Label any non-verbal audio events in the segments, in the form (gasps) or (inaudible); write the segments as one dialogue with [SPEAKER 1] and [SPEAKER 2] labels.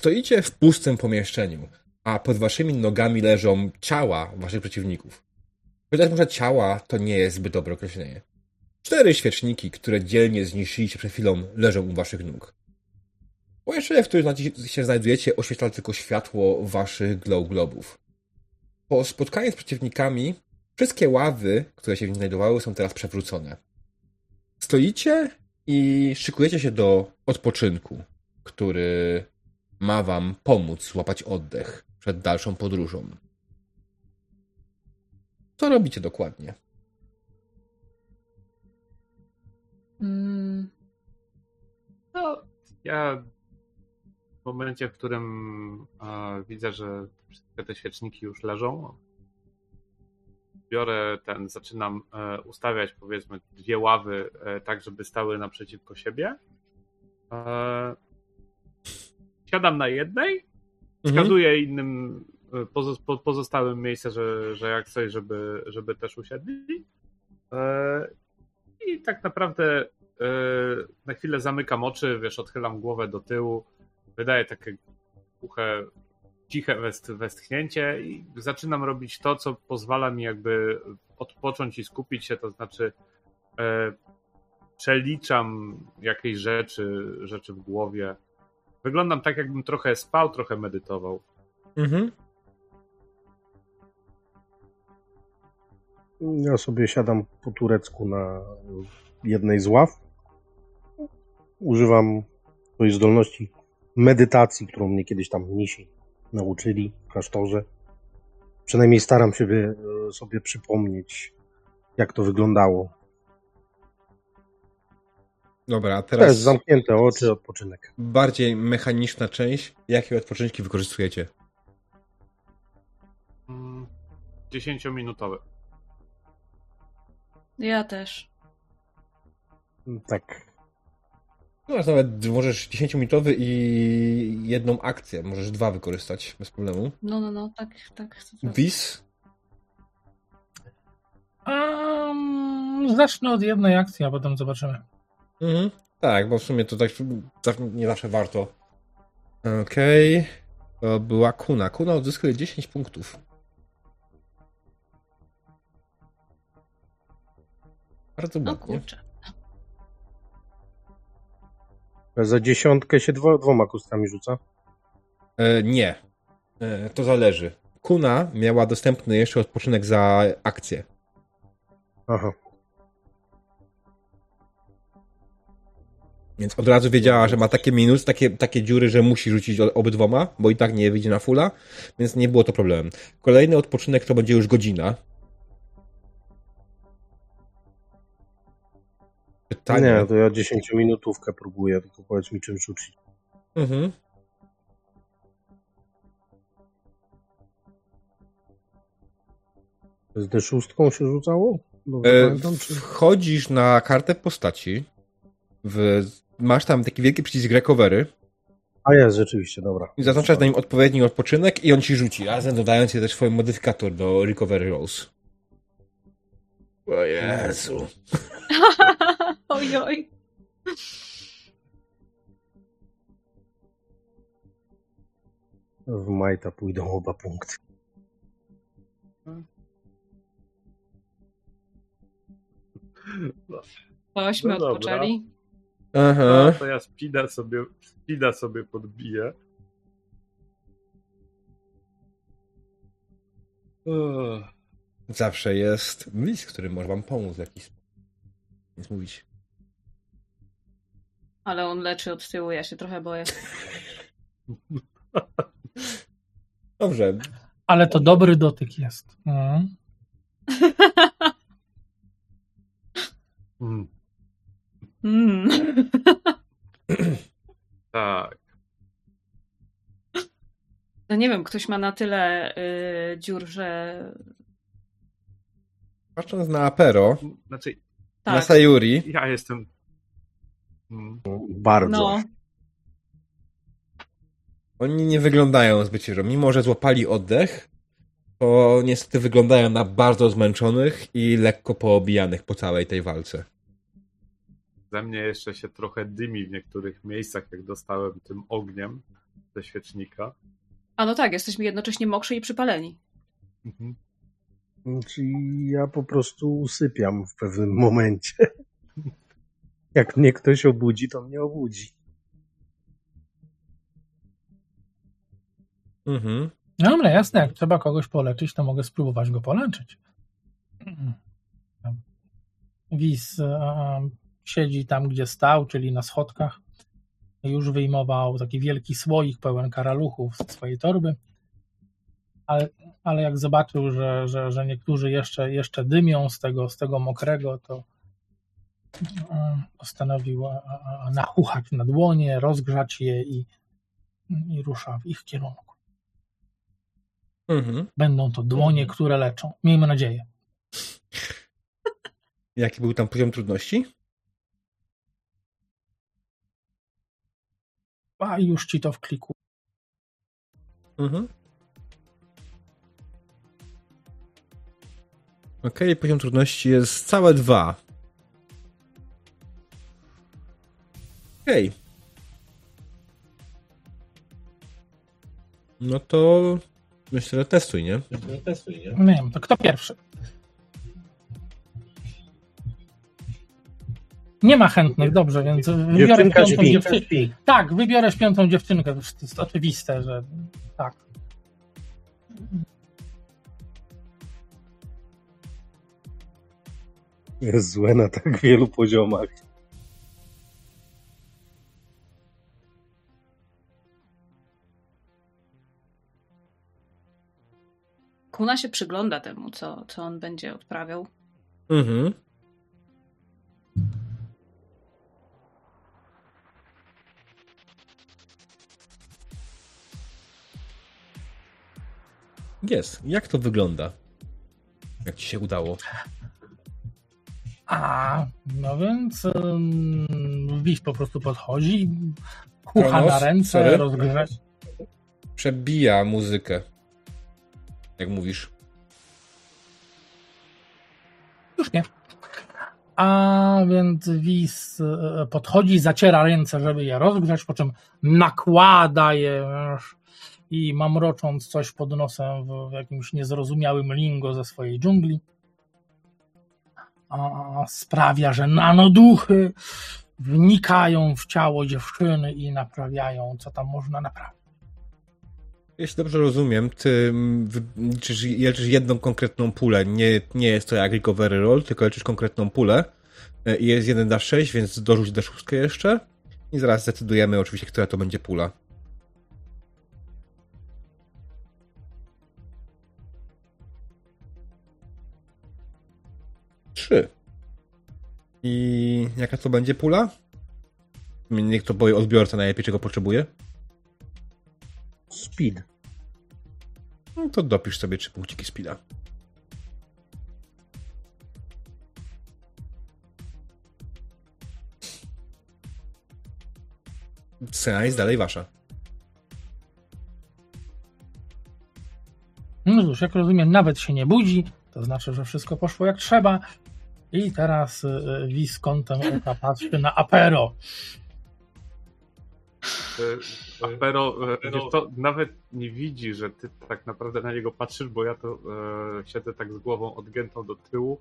[SPEAKER 1] Stoicie w pustym pomieszczeniu, a pod waszymi nogami leżą ciała waszych przeciwników. Chociaż może ciała to nie jest zbyt dobre określenie. Cztery świeczniki, które dzielnie zniszczyliście przed chwilą, leżą u waszych nóg. Pomieszczenie, w którym się znajdujecie, oświetla tylko światło waszych glow globów. Po spotkaniu z przeciwnikami, wszystkie ławy, które się w nim znajdowały, są teraz przewrócone. Stoicie i szykujecie się do odpoczynku, który ma wam pomóc złapać oddech przed dalszą podróżą. Co robicie dokładnie?
[SPEAKER 2] Mm.
[SPEAKER 3] No, ja w momencie, w którym e, widzę, że wszystkie te świeczniki już leżą, biorę ten, zaczynam e, ustawiać powiedzmy dwie ławy e, tak, żeby stały naprzeciwko siebie. Siadam na jednej, mhm. wskazuję innym e, pozo pozostałym miejsce, że, że jak coś, żeby, żeby też usiedli. E, I tak naprawdę e, na chwilę zamykam oczy, wiesz, odchylam głowę do tyłu, wydaję takie głuche, ciche west, westchnięcie i zaczynam robić to, co pozwala mi jakby odpocząć i skupić się, to znaczy przeliczam jakieś rzeczy, rzeczy w głowie. Wyglądam tak, jakbym trochę spał, trochę medytował. Mhm.
[SPEAKER 4] Ja sobie siadam po turecku na jednej z ław. Używam swojej zdolności medytacji, którą mnie kiedyś tam mnisi nauczyli w klasztorze. Przynajmniej staram się e, sobie przypomnieć, jak to wyglądało.
[SPEAKER 1] Dobra, a teraz. Też
[SPEAKER 4] zamknięte oczy, odpoczynek.
[SPEAKER 1] Bardziej mechaniczna część. Jakie odpoczynki wykorzystujecie?
[SPEAKER 3] Dziesięciominutowy.
[SPEAKER 2] Ja też.
[SPEAKER 4] Tak.
[SPEAKER 1] No, nawet możesz 10-minutowy i jedną akcję. Możesz dwa wykorzystać bez problemu.
[SPEAKER 2] No, no, no, tak, tak.
[SPEAKER 1] Wis?
[SPEAKER 5] Um, zacznę od jednej akcji, a potem zobaczymy.
[SPEAKER 1] Mhm. Tak, bo w sumie to tak nie zawsze warto. Okej. Okay. To była Kuna. Kuna odzyskuje 10 punktów. Bardzo ładnie. O kurczę.
[SPEAKER 4] Za dziesiątkę się dwo, dwoma kostkami rzuca?
[SPEAKER 1] E, nie. E, to zależy. Kuna miała dostępny jeszcze odpoczynek za akcję.
[SPEAKER 4] Aha.
[SPEAKER 1] Więc od razu wiedziała, że ma takie minus, takie, takie dziury, że musi rzucić obydwoma, bo i tak nie wyjdzie na fulla, więc nie było to problemem. Kolejny odpoczynek to będzie już godzina,
[SPEAKER 4] Pytanie. Nie, to ja 10 minutówkę próbuję, tylko powiedz mi czym rzucić. Mhm. Z D6 się rzucało?
[SPEAKER 1] e, pamiętam, czy... Wchodzisz na kartę postaci. W... Masz tam taki wielki przycisk recovery.
[SPEAKER 4] A jest, rzeczywiście, dobra.
[SPEAKER 1] I zaznaczasz na nim odpowiedni odpoczynek i on ci rzuci, razem dodając też swój modyfikator do recovery rolls. O Jezu. (laughs)
[SPEAKER 2] Ojoj.
[SPEAKER 4] W Majta pójdą oba punkty.
[SPEAKER 2] Ośmy no odpoczęli.
[SPEAKER 3] Aha. To ja spida sobie, spida sobie podbiję.
[SPEAKER 1] Zawsze jest mis, który może wam pomóc w jakiś sposób. Więc mówić.
[SPEAKER 2] Ale on leczy od tyłu, ja się trochę boję. (laughs)
[SPEAKER 1] Dobrze.
[SPEAKER 5] Ale to dobry dotyk jest. Mm.
[SPEAKER 3] mm. Mm. (clears throat) tak.
[SPEAKER 2] No nie wiem, ktoś ma na tyle y, dziur, że.
[SPEAKER 1] Patrząc na Apero,
[SPEAKER 3] znaczy,
[SPEAKER 1] tak. na Sayuri.
[SPEAKER 3] Ja jestem
[SPEAKER 4] Mm. Bardzo. No.
[SPEAKER 1] Oni nie wyglądają zbyt świeżo. Mimo, że złapali oddech, to niestety wyglądają na bardzo zmęczonych i lekko poobijanych po całej tej walce.
[SPEAKER 3] Ze mnie jeszcze się trochę dymi w niektórych miejscach, jak dostałem tym ogniem. ze świecznika.
[SPEAKER 2] A no tak, jesteśmy jednocześnie mokrzy i przypaleni.
[SPEAKER 3] Mhm.
[SPEAKER 4] Czyli ja po prostu usypiam w pewnym momencie. (laughs) Jak mnie ktoś obudzi, to mnie obudzi.
[SPEAKER 1] Mhm.
[SPEAKER 5] No dobra, jasne, jak trzeba kogoś poleczyć, to mogę spróbować go poleczyć. Wiz e, siedzi tam, gdzie stał, czyli na schodkach. Już wyjmował taki wielki słoik pełen karaluchów z swojej torby. Ale, ale jak zobaczył, że, że, że niektórzy jeszcze, jeszcze dymią z tego, z tego mokrego, to e, postanowił nachuchać na dłonie, rozgrzać je i, i rusza w ich kierunku.
[SPEAKER 1] Mhm.
[SPEAKER 5] Będą to dłonie, które leczą. Miejmy nadzieję.
[SPEAKER 1] Jaki był tam poziom trudności?
[SPEAKER 5] A już ci to w kliku.
[SPEAKER 1] Mhm. Okej, poziom trudności jest całe dwa. Okej. No to myślę, że testuj, nie?
[SPEAKER 5] Nie wiem, to kto pierwszy? Nie ma chętnych, dobrze, więc wybiorę
[SPEAKER 4] Dziewczynka
[SPEAKER 5] piątą
[SPEAKER 4] śpi.
[SPEAKER 5] dziewczynkę. Tak, wybiorę piątą dziewczynkę, to jest oczywiste, że tak.
[SPEAKER 4] Jest złe na tak wielu poziomach.
[SPEAKER 2] Kuna się przygląda temu, co, co on będzie odprawiał.
[SPEAKER 1] Mhm. Jest. Jak to wygląda? Jak ci się udało?
[SPEAKER 5] A, no więc um, Wiś po prostu podchodzi, kucha
[SPEAKER 1] Kronos,
[SPEAKER 5] na ręce,
[SPEAKER 1] sorry.
[SPEAKER 5] rozgrzewa.
[SPEAKER 1] Przebija muzykę. Jak mówisz.
[SPEAKER 5] Już nie. A więc Wis e, podchodzi, zaciera ręce, żeby je rozgrzać, po czym nakłada je i mamrocząc coś pod nosem w, jakimś niezrozumiałym lingo ze swojej dżungli. A, sprawia, że nanoduchy wnikają w ciało dziewczyny i naprawiają, co tam można naprawić.
[SPEAKER 1] Jeśli dobrze rozumiem, ty mm, liczysz, leczysz jedną konkretną pulę. Nie, nie jest to jak recovery roll, tylko leczysz konkretną pulę. E, I jest 1 d 6, więc dorzuć d 6 jeszcze. I zaraz zdecydujemy oczywiście, która to będzie pula. Trzy. I jaka to będzie pula? Niech to powie odbiorca najlepiej, czego potrzebuje.
[SPEAKER 4] Speed.
[SPEAKER 1] No to dopisz sobie trzy punkciki speeda. Scena jest dalej wasza.
[SPEAKER 5] No cóż, jak rozumiem, nawet się nie budzi, to znaczy, że wszystko poszło jak trzeba. I teraz y, Wis kątem oka patrzy na Apero.
[SPEAKER 3] E, Apero, e, wiesz co, nawet nie widzi, że ty tak naprawdę na niego patrzysz, bo ja to e, siedzę tak z głową odgiętą do tyłu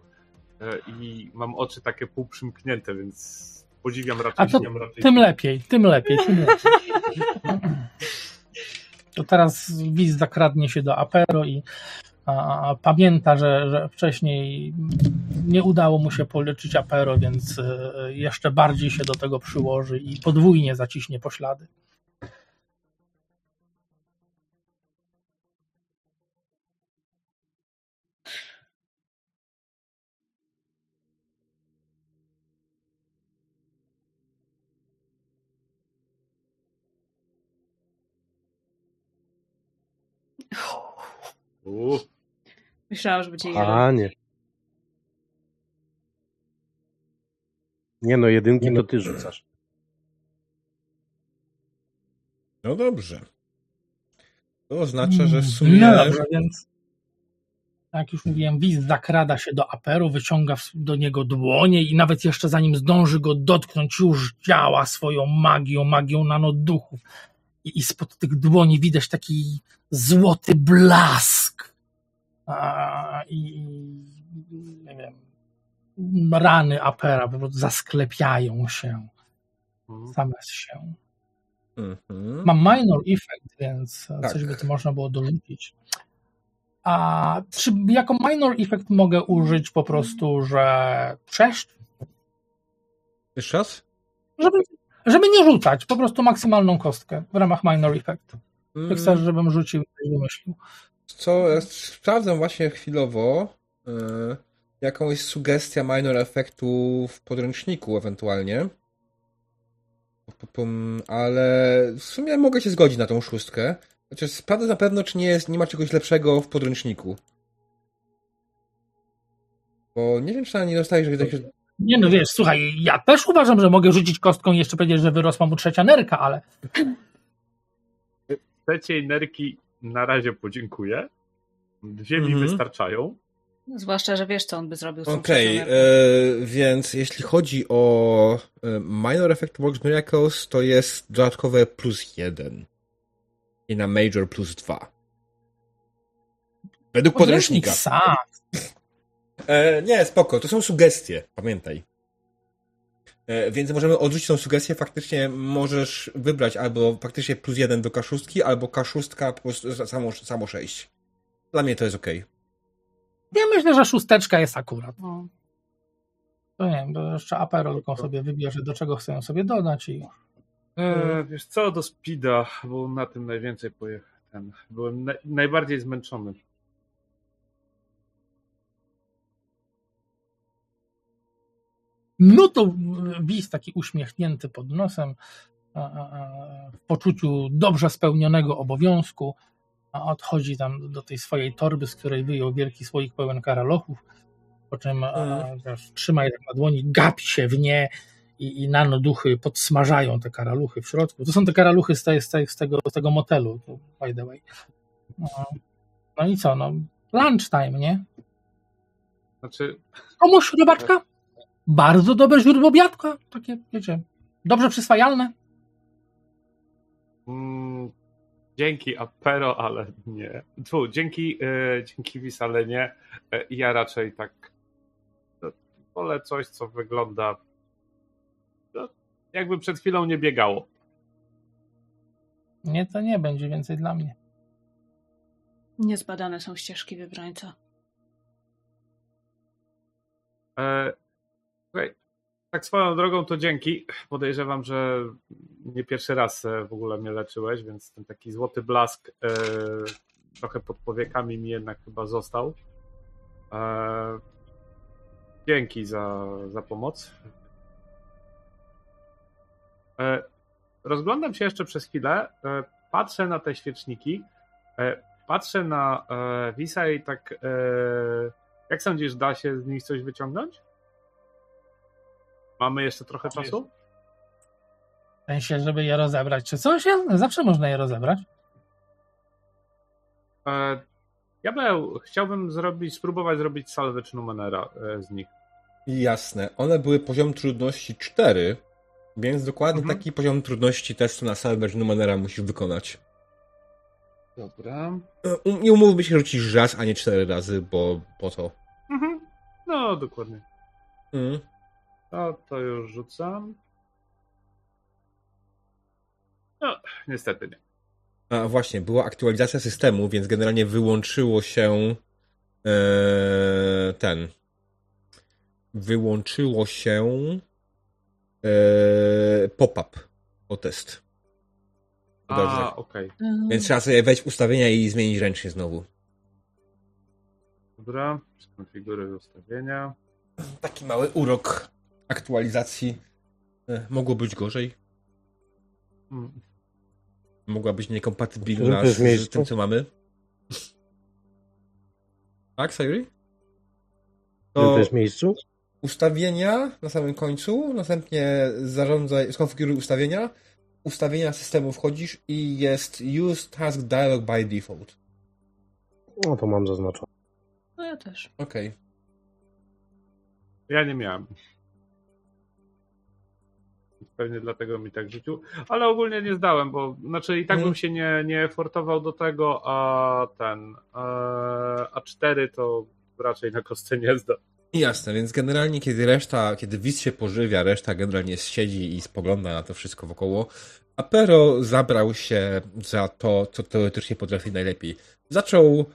[SPEAKER 3] e, i mam oczy takie półprzymknięte, więc podziwiam raczej.
[SPEAKER 5] A to
[SPEAKER 3] raczej
[SPEAKER 5] tym lepiej, tym lepiej, tym lepiej. (laughs) To teraz Wiz zakradnie się do Apero i pamięta, że, że wcześniej nie udało mu się poleczyć Apero, więc e, jeszcze bardziej się do tego przyłoży i podwójnie zaciśnie poślady.
[SPEAKER 2] Myślałam, że będzie jeden.
[SPEAKER 4] A nie. Nie no, jedynki to ty rzucasz.
[SPEAKER 1] No dobrze. To oznacza, że w sumie.
[SPEAKER 5] No dobrze, więc jak już mówiłem, Wiz zakrada się do Aperu, wyciąga do niego dłonie i nawet jeszcze zanim zdąży go dotknąć, już działa swoją magią, magią nanoduchów. i, i spod tych dłoni widać taki złoty blask. I, i nie wiem, rany Apera po prostu zasklepiają się
[SPEAKER 3] Mhm.
[SPEAKER 5] same z się.
[SPEAKER 1] Mhm.
[SPEAKER 5] Mam minor effect, więc
[SPEAKER 1] Tak.
[SPEAKER 5] coś by tu można było dorzucić. A czy jako minor effect mogę użyć po prostu, że trzeszcz?
[SPEAKER 1] Jeszcze raz?
[SPEAKER 5] Żeby, żeby nie rzucać, po prostu maksymalną kostkę w ramach minor effect.
[SPEAKER 1] Mm,
[SPEAKER 5] Jak chcesz, żebym rzucił, to wymyślił.
[SPEAKER 1] Co, ja sprawdzę właśnie chwilowo y, jakąś sugestia minor efektu w podręczniku ewentualnie. Ale w sumie mogę się zgodzić na tą szóstkę. Chociaż sprawdzę na pewno, czy nie, jest, nie ma czegoś lepszego w podręczniku. Bo nie wiem, czy nie dostajesz jakiegoś...
[SPEAKER 5] Nie no wiesz, słuchaj, ja też uważam, że mogę rzucić kostką i jeszcze powiedzieć, że wyrosła mu trzecia nerka, ale
[SPEAKER 3] Trzeciej nerki na razie podziękuję. Dwie mi
[SPEAKER 1] Mhm.
[SPEAKER 3] wystarczają.
[SPEAKER 2] Zwłaszcza, że wiesz, co on by zrobił z
[SPEAKER 1] Okej,
[SPEAKER 2] trzecią
[SPEAKER 1] e, więc jeśli chodzi o e, Minor Effect Works Miracles, to jest dodatkowe plus jeden. I na Major plus dwa. Według
[SPEAKER 5] podręcznik
[SPEAKER 1] podręcznika.
[SPEAKER 5] sam.
[SPEAKER 1] E, nie, spoko, to są sugestie, pamiętaj. E, więc możemy odrzucić tą sugestię, faktycznie możesz wybrać albo faktycznie plus jeden do K6, albo K6 po prostu za- samo, samo 6. Dla mnie to jest okej.
[SPEAKER 5] Ja myślę, że szósteczka jest akurat.
[SPEAKER 2] No.
[SPEAKER 5] To nie wiem, bo jeszcze Apero tylko sobie wybierze, do czego chcę ją sobie dodać i
[SPEAKER 3] E, wiesz co, do Speeda, bo na tym najwięcej pojechałem. Byłem na, najbardziej zmęczony.
[SPEAKER 5] No to Wis taki uśmiechnięty pod nosem, w poczuciu dobrze spełnionego obowiązku, a odchodzi tam do tej swojej torby, z której wyjął wielki słoik pełen karalochów, po czym wiesz, trzyma je tak na dłoni, gapi się w nie i, i nanoduchy podsmażają te karaluchy w środku. To są te karaluchy z, tej, z, tej, z, tego, z tego motelu, by the way. No, no i co, no lunchtime, nie?
[SPEAKER 3] Znaczy,
[SPEAKER 5] Komuś robaczka? Bardzo dobre źródło biatka. Takie, wiecie, dobrze przyswajalne.
[SPEAKER 3] mm, dzięki Apero, ale nie. Tu, dzięki, e, dzięki Wis, ale nie. E, ja raczej tak no, wolę coś, co wygląda no, jakby przed chwilą nie biegało.
[SPEAKER 5] Nie, to nie będzie więcej dla mnie.
[SPEAKER 2] Niezbadane są ścieżki wybrańca.
[SPEAKER 3] Słuchaj, tak swoją drogą to dzięki. Podejrzewam, że nie pierwszy raz e, w ogóle mnie leczyłeś, więc ten taki złoty blask e, trochę pod powiekami mi jednak chyba został. E, dzięki za, za pomoc. E, rozglądam się jeszcze przez chwilę. E, patrzę na te świeczniki. E, patrzę na Wisa i tak. Jak sądzisz, da się z nich coś wyciągnąć? Mamy jeszcze trochę czasu?
[SPEAKER 5] W sensie, żeby je rozebrać czy coś, ja- zawsze można je rozebrać.
[SPEAKER 3] E, ja bym, chciałbym zrobić, spróbować zrobić salvage numenera e, z nich.
[SPEAKER 1] Jasne. One były poziom trudności 4, więc dokładnie
[SPEAKER 3] Mhm.
[SPEAKER 1] taki poziom trudności testu na salvage numenera musisz wykonać.
[SPEAKER 3] Dobra.
[SPEAKER 1] E, Nie umówmy się rzucić raz, a nie cztery razy, bo po to.
[SPEAKER 3] Mhm. No, dokładnie.
[SPEAKER 1] Mm.
[SPEAKER 3] No, to już rzucam. No, niestety nie.
[SPEAKER 1] A właśnie, była aktualizacja systemu, więc generalnie wyłączyło się e, ten. Wyłączyło się e, pop-up o test. Dobrze.
[SPEAKER 3] A, okej.
[SPEAKER 1] Więc trzeba sobie wejść w ustawienia i zmienić ręcznie znowu.
[SPEAKER 3] Dobra. Skonfiguruj ustawienia.
[SPEAKER 1] Taki mały urok aktualizacji. E, mogło być gorzej.
[SPEAKER 3] Mm.
[SPEAKER 1] Mogła być niekompatybilna z, z tym, co mamy. Tak, Sayuri?
[SPEAKER 4] To... Też miejscu?
[SPEAKER 1] ustawienia na samym końcu, następnie zarządzaj, skonfiguruj ustawienia, ustawienia systemu wchodzisz i jest Use Task Dialog by Default.
[SPEAKER 4] No to mam zaznaczone.
[SPEAKER 2] No ja też.
[SPEAKER 1] Okej.
[SPEAKER 3] Ja nie miałem. Pewnie dlatego mi tak rzucił, ale ogólnie nie zdałem, bo znaczy i tak
[SPEAKER 1] Mhm.
[SPEAKER 3] bym się nie, nie fortował do tego, a ten e, a 4 to raczej na kostce nie zda.
[SPEAKER 1] Jasne, więc generalnie kiedy reszta, kiedy widz się pożywia, reszta generalnie siedzi i spogląda na to wszystko wokoło, a Pero zabrał się za to, co teoretycznie potrafi najlepiej. Zaczął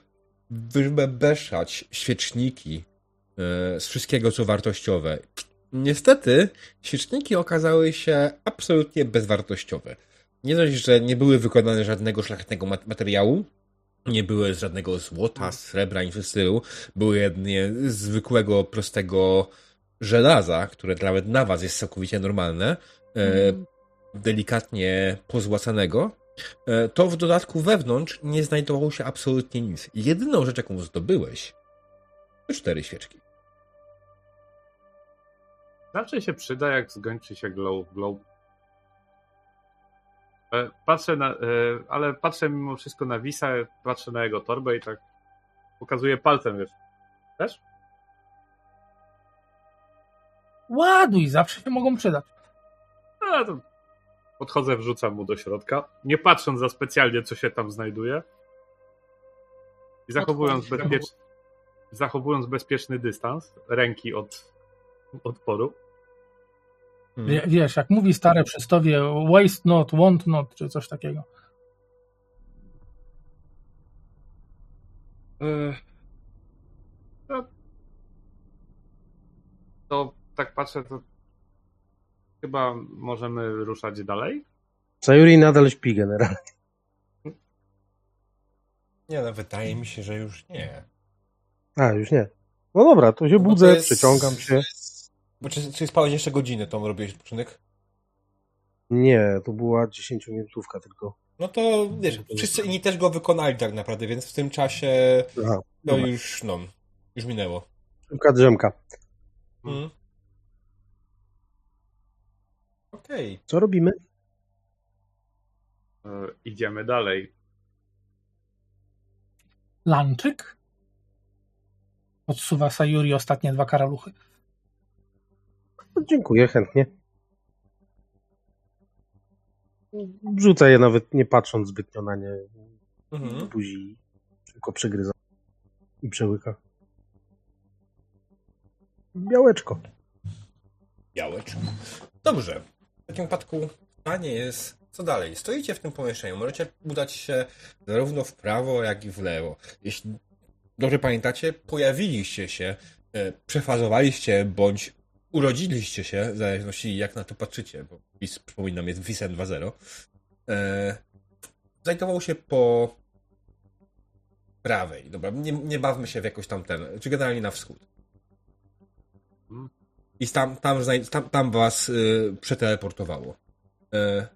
[SPEAKER 1] wybeszać świeczniki e, z wszystkiego, co wartościowe. Niestety, świeczniki okazały się absolutnie bezwartościowe. Nie dość, że nie były wykonane żadnego szlachetnego mat- materiału, nie były z żadnego złota, srebra, nic w stylu. Były jedynie z zwykłego, prostego żelaza, które nawet na was jest całkowicie normalne, e, delikatnie pozłacanego. E, to w dodatku wewnątrz nie znajdowało się absolutnie nic. Jedyną rzecz, jaką zdobyłeś, to cztery świeczki.
[SPEAKER 3] Zawsze się przyda, jak skończy się glow, glow. E, Patrzę na, e, ale patrzę mimo wszystko na Wisa, patrzę na jego torbę i tak pokazuję palcem, wiesz. Też?
[SPEAKER 5] Ładuj, zawsze się mogą przydać.
[SPEAKER 3] A, to podchodzę, wrzucam mu do środka, nie patrząc za specjalnie, co się tam znajduje. I zachowując, bezpiecz... zachowując bezpieczny dystans ręki od odporu.
[SPEAKER 5] Wie, wiesz, jak mówi stare przysłowie waste not, want not, czy coś takiego.
[SPEAKER 3] Ech. No, to tak patrzę, to chyba możemy ruszać dalej.
[SPEAKER 4] Sayuri nadal śpi generalnie.
[SPEAKER 1] Nie, no wydaje mi się, że już nie.
[SPEAKER 4] A, już nie. No dobra, to się
[SPEAKER 1] No
[SPEAKER 4] budzę,
[SPEAKER 1] to jest-
[SPEAKER 4] przeciągam się.
[SPEAKER 1] Bo czy, czy spałeś jeszcze godzinę, to robiłeś odpoczynek?
[SPEAKER 4] Nie, to była 10-minutówka tylko.
[SPEAKER 1] No to wiesz, wszyscy inni też go wykonali tak naprawdę, więc w tym czasie
[SPEAKER 4] Aha,
[SPEAKER 1] no
[SPEAKER 4] dobra.
[SPEAKER 1] już, no, już minęło.
[SPEAKER 4] Szybka drzemka.
[SPEAKER 1] Mhm. Okej.
[SPEAKER 4] Co robimy?
[SPEAKER 3] E, idziemy dalej.
[SPEAKER 5] Lanczyk? Odsuwa Sayuri ostatnie dwa karaluchy.
[SPEAKER 4] No, dziękuję, chętnie. Wrzucę je nawet nie patrząc zbytnio na nie
[SPEAKER 1] Mhm.
[SPEAKER 4] buzi. Tylko przegryza i przełyka. Białeczko.
[SPEAKER 1] Białeczko. Dobrze. W takim wypadku pytanie jest, co dalej? Stoicie w tym pomieszczeniu. Możecie udać się zarówno w prawo, jak i w lewo. Jeśli dobrze pamiętacie, pojawiliście się, e, przefazowaliście bądź urodziliście się, w zależności jak na to patrzycie, bo PiS, przypominam, jest WISem 2.0. E, znajdował się po prawej. Dobra, nie, nie bawmy się w jakoś tam ten, czy generalnie na wschód. I tam, tam, tam, tam was y, przeteleportowało. Y,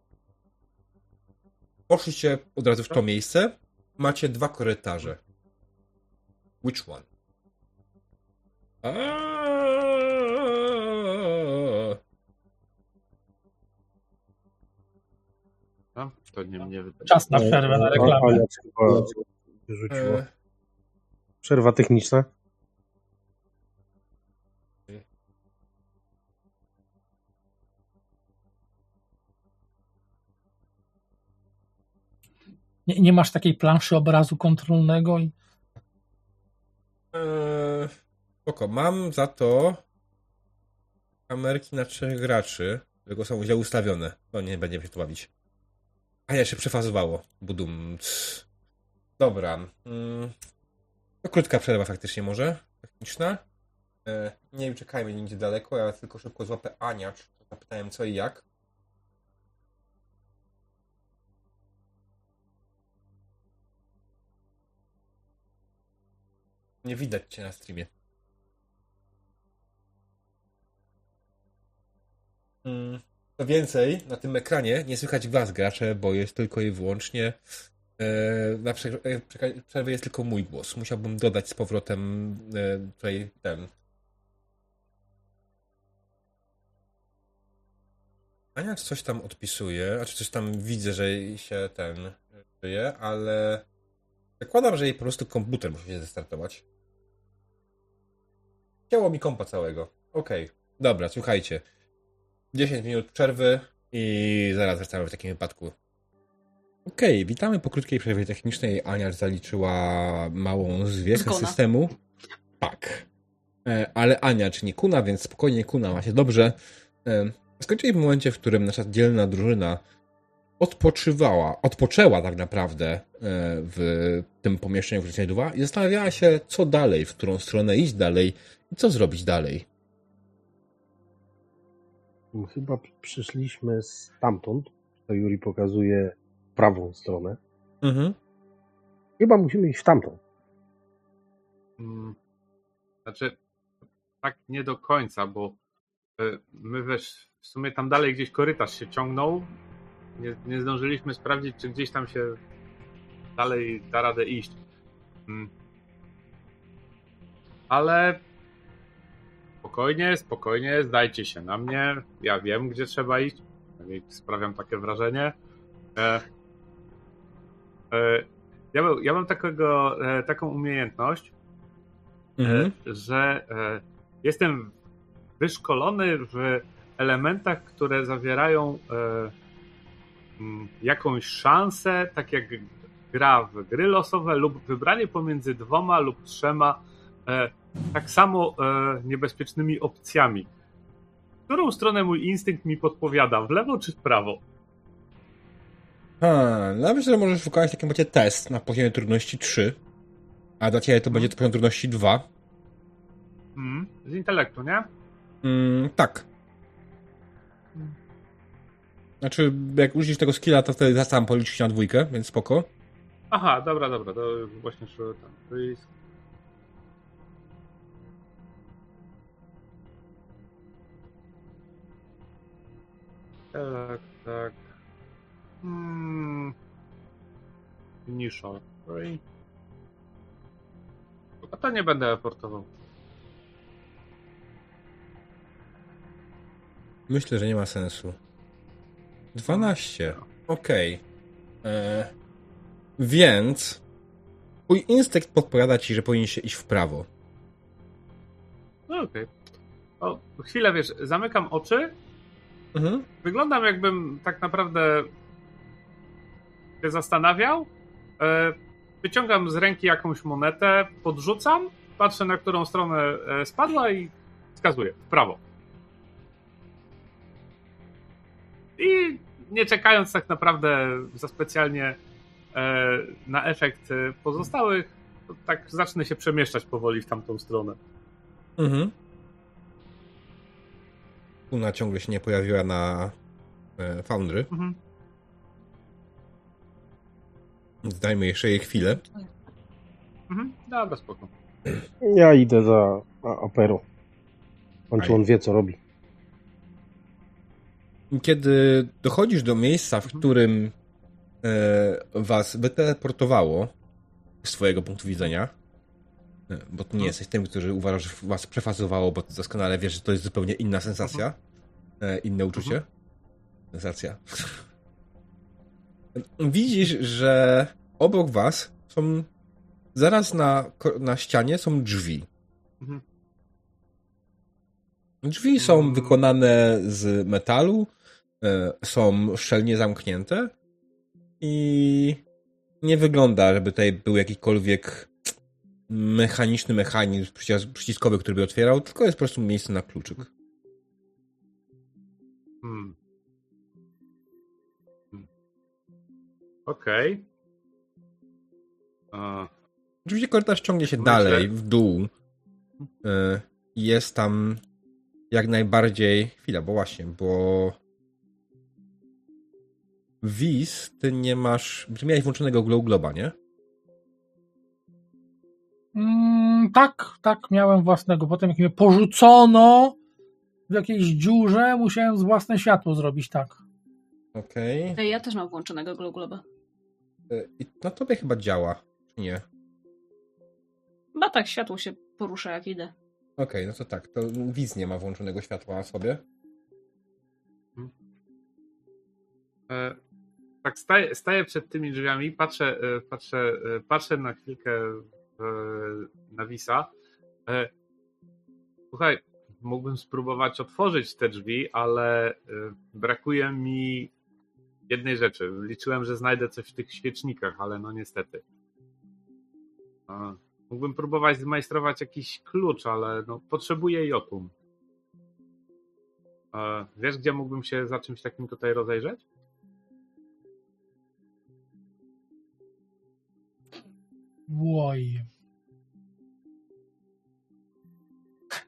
[SPEAKER 1] poszliście od razu w to miejsce. Macie dwa korytarze. Which one? Aaaa.
[SPEAKER 3] To nie mnie wydaje.
[SPEAKER 5] Czas na przerwę na reklamę.
[SPEAKER 4] Wyrzuciła.
[SPEAKER 1] E,
[SPEAKER 4] Przerwa techniczna.
[SPEAKER 5] Nie, nie masz takiej planszy obrazu kontrolnego i
[SPEAKER 1] Eee, spoko. Mam za to kamerki na trzech graczy, tylko są źle ustawione. No nie będziemy się tu bawić. A ja się przefazowało. Budum. Dobra. To krótka przerwa faktycznie może. Techniczna. E, nie uciekajmy nigdzie daleko, ja tylko szybko złapę Ania, czy zapytałem co i jak. Nie widać cię na streamie. Mm, Co więcej, na tym ekranie nie słychać was gracze, bo jest tylko i wyłącznie e, na e, przerwie jest tylko mój głos. Musiałbym dodać z powrotem e, tutaj ten. Ania coś tam odpisuje, znaczy coś tam widzę, że się ten żyje, ale zakładam, że jej po prostu komputer musi się zestartować. Chciało mi kompa całego. Okej, dobra, słuchajcie. 10 minut przerwy. I zaraz wracamy w takim wypadku. Okej, witamy po krótkiej przerwie technicznej. Ania zaliczyła małą zwiechę
[SPEAKER 2] Zgona.
[SPEAKER 1] systemu. Tak. E, Ale Ania, czy nie Kuna, więc spokojnie Kuna ma się dobrze. E, Skończyli w momencie, w którym nasza dzielna drużyna odpoczywała, odpoczęła tak naprawdę e, w tym pomieszczeniu, w którym się znajdowała i zastanawiała się, co dalej, w którą stronę iść dalej i co zrobić dalej.
[SPEAKER 4] Chyba przyszliśmy stamtąd. To Juri pokazuje prawą stronę.
[SPEAKER 1] Mhm.
[SPEAKER 4] Chyba musimy iść w tamtą.
[SPEAKER 3] Mm, Znaczy, tak nie do końca, bo y, my wiesz, w sumie tam dalej gdzieś korytarz się ciągnął. Nie, nie zdążyliśmy sprawdzić, czy gdzieś tam się dalej da radę iść. Mm. Ale spokojnie, spokojnie, zdajcie się na mnie. Ja wiem, gdzie trzeba iść. Sprawiam takie wrażenie. E, e, ja, mam- ja mam takiego, e, taką umiejętność,
[SPEAKER 1] Mhm.
[SPEAKER 3] e, że e, jestem wyszkolony w elementach, które zawierają jakąś szansę, tak jak gra w gry losowe lub wybranie pomiędzy dwoma lub trzema tak samo e, niebezpiecznymi opcjami. W którą stronę mój instynkt mi podpowiada? W lewo czy w prawo?
[SPEAKER 1] Ha, no myślę, że możesz wykonać taki macie test na poziomie trudności 3, a dla ciebie to będzie to poziom trudności 2.
[SPEAKER 3] Mm, z intelektu, nie?
[SPEAKER 1] Mm, tak. Znaczy, jak użyjesz tego skilla, to wtedy sam policzyć się na dwójkę, więc spoko.
[SPEAKER 3] Aha, dobra, dobra, to właśnie szło tam. To Tak, tak. Hmm. Okej. A to nie będę raportował.
[SPEAKER 1] Myślę, że nie ma sensu. 12. Okej. E, Więc twój instynkt podpowiada ci, że powinien się iść w prawo.
[SPEAKER 3] No okej. O, chwilę, wiesz, zamykam oczy
[SPEAKER 1] Mhm.
[SPEAKER 3] Wyglądam jakbym tak naprawdę się zastanawiał. E, Wyciągam z ręki jakąś monetę, podrzucam, patrzę na którą stronę e, spadła i wskazuję w prawo. I nie czekając tak naprawdę za specjalnie e, na efekt pozostałych, tak zacznę się przemieszczać powoli w tamtą stronę.
[SPEAKER 1] Mhm. Una ciągle się nie pojawiła na e, Foundry.
[SPEAKER 3] Mhm.
[SPEAKER 1] Więc dajmy jeszcze jej chwilę.
[SPEAKER 3] Mhm. Dobra, spoko.
[SPEAKER 4] Ja idę za a- Apero. W końcu
[SPEAKER 1] Aj.
[SPEAKER 4] on wie, co robi.
[SPEAKER 1] Kiedy dochodzisz do miejsca, w którym e, was wyteleportowało z twojego punktu widzenia, bo ty nie
[SPEAKER 3] Mhm.
[SPEAKER 1] jesteś tym, który uważa, że was przefazowało, bo ty doskonale wiesz, że to jest zupełnie inna sensacja, e, inne uczucie. Sensacja. (laughs) Widzisz, że obok was są zaraz na, na ścianie są drzwi.
[SPEAKER 3] Mhm.
[SPEAKER 1] Drzwi są
[SPEAKER 3] Mm.
[SPEAKER 1] wykonane z metalu, e, są szczelnie zamknięte i nie wygląda, żeby tutaj był jakikolwiek mechaniczny mechanizm przycis- przyciskowy, który by otwierał, tylko jest po prostu miejsce na kluczyk.
[SPEAKER 3] Hmm. Hmm. Okej. A,
[SPEAKER 1] Oczywiście korytarz ciągnie się
[SPEAKER 3] Myślę-
[SPEAKER 1] dalej, w dół. E, Jest tam jak najbardziej... Chwila, bo właśnie, bo... Wiz, ty nie masz... Ty miałeś włączonego Glow Globa, nie?
[SPEAKER 5] Mm, tak, tak, miałem własnego. Potem jak mnie porzucono w jakiejś dziurze, musiałem z własne światło zrobić, tak.
[SPEAKER 1] Okej.
[SPEAKER 2] Ej, Ja też mam włączonego Glow Globa.
[SPEAKER 1] E, I na tobie chyba działa, czy nie?
[SPEAKER 2] Chyba tak, światło się porusza jak idę.
[SPEAKER 1] Okej, no to tak, to Wiz nie ma włączonego światła na sobie.
[SPEAKER 3] e, tak staję, staję przed tymi drzwiami, patrzę, e, patrzę, e, patrzę na chwilkę na Wisa. E, słuchaj, mógłbym spróbować otworzyć te drzwi, ale y, brakuje mi jednej rzeczy. Liczyłem, że znajdę coś w tych świecznikach, ale no niestety. Mógłbym próbować zmajstrować jakiś klucz, ale no, potrzebuję jotum. Wiesz, gdzie mógłbym się za czymś takim tutaj rozejrzeć?
[SPEAKER 5] Łoj.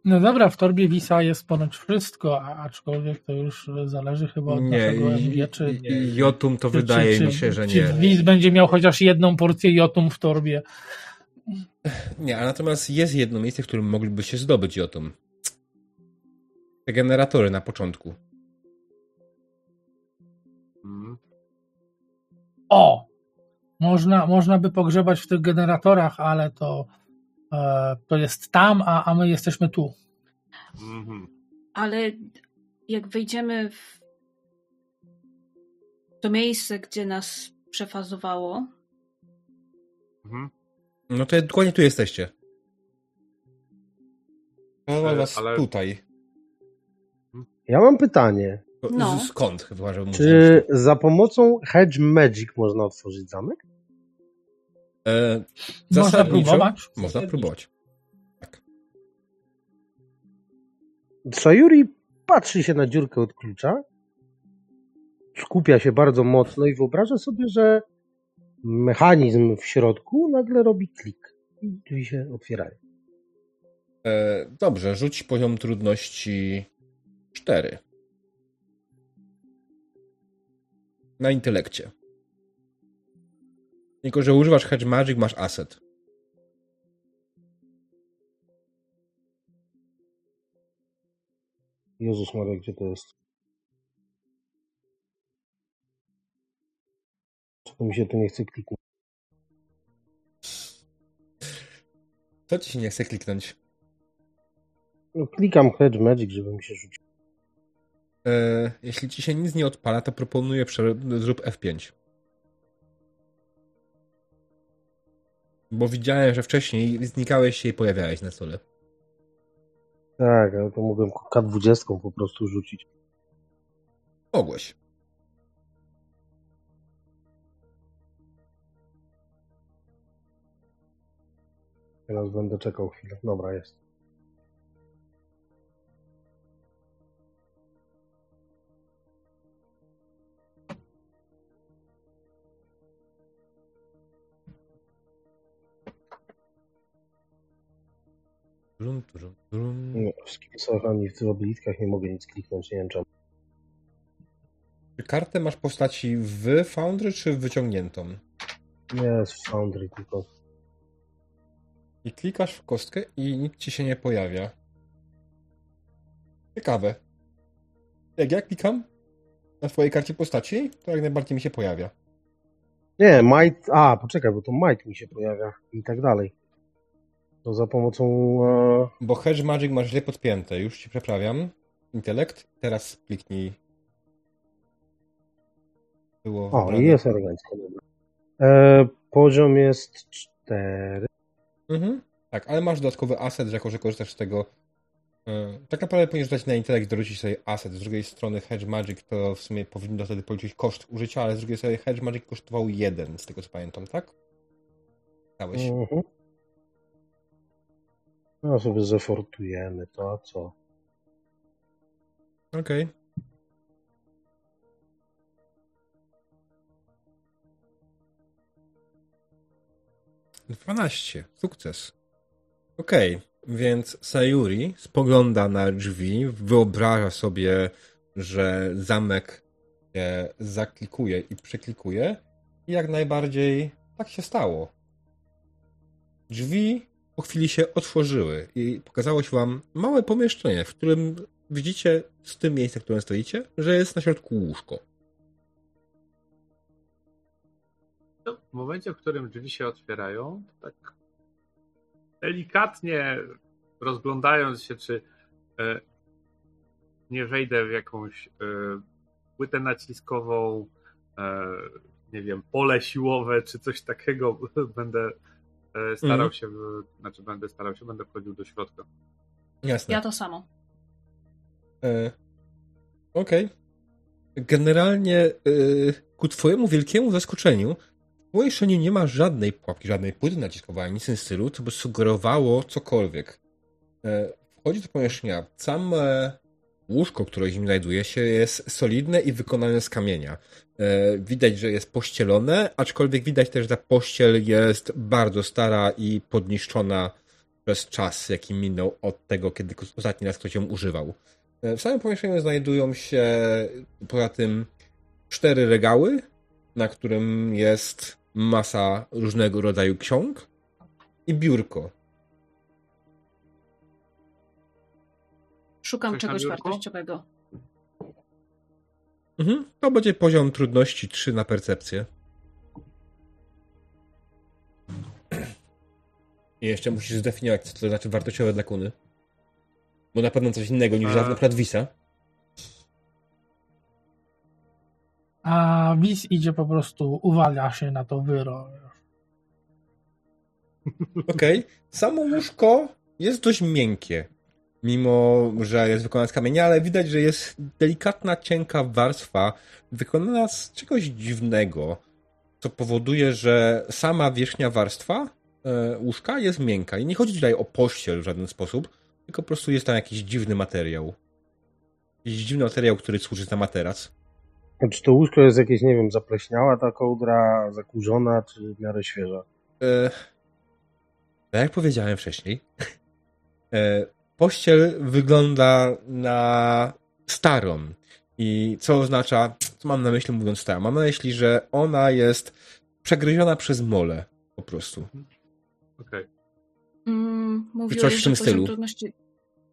[SPEAKER 5] No dobra, w torbie Wisa jest ponoć wszystko, a aczkolwiek to już zależy chyba od
[SPEAKER 1] Nie,
[SPEAKER 5] naszego MG, czy,
[SPEAKER 1] Jotum to
[SPEAKER 5] czy-
[SPEAKER 1] wydaje
[SPEAKER 5] czy,
[SPEAKER 1] mi się, że
[SPEAKER 5] czy
[SPEAKER 1] nie.
[SPEAKER 5] Wis będzie miał chociaż jedną porcję Jotum w torbie.
[SPEAKER 1] Nie, a natomiast jest jedno miejsce, w którym mogliby się zdobyć Jotum. Te generatory na początku.
[SPEAKER 3] Mm.
[SPEAKER 5] O! Można, można by pogrzebać w tych generatorach, ale to, e, to jest tam, a, a my jesteśmy tu.
[SPEAKER 3] Mhm.
[SPEAKER 2] Ale jak wejdziemy w to miejsce, gdzie nas przefazowało,
[SPEAKER 3] Mhm.
[SPEAKER 1] No to dokładnie tu jesteście. Ale
[SPEAKER 3] Ale-
[SPEAKER 1] was
[SPEAKER 3] ale-
[SPEAKER 1] tutaj.
[SPEAKER 4] Ja mam pytanie.
[SPEAKER 2] No.
[SPEAKER 1] Skąd chyba, że
[SPEAKER 4] Czy za pomocą Hedge Magic można otworzyć zamek?
[SPEAKER 1] E,
[SPEAKER 5] Można próbować.
[SPEAKER 1] Można próbować.
[SPEAKER 4] Sayuri patrzy się na dziurkę od klucza, skupia się bardzo mocno i wyobraża sobie, że mechanizm w środku nagle robi klik i drzwi się otwierają.
[SPEAKER 1] E, dobrze, rzuć poziom trudności 4. Na intelekcie. Tylko, że używasz Hedge Magic, masz asset.
[SPEAKER 4] Jezus Maria, gdzie to jest? Czemu mi się tu nie chce kliknąć?
[SPEAKER 1] Co ci się nie chce kliknąć?
[SPEAKER 4] No, klikam Hedge Magic, żeby mi się rzucił.
[SPEAKER 1] E, jeśli ci się nic nie odpala, to proponuję zrób F5. Bo widziałem, że wcześniej znikałeś się i pojawiałeś na stole.
[SPEAKER 4] Tak, ale to mogłem K20 po prostu rzucić.
[SPEAKER 1] Mogłeś.
[SPEAKER 4] Teraz będę czekał chwilę. Dobra, jest.
[SPEAKER 1] Trum, trum, trum.
[SPEAKER 4] Nie, w skillsach ani w abilitkach nie mogę nic kliknąć, nie wiem czemu.
[SPEAKER 1] Czy kartę masz postaci w Foundry, czy wyciągniętą?
[SPEAKER 4] Nie, z Foundry tylko.
[SPEAKER 1] I klikasz w kostkę i nic ci się nie pojawia. Ciekawe. Jak ja klikam na twojej karcie postaci, to jak najbardziej mi się pojawia.
[SPEAKER 4] Nie, Might. A, poczekaj, bo to Might mi się pojawia i tak dalej. To za pomocą. E...
[SPEAKER 1] Bo Hedge Magic masz źle podpięte. Już ci przeprawiam. Intelekt. Teraz kliknij. Było
[SPEAKER 4] O,
[SPEAKER 1] wybrane.
[SPEAKER 4] i jest elegancko. Dobra. E, poziom jest 4.
[SPEAKER 1] Mhm. Tak, ale masz dodatkowy asset, że jako że korzystasz z tego. e, tak naprawdę powinieneś dać na intelekt, dorzucić sobie asset. Z drugiej strony Hedge Magic to w sumie powinno wtedy policzyć koszt użycia, ale z drugiej strony Hedge Magic kosztował jeden, z tego co pamiętam, tak? Dałeś.
[SPEAKER 4] Mhm. No sobie zefortujemy to, co?
[SPEAKER 1] Okej. Dwanaście. Sukces. Okej, więc Sayuri spogląda na drzwi, wyobraża sobie, że zamek się zaklikuje i przeklikuje i jak najbardziej tak się stało. Drzwi po chwili się otworzyły i pokazało się wam małe pomieszczenie, w którym widzicie z tym miejsca, w którym stoicie, że jest na środku łóżko.
[SPEAKER 3] No, w momencie, w którym drzwi się otwierają, tak delikatnie rozglądając się, czy e, nie wejdę w jakąś e, płytę naciskową, e, nie wiem, pole siłowe, czy coś takiego, (laughs) będę starał
[SPEAKER 1] Mhm.
[SPEAKER 3] się, w- znaczy będę starał się, będę wchodził do środka.
[SPEAKER 1] Jasne.
[SPEAKER 2] ja to samo.
[SPEAKER 1] E, Okej. Generalnie e, ku twojemu wielkiemu zaskoczeniu w pomieszczeniu nie ma żadnej pułapki, żadnej płyty naciskowej, nic w tym stylu, co by sugerowało cokolwiek. E, wchodzi do pomieszczenia. Same łóżko, które w nim znajduje się, jest solidne i wykonane z kamienia. E, widać, że jest pościelone, aczkolwiek widać też, że ta pościel jest bardzo stara i podniszczona przez czas, jaki minął od tego, kiedy ostatni raz ktoś ją używał. E, W samym pomieszczeniu znajdują się poza tym cztery regały, na którym jest masa różnego rodzaju ksiąg i biurko.
[SPEAKER 2] Szukam
[SPEAKER 3] Coś
[SPEAKER 2] czegoś wartościowego.
[SPEAKER 1] Mhm. To będzie poziom trudności 3 na percepcję. I jeszcze musisz zdefiniować, co to znaczy wartościowe dla kuny. Bo na pewno coś innego niż
[SPEAKER 3] A.
[SPEAKER 1] na przykład Wisa.
[SPEAKER 5] A Wis idzie po prostu, uwaga się na to wyro.
[SPEAKER 1] Okej. Samo łóżko jest dość miękkie. Mimo, że jest wykonane z kamienia, ale widać, że jest delikatna, cienka warstwa wykonana z czegoś dziwnego, co powoduje, że sama wierzchnia warstwa e, łóżka jest miękka. I nie chodzi tutaj o pościel w żaden sposób, tylko po prostu jest tam jakiś dziwny materiał. Jakiś dziwny materiał, który służy za materac.
[SPEAKER 4] A Czy to łóżko jest jakieś, nie wiem, zapleśniała ta kołdra, zakurzona, czy w miarę świeża?
[SPEAKER 1] E, tak jak powiedziałem wcześniej, (laughs) e, pościel wygląda na starą. I co oznacza, co mam na myśli mówiąc starą? Mam na myśli, że ona jest przegryziona przez mole po prostu.
[SPEAKER 3] Okej.
[SPEAKER 2] Mm, mówiłeś,
[SPEAKER 1] coś w tym stylu.
[SPEAKER 2] trudności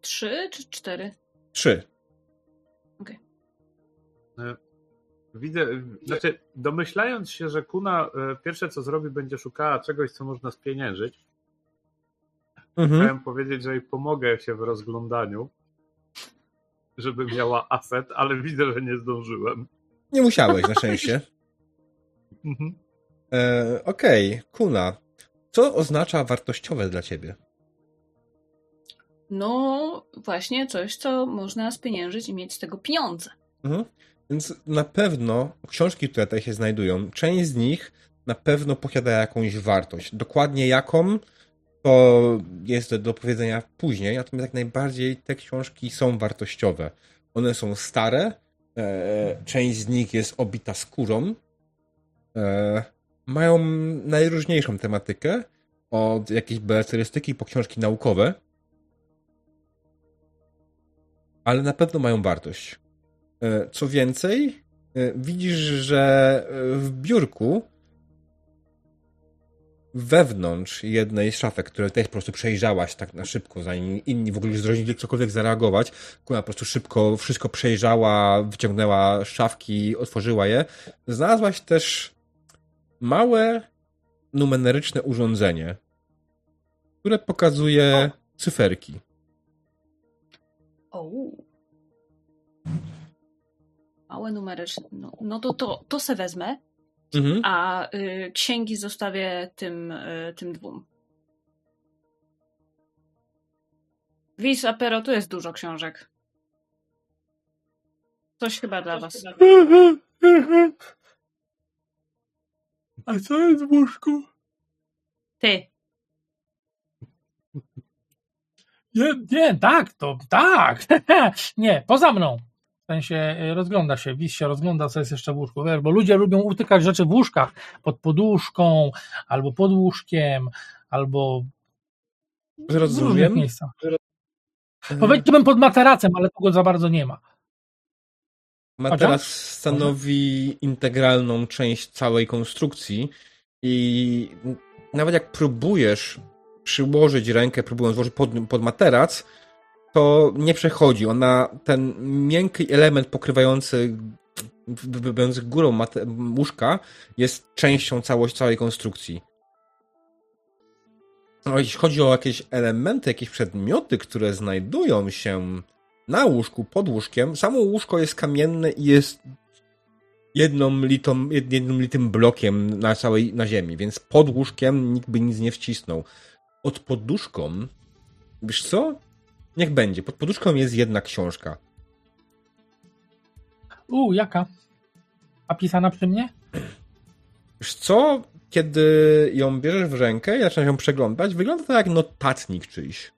[SPEAKER 2] 3 czy 4?
[SPEAKER 1] Trzy.
[SPEAKER 3] Widzę, znaczy domyślając się, że Kuna e, pierwsze co zrobi będzie szukała czegoś, co można spieniężyć,
[SPEAKER 1] Mhm.
[SPEAKER 3] chciałem powiedzieć, że jej pomogę się w rozglądaniu, żeby miała aset, ale widzę, że nie zdążyłem.
[SPEAKER 1] Nie musiałeś, na szczęście. (laughs)
[SPEAKER 3] Mhm.
[SPEAKER 1] E, Okej, Kuna. Co oznacza wartościowe dla ciebie?
[SPEAKER 2] No, właśnie coś, co można spieniężyć i mieć z tego pieniądze.
[SPEAKER 1] Mhm. Więc na pewno książki, które tutaj się znajdują, część z nich na pewno posiada jakąś wartość. Dokładnie jaką, to jest do, powiedzenia później, natomiast jak najbardziej te książki są wartościowe. One są stare, e, część z nich jest obita skórą, e, mają najróżniejszą tematykę, od jakiejś beletrystyki po książki naukowe, ale na pewno mają wartość. E, Co więcej, e, widzisz, że e, w biurku wewnątrz jednej szafek, które też po prostu przejrzałaś tak na szybko, zanim inni w ogóle już zdążyli cokolwiek zareagować, która po prostu szybko wszystko przejrzała, wyciągnęła szafki, otworzyła je, znalazłaś też małe numeryczne urządzenie, które pokazuje cyferki.
[SPEAKER 2] O. Małe numeryczne. No, no to, to, to se wezmę,
[SPEAKER 1] Mhm.
[SPEAKER 2] a y, księgi zostawię tym, y, tym dwóm. Wis, Apero, tu jest dużo książek. Coś chyba dla was.
[SPEAKER 5] A co jest w łóżku?
[SPEAKER 2] Ty.
[SPEAKER 5] Nie, nie, tak, to tak. (laughs) nie, poza mną. W sensie y, rozgląda się, Wis się rozgląda, co jest jeszcze w łóżku. Wiesz, bo ludzie lubią utykać rzeczy w łóżkach, pod poduszką, albo pod łóżkiem, albo w różnych miejscach. Powiedziałbym pod materacem, ale tego za bardzo nie ma.
[SPEAKER 1] Materac stanowi integralną część całej konstrukcji i nawet jak próbujesz przyłożyć rękę, próbując włożyć pod, pod materac, to nie przechodzi. Ona, ten miękki element pokrywający wybywający górą łóżka jest częścią całości, całej konstrukcji. No, jeśli chodzi o jakieś elementy, jakieś przedmioty, które znajdują się na łóżku, pod łóżkiem, samo łóżko jest kamienne i jest jedną litą, jednym litym blokiem na całej, na ziemi, więc pod łóżkiem nikt by nic nie wcisnął. Pod poduszką, wiesz co? Niech będzie. Pod poduszką jest jedna książka.
[SPEAKER 5] U, jaka? A pisana przy mnie?
[SPEAKER 1] Wiesz co, kiedy ją bierzesz w rękę i zaczynasz ją przeglądać, wygląda to jak notatnik czyjś.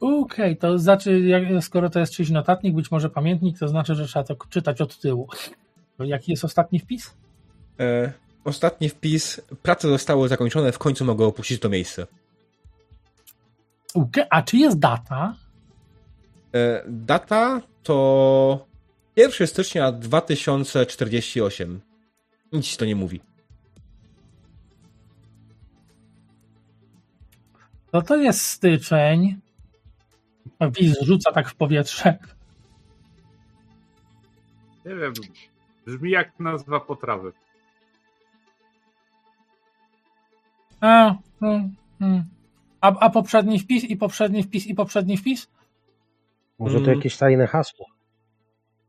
[SPEAKER 5] Okej, to znaczy, jak, skoro to jest czyjś notatnik, być może pamiętnik, to znaczy, że trzeba to czytać od tyłu. Jaki jest ostatni wpis?
[SPEAKER 1] E, ostatni wpis. Prace zostały zakończone, w końcu mogę opuścić to miejsce.
[SPEAKER 5] Okej, a czy jest data?
[SPEAKER 1] E, data to 1 stycznia 2048. Nic to nie mówi.
[SPEAKER 5] To to jest styczeń. Wpis rzuca tak w powietrze.
[SPEAKER 3] Nie wiem, brzmi jak nazwa potrawy.
[SPEAKER 5] A, mm, mm. A, a poprzedni wpis i poprzedni wpis i poprzedni wpis?
[SPEAKER 4] Może to
[SPEAKER 1] Mm.
[SPEAKER 4] jakieś tajne hasło.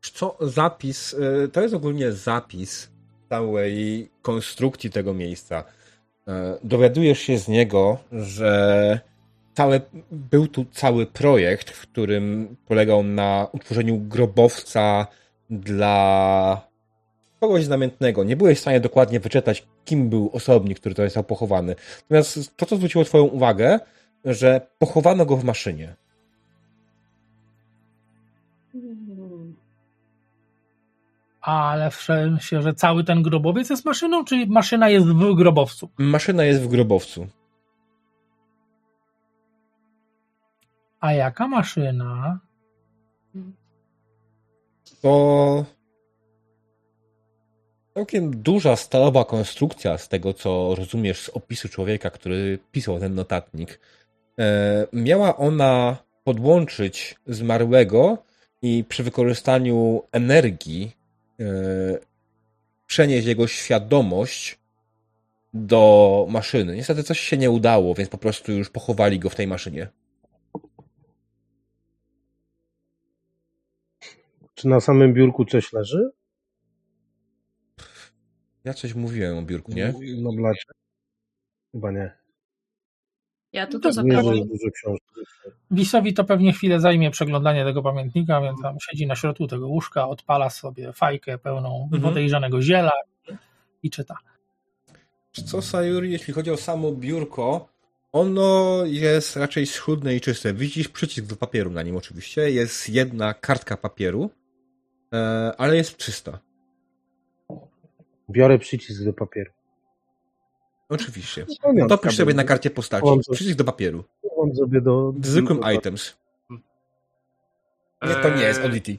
[SPEAKER 1] Co zapis, e, to jest ogólnie zapis całej konstrukcji tego miejsca. E, Dowiadujesz się z niego, że cały, był tu cały projekt, w którym polegał na utworzeniu grobowca dla kogoś znamiennego. Nie byłeś w stanie dokładnie wyczytać, kim był osobnik, który to został pochowany. Natomiast to, co zwróciło Twoją uwagę, że pochowano go w maszynie.
[SPEAKER 5] Ale w sensie, że cały ten grobowiec jest maszyną, czy maszyna jest w grobowcu?
[SPEAKER 1] Maszyna jest w grobowcu.
[SPEAKER 5] A jaka maszyna?
[SPEAKER 1] To całkiem duża stalowa konstrukcja z tego, co rozumiesz z opisu człowieka, który pisał ten notatnik. E, miała ona podłączyć zmarłego i przy wykorzystaniu energii e, przenieść jego świadomość do maszyny. Niestety coś się nie udało, więc po prostu już pochowali go w tej maszynie.
[SPEAKER 4] Czy na samym biurku coś leży?
[SPEAKER 1] Ja coś mówiłem o biurku, nie?
[SPEAKER 4] Na blacie? Chyba nie.
[SPEAKER 2] Ja tu
[SPEAKER 5] No
[SPEAKER 2] to
[SPEAKER 5] to
[SPEAKER 4] dużo książek.
[SPEAKER 5] Wisowi to pewnie chwilę zajmie przeglądanie tego pamiętnika, więc tam siedzi na środku tego łóżka, odpala sobie fajkę pełną
[SPEAKER 1] Mhm.
[SPEAKER 5] podejrzanego ziela i czyta.
[SPEAKER 1] Czy Co, Sayuri, jeśli chodzi o samo biurko, ono jest raczej schludne i czyste. Widzisz przycisk do papieru na nim oczywiście. Jest jedna kartka papieru, e, ale jest czysta.
[SPEAKER 4] Biorę przycisk do papieru.
[SPEAKER 1] Oczywiście. To pisz sobie na karcie postaci. Przycisk do papieru.
[SPEAKER 4] Mam sobie do...
[SPEAKER 1] Zwykłym
[SPEAKER 4] do-
[SPEAKER 1] items. Nie, to nie jest Oddity. (laughs)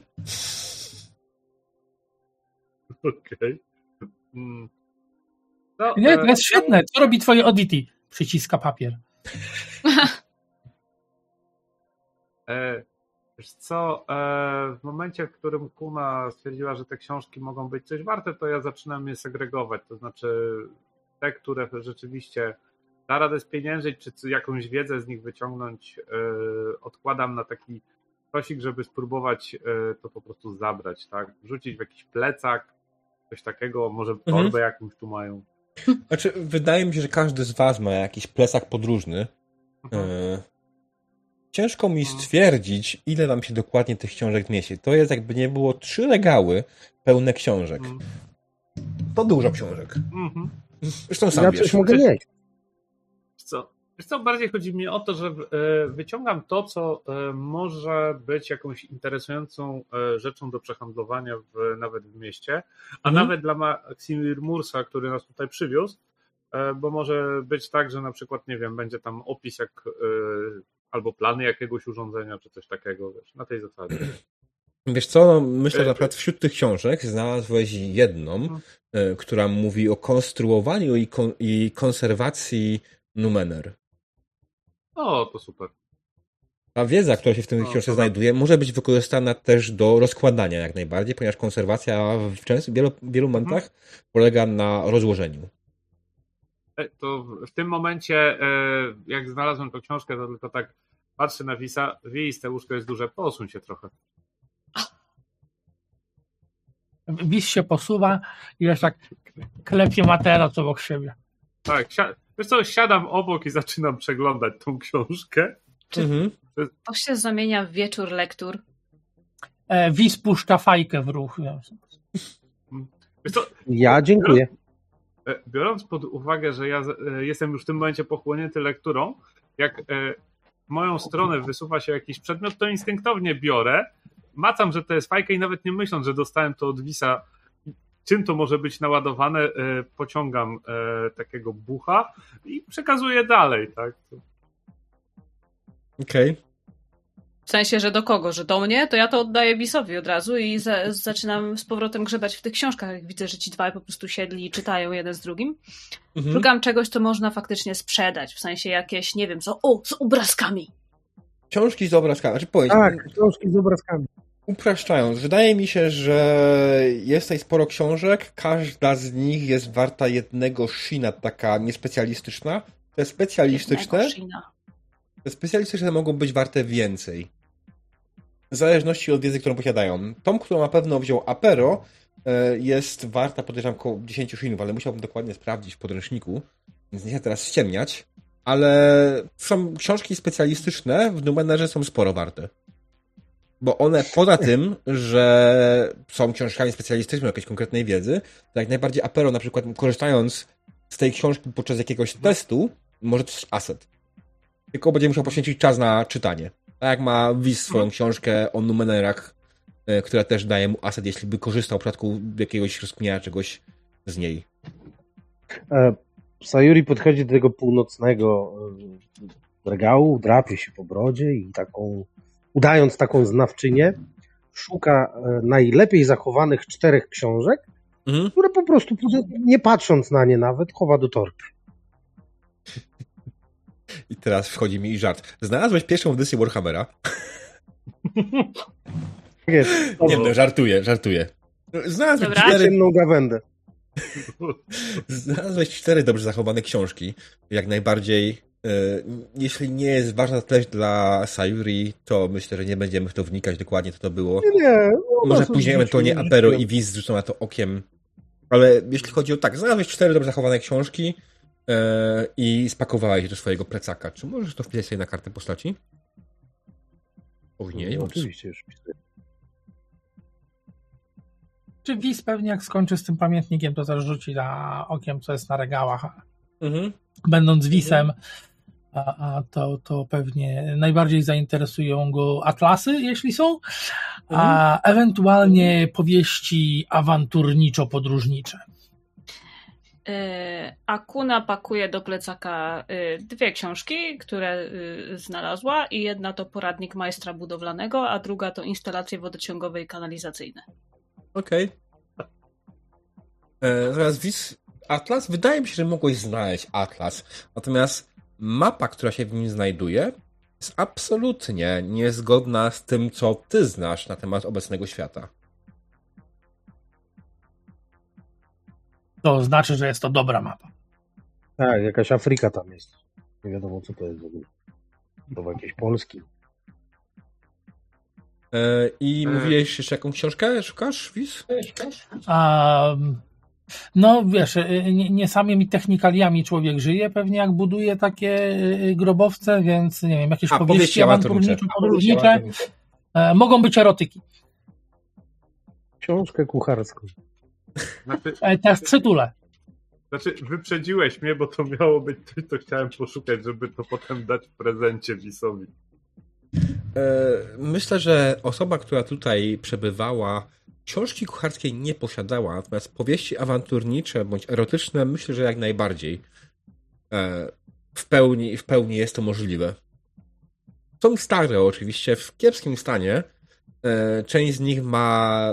[SPEAKER 3] Okej. Mm. No,
[SPEAKER 5] Nie, to
[SPEAKER 3] e,
[SPEAKER 5] jest świetne. Co robi twoje Oddity? Przyciska papier. (laughs)
[SPEAKER 3] E, wiesz co, e, w momencie, w którym Kuna stwierdziła, że te książki mogą być coś warte, to ja zaczynam je segregować. To znaczy te, które rzeczywiście da radę spieniężyć, czy jakąś wiedzę z nich wyciągnąć, e, odkładam na taki kosik, żeby spróbować e, to po prostu zabrać, tak? Wrzucić w jakiś plecak, coś takiego, może torbę
[SPEAKER 1] Mhm.
[SPEAKER 3] jakąś tu mają.
[SPEAKER 1] Znaczy, wydaje mi się, że każdy z was ma jakiś plesak podróżny.
[SPEAKER 3] Mhm.
[SPEAKER 1] Ciężko mi stwierdzić, ile nam się dokładnie tych książek mieści. To jest jakby nie było trzy regały pełne książek.
[SPEAKER 3] Mhm.
[SPEAKER 1] To dużo książek.
[SPEAKER 3] Mhm.
[SPEAKER 1] Zresztą sam
[SPEAKER 4] Ja
[SPEAKER 1] wiesz.
[SPEAKER 4] coś mogę mieć.
[SPEAKER 3] Co, wiesz co, bardziej chodzi mi o to, że e, wyciągam to, co e, może być jakąś interesującą e, rzeczą do przehandlowania w, nawet w mieście, a
[SPEAKER 1] Mhm.
[SPEAKER 3] nawet dla Maximir Mursa, który nas tutaj przywiózł, bo może być tak, że na przykład, nie wiem, będzie tam opis jak albo plany jakiegoś urządzenia, czy coś takiego, wiesz, na tej zasadzie. (clears throat)
[SPEAKER 1] Wiesz co, no, myślę, że
[SPEAKER 3] E,
[SPEAKER 1] na przykład wśród tych książek znalazłeś jedną,
[SPEAKER 3] Mhm.
[SPEAKER 1] e, która mówi o konstruowaniu i, kon- i konserwacji Numener.
[SPEAKER 3] O, to super.
[SPEAKER 1] Ta wiedza, która się w tym książce znajduje, może być wykorzystana też do rozkładania jak najbardziej, ponieważ konserwacja w często, wielu, wielu momentach polega na rozłożeniu.
[SPEAKER 3] E, To w- tym momencie, e, jak znalazłem tą książkę, to tylko tak patrzę na Wisa, Wis, te łóżko jest duże, posuń się trochę.
[SPEAKER 5] Wis się posuwa i już tak klepie materac obok siebie.
[SPEAKER 3] Tak, wiesz co, siadam obok i zaczynam przeglądać tą książkę.
[SPEAKER 2] Czy-
[SPEAKER 1] Mhm.
[SPEAKER 2] To się zamienia w wieczór lektur.
[SPEAKER 5] E, Wis puszcza fajkę w ruch.
[SPEAKER 3] Wiesz co,
[SPEAKER 4] Ja dziękuję.
[SPEAKER 3] E, biorąc pod uwagę, że ja e, jestem już w tym momencie pochłonięty lekturą, jak e, w moją stronę wysuwa się jakiś przedmiot, to instynktownie biorę, macam, że to jest fajka i nawet nie myśląc, że dostałem to od Wisa, czym to może być naładowane, pociągam takiego bucha i przekazuję dalej, tak?
[SPEAKER 1] Okej.
[SPEAKER 2] W sensie, że do kogo? Że do mnie? To ja to oddaję Wisowi od razu i za, zaczynam z powrotem grzebać w tych książkach. Jak widzę, że ci dwaj po prostu siedli i czytają jeden z drugim.
[SPEAKER 1] Mhm.
[SPEAKER 2] Szukam czegoś, co można faktycznie sprzedać. W sensie jakieś, nie wiem co, o, z obrazkami.
[SPEAKER 1] Książki z obrazkami. Znaczy powiedz,
[SPEAKER 4] Tak, książki z obrazkami.
[SPEAKER 1] upraszczając, wydaje mi się, że jest tutaj sporo książek. Każda z nich jest warta jednego shina, taka niespecjalistyczna. Te specjalistyczne, te specjalistyczne mogą być warte więcej. W zależności od wiedzy, którą posiadają. Tą, którą na pewno wziął Apero, e, jest warta, podejrzewam, około 10 shinów, ale musiałbym dokładnie sprawdzić w podręczniku, więc nie chcę teraz ściemniać. Ale są książki specjalistyczne, w numerze są sporo warte. Bo one poza tym, że są książkami specjalistycznymi jakiejś konkretnej wiedzy, to jak najbardziej Apero na przykład korzystając z tej książki podczas jakiegoś testu, może to jest asset. Tylko będzie musiał poświęcić czas na czytanie. Tak jak ma Wiz swoją książkę o numerach, e, która też daje mu asset, jeśli by korzystał w przypadku jakiegoś rozkminiania czegoś z niej.
[SPEAKER 4] E, Sayuri podchodzi do tego północnego e, regału, drapie się po brodzie i taką, udając taką znawczynię, szuka najlepiej zachowanych czterech książek,
[SPEAKER 1] Mhm.
[SPEAKER 4] które po prostu, nie patrząc na nie nawet, chowa do torby.
[SPEAKER 1] I teraz wchodzi mi żart. Znalazłeś pierwszą edycję Warhammera?
[SPEAKER 4] Tak jest.
[SPEAKER 1] Nie no, żartuję, żartuję. Znalazłeś
[SPEAKER 2] Dobra.
[SPEAKER 1] cztery,
[SPEAKER 4] Ciemną gawędę. (laughs)
[SPEAKER 1] znalazłeś cztery dobrze zachowane książki. Jak najbardziej. e, Jeśli nie jest ważna treść dla Sayuri, to myślę, że nie będziemy w to wnikać dokładnie, co to było.
[SPEAKER 4] Nie, nie. no,
[SPEAKER 1] Może później ewentualnie. Apero i Wiz rzucą na to okiem. Ale jeśli chodzi o tak, znalazłeś cztery dobrze zachowane książki i spakowałeś je do swojego plecaka. Czy możesz to wpisać sobie na kartę postaci? Oj, nie, nie
[SPEAKER 4] No, oczywiście już wpisuję.
[SPEAKER 5] Czy Wis pewnie jak skończy z tym pamiętnikiem, to też rzuci na okiem, co jest na regałach.
[SPEAKER 1] Mhm.
[SPEAKER 5] Będąc Wisem, a, a to, to pewnie najbardziej zainteresują go atlasy, jeśli są, a ewentualnie powieści awanturniczo-podróżnicze.
[SPEAKER 2] E, Akuna pakuje do plecaka e, dwie książki, które e, znalazła i jedna to poradnik majstra budowlanego, a druga to instalacje wodociągowe i kanalizacyjne.
[SPEAKER 1] Okej. E, Zaraz Wiz Atlas. Wydaje mi się, że mogłeś znaleźć Atlas. Natomiast mapa, która się w nim znajduje, jest absolutnie niezgodna z tym, co ty znasz na temat obecnego świata.
[SPEAKER 5] To znaczy, że jest to dobra mapa.
[SPEAKER 4] Tak, jakaś Afryka tam jest. Nie wiadomo, co to jest w ogóle. To jakieś Polski.
[SPEAKER 1] E, I
[SPEAKER 3] E.
[SPEAKER 1] mówiłeś jeszcze jaką książkę szukasz, Wiz?
[SPEAKER 5] A, no wiesz, y, nie, nie samymi technikaliami człowiek żyje, pewnie jak buduje takie y, grobowce, więc nie wiem, jakieś
[SPEAKER 1] A,
[SPEAKER 5] powieści
[SPEAKER 1] powieści awanturnicze.
[SPEAKER 5] awanturniczo-podróżnicze e, mogą być erotyki.
[SPEAKER 4] Książkę kucharską.
[SPEAKER 3] Znaczy,
[SPEAKER 5] Teraz przytulę.
[SPEAKER 3] znaczy, wyprzedziłeś mnie, bo to miało być coś, co chciałem poszukać, żeby to potem dać w prezencie Wisowi.
[SPEAKER 1] E, Myślę, że osoba, która tutaj przebywała, książki kucharskiej nie posiadała, natomiast powieści awanturnicze bądź erotyczne, myślę, że jak najbardziej. E, W pełni, w pełni jest to możliwe. Są stare oczywiście, w kiepskim stanie. Część z nich ma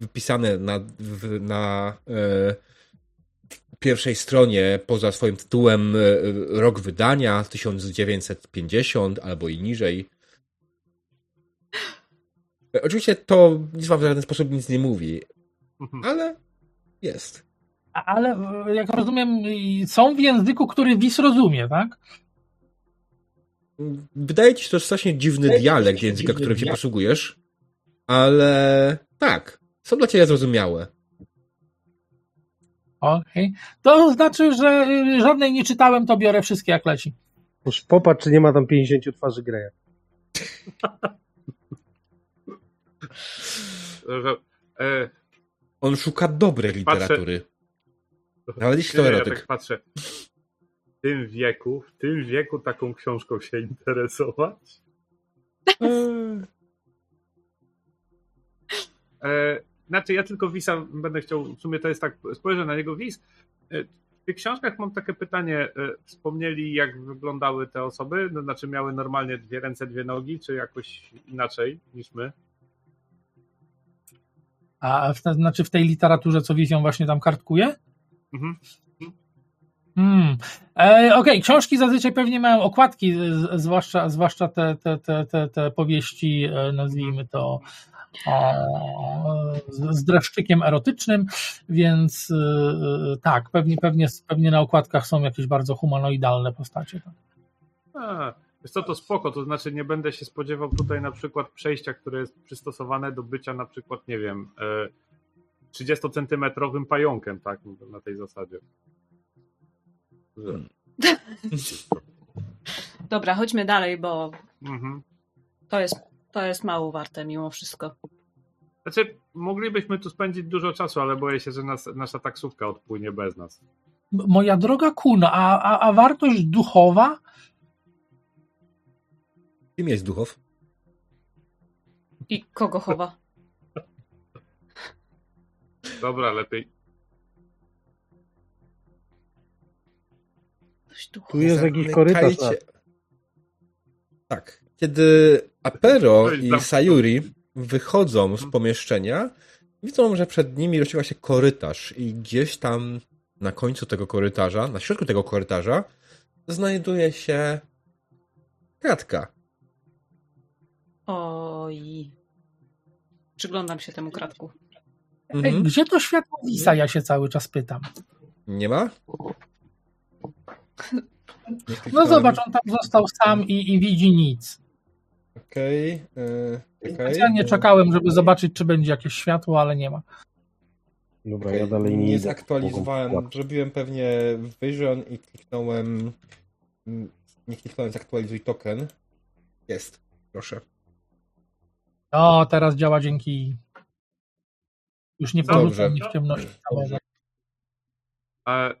[SPEAKER 1] wypisane na, w, na e, pierwszej stronie, poza swoim tytułem, e, rok wydania 1950 albo i niżej. E, Oczywiście to nic wam w żaden sposób nic nie mówi,
[SPEAKER 3] Mhm.
[SPEAKER 1] ale jest.
[SPEAKER 5] Ale jak rozumiem, są w języku, który WIS rozumie, tak?
[SPEAKER 1] Wydaje ci się to strasznie dziwny dialekt języka, którym się posługujesz, ale tak, są dla ciebie zrozumiałe.
[SPEAKER 5] Okej. To znaczy, że y, żadnej nie czytałem, to biorę wszystkie jak leci.
[SPEAKER 4] Już popatrz, czy nie ma tam 50 twarzy Greya. (laughs)
[SPEAKER 1] On szuka dobrej
[SPEAKER 3] Patrzę-
[SPEAKER 1] literatury. Nawet jeśli to
[SPEAKER 3] nie, ja
[SPEAKER 1] erotyk.
[SPEAKER 3] tak patrzę. W tym wieku, w tym wieku taką książką się interesować. (laughs) E, znaczy, ja tylko Wisa będę chciał, w sumie to jest tak, spojrzę na niego Wis. E, w tych książkach mam takie pytanie. E, wspomnieli, jak wyglądały te osoby? No, znaczy, miały normalnie dwie ręce, dwie nogi, czy jakoś inaczej niż my?
[SPEAKER 5] A w, znaczy w tej literaturze, co wizją właśnie tam kartkuje?
[SPEAKER 3] Mhm.
[SPEAKER 5] Hmm. E, Okej, książki zazwyczaj pewnie mają okładki, zwłaszcza, zwłaszcza te, te, te, te, te powieści, e, nazwijmy to o, z, z dreszczykiem erotycznym, więc e, tak, pewnie, pewnie, pewnie na okładkach są jakieś bardzo humanoidalne postacie. tak.
[SPEAKER 3] A, co, to spoko, to znaczy nie będę się spodziewał tutaj na przykład przejścia, które jest przystosowane do bycia na przykład, nie wiem, e, 30-centymetrowym pająkiem, tak, na tej zasadzie. (laughs)
[SPEAKER 2] Dobra, chodźmy dalej, bo
[SPEAKER 3] Mhm.
[SPEAKER 2] to jest, to jest mało warte mimo wszystko.
[SPEAKER 3] Znaczy, moglibyśmy tu spędzić dużo czasu, ale boję się, że nas, nasza taksówka odpłynie bez nas.
[SPEAKER 5] Moja droga Kuno, a, a, a wartość duchowa?
[SPEAKER 1] Kim jest Duchow?
[SPEAKER 2] I kogo chowa?
[SPEAKER 3] Dobra, lepiej.
[SPEAKER 2] Tu
[SPEAKER 4] Tu jest jakiś korytarz.
[SPEAKER 1] Zamykajcie- Tak. Kiedy Apero i Sayuri wychodzą z pomieszczenia, widzą, że przed nimi rozciąga się korytarz i gdzieś tam na końcu tego korytarza, na środku tego korytarza znajduje się kratka.
[SPEAKER 2] Oj. Przyglądam się temu kratku.
[SPEAKER 5] Ej,
[SPEAKER 1] Mhm.
[SPEAKER 5] gdzie to światło wisa, ja się cały czas pytam.
[SPEAKER 1] Nie ma?
[SPEAKER 5] No zobacz, on tam został sam i, i widzi nic.
[SPEAKER 1] Okej. Okay, okay.
[SPEAKER 5] Specjalnie czekałem, żeby zobaczyć, czy będzie jakieś światło, ale nie ma.
[SPEAKER 4] Dobra, ja dalej nie,
[SPEAKER 1] nie zaktualizowałem.
[SPEAKER 4] Mogą-
[SPEAKER 1] Zrobiłem pewnie Vision i kliknąłem. mm, Nie kliknąłem zaktualizuj token. Jest. Proszę.
[SPEAKER 5] O, teraz działa dzięki. Już nie
[SPEAKER 3] Dobrze.
[SPEAKER 5] porzuca mnie w ciemności całego.
[SPEAKER 3] E,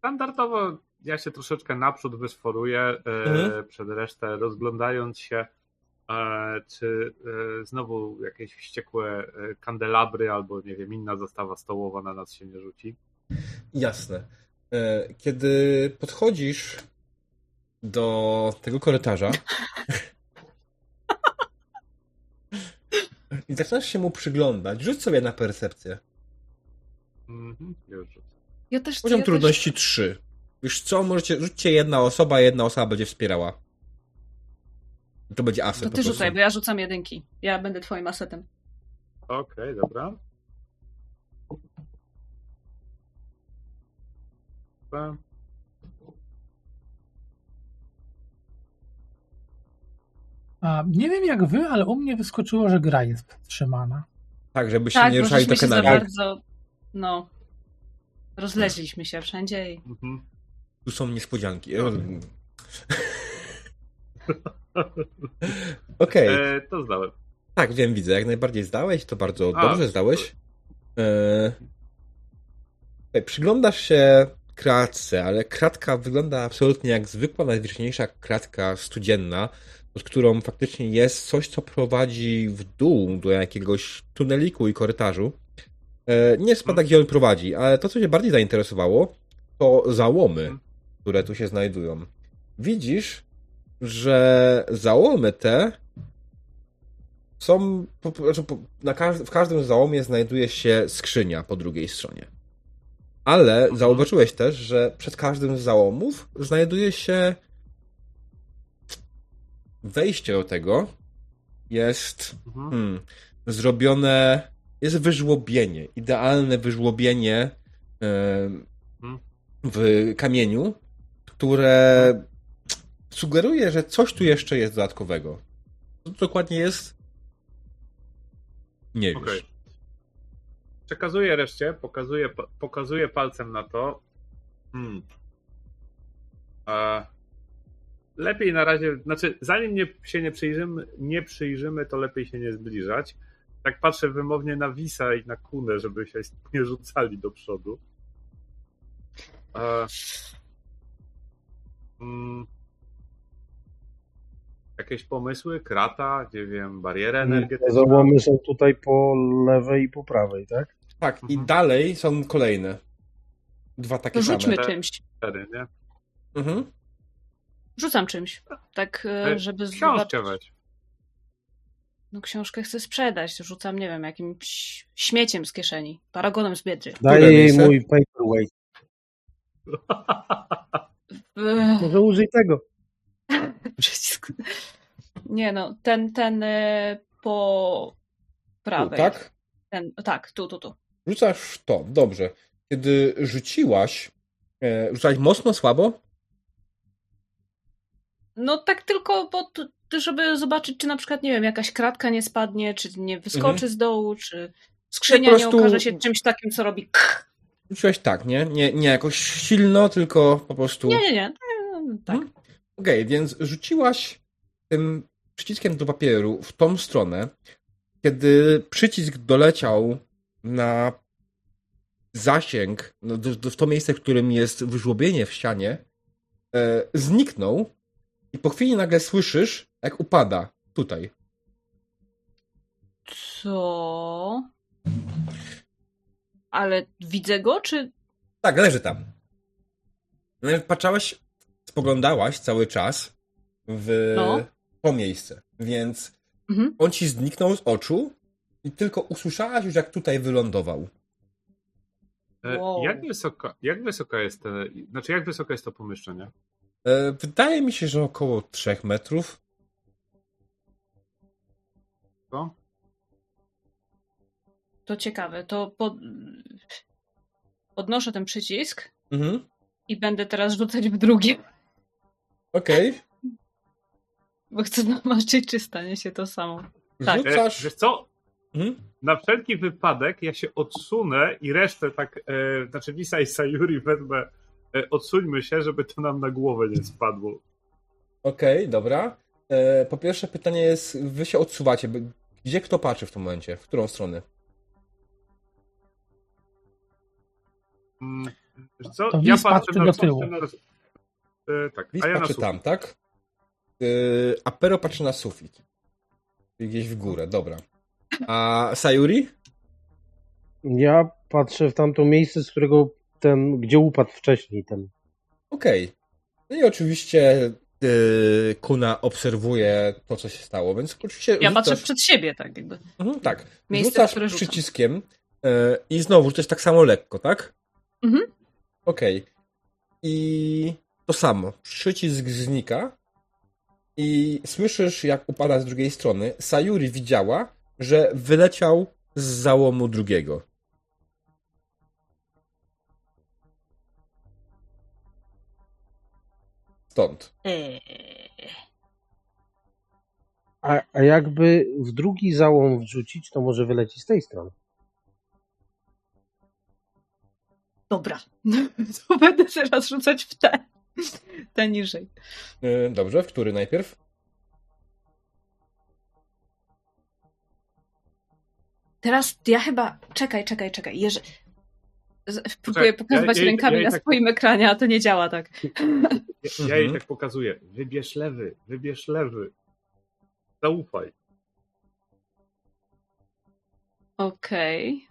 [SPEAKER 3] Standardowo ja się troszeczkę naprzód wysforuję e,
[SPEAKER 1] Mhm.
[SPEAKER 3] przed resztę, rozglądając się, e, czy e, znowu jakieś wściekłe kandelabry albo nie wiem, inna zastawa stołowa na nas się nie rzuci.
[SPEAKER 1] Jasne. Kiedy podchodzisz do tego korytarza (laughs) i zaczynasz się mu przyglądać, rzuć sobie na percepcję.
[SPEAKER 3] Mhm, już rzucę.
[SPEAKER 2] Ja też
[SPEAKER 1] Poziom
[SPEAKER 2] ja
[SPEAKER 1] trudności 3. Już co, możecie, rzućcie jedna osoba, jedna osoba będzie wspierała. To będzie
[SPEAKER 2] Też,
[SPEAKER 1] aset
[SPEAKER 2] to ty rzucaj, bo ja rzucam jedynki. Ja będę twoim asetem.
[SPEAKER 3] Okej, dobra. Dobra.
[SPEAKER 5] A, nie wiem jak wy, ale u mnie wyskoczyło, że gra jest wstrzymana.
[SPEAKER 1] Tak, żebyście
[SPEAKER 2] Tak,
[SPEAKER 1] nie ruszali
[SPEAKER 2] się
[SPEAKER 1] tokenami.
[SPEAKER 2] bardzo... No... Rozleźliśmy się wszędzie i...
[SPEAKER 3] Mhm.
[SPEAKER 1] Tu są niespodzianki. (laughs) Okej.
[SPEAKER 3] E, to zdałem.
[SPEAKER 1] Tak, wiem, widzę. Jak najbardziej zdałeś, to bardzo
[SPEAKER 3] A,
[SPEAKER 1] dobrze zdałeś. E... Okej, Przyglądasz się kratce, ale kratka wygląda absolutnie jak zwykła, najzwyczajniejsza kratka studzienna, pod którą faktycznie jest coś, co prowadzi w dół do jakiegoś tuneliku i korytarzu. E, Nie spada, gdzie on prowadzi, ale to, co cię bardziej zainteresowało, to załomy, które tu się znajdują. Widzisz, że załomy te są. Znaczy po, na każd- w każdym załomie znajduje się skrzynia po drugiej stronie. Ale zauważyłeś też, że przed każdym z załomów znajduje się wejście do tego. Jest
[SPEAKER 3] Mhm.
[SPEAKER 1] hmm, zrobione. Jest wyżłobienie. Idealne wyżłobienie em,
[SPEAKER 3] Mhm.
[SPEAKER 1] w kamieniu, które sugeruje, że coś tu jeszcze jest dodatkowego. Co dokładnie jest? Nie wiesz.
[SPEAKER 3] Okej. Przekazuję reszcie, pokazuję, pokazuję palcem na to. Hmm. E, lepiej na razie, znaczy zanim nie, się nie przyjrzymy, nie przyjrzymy, to lepiej się nie zbliżać. Tak patrzę wymownie na Wisa i na Kunę, żeby się (laughs) nie rzucali do przodu. E, mm, jakieś pomysły? Krata, nie wiem, barierę energetyczną?
[SPEAKER 4] Załomy są tutaj po lewej i po prawej, tak?
[SPEAKER 1] Tak, i
[SPEAKER 3] Mhm.
[SPEAKER 1] dalej są kolejne. Dwa takie
[SPEAKER 2] To rzućmy
[SPEAKER 1] same.
[SPEAKER 2] czymś.
[SPEAKER 3] Cztery, nie?
[SPEAKER 1] Mhm.
[SPEAKER 2] Rzucam czymś. Tak, E, żeby
[SPEAKER 3] Książkę
[SPEAKER 2] zobaczyć.
[SPEAKER 3] weź.
[SPEAKER 2] No książkę chcę sprzedać. Rzucam, nie wiem, jakimś śmieciem z kieszeni. Paragonem z biedry.
[SPEAKER 4] Daję jej mój paperweight. Może użyj tego.
[SPEAKER 2] Nie no, ten, ten e, po
[SPEAKER 1] Tu,
[SPEAKER 2] prawej.
[SPEAKER 1] tak?
[SPEAKER 2] Ten, tak, tu, tu, tu.
[SPEAKER 1] Rzucasz to, dobrze. Kiedy rzuciłaś, e, rzucałeś mocno, słabo?
[SPEAKER 2] No tak tylko, po, to, żeby zobaczyć, czy na przykład, nie wiem, jakaś kratka nie spadnie, czy nie wyskoczy
[SPEAKER 1] Mhm.
[SPEAKER 2] z dołu, czy skrzynia
[SPEAKER 1] Po
[SPEAKER 2] nie
[SPEAKER 1] prostu-
[SPEAKER 2] okaże się czymś takim, co robi kch.
[SPEAKER 1] Rzuciłaś tak, nie? Nie, nie jakoś silno, tylko po prostu...
[SPEAKER 2] Nie, nie, nie. Tak.
[SPEAKER 1] Mhm. Okej, więc rzuciłaś tym przyciskiem do papieru w tą stronę, kiedy przycisk doleciał na zasięg, no, do, do, w to miejsce, w którym jest wyżłobienie w ścianie, e, zniknął i po chwili nagle słyszysz, jak upada tutaj.
[SPEAKER 2] Co? Ale widzę go, czy...
[SPEAKER 1] Tak, leży tam. Patrzałaś, spoglądałaś cały czas w
[SPEAKER 2] No.
[SPEAKER 1] to miejsce, więc
[SPEAKER 2] Mhm.
[SPEAKER 1] on ci zniknął z oczu i tylko usłyszałaś już, jak tutaj wylądował.
[SPEAKER 3] E,
[SPEAKER 2] Wow.
[SPEAKER 3] Jak, wysoka, jak wysoka jest te, znaczy jak wysoka jest to pomieszczenie?
[SPEAKER 1] E, wydaje mi się, że około 3 metrów.
[SPEAKER 2] To ciekawe. To pod... podnoszę ten przycisk
[SPEAKER 1] Mhm.
[SPEAKER 2] i będę teraz rzucać w drugie,
[SPEAKER 1] Okej.
[SPEAKER 2] bo chcę zobaczyć, czy stanie się to samo. Tak.
[SPEAKER 1] Rzucasz.
[SPEAKER 3] wiesz co?
[SPEAKER 1] Mhm.
[SPEAKER 3] Na wszelki wypadek ja się odsunę i resztę tak, e, znaczy Wisa i Sayuri wezmę, e, odsuńmy się, żeby to nam na głowę nie spadło.
[SPEAKER 1] Okej, dobra. E, po pierwsze pytanie jest, wy się odsuwacie. Gdzie kto patrzy w tym momencie? W którą stronę?
[SPEAKER 3] Mm, co?
[SPEAKER 5] To
[SPEAKER 3] Ja patrzę
[SPEAKER 5] patrzy
[SPEAKER 3] na
[SPEAKER 5] do tyłu.
[SPEAKER 3] patrzę Na, e, tak,
[SPEAKER 1] Lis
[SPEAKER 3] a ja
[SPEAKER 1] patrzy tam, tak? E, a Pero patrzy na sufit. Gdzieś w górę, dobra. A Sayuri?
[SPEAKER 4] Ja patrzę w tamto miejsce, z którego ten, gdzie upadł wcześniej ten.
[SPEAKER 1] Okej. No i oczywiście yy, Kuna obserwuje to, co się stało, więc oczywiście
[SPEAKER 2] Ja patrzę
[SPEAKER 1] rzucasz-
[SPEAKER 2] przed siebie, tak jakby.
[SPEAKER 1] Mhm, tak.
[SPEAKER 2] Miejsce,
[SPEAKER 1] Rzucasz
[SPEAKER 2] które rzucam.
[SPEAKER 1] przyciskiem yy, i znowu rzucasz tak samo lekko, tak?
[SPEAKER 2] Mhm.
[SPEAKER 1] Okej. I to samo. Przycisk znika i słyszysz, jak upada z drugiej strony. Sayuri widziała, że wyleciał z załomu drugiego. Stąd.
[SPEAKER 2] Eee.
[SPEAKER 4] A, a jakby w drugi załom wrzucić, to może wyleci z tej strony.
[SPEAKER 2] Dobra. (laughs) To będę teraz rzucać w te. Te niżej.
[SPEAKER 1] Yy, dobrze, w który najpierw?
[SPEAKER 2] Teraz ja chyba. Czekaj, czekaj, czekaj. Jeże... Próbuję pokazywać
[SPEAKER 3] ja- ja-
[SPEAKER 2] rękami
[SPEAKER 3] ja
[SPEAKER 2] na
[SPEAKER 3] tak-
[SPEAKER 2] swoim ekranie, a to nie działa tak.
[SPEAKER 3] Ja, ja jej
[SPEAKER 1] Mhm.
[SPEAKER 3] tak pokazuję. Wybierz lewy, wybierz lewy. Zaufaj.
[SPEAKER 2] Okej.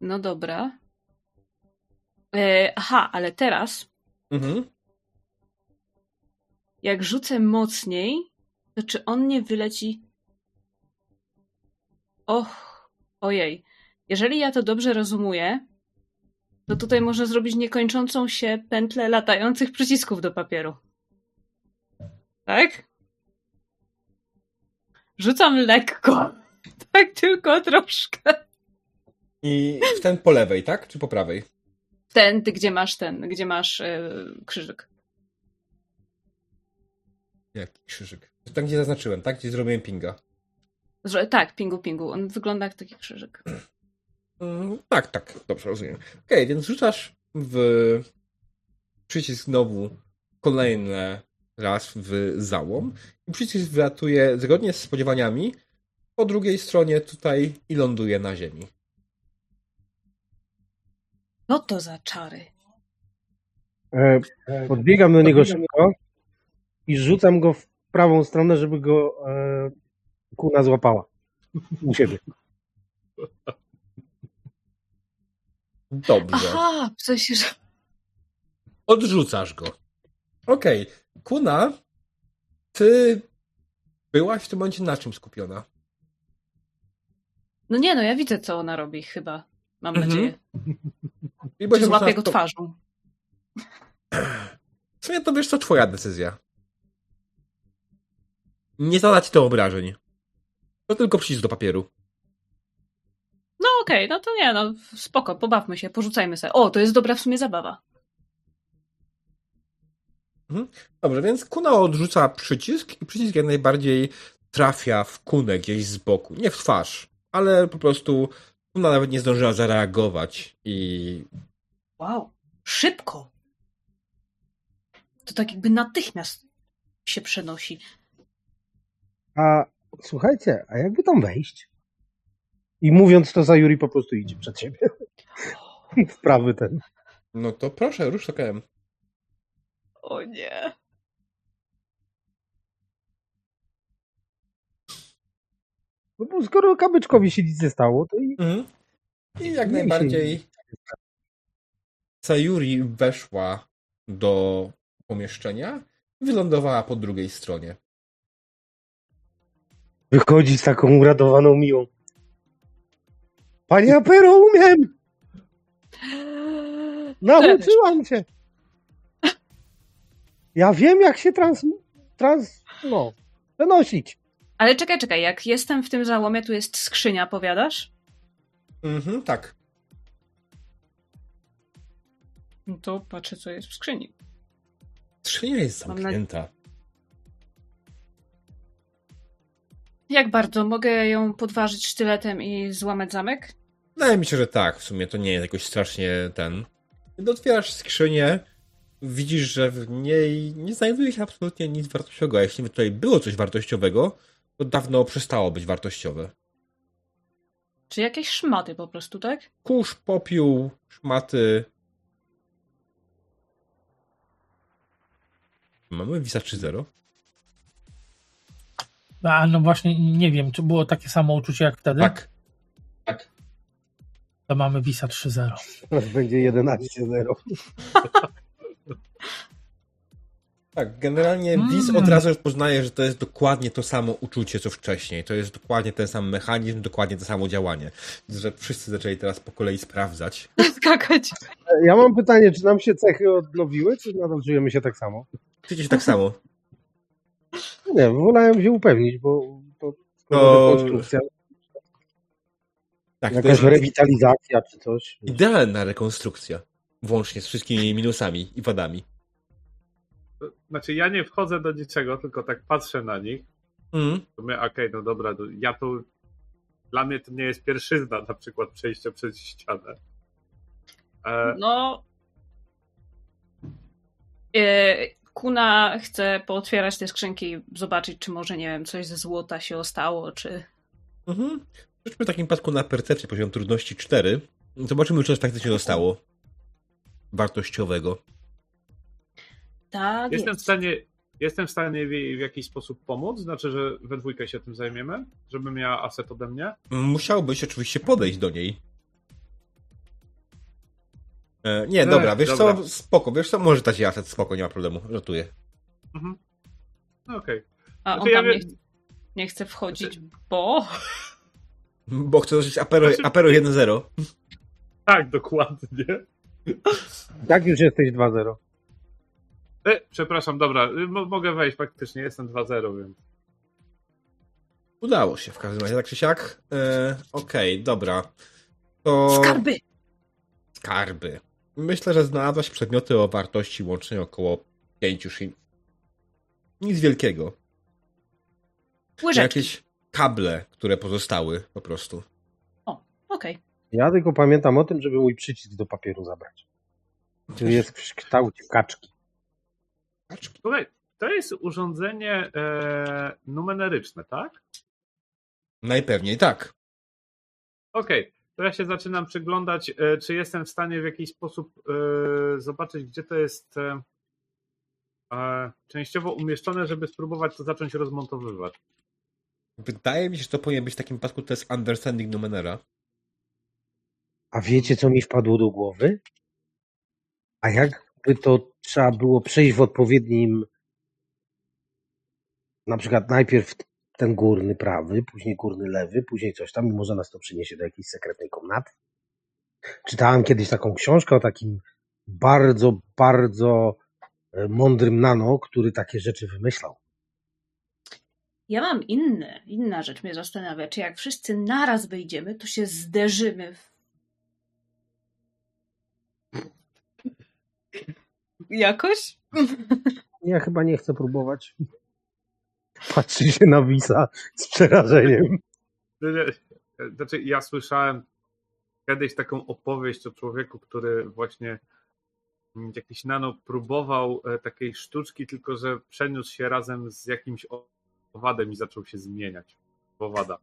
[SPEAKER 2] No dobra. E, aha, ale teraz,
[SPEAKER 1] Mhm.
[SPEAKER 2] jak rzucę mocniej, to czy on nie wyleci. Och, ojej. Jeżeli ja to dobrze rozumuję, to tutaj można zrobić niekończącą się pętlę latających przycisków do papieru. Tak? Rzucam lekko. (laughs) Tak tylko troszkę.
[SPEAKER 1] I w ten po lewej, tak? Czy po prawej?
[SPEAKER 2] Ten, ty gdzie masz ten, gdzie masz yy, krzyżyk.
[SPEAKER 1] Jaki krzyżyk? Tam, gdzie zaznaczyłem, tak? Gdzie zrobiłem pinga.
[SPEAKER 2] Tak, pingu, pingu. On wygląda jak taki krzyżyk.
[SPEAKER 1] Mm, tak, tak, dobrze, rozumiem. Okej, więc rzucasz w przycisk znowu kolejny raz w załom i przycisk wylatuje zgodnie z spodziewaniami po drugiej stronie tutaj i ląduje na ziemi.
[SPEAKER 2] No to za czary.
[SPEAKER 4] E, podbiegam do niego szybko i rzucam go w prawą stronę, żeby go e, kuna złapała u siebie. (laughs)
[SPEAKER 1] Dobrze.
[SPEAKER 2] Aha, w sensie, że...
[SPEAKER 1] Odrzucasz go. Okej. Kuna, ty byłaś w tym momencie na czym skupiona?
[SPEAKER 2] No nie, no ja widzę, co ona robi chyba. Mam
[SPEAKER 1] Mhm.
[SPEAKER 2] nadzieję.
[SPEAKER 1] I
[SPEAKER 2] Czy złapię go
[SPEAKER 1] to-
[SPEAKER 2] twarzą.
[SPEAKER 1] W sumie to wiesz co, twoja decyzja. Nie zadać to obrażeń. To tylko przycisk do papieru.
[SPEAKER 2] Okej, no to nie, no spoko, pobawmy się, porzucajmy sobie. O, to jest dobra w sumie zabawa.
[SPEAKER 1] Dobrze, więc kuna odrzuca przycisk i przycisk jak najbardziej trafia w kunę gdzieś z boku. Nie w twarz, ale po prostu kuna nawet nie zdążyła zareagować i
[SPEAKER 2] Wow, szybko. To tak jakby natychmiast się przenosi.
[SPEAKER 4] A słuchajcie, a jakby tam wejść? I mówiąc to, za Juri po prostu idzie przed siebie. (laughs) w prawy ten.
[SPEAKER 1] no to proszę, rusz tokiem.
[SPEAKER 2] O nie.
[SPEAKER 4] No bo skoro kamyczkowi się nic nie stało, to i
[SPEAKER 1] Mhm. I jak najbardziej Sayuri weszła do pomieszczenia i wylądowała po drugiej stronie.
[SPEAKER 4] wychodzi z taką uradowaną miłą. Panie Apero, umiem! Nauczyłam cię! Ja wiem, jak się trans... trans... no... przenosić.
[SPEAKER 2] Ale czekaj, czekaj, jak jestem w tym załomie, tu jest skrzynia, powiadasz?
[SPEAKER 1] Mhm, tak.
[SPEAKER 2] No to patrzę, co jest w skrzyni.
[SPEAKER 1] Skrzynia jest
[SPEAKER 2] Mam na-
[SPEAKER 1] zamknięta.
[SPEAKER 2] Jak bardzo? Mogę ją podważyć sztyletem i złamać zamek?
[SPEAKER 1] Wydaje mi się, że tak. W sumie to nie jest jakoś strasznie ten. Gdy otwierasz skrzynię, widzisz, że w niej nie znajduje się absolutnie nic wartościowego. A jeśli by tutaj było coś wartościowego, to dawno przestało być wartościowe.
[SPEAKER 2] Czy jakieś szmaty po prostu, tak?
[SPEAKER 1] Kurz, popiół, szmaty. Mamy Visa 3.0?
[SPEAKER 5] A no właśnie, nie wiem, czy było takie samo uczucie jak wtedy?
[SPEAKER 1] Tak.
[SPEAKER 5] To mamy Visa 3.0.
[SPEAKER 4] Teraz będzie 11-0. (laughs)
[SPEAKER 1] Tak, generalnie
[SPEAKER 5] Mm.
[SPEAKER 1] Wiz od razu poznaje, że to jest dokładnie to samo uczucie, co wcześniej. To jest dokładnie ten sam mechanizm, dokładnie to samo działanie. Że wszyscy zaczęli teraz po kolei sprawdzać. (laughs)
[SPEAKER 2] Skakać.
[SPEAKER 4] Ja mam pytanie, czy nam się cechy odnowiły, czy nadal czujemy się tak samo?
[SPEAKER 1] Czujecie się tak samo.
[SPEAKER 4] Nie, wolałem się upewnić, bo to, to
[SPEAKER 1] To-
[SPEAKER 4] rekonstrukcja,
[SPEAKER 1] Tak, to
[SPEAKER 4] jakaś
[SPEAKER 1] jest
[SPEAKER 4] rewitalizacja czy coś.
[SPEAKER 1] idealna rekonstrukcja. Włącznie z wszystkimi minusami i wadami.
[SPEAKER 3] Znaczy, ja nie wchodzę do niczego, tylko tak patrzę na nich.
[SPEAKER 1] Mm.
[SPEAKER 3] To my, okej, no dobra, to ja tu. Dla mnie to nie jest pierwszyzna, na przykład przejście przez ścianę. E,
[SPEAKER 2] No. E, Kuna chce pootwierać te skrzynki, zobaczyć, czy może, nie wiem, coś ze złota się ostało, czy.
[SPEAKER 1] Mhm. Rzućmy w takim przypadku na percepcję poziom trudności 4. Zobaczymy, czy coś faktycznie zostało. Wartościowego.
[SPEAKER 2] Tak.
[SPEAKER 3] jestem w
[SPEAKER 2] jest.
[SPEAKER 3] stanie. Jestem w stanie w, w jakiś sposób pomóc? Znaczy, że we dwójkę się tym zajmiemy? Żeby miała aset ode mnie?
[SPEAKER 1] Musiałbyś oczywiście podejść do niej. E, nie,
[SPEAKER 3] Ech,
[SPEAKER 1] dobra, wiesz
[SPEAKER 3] dobra.
[SPEAKER 1] co, spoko, wiesz co, może dać aset, spoko, nie ma problemu, żartuję.
[SPEAKER 3] Mhm. No, Okej.
[SPEAKER 2] A on
[SPEAKER 3] Znaczy, ja
[SPEAKER 2] tam nie, ch- nie chce wchodzić, bo. (laughs)
[SPEAKER 1] Bo chcę zacząć Apero,
[SPEAKER 3] Znaczy-
[SPEAKER 1] Apero 1-0.
[SPEAKER 3] Tak, dokładnie.
[SPEAKER 4] Tak już jesteś 2-0.
[SPEAKER 3] E, przepraszam, dobra, y, mo- mogę wejść, faktycznie jestem 2-0, więc.
[SPEAKER 1] Udało się w każdym razie, tak czy siak. E, Okej, dobra. To...
[SPEAKER 2] Skarby!
[SPEAKER 1] Skarby. Myślę, że znalazłaś przedmioty o wartości łącznej około 5 shin. Nic wielkiego.
[SPEAKER 2] Łyżeczki.
[SPEAKER 1] Jakieś kable, które pozostały po prostu.
[SPEAKER 2] Okej.
[SPEAKER 4] Ja tylko pamiętam o tym, żeby mój przycisk do papieru zabrać. Który jest w kształcie kaczki.
[SPEAKER 3] Słuchaj, to jest urządzenie e, numeryczne, tak?
[SPEAKER 1] Najpewniej tak.
[SPEAKER 3] Okej, to ja się zaczynam przyglądać, e, czy jestem w stanie w jakiś sposób e, zobaczyć, gdzie to jest e, częściowo umieszczone, żeby spróbować to zacząć rozmontowywać.
[SPEAKER 1] Wydaje mi się, że to powinien być w takim przypadku to jest understanding Numenera.
[SPEAKER 4] A wiecie, co mi wpadło do głowy? A jakby to trzeba było przejść w odpowiednim, na przykład najpierw ten górny prawy, później górny lewy, później coś tam i może nas to przyniesie do jakiejś sekretnej komnaty. Czytałem kiedyś taką książkę o takim bardzo, bardzo e, mądrym nano, który takie rzeczy wymyślał.
[SPEAKER 2] Ja mam inne, inna rzecz mnie zastanawia, czy jak wszyscy naraz wyjdziemy, to się zderzymy. W... Jakoś?
[SPEAKER 4] Ja chyba nie chcę próbować. Patrzy się na Wisa z przerażeniem.
[SPEAKER 3] Nie, nie, Znaczy, ja słyszałem kiedyś taką opowieść o człowieku, który właśnie jakiś nano próbował e, takiej sztuczki, tylko że przeniósł się razem z jakimś owadem i zaczął się zmieniać w owada.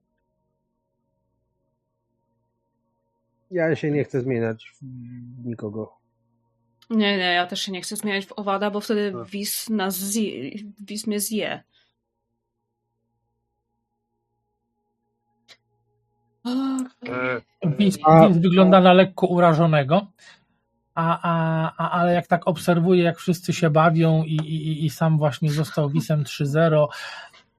[SPEAKER 4] Ja się nie chcę zmieniać w nikogo.
[SPEAKER 2] Nie, nie, ja też się nie chcę zmieniać w owada, bo wtedy
[SPEAKER 3] A.
[SPEAKER 2] Wis nas zje, Wis mnie zje.
[SPEAKER 3] E,
[SPEAKER 5] Więc,
[SPEAKER 4] A-
[SPEAKER 5] więc wygląda na lekko urażonego. A, a, a, ale jak tak obserwuję, jak wszyscy się bawią i, i, i sam właśnie został Wisem 3.0,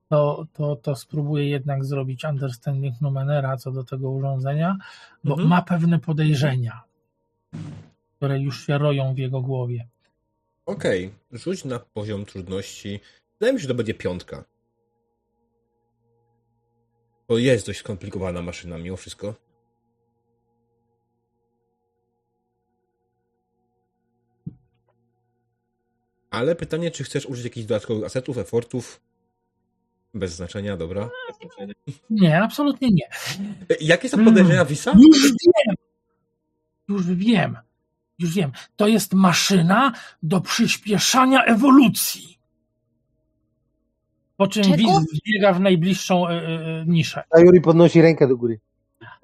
[SPEAKER 5] to, to, to spróbuję jednak zrobić understanding Numenera co do tego urządzenia, bo
[SPEAKER 1] Mhm.
[SPEAKER 5] ma pewne podejrzenia, które już się roją w jego głowie.
[SPEAKER 1] Okej, rzuć na poziom trudności. Wydaje mi się, że to będzie piątka. To jest dość skomplikowana maszyna mimo wszystko. Ale pytanie, czy chcesz użyć jakichś dodatkowych asetów, efortów? Bez znaczenia, dobra.
[SPEAKER 5] Nie, absolutnie nie.
[SPEAKER 1] Jakie są
[SPEAKER 5] Mm.
[SPEAKER 1] podejrzenia Wisa?
[SPEAKER 5] Już wiem. Już wiem. Już wiem. To jest maszyna do przyspieszania ewolucji. Po czym
[SPEAKER 2] Czego?
[SPEAKER 5] Wiz wbiega w najbliższą e, e, niszę.
[SPEAKER 4] A Juri podnosi rękę do góry.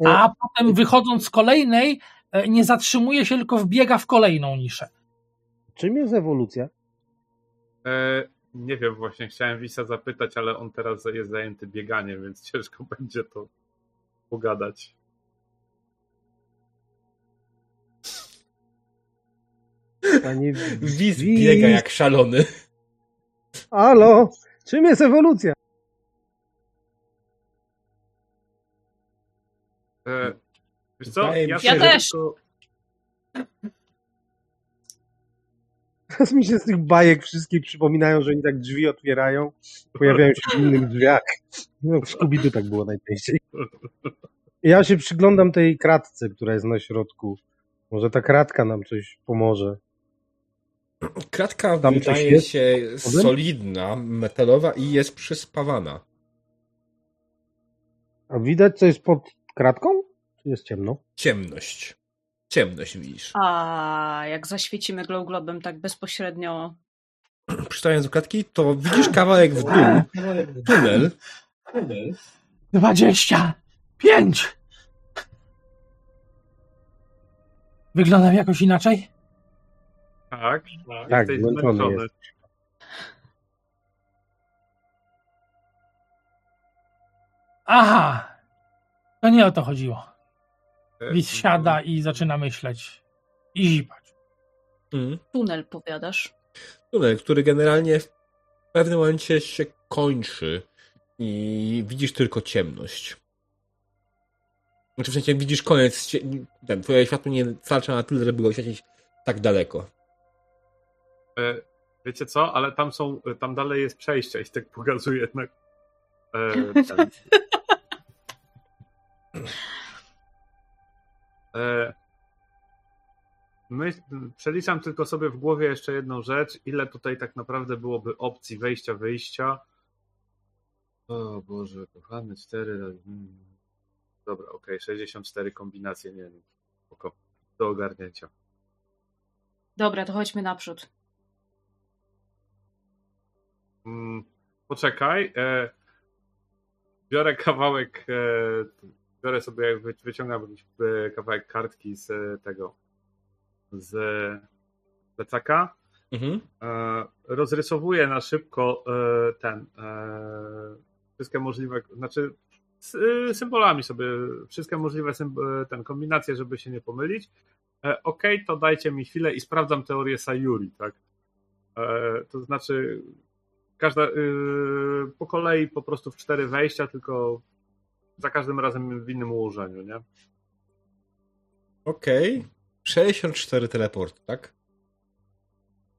[SPEAKER 5] A potem wychodząc z kolejnej, nie zatrzymuje się, tylko wbiega w kolejną niszę.
[SPEAKER 4] Czym jest ewolucja?
[SPEAKER 3] e, nie wiem, właśnie chciałem Wisa zapytać, ale on teraz jest zajęty bieganiem, więc (laughs) ciężko będzie to pogadać.
[SPEAKER 4] Panie
[SPEAKER 1] Wis biega jak szalony.
[SPEAKER 4] Halo, czym jest ewolucja?
[SPEAKER 3] E, wiesz co? Ja,
[SPEAKER 1] się,
[SPEAKER 2] Ja też.
[SPEAKER 3] tylko-
[SPEAKER 4] Teraz mi się z tych bajek wszystkich przypominają, że oni tak drzwi otwierają, pojawiają się w innych drzwiach. No, w Scooby-Doo tak było najczęściej. Ja się przyglądam tej kratce, która jest na środku. Może ta kratka nam coś pomoże.
[SPEAKER 1] Kratka
[SPEAKER 4] Tam
[SPEAKER 1] wydaje
[SPEAKER 4] jest?
[SPEAKER 1] się solidna, metalowa i jest przyspawana.
[SPEAKER 4] A widać, co jest pod kratką? Czy jest ciemno?
[SPEAKER 1] Ciemność. Ciemność widzisz.
[SPEAKER 2] A jak zaświecimy glow globem tak bezpośrednio. (clears throat)
[SPEAKER 1] Przystając do kratki, to widzisz kawałek w dół, (clears throat) tunel,
[SPEAKER 5] Dwadzieścia pięć. Wyglądam jakoś inaczej?
[SPEAKER 3] Tak,
[SPEAKER 4] Tak,
[SPEAKER 3] jesteś
[SPEAKER 4] zmęczony
[SPEAKER 3] zmęczony.
[SPEAKER 4] jest.
[SPEAKER 5] Aha. To nie o to chodziło.
[SPEAKER 3] E,
[SPEAKER 5] Wiz siada i zaczyna myśleć. I zipać.
[SPEAKER 1] Mhm.
[SPEAKER 2] Tunel powiadasz.
[SPEAKER 1] tunel, który generalnie w pewnym momencie się kończy i widzisz tylko ciemność. Znaczy w sensie widzisz koniec, ten, twoje światło nie starcza na tyle, żeby go oświecić tak daleko.
[SPEAKER 3] E, Wiecie co, ale tam są, tam dalej jest przejście i tak pokazuje jednak. E, ten. (laughs) E, my, przeliczam tylko sobie w głowie jeszcze jedną rzecz, ile tutaj tak naprawdę byłoby opcji wejścia, wyjścia. O Boże, kochany, 4 razy. hmm. Dobra, okej, 64 kombinacje, nie wiem. Spoko. Do ogarnięcia.
[SPEAKER 2] Dobra, to chodźmy naprzód.
[SPEAKER 3] Mm, poczekaj. E, biorę kawałek, e, biorę sobie, wy- wyciągam jakiś e, kawałek kartki z tego, z plecaka.
[SPEAKER 1] Mhm.
[SPEAKER 3] Rozrysowuję na szybko ten, wszystkie możliwe, znaczy z symbolami sobie, wszystkie możliwe ten, kombinacje, żeby się nie pomylić. Okej, to dajcie mi chwilę i sprawdzam teorię Sayuri, tak? To znaczy każda, y, po kolei po prostu w cztery wejścia, tylko za każdym razem w innym ułożeniu, nie?
[SPEAKER 1] Okej. 64 teleport, tak?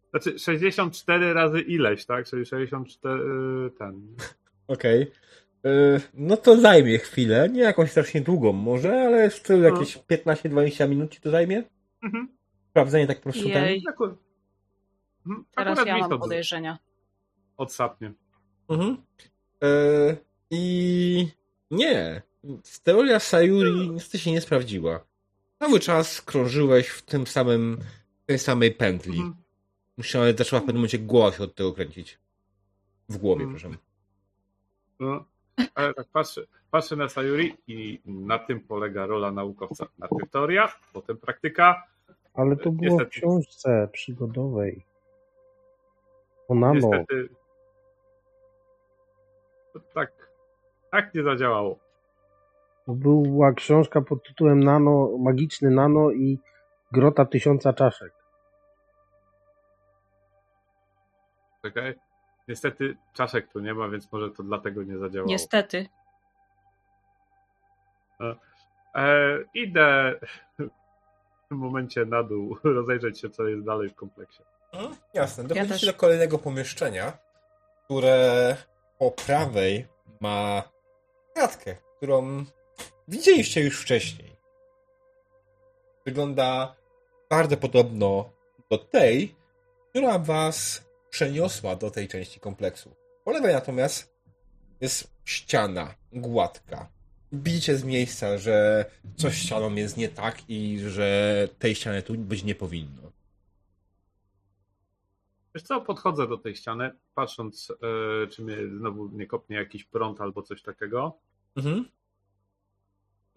[SPEAKER 3] Znaczy 64 razy ileś, tak? Czyli 64 y, ten. (laughs)
[SPEAKER 1] Okej. Y, No to zajmie chwilę, nie jakąś strasznie długą może, ale w stylu
[SPEAKER 3] No.
[SPEAKER 1] jakieś 15-20 minut ci to zajmie?
[SPEAKER 3] Mhm.
[SPEAKER 1] Sprawdzenie tak po prostu ten?
[SPEAKER 2] Jej,
[SPEAKER 3] Akurat, Mhm.
[SPEAKER 2] teraz
[SPEAKER 3] Akurat
[SPEAKER 2] ja mam podejrzenia.
[SPEAKER 3] Odsapnie.
[SPEAKER 1] Mhm. Y, I nie. Teoria Sayuri niestety się nie sprawdziła. Cały czas krążyłeś w tym samym, w tej samej pętli.
[SPEAKER 3] Mhm.
[SPEAKER 1] Musiałem, zaczęła w pewnym momencie głowa się od tego kręcić. W głowie,
[SPEAKER 3] Mhm.
[SPEAKER 1] proszę.
[SPEAKER 3] No, ale tak patrzę, patrzę na Sayuri i na tym polega rola naukowca. Najpierw teoria, potem praktyka.
[SPEAKER 4] Ale to było w
[SPEAKER 3] Niestety.
[SPEAKER 4] książce przygodowej. O nano.
[SPEAKER 3] Niestety to tak, tak nie zadziałało.
[SPEAKER 4] To była książka pod tytułem Nano, Magiczny Nano i Grota Tysiąca Czaszek.
[SPEAKER 3] Czekaj. Niestety czaszek tu nie ma, więc może to dlatego nie zadziałało.
[SPEAKER 2] Niestety.
[SPEAKER 3] E, idę w tym momencie na dół, (laughs) rozejrzeć się, co jest dalej w kompleksie.
[SPEAKER 1] Mhm, Jasne.
[SPEAKER 2] Ja
[SPEAKER 1] Dochodzicie
[SPEAKER 2] też.
[SPEAKER 1] do kolejnego pomieszczenia, które po prawej ma kratkę, którą widzieliście już wcześniej. Wygląda bardzo podobno do tej, która was przeniosła do tej części kompleksu. Po lewej natomiast jest ściana gładka. Widzicie z miejsca, że coś ścianą jest nie tak i że tej ściany tu być nie powinno.
[SPEAKER 3] Wiesz co, podchodzę do tej ściany, patrząc, e, czy mnie znowu nie kopnie jakiś prąd albo coś takiego.
[SPEAKER 1] Mhm.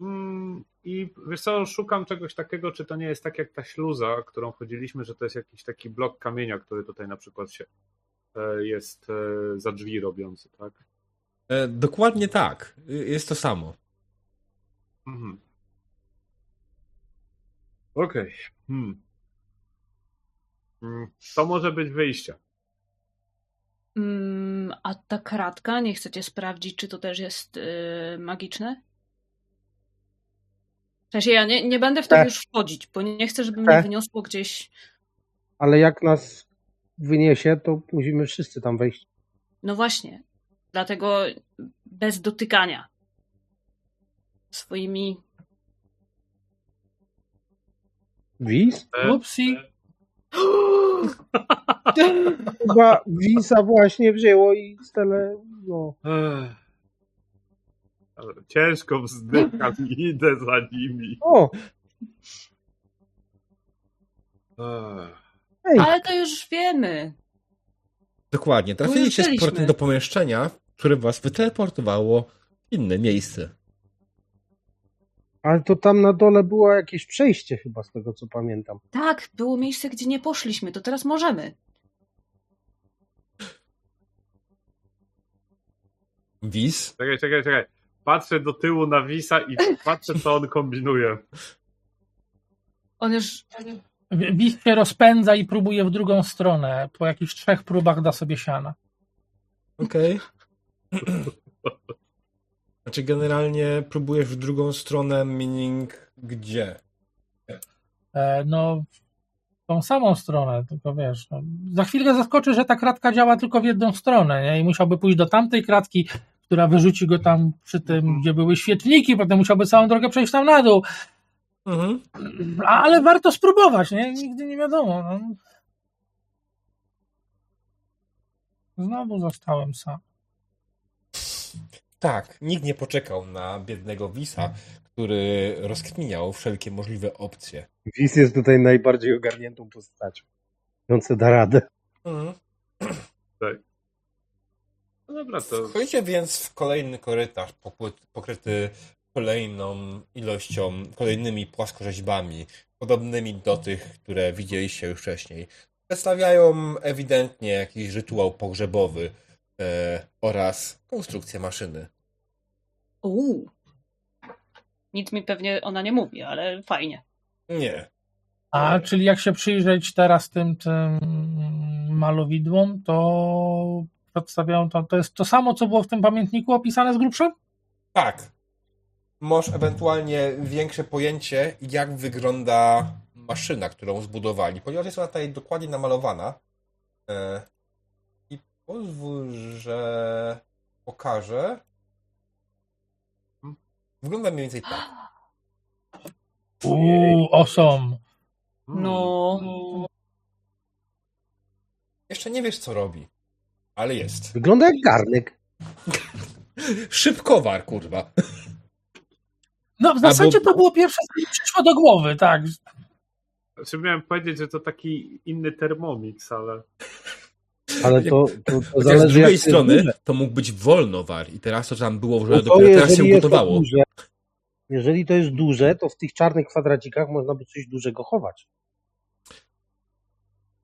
[SPEAKER 3] Mm, I wiesz co, szukam czegoś takiego, czy to nie jest tak jak ta śluza, którą chodziliśmy, że to jest jakiś taki blok kamienia, który tutaj na przykład się e, jest e, za drzwi robiący, tak?
[SPEAKER 1] Dokładnie tak. Y, Jest to samo.
[SPEAKER 3] Mhm. Okej. Hmm. Mm, To może być wyjście.
[SPEAKER 2] Mm, a ta kratka, nie chcecie sprawdzić, czy to też jest yy, magiczne? W sensie ja nie, nie będę w to
[SPEAKER 4] Tak.
[SPEAKER 2] już wchodzić, bo nie chcę, żeby mnie wyniosło gdzieś.
[SPEAKER 4] Ale jak nas wyniesie, to musimy wszyscy tam wejść.
[SPEAKER 2] No właśnie. Dlatego bez dotykania. Swoimi.
[SPEAKER 4] Wiz?
[SPEAKER 3] E,
[SPEAKER 5] Upsi.
[SPEAKER 4] Chyba Wisa właśnie wzięło i stele, no.
[SPEAKER 3] Ciężko wzdycham i (laughs) idę za nimi.
[SPEAKER 4] O, ej,
[SPEAKER 2] Ale to już wiemy.
[SPEAKER 1] Dokładnie. Trafiliście z portem do pomieszczenia, które was wyteleportowało w inne miejsce.
[SPEAKER 4] Ale to tam na dole było jakieś przejście chyba z tego co pamiętam.
[SPEAKER 2] Tak, było miejsce, gdzie nie poszliśmy, to teraz możemy.
[SPEAKER 1] Wiz?
[SPEAKER 3] Czekaj, czekaj, czekaj. Patrzę do tyłu na Wisa i patrzę, co on kombinuje.
[SPEAKER 2] On już.
[SPEAKER 5] Wis się rozpędza i próbuje w drugą stronę. Po jakichś trzech próbach da sobie siana.
[SPEAKER 1] Okej. (laughs) Znaczy generalnie próbujesz w drugą stronę, meaning gdzie?
[SPEAKER 5] E, No, w tą samą stronę, tylko wiesz, no, za chwilę zaskoczy, że ta kratka działa tylko w jedną stronę, nie? I musiałby pójść do tamtej kratki, która wyrzuci go tam przy tym, gdzie były świetniki, potem musiałby całą drogę przejść tam na dół.
[SPEAKER 1] Mhm.
[SPEAKER 5] Ale warto spróbować, nie? Nigdy nie wiadomo. No. Znowu zostałem sam.
[SPEAKER 1] Tak, nikt nie poczekał na biednego Wisa, który rozkminiał wszelkie możliwe opcje.
[SPEAKER 4] Wis jest tutaj najbardziej ogarniętą postacią. On se da radę.
[SPEAKER 1] Mhm.
[SPEAKER 3] No dobra, to
[SPEAKER 1] Wchodzicie więc w kolejny korytarz pokryty kolejną ilością, kolejnymi płaskorzeźbami, podobnymi do tych, które widzieliście już wcześniej. Przedstawiają ewidentnie jakiś rytuał pogrzebowy e, oraz konstrukcję maszyny.
[SPEAKER 2] Uuu. Nic mi pewnie ona nie mówi, ale fajnie.
[SPEAKER 1] Nie.
[SPEAKER 5] A, czyli jak się przyjrzeć teraz tym, tym malowidłom, to przedstawiają to, to jest to samo, co było w tym pamiętniku opisane z grubsza?
[SPEAKER 1] Tak. Masz ewentualnie większe pojęcie, jak wygląda maszyna, którą zbudowali, ponieważ jest ona tutaj dokładnie namalowana. E, I pozwól, że pokażę. Wygląda mniej więcej tak.
[SPEAKER 5] Uuu, awesome.
[SPEAKER 2] No.
[SPEAKER 1] Jeszcze nie wiesz, co robi, ale jest.
[SPEAKER 4] Wygląda jak garnek. (laughs)
[SPEAKER 1] Szybkowar, kurwa.
[SPEAKER 5] No, w zasadzie
[SPEAKER 1] Albo-
[SPEAKER 5] to było pierwsze, co mi przyszło do głowy, tak.
[SPEAKER 3] Znaczy miałem powiedzieć, że to taki inny Thermomix, ale
[SPEAKER 4] Ale to, to, to
[SPEAKER 1] Chociaż z
[SPEAKER 4] zależy
[SPEAKER 1] drugiej strony to mógł być wolnowar i teraz to tam było, że
[SPEAKER 4] No
[SPEAKER 1] dopiero teraz się ugotowało.
[SPEAKER 4] duże, jeżeli to jest duże, to w tych czarnych kwadracikach można by coś dużego chować.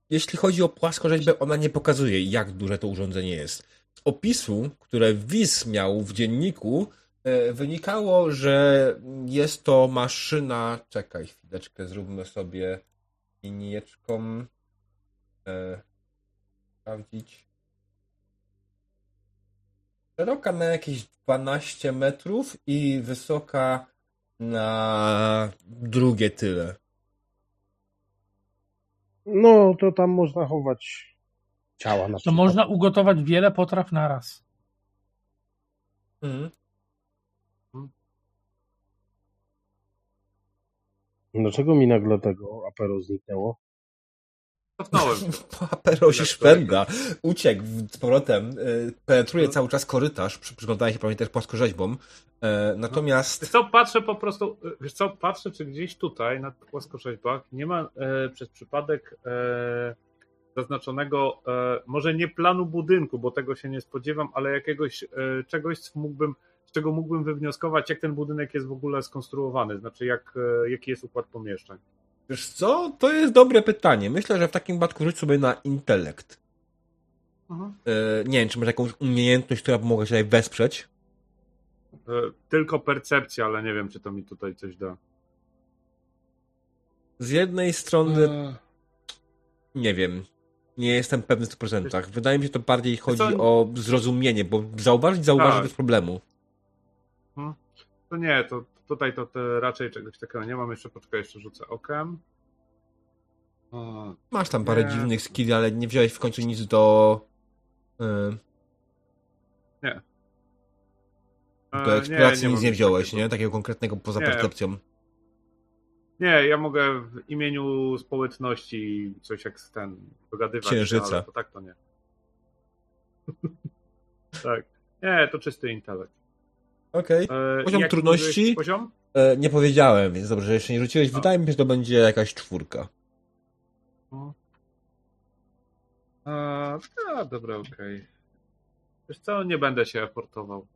[SPEAKER 1] Jeśli chodzi o płaskorzeźbę, ona nie pokazuje, jak duże to urządzenie jest. Z opisu, które WIS miał w dzienniku, e, wynikało, że jest to maszyna. Czekaj, chwileczkę, zróbmy sobie linijeczką. E, sprawdzić. Szeroka na jakieś 12 metrów i wysoka na drugie tyle.
[SPEAKER 4] No, to tam można chować ciała na
[SPEAKER 5] To można ugotować wiele potraw naraz.
[SPEAKER 1] Mhm.
[SPEAKER 4] Dlaczego mi nagle tego apero zniknęło?
[SPEAKER 3] Cofnąłem. (laughs)
[SPEAKER 1] Aperosi szpenda. Uciekł z powrotem. y, Penetruje cały czas korytarz. przy- Przyglądając się pewnie też płaskorzeźbom.
[SPEAKER 3] Wiesz
[SPEAKER 1] Natomiast
[SPEAKER 3] co, patrzę po prostu, wiesz co, patrzę, czy gdzieś tutaj na płaskorzeźbach nie ma e, przez przypadek e, zaznaczonego, e, może nie planu budynku, bo tego się nie spodziewam, ale jakiegoś e, czegoś, mógłbym, z czego mógłbym wywnioskować, jak ten budynek jest w ogóle skonstruowany, znaczy jak, e, jaki jest układ pomieszczeń.
[SPEAKER 1] Wiesz co? To jest dobre pytanie. Myślę, że w takim przypadku rzuć sobie na intelekt.
[SPEAKER 3] Mhm.
[SPEAKER 1] E, Nie wiem, czy masz jakąś umiejętność, która by mogła się tutaj wesprzeć.
[SPEAKER 3] E, Tylko percepcja, ale nie wiem, czy to mi tutaj coś da.
[SPEAKER 1] Z jednej strony, nie wiem. Nie jestem pewny w 100%. Wydaje mi się, że to bardziej chodzi
[SPEAKER 3] co?
[SPEAKER 1] o zrozumienie, bo zauważyć, zauważyć
[SPEAKER 3] Tak.
[SPEAKER 1] bez problemu.
[SPEAKER 3] To nie, to tutaj to, raczej czegoś takiego nie mam. Jeszcze poczekaj, jeszcze rzucę okiem. O,
[SPEAKER 1] Masz tam parę
[SPEAKER 3] Nie.
[SPEAKER 1] dziwnych skilli, ale nie wziąłeś w końcu nic do. y, Do
[SPEAKER 3] e,
[SPEAKER 1] eksploracji nic
[SPEAKER 3] mam
[SPEAKER 1] nie wziąłeś,
[SPEAKER 3] takiego.
[SPEAKER 1] nie? Takiego konkretnego poza
[SPEAKER 3] Nie.
[SPEAKER 1] percepcją.
[SPEAKER 3] Nie, ja mogę w imieniu społeczności coś jak ten dogadywać
[SPEAKER 1] Księżyca.
[SPEAKER 3] się, ale to tak to nie. (laughs) tak. Nie, to czysty intelekt.
[SPEAKER 1] Okej.
[SPEAKER 3] E,
[SPEAKER 1] Poziom trudności?
[SPEAKER 3] Poziom?
[SPEAKER 1] E, Nie powiedziałem, więc dobrze, że jeszcze nie rzuciłeś.
[SPEAKER 3] No.
[SPEAKER 1] Wydaje mi się, że to będzie jakaś czwórka.
[SPEAKER 3] A, a, dobra, okej. Wiesz co, nie będę się aportował.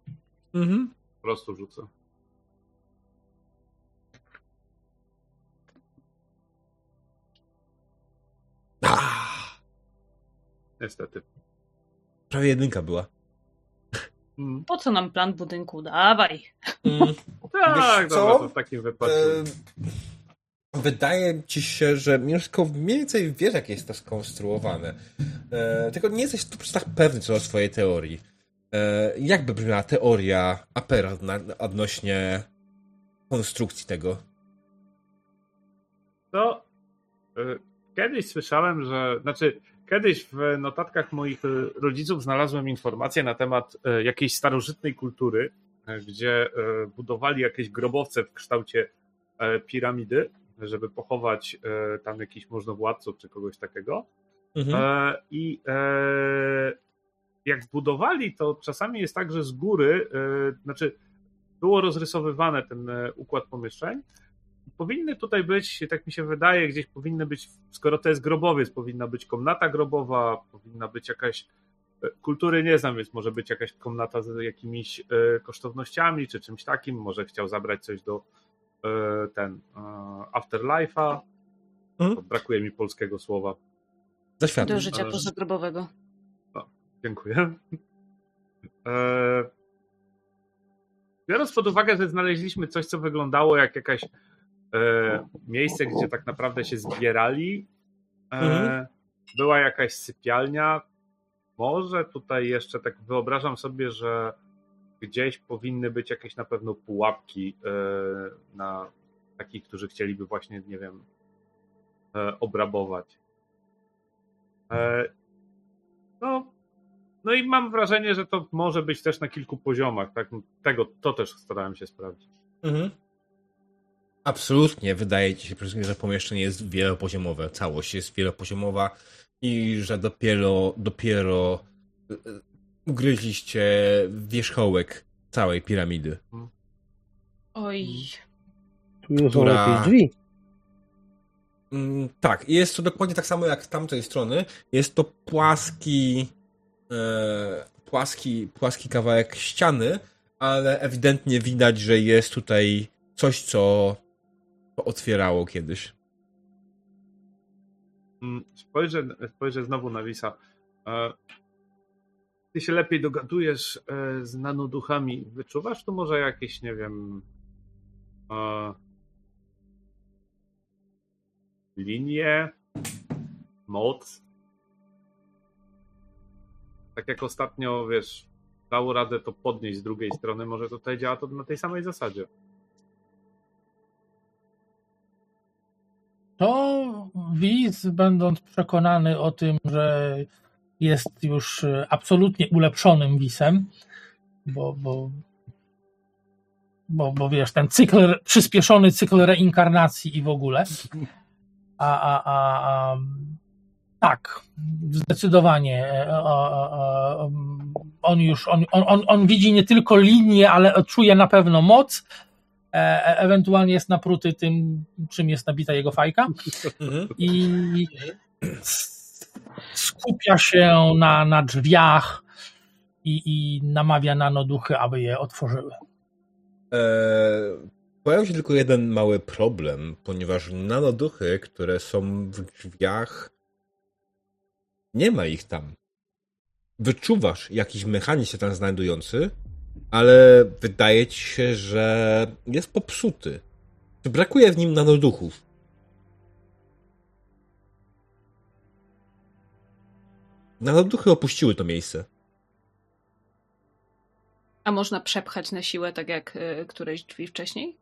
[SPEAKER 1] Mhm.
[SPEAKER 3] Po prostu rzucę.
[SPEAKER 1] Ah,
[SPEAKER 3] Niestety.
[SPEAKER 1] prawie jedynka była.
[SPEAKER 3] Mm.
[SPEAKER 2] Po co nam plan budynku? Dawaj.
[SPEAKER 1] Mm. (laughs)
[SPEAKER 3] Tak,
[SPEAKER 1] Wiesz
[SPEAKER 3] dobra,
[SPEAKER 1] co?
[SPEAKER 3] to w takim wypadku.
[SPEAKER 1] E, Wydaje ci się, że wszystko mniej więcej wiesz, jak jest to skonstruowane. E, tylko nie jesteś tu tak pewny co do swojej teorii. E, jak by brzmiała teoria Apera na, odnośnie konstrukcji tego?
[SPEAKER 3] To y, kiedyś słyszałem, że. Znaczy, kiedyś w notatkach moich rodziców znalazłem informację na temat y, jakiejś starożytnej kultury, y, gdzie y, budowali jakieś grobowce w kształcie piramidy, żeby pochować tam jakichś możnowładców czy kogoś takiego.
[SPEAKER 1] Mhm.
[SPEAKER 3] E, I e, jak zbudowali, to czasami jest tak, że z góry, e, znaczy było rozrysowywane ten e, układ pomieszczeń. Powinny tutaj być, tak mi się wydaje, gdzieś powinny być, skoro to jest grobowiec, powinna być komnata grobowa, powinna być jakaś kultury nie znam, więc może być jakaś komnata z jakimiś e, kosztownościami czy czymś takim. Może chciał zabrać coś do e, ten e, Afterlife'a.
[SPEAKER 1] Mhm.
[SPEAKER 3] Brakuje mi polskiego słowa.
[SPEAKER 2] Do życia pozagrobowego.
[SPEAKER 3] Dziękuję. E, Biorąc pod uwagę, że znaleźliśmy coś, co wyglądało jak jakaś e, miejsce, gdzie tak naprawdę się zbierali, e,
[SPEAKER 1] Mhm.
[SPEAKER 3] była jakaś sypialnia. Może tutaj jeszcze tak wyobrażam sobie, że gdzieś powinny być jakieś na pewno pułapki e, na takich, którzy chcieliby właśnie, nie wiem, e, obrabować. E, no, no i mam wrażenie, że to może być też na kilku poziomach. Tak? Tego, to też starałem się sprawdzić.
[SPEAKER 1] Mhm. Absolutnie wydaje ci się, że pomieszczenie jest wielopoziomowe. Całość jest wielopoziomowa i że dopiero, dopiero e, ugryźliście wierzchołek całej piramidy.
[SPEAKER 2] Oj.
[SPEAKER 4] Tu już są
[SPEAKER 1] Która-
[SPEAKER 4] jakieś drzwi.
[SPEAKER 1] Mm, tak, i jest to dokładnie tak samo jak z tamtej strony. Jest to płaski, e, płaski, płaski kawałek ściany, ale ewidentnie widać, że jest tutaj coś, co otwierało kiedyś.
[SPEAKER 3] Mm, Spojrzę, spojrzę znowu na Wisa. E, Ty się lepiej dogadujesz e, z nanoduchami. Wyczuwasz tu może jakieś, nie wiem, e, linie, moc? Tak jak ostatnio, wiesz, dało radę to podnieść z drugiej strony, może tutaj działa to na tej samej zasadzie.
[SPEAKER 5] To widz, będąc przekonany o tym, że jest już e, absolutnie ulepszonym wisem, bo, bo, bo, bo wiesz, ten cykl, przyspieszony cykl reinkarnacji i w ogóle. A, a, a, a tak, zdecydowanie. e, e, On już, on, on, on widzi nie tylko linię, ale czuje na pewno moc. E, e, ewentualnie jest napruty tym, czym jest nabita jego fajka
[SPEAKER 1] Mhm.
[SPEAKER 5] i skupia się na, na drzwiach i, i namawia nanoduchy, aby je otworzyły.
[SPEAKER 1] Eee, pojawił się tylko jeden mały problem, ponieważ nanoduchy, które są w drzwiach, nie ma ich tam. Wyczuwasz jakiś mechanizm się tam znajdujący, ale wydaje ci się, że jest popsuty. Czy brakuje w nim nanoduchów? Nanoduchy opuściły to miejsce.
[SPEAKER 2] A można przepchać na siłę, tak jak y, któreś drzwi wcześniej?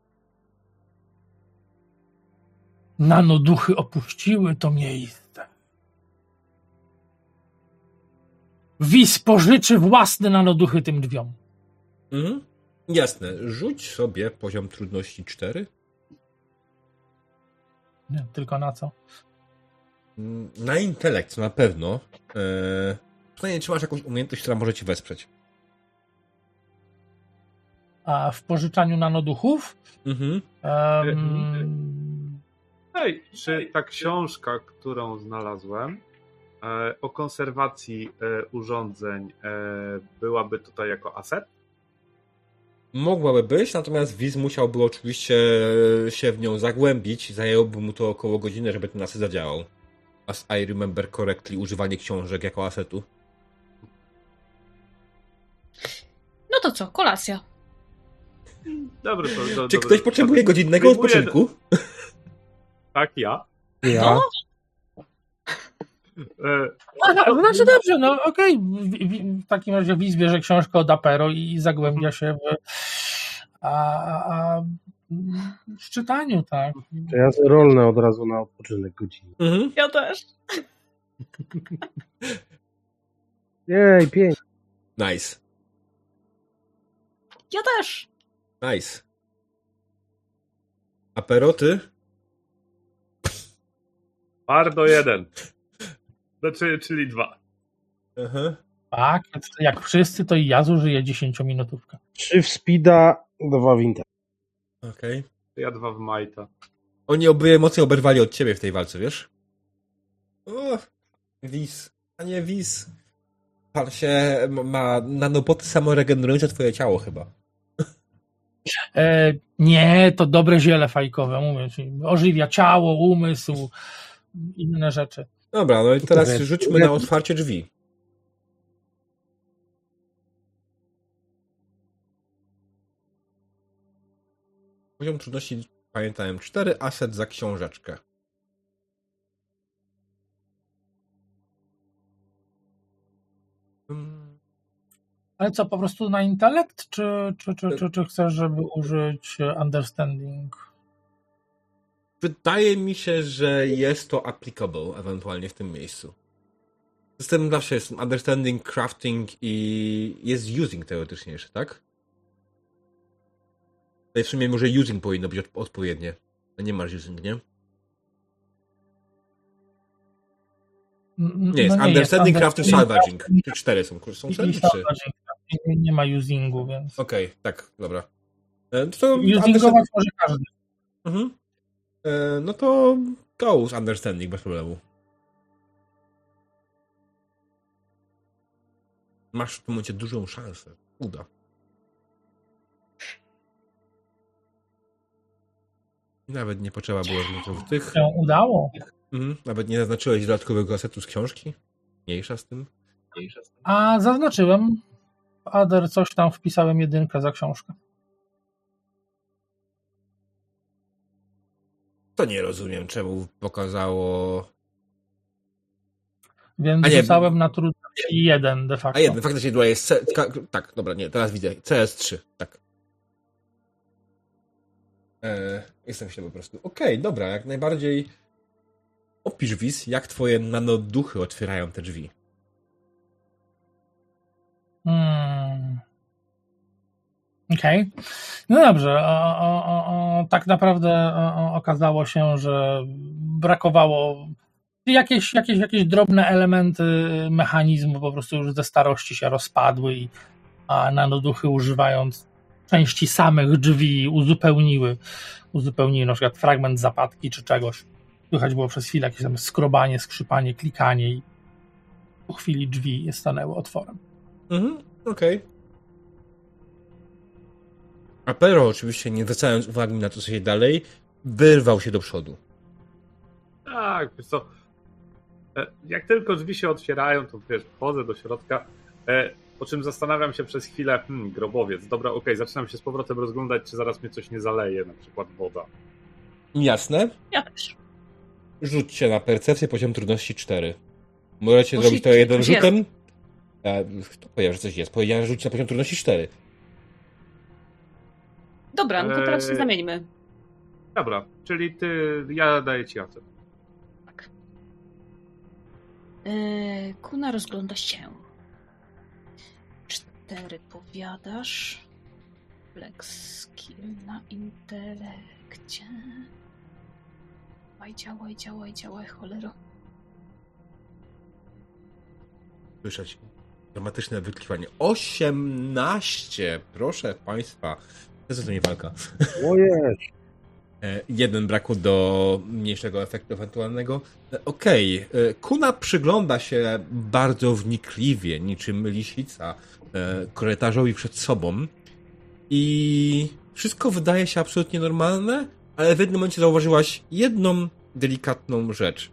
[SPEAKER 5] Nanoduchy opuściły to miejsce. Wis pożyczy własne nanoduchy tym drzwiom.
[SPEAKER 1] Mhm. Jasne. Rzuć sobie poziom trudności 4.
[SPEAKER 5] Nie, tylko na co?
[SPEAKER 1] Mm, Na intelekt na pewno. Eee, pytanie, czy masz jakąś umiejętność, która może ci wesprzeć?
[SPEAKER 5] A w pożyczaniu nanoduchów?
[SPEAKER 1] Mhm.
[SPEAKER 5] em,
[SPEAKER 3] Hej, czy ta książka, którą znalazłem e, o konserwacji e, urządzeń e, byłaby tutaj jako aset?
[SPEAKER 1] Mogłaby być, natomiast Wiz musiałby oczywiście się w nią zagłębić. Zajęłoby mu to około godziny, żeby ten aset zadziałał. As I remember correctly, używanie książek jako asetu.
[SPEAKER 2] No to co, kolacja.
[SPEAKER 3] Dobry, to, to,
[SPEAKER 1] Czy
[SPEAKER 3] dobry.
[SPEAKER 1] ktoś potrzebuje godzinnego odpoczynku?
[SPEAKER 3] Tak, ja.
[SPEAKER 4] Ja?
[SPEAKER 3] E,
[SPEAKER 5] Aha, znaczy dobrze, no okej. W, w, w takim razie Wiz bierze książkę od Apero i zagłębia się w, a, a, w czytaniu, tak.
[SPEAKER 4] To ja rolnę od razu na odpoczynek godziny.
[SPEAKER 1] Mhm.
[SPEAKER 2] Ja też.
[SPEAKER 4] Jej, pięknie.
[SPEAKER 1] Nice.
[SPEAKER 2] Ja też.
[SPEAKER 1] Nice. A peroty?
[SPEAKER 3] Bardo jeden. Znaczy, czyli dwa.
[SPEAKER 1] Aha.
[SPEAKER 5] Tak, jak wszyscy, to i ja zużyję 10-minutówkę.
[SPEAKER 4] Trzy w speeda, dwa w inter.
[SPEAKER 1] Okej.
[SPEAKER 3] Ja dwa w majta.
[SPEAKER 1] Oni oboje mocno oberwali od ciebie w tej walce, wiesz? O, Wiz. A nie Wiz. pan się ma nanoboty samoregenerujące twoje ciało chyba. (laughs)
[SPEAKER 5] E, nie, to dobre ziele fajkowe, mówię ci. Ożywia ciało, umysł, inne rzeczy.
[SPEAKER 1] Dobra, no i teraz
[SPEAKER 4] Dobra,
[SPEAKER 1] rzućmy na otwarcie drzwi. Poziom trudności, pamiętałem, 4, aset za książeczkę. Hmm,
[SPEAKER 5] Ale co, po prostu na intelekt, czy, czy, czy, czy, czy chcesz, żeby użyć e, understanding?
[SPEAKER 1] Wydaje mi się, że jest to applicable ewentualnie w tym miejscu. System zawsze jest understanding, crafting i jest using teoretycznie jeszcze, tak? Tutaj w sumie może using powinno być odp- odpowiednie. A nie masz using, nie?
[SPEAKER 5] N- n-
[SPEAKER 1] Nie jest.
[SPEAKER 5] no
[SPEAKER 1] understanding, crafting,
[SPEAKER 5] understanding,
[SPEAKER 1] salvaging. Te cztery są. Są cztery czy trzy?
[SPEAKER 5] salvaging. Nie- Nie ma usingu, więc.
[SPEAKER 1] Okej, tak, dobra. E, To
[SPEAKER 5] Usingować może każdy.
[SPEAKER 1] Mhm. E, No to z understanding bez problemu. Masz w tym momencie dużą szansę. Uda. Nawet nie potrzeba było żadnych tych.
[SPEAKER 5] Się udało.
[SPEAKER 1] Mhm. Nawet nie zaznaczyłeś dodatkowego asetu z książki. Mniejsza z tym.
[SPEAKER 5] A zaznaczyłem. W Ader coś tam wpisałem jedynkę za książkę.
[SPEAKER 1] To nie rozumiem, czemu pokazało.
[SPEAKER 5] Więc
[SPEAKER 1] A nie,
[SPEAKER 5] rzucałem na trudność jeden de facto.
[SPEAKER 1] A jeden, faktycznie tutaj jest. C... Tak, dobra, nie, teraz widzę. CS3, tak. E, jestem się po prostu. Okej, dobra, jak najbardziej. Opisz wiz, jak twoje nanoduchy otwierają te drzwi.
[SPEAKER 5] Hmm. Okej. No dobrze. O, o, o, tak naprawdę o, okazało się, że brakowało jakieś, jakieś, jakieś drobne elementy mechanizmu po prostu już ze starości się rozpadły i a nanoduchy używając części samych drzwi uzupełniły, uzupełniły na przykład fragment zapadki czy czegoś. Słychać było przez chwilę jakieś tam skrobanie, skrzypanie, klikanie i po chwili drzwi stanęły otworem.
[SPEAKER 1] Mhm, okej. A Pero oczywiście, nie zwracając uwagi na to, co się dalej, wyrwał się do przodu.
[SPEAKER 3] Tak, wiesz co, e, jak tylko drzwi się otwierają, to wiesz, wchodzę do środka, e, po czym zastanawiam się przez chwilę, hmm, grobowiec, dobra, okej, zaczynam się z powrotem rozglądać, czy zaraz mnie coś nie zaleje, na przykład woda.
[SPEAKER 1] Jasne.
[SPEAKER 2] Ja też.
[SPEAKER 1] Rzućcie na percepcję poziom trudności 4. Możecie zrobić to
[SPEAKER 2] jest.
[SPEAKER 1] rzutem. E, kto powiedział, że coś jest? Powiedziałem, że rzućcie na poziom trudności 4.
[SPEAKER 2] Dobra, no to teraz się
[SPEAKER 3] Eee.
[SPEAKER 2] zamieńmy.
[SPEAKER 3] Dobra, czyli ty, ja daję ci acet.
[SPEAKER 2] Tak. Eee, Kuna rozgląda się. Cztery powiadasz. Flex skill na intelekcie. Działaj, działaj, działaj, działaj, cholero.
[SPEAKER 1] Słyszeć dramatyczne wykliwanie. 18! Proszę Państwa. To jest to nie walka.
[SPEAKER 4] Ojej. (laughs)
[SPEAKER 1] E, jeden brakło do mniejszego efektu ewentualnego. E, Okej, e, Kuna przygląda się bardzo wnikliwie, niczym lisica, korytarzowi przed sobą i wszystko wydaje się absolutnie normalne, ale w jednym momencie zauważyłaś jedną delikatną rzecz.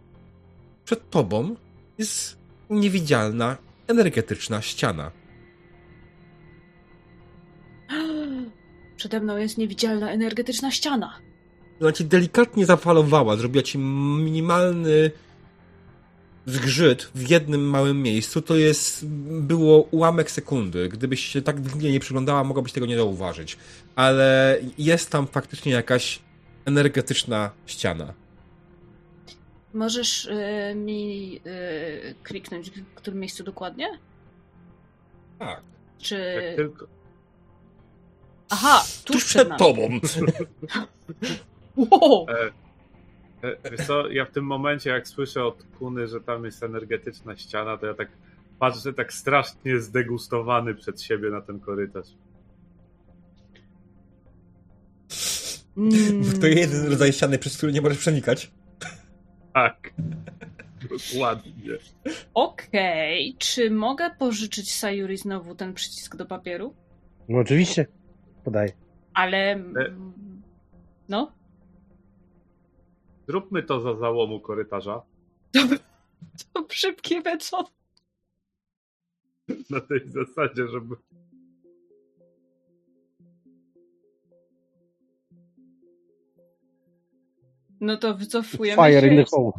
[SPEAKER 1] Przed tobą jest niewidzialna, energetyczna ściana.
[SPEAKER 2] Przede mną jest niewidzialna energetyczna ściana.
[SPEAKER 1] Ona cię delikatnie zapalowała, zrobiła ci minimalny zgrzyt w jednym małym miejscu. To jest, było ułamek sekundy. Gdybyś się tak wnikliwie nie przyglądała, mogłabyś tego nie zauważyć. Ale jest tam faktycznie jakaś energetyczna ściana.
[SPEAKER 2] Możesz y, mi y, kliknąć w którym miejscu dokładnie?
[SPEAKER 1] Tak.
[SPEAKER 2] Czy...
[SPEAKER 3] Jak tylko,
[SPEAKER 2] Aha, tuż,
[SPEAKER 1] Tuż
[SPEAKER 2] przed,
[SPEAKER 1] przed tobą.
[SPEAKER 2] Wow.
[SPEAKER 3] e, e, wiesz co, ja w tym momencie, jak słyszę od Kuny, że tam jest energetyczna ściana, to ja tak patrzę tak strasznie zdegustowany przed siebie na ten korytarz.
[SPEAKER 2] Mm.
[SPEAKER 1] To jeden rodzaj ściany, przez który nie możesz przenikać.
[SPEAKER 3] Tak. Dokładnie.
[SPEAKER 2] Okej, czy mogę pożyczyć Sayuri znowu ten przycisk do papieru?
[SPEAKER 4] No oczywiście. Podaj.
[SPEAKER 2] Ale.
[SPEAKER 3] E.
[SPEAKER 2] No.
[SPEAKER 3] Zróbmy to za załomu korytarza.
[SPEAKER 2] To szybkie co?
[SPEAKER 3] Na tej zasadzie, żeby.
[SPEAKER 2] No to wycofujemy
[SPEAKER 4] Fire in
[SPEAKER 2] się.
[SPEAKER 4] the hole.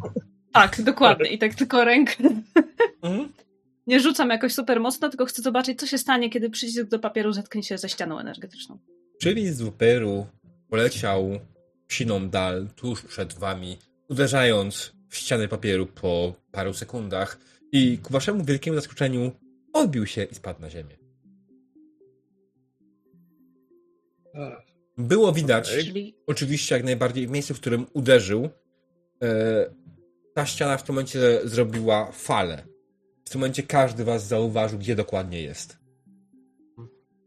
[SPEAKER 2] Tak, dokładnie. I tak tylko rękę.
[SPEAKER 1] Mhm.
[SPEAKER 2] Nie rzucam jakoś super mocno, tylko chcę zobaczyć, co się stanie, kiedy przycisk do papieru zetknie się ze ścianą energetyczną.
[SPEAKER 1] Czyli z Wuperu poleciał siną dal tuż przed wami, uderzając w ścianę papieru po paru sekundach i ku waszemu wielkiemu zaskoczeniu odbił się i spadł na ziemię. Było widać.
[SPEAKER 2] Czyli
[SPEAKER 1] oczywiście jak najbardziej w miejscu, w którym uderzył, e, ta ściana w tym momencie zrobiła falę. W tym momencie każdy was zauważył, gdzie dokładnie jest.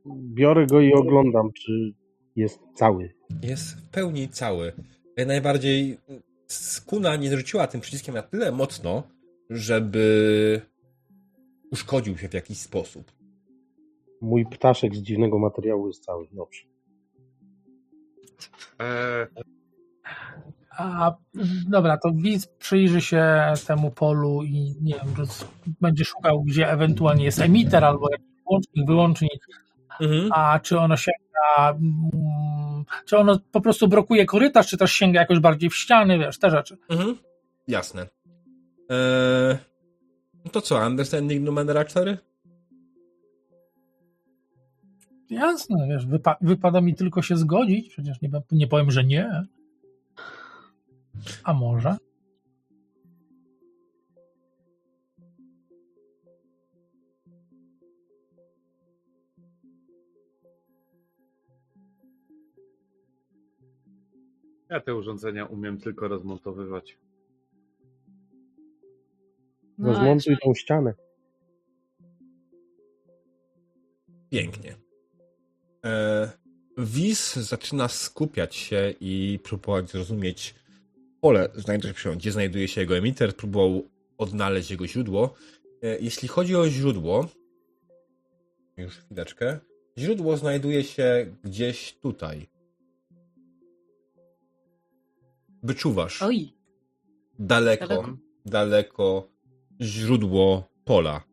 [SPEAKER 4] Biorę go i oglądam, czy jest cały.
[SPEAKER 1] Jest w pełni cały. Jak najbardziej skuna nie zrzuciła tym przyciskiem na tyle mocno, żeby uszkodził się w jakiś sposób.
[SPEAKER 4] Mój ptaszek z dziwnego materiału jest cały. Dobrze.
[SPEAKER 3] E,
[SPEAKER 5] A dobra, to widz przyjrzy się temu polu i nie wiem, będzie szukał, gdzie ewentualnie jest emiter albo jakiś łącznik, wyłącznik,
[SPEAKER 1] Mhm.
[SPEAKER 5] a czy ono sięga, mm, czy ono po prostu blokuje korytarz, czy też sięga jakoś bardziej w ściany, wiesz, te rzeczy.
[SPEAKER 1] Mhm. Jasne. Eee, to co, Understanding Numenera 4?
[SPEAKER 5] Jasne, wiesz, wypa- wypada mi tylko się zgodzić, przecież nie, nie powiem, że nie. A może?
[SPEAKER 3] ja te urządzenia umiem tylko rozmontowywać.
[SPEAKER 2] No,
[SPEAKER 4] Rozmontuj tą ścianę.
[SPEAKER 1] Pięknie. Eee, Wiz zaczyna skupiać się i próbować zrozumieć pole, znajduje się, gdzie znajduje się jego emiter, próbował odnaleźć jego źródło. E, Jeśli chodzi o źródło, już chwileczkę, źródło znajduje się gdzieś tutaj. Wyczuwasz
[SPEAKER 2] Oj,
[SPEAKER 1] daleko,
[SPEAKER 2] Daleko.
[SPEAKER 1] daleko źródło pola.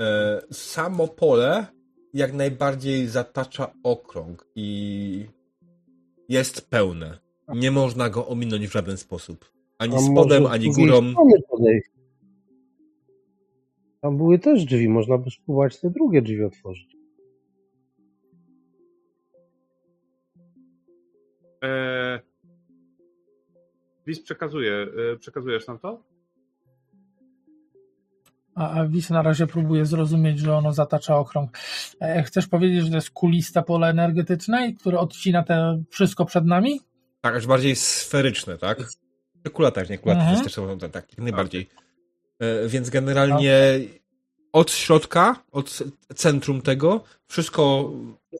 [SPEAKER 1] E, samo pole jak najbardziej zatacza okrąg i jest pełne. Nie można go ominąć w żaden sposób. Ani
[SPEAKER 4] A
[SPEAKER 1] spodem, ani górą.
[SPEAKER 4] Tam były też drzwi, można by spróbować te drugie drzwi otworzyć.
[SPEAKER 3] E, Wiz przekazuje. Przekazujesz nam to?
[SPEAKER 5] A, a widz na razie próbuje zrozumieć, że ono zatacza okrąg. E, chcesz powiedzieć, że to jest kuliste pole energetyczne, które odcina te wszystko przed nami?
[SPEAKER 1] Tak, aż bardziej sferyczne, tak? Kula też, nie kula
[SPEAKER 5] Mhm.
[SPEAKER 1] też, też są tak, tak, jak najbardziej. E, Więc generalnie od środka, od centrum tego, wszystko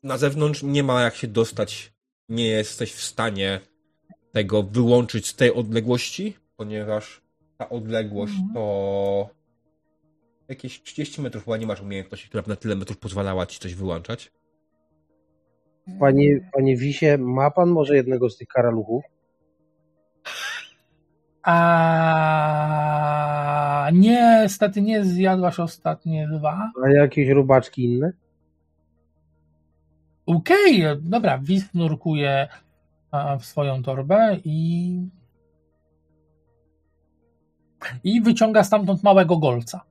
[SPEAKER 1] na zewnątrz nie ma jak się dostać. Nie jesteś w stanie tego wyłączyć z tej odległości, ponieważ ta odległość
[SPEAKER 5] Mhm.
[SPEAKER 1] to jakieś 30 metrów, chyba nie masz umiejętności, która by na tyle metrów pozwalała ci coś wyłączać.
[SPEAKER 4] Panie, panie Wisie, ma pan może jednego z tych karaluchów?
[SPEAKER 5] A nie, niestety nie zjadłaś ostatnie dwa.
[SPEAKER 4] A jakieś robaczki inne?
[SPEAKER 5] Okej, dobra, Wis nurkuje w swoją torbę i i wyciąga stamtąd małego golca.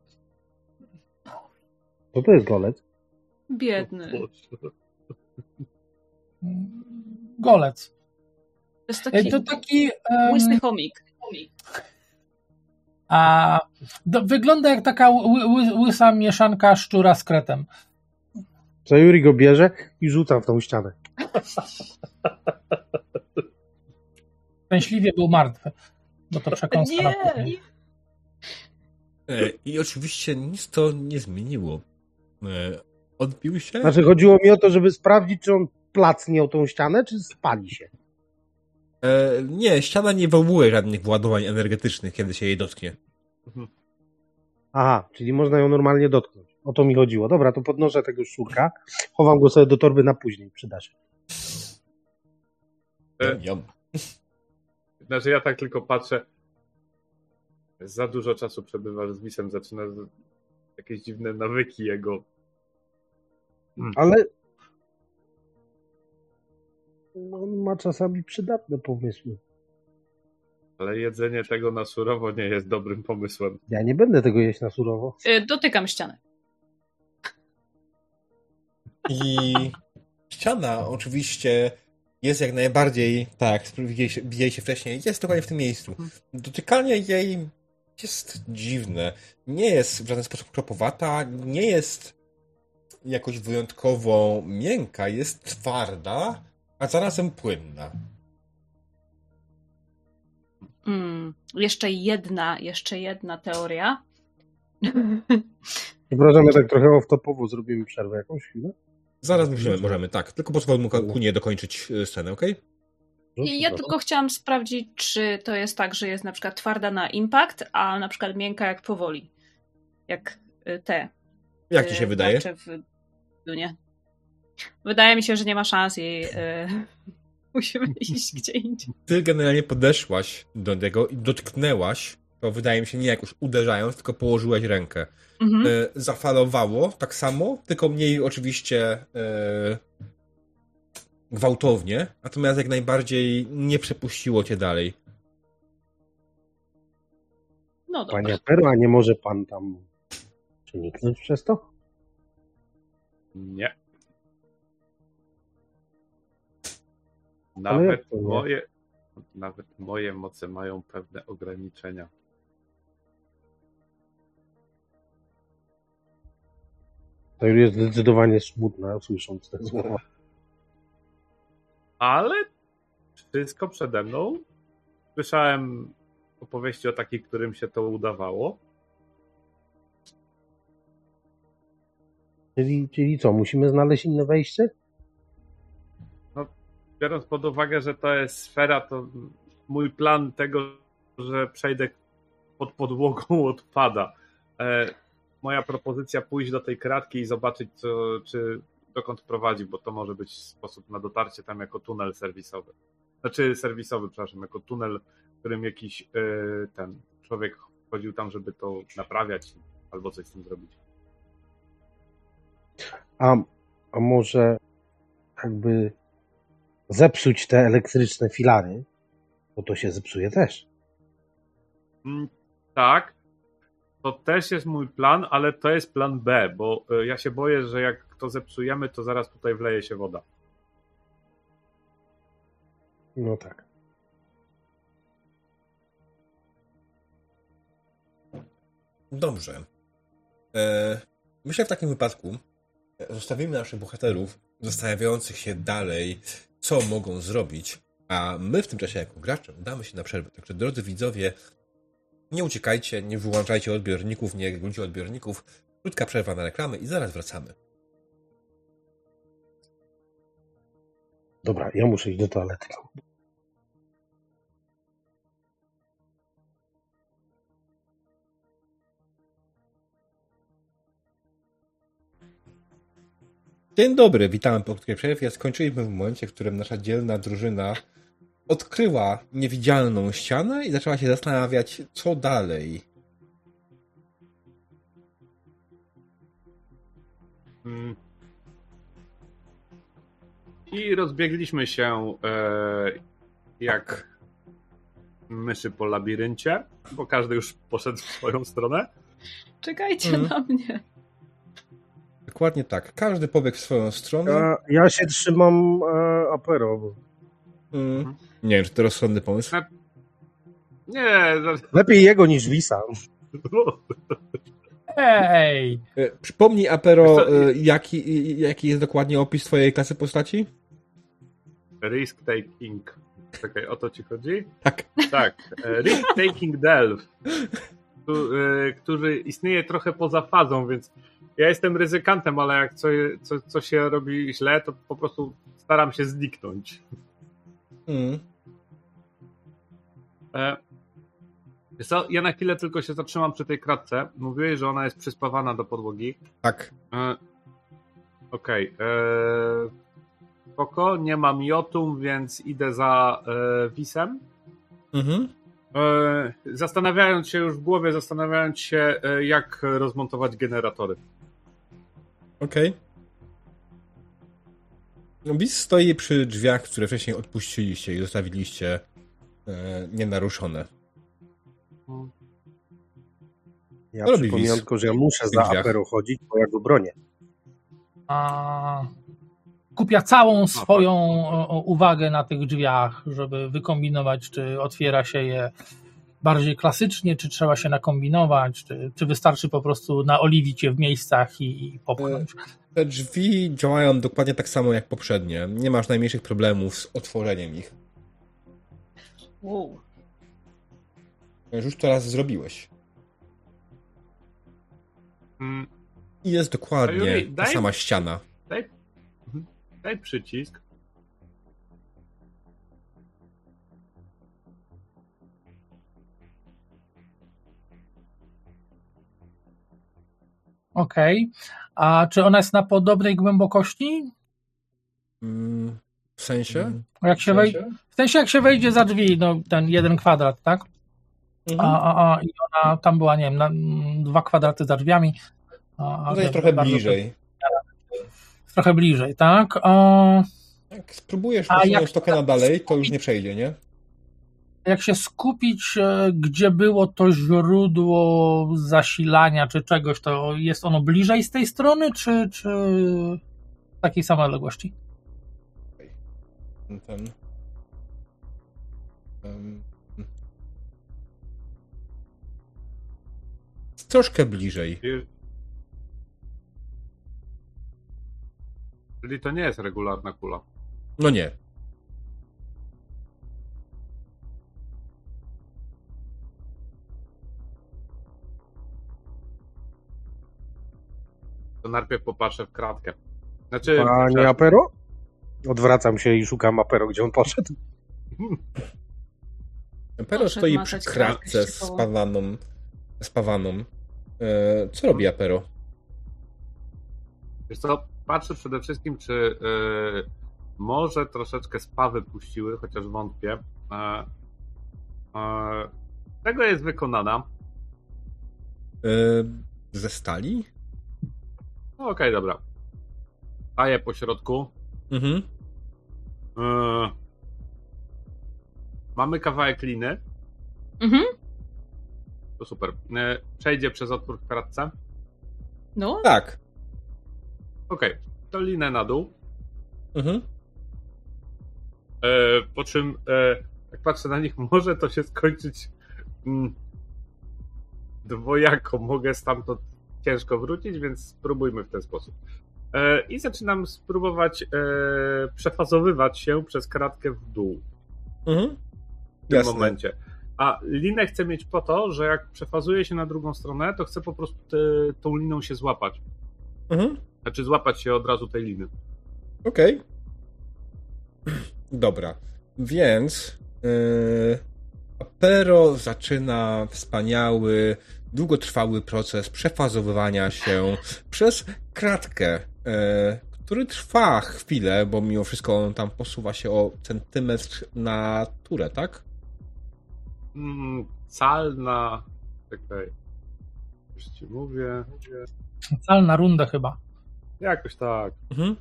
[SPEAKER 4] To to jest golec.
[SPEAKER 2] biedny.
[SPEAKER 5] Golec.
[SPEAKER 2] To jest
[SPEAKER 5] E,
[SPEAKER 2] taki
[SPEAKER 5] To taki em,
[SPEAKER 2] łysy chomik.
[SPEAKER 5] a, do, wygląda jak taka ły, ły, łysa mieszanka szczura z kretem.
[SPEAKER 4] Co Juri go bierze i rzuca w tą ścianę. (laughs)
[SPEAKER 5] Szczęśliwie był martwy, bo to przekąska
[SPEAKER 2] Nie!
[SPEAKER 5] później.
[SPEAKER 1] E, I oczywiście nic to nie zmieniło. E, Odbił się?
[SPEAKER 4] Znaczy chodziło mi o to, żeby sprawdzić, czy on placnie o tą ścianę, czy spali się.
[SPEAKER 1] E, nie, ściana nie wywołuje żadnych władowań energetycznych, kiedy się jej dotknie.
[SPEAKER 4] Aha, czyli można ją normalnie dotknąć. O to mi chodziło. Dobra, to podnoszę tego szczurka, chowam go sobie do torby na później, przyda się.
[SPEAKER 3] E,
[SPEAKER 1] Jom.
[SPEAKER 3] Znaczy ja tak tylko patrzę. Za dużo czasu przebywasz z Wisem, zaczyna jakieś dziwne nawyki jego.
[SPEAKER 4] Ale on ma czasami przydatne pomysły.
[SPEAKER 3] Ale jedzenie tego na surowo nie jest dobrym pomysłem.
[SPEAKER 4] Ja nie będę tego jeść na surowo.
[SPEAKER 2] Y, Dotykam ściany.
[SPEAKER 1] I ściana oczywiście jest jak najbardziej, tak, widzieliście, widzieliście wcześniej, jest dokładnie w tym miejscu. Dotykanie jej jest dziwne. Nie jest w żaden sposób kropowata, nie jest jakoś wyjątkowo miękka, jest twarda, a zarazem płynna.
[SPEAKER 2] Mm, jeszcze jedna, jeszcze jedna teoria. (laughs)
[SPEAKER 4] Przepraszam, ja tak trochę off-topowo zrobimy przerwę jakąś chwilę.
[SPEAKER 1] Zaraz musimy, możemy, tak. Tylko pozwól mu Kunie dokończyć e, scenę, okej?
[SPEAKER 4] No,
[SPEAKER 2] I ja tylko chciałam sprawdzić, czy to jest tak, że jest na przykład twarda na impact, a na przykład miękka jak powoli. Jak y, te.
[SPEAKER 1] Jak ci
[SPEAKER 2] y,
[SPEAKER 1] się wydaje?
[SPEAKER 2] tarcze W Dunie. Wydaje mi się, że nie ma szans i y, (laughs) musimy iść gdzie indziej.
[SPEAKER 1] Ty generalnie podeszłaś do tego i dotknęłaś, to wydaje mi się nie jakoś uderzając, tylko położyłaś rękę.
[SPEAKER 2] Mhm.
[SPEAKER 1] e, zafalowało tak samo, tylko mniej oczywiście e, gwałtownie, natomiast jak najbardziej nie przepuściło cię dalej.
[SPEAKER 2] No dobra.
[SPEAKER 4] Panie Pero, a nie może pan tam przeniknąć przez to?
[SPEAKER 3] Nie. Nawet moje, nawet moje moce mają pewne ograniczenia.
[SPEAKER 4] To jest zdecydowanie smutne, słysząc te słowa.
[SPEAKER 3] Ale wszystko przede mną. Słyszałem opowieści o takich, którym się to udawało.
[SPEAKER 4] Czyli, czyli co, musimy znaleźć inne wejście?
[SPEAKER 3] Biorąc pod uwagę, że to jest sfera, to mój plan tego, że przejdę pod podłogą (laughs) odpada. E, moja propozycja pójść do tej kratki i zobaczyć, co, czy dokąd prowadzi, bo to może być sposób na dotarcie tam jako tunel serwisowy. Znaczy serwisowy, przepraszam, jako tunel, którym jakiś e, ten człowiek chodził tam, żeby to naprawiać albo coś z tym zrobić.
[SPEAKER 4] A, a może jakby zepsuć te elektryczne filary, bo to się zepsuje też.
[SPEAKER 3] Mm, Tak, to też jest mój plan, ale to jest plan B, bo e, ja się boję, że jak to zepsujemy, to zaraz tutaj wleje się woda.
[SPEAKER 4] No tak.
[SPEAKER 1] Dobrze. E, myślę w takim wypadku zostawimy naszych bohaterów zastanawiających się dalej, co mogą zrobić, a my w tym czasie jako gracze udamy się na przerwę. Także drodzy widzowie, nie uciekajcie, nie wyłączajcie odbiorników, nie regulujcie odbiorników. Krótka przerwa na reklamy i zaraz wracamy.
[SPEAKER 4] Dobra, ja muszę iść do toalety.
[SPEAKER 1] Dzień dobry, witamy po krótkiej przerwie. Skończyliśmy w momencie, w którym nasza dzielna drużyna odkryła niewidzialną ścianę i zaczęła się zastanawiać, co dalej.
[SPEAKER 3] Mm. I rozbiegliśmy się e, jak myszy po labiryncie, bo każdy już poszedł w swoją stronę.
[SPEAKER 2] Czekajcie
[SPEAKER 1] Mhm.
[SPEAKER 2] na mnie.
[SPEAKER 1] Dokładnie tak. Każdy pobiegł w swoją stronę.
[SPEAKER 4] Ja, ja się trzymam e, apero. Bo
[SPEAKER 1] Mm. Nie wiem, czy to rozsądny pomysł.
[SPEAKER 3] Nie,
[SPEAKER 4] lepiej jego niż Wisa.
[SPEAKER 5] Ej!
[SPEAKER 1] E, Przypomnij, Apero, e, jaki, jaki jest dokładnie opis twojej klasy postaci?
[SPEAKER 3] risk taking. Czekaj, o to ci chodzi?
[SPEAKER 1] Tak.
[SPEAKER 3] Tak, e, risk taking delve, tu- który istnieje trochę poza fazą, więc ja jestem ryzykantem, ale jak co, co, co się robi źle, to po prostu staram się zniknąć.
[SPEAKER 1] Mm.
[SPEAKER 3] E, co, ja na chwilę tylko się zatrzymam przy tej kratce. Mówiłeś, że ona jest przyspawana do podłogi.
[SPEAKER 1] Tak.
[SPEAKER 3] E, Okej. Okay. Spoko, nie mam jotum, więc idę za e, Wisem.
[SPEAKER 1] Mhm.
[SPEAKER 3] E, zastanawiając się już w głowie, zastanawiając się, e, jak rozmontować generatory.
[SPEAKER 1] Okej. Okay. No, Bis stoi przy drzwiach, które wcześniej odpuściliście i zostawiliście e, nienaruszone.
[SPEAKER 4] Ja
[SPEAKER 1] Co robi
[SPEAKER 4] przypominam
[SPEAKER 1] Wiz?
[SPEAKER 4] tylko, że ja muszę za
[SPEAKER 1] drzwiach.
[SPEAKER 4] Apero chodzić, bo ja go bronię.
[SPEAKER 5] A, kupia całą swoją o, o, uwagę na tych drzwiach, żeby wykombinować, czy otwiera się je bardziej klasycznie, czy trzeba się nakombinować, czy, czy wystarczy po prostu naoliwić je w miejscach i, i popchnąć.
[SPEAKER 1] Te drzwi działają dokładnie tak samo jak poprzednie. Nie masz najmniejszych problemów z otworzeniem ich.
[SPEAKER 2] Wow.
[SPEAKER 1] Już to raz zrobiłeś.
[SPEAKER 3] Mm,
[SPEAKER 1] I jest dokładnie
[SPEAKER 3] Sayuri,
[SPEAKER 1] ta
[SPEAKER 3] daj-
[SPEAKER 1] sama ściana.
[SPEAKER 3] Daj, daj przycisk.
[SPEAKER 5] Okej. A czy ona jest na podobnej głębokości?
[SPEAKER 1] Mm, W sensie?
[SPEAKER 5] Jak się wejdzie, w sensie jak się wejdzie za drzwi, no ten jeden kwadrat, tak?
[SPEAKER 1] Mhm.
[SPEAKER 5] A, a, a i ona tam była, nie wiem, na, mm, dwa kwadraty za drzwiami. A,
[SPEAKER 1] No to jest trochę
[SPEAKER 5] bardzo-
[SPEAKER 1] bliżej.
[SPEAKER 5] Trochę bliżej, tak? A,
[SPEAKER 1] Jak spróbujesz
[SPEAKER 5] A
[SPEAKER 1] posunąć
[SPEAKER 5] jak-
[SPEAKER 1] tokena dalej, to już nie przejdzie, nie?
[SPEAKER 5] Jak się skupić, e, gdzie było to źródło zasilania czy czegoś, to jest ono bliżej z tej strony, czy, czy w takiej samej odległości?
[SPEAKER 1] Ten. Um, troszkę bliżej.
[SPEAKER 3] Czyli to nie jest regularna kula.
[SPEAKER 1] No nie.
[SPEAKER 3] To najpierw popatrzę w kratkę. Znaczy,
[SPEAKER 4] Panie
[SPEAKER 3] przepraszam.
[SPEAKER 4] Apero? Odwracam się i szukam Apero, gdzie on poszedł. (laughs)
[SPEAKER 1] Pero
[SPEAKER 2] Poszedł
[SPEAKER 1] stoi przy kratce z. Spawaną. E, co robi Apero?
[SPEAKER 3] Wiesz co, patrzę przede wszystkim, czy y, może troszeczkę spawy puściły, chociaż wątpię. E, e, tego jest wykonana.
[SPEAKER 1] E, ze stali?
[SPEAKER 3] No okej, dobra. Staję po środku.
[SPEAKER 1] Mhm.
[SPEAKER 3] E, mamy kawałek liny.
[SPEAKER 2] Mhm.
[SPEAKER 3] To super. E, przejdzie przez otwór w kratce.
[SPEAKER 2] No,
[SPEAKER 1] Tak.
[SPEAKER 3] Okej, to linę na dół.
[SPEAKER 1] Mhm.
[SPEAKER 3] E, po czym, e, jak patrzę na nich, (laughs) może to się skończyć mm, dwojako. Mogę stamtąd ciężko wrócić, więc spróbujmy w ten sposób. E, I zaczynam spróbować e, przefazowywać się przez kratkę w dół
[SPEAKER 1] Mhm.
[SPEAKER 3] w tym
[SPEAKER 1] Jasne.
[SPEAKER 3] momencie. A linę chcę mieć po to, że jak przefazuję się na drugą stronę, to chcę po prostu te, tą liną się złapać.
[SPEAKER 1] Mhm.
[SPEAKER 3] Znaczy złapać się od razu tej liny.
[SPEAKER 1] Okej. Dobra. Więc yy, Apero zaczyna wspaniały, długotrwały proces przefazowywania się przez kratkę, yy, który trwa chwilę, bo mimo wszystko on tam posuwa się o centymetr na turę, tak?
[SPEAKER 3] Mm, calna. Czekaj. Już ci mówię.
[SPEAKER 5] Calna runda chyba.
[SPEAKER 3] Jakoś tak.
[SPEAKER 1] Mhm.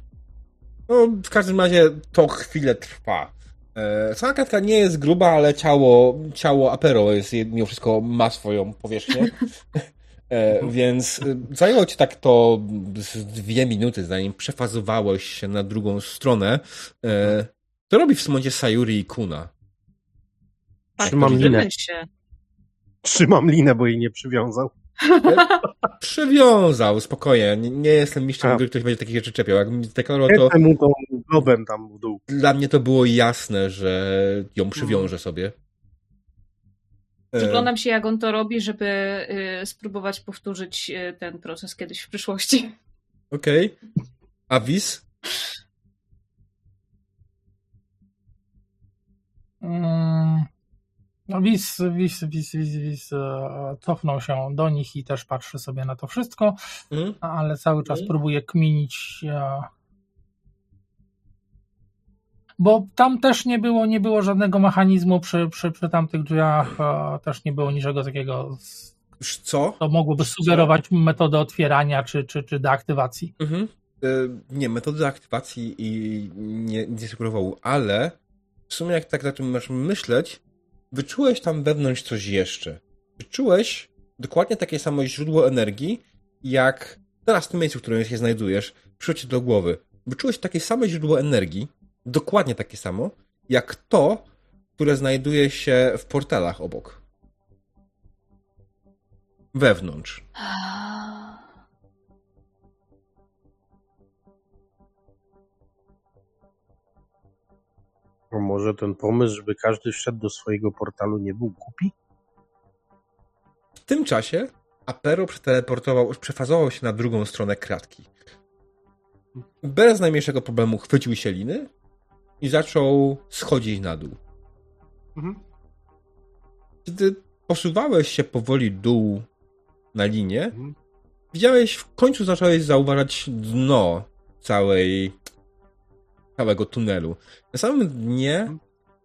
[SPEAKER 1] No, w każdym razie to chwilę trwa. E, Sama kratka nie jest gruba, ale ciało, ciało Apero jest, mimo wszystko ma swoją powierzchnię. (laughs) E, więc e, zajęło ci tak to dwie minuty, zanim przefazowałeś się na drugą stronę. E, To robi w momencie Sayuri i Kuna.
[SPEAKER 4] Trzymam
[SPEAKER 1] widzę.
[SPEAKER 4] linę.
[SPEAKER 2] Się.
[SPEAKER 4] Trzymam linę, bo jej nie przywiązał. (laughs)
[SPEAKER 1] Przywiązał, spokojnie. Nie, nie jestem mistrzem
[SPEAKER 4] A.
[SPEAKER 1] gry, ktoś będzie takich rzeczy czepiał. Jak mi deklarował, to
[SPEAKER 4] mu tą globem tam w dół.
[SPEAKER 1] dla mnie to było jasne, że ją przywiąże sobie. E,
[SPEAKER 2] Przyglądam się, jak on to robi, żeby y, spróbować powtórzyć y, ten proces kiedyś w przyszłości.
[SPEAKER 1] Okej. A Wis?
[SPEAKER 5] Mm, No, Wis, Wis, Wis, Wis, Wis e, cofnął się do nich i też patrzy sobie na to wszystko,
[SPEAKER 1] Mhm.
[SPEAKER 5] ale cały czas
[SPEAKER 1] Mhm.
[SPEAKER 5] próbuje kminić. e, Bo tam też nie było, nie było żadnego mechanizmu przy, przy, przy tamtych drzwiach, e, też nie było niczego takiego,
[SPEAKER 1] Już co?
[SPEAKER 5] co mogłoby sugerować metodę otwierania czy, czy, czy deaktywacji.
[SPEAKER 1] Mhm. Nie, metody aktywacji i nie, nie sugerował, ale w sumie jak tak na tym masz myśleć, wyczułeś tam wewnątrz coś jeszcze. Wyczułeś dokładnie takie samo źródło energii, jak teraz w tym miejscu, w którym się znajdujesz, przyszło ci do głowy. Wyczułeś takie same źródło energii, dokładnie takie samo, jak to, które znajduje się w portalach obok. Wewnątrz.
[SPEAKER 4] Może ten pomysł, żeby każdy wszedł do swojego portalu nie był głupi?
[SPEAKER 1] W tym czasie Apero przeteleportował, przefazował się na drugą stronę kratki. Bez najmniejszego problemu chwycił się liny i zaczął schodzić na dół.
[SPEAKER 3] Mhm.
[SPEAKER 1] Kiedy posuwałeś się powoli dół na linię,
[SPEAKER 3] Mhm.
[SPEAKER 1] widziałeś, w końcu zacząłeś zauważać dno całej, całego tunelu. Na samym dnie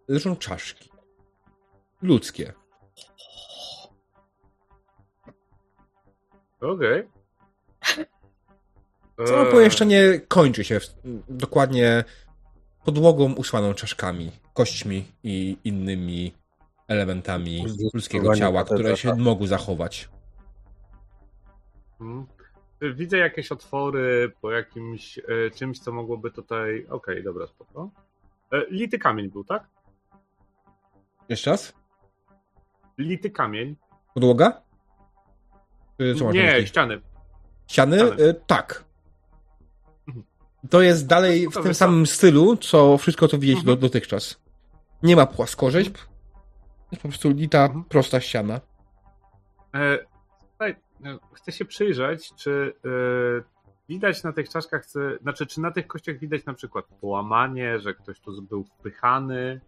[SPEAKER 1] leżą czaszki. Ludzkie.
[SPEAKER 3] Okej. (laughs)
[SPEAKER 1] Całe
[SPEAKER 3] Eee,
[SPEAKER 1] pomieszczenie kończy się w, dokładnie podłogą usłaną czaszkami, kośćmi i innymi elementami ludzkiego ciała, które się mogą zachować.
[SPEAKER 3] Widzę jakieś otwory po jakimś e, czymś, co mogłoby tutaj. Okej, dobra, spoko. E, lity kamień był, tak?
[SPEAKER 1] Jeszcze raz?
[SPEAKER 3] Lity kamień.
[SPEAKER 1] Podłoga? Czy co
[SPEAKER 3] Nie, ściany.
[SPEAKER 1] Ściany?
[SPEAKER 3] ściany.
[SPEAKER 1] Y, tak.
[SPEAKER 3] Mhm.
[SPEAKER 1] To jest dalej w
[SPEAKER 3] Spoko,
[SPEAKER 1] tym
[SPEAKER 3] co?
[SPEAKER 1] samym stylu, co wszystko to widzieliście do,
[SPEAKER 3] Mhm.
[SPEAKER 1] dotychczas. Nie ma płaskorzeźb. Jest po prostu lita,
[SPEAKER 3] Mhm.
[SPEAKER 1] prosta ściana.
[SPEAKER 3] E, chcę się przyjrzeć, czy e, widać na tych czaszkach, czy, znaczy, czy na tych kościach widać na przykład połamanie, że ktoś tu był wpychany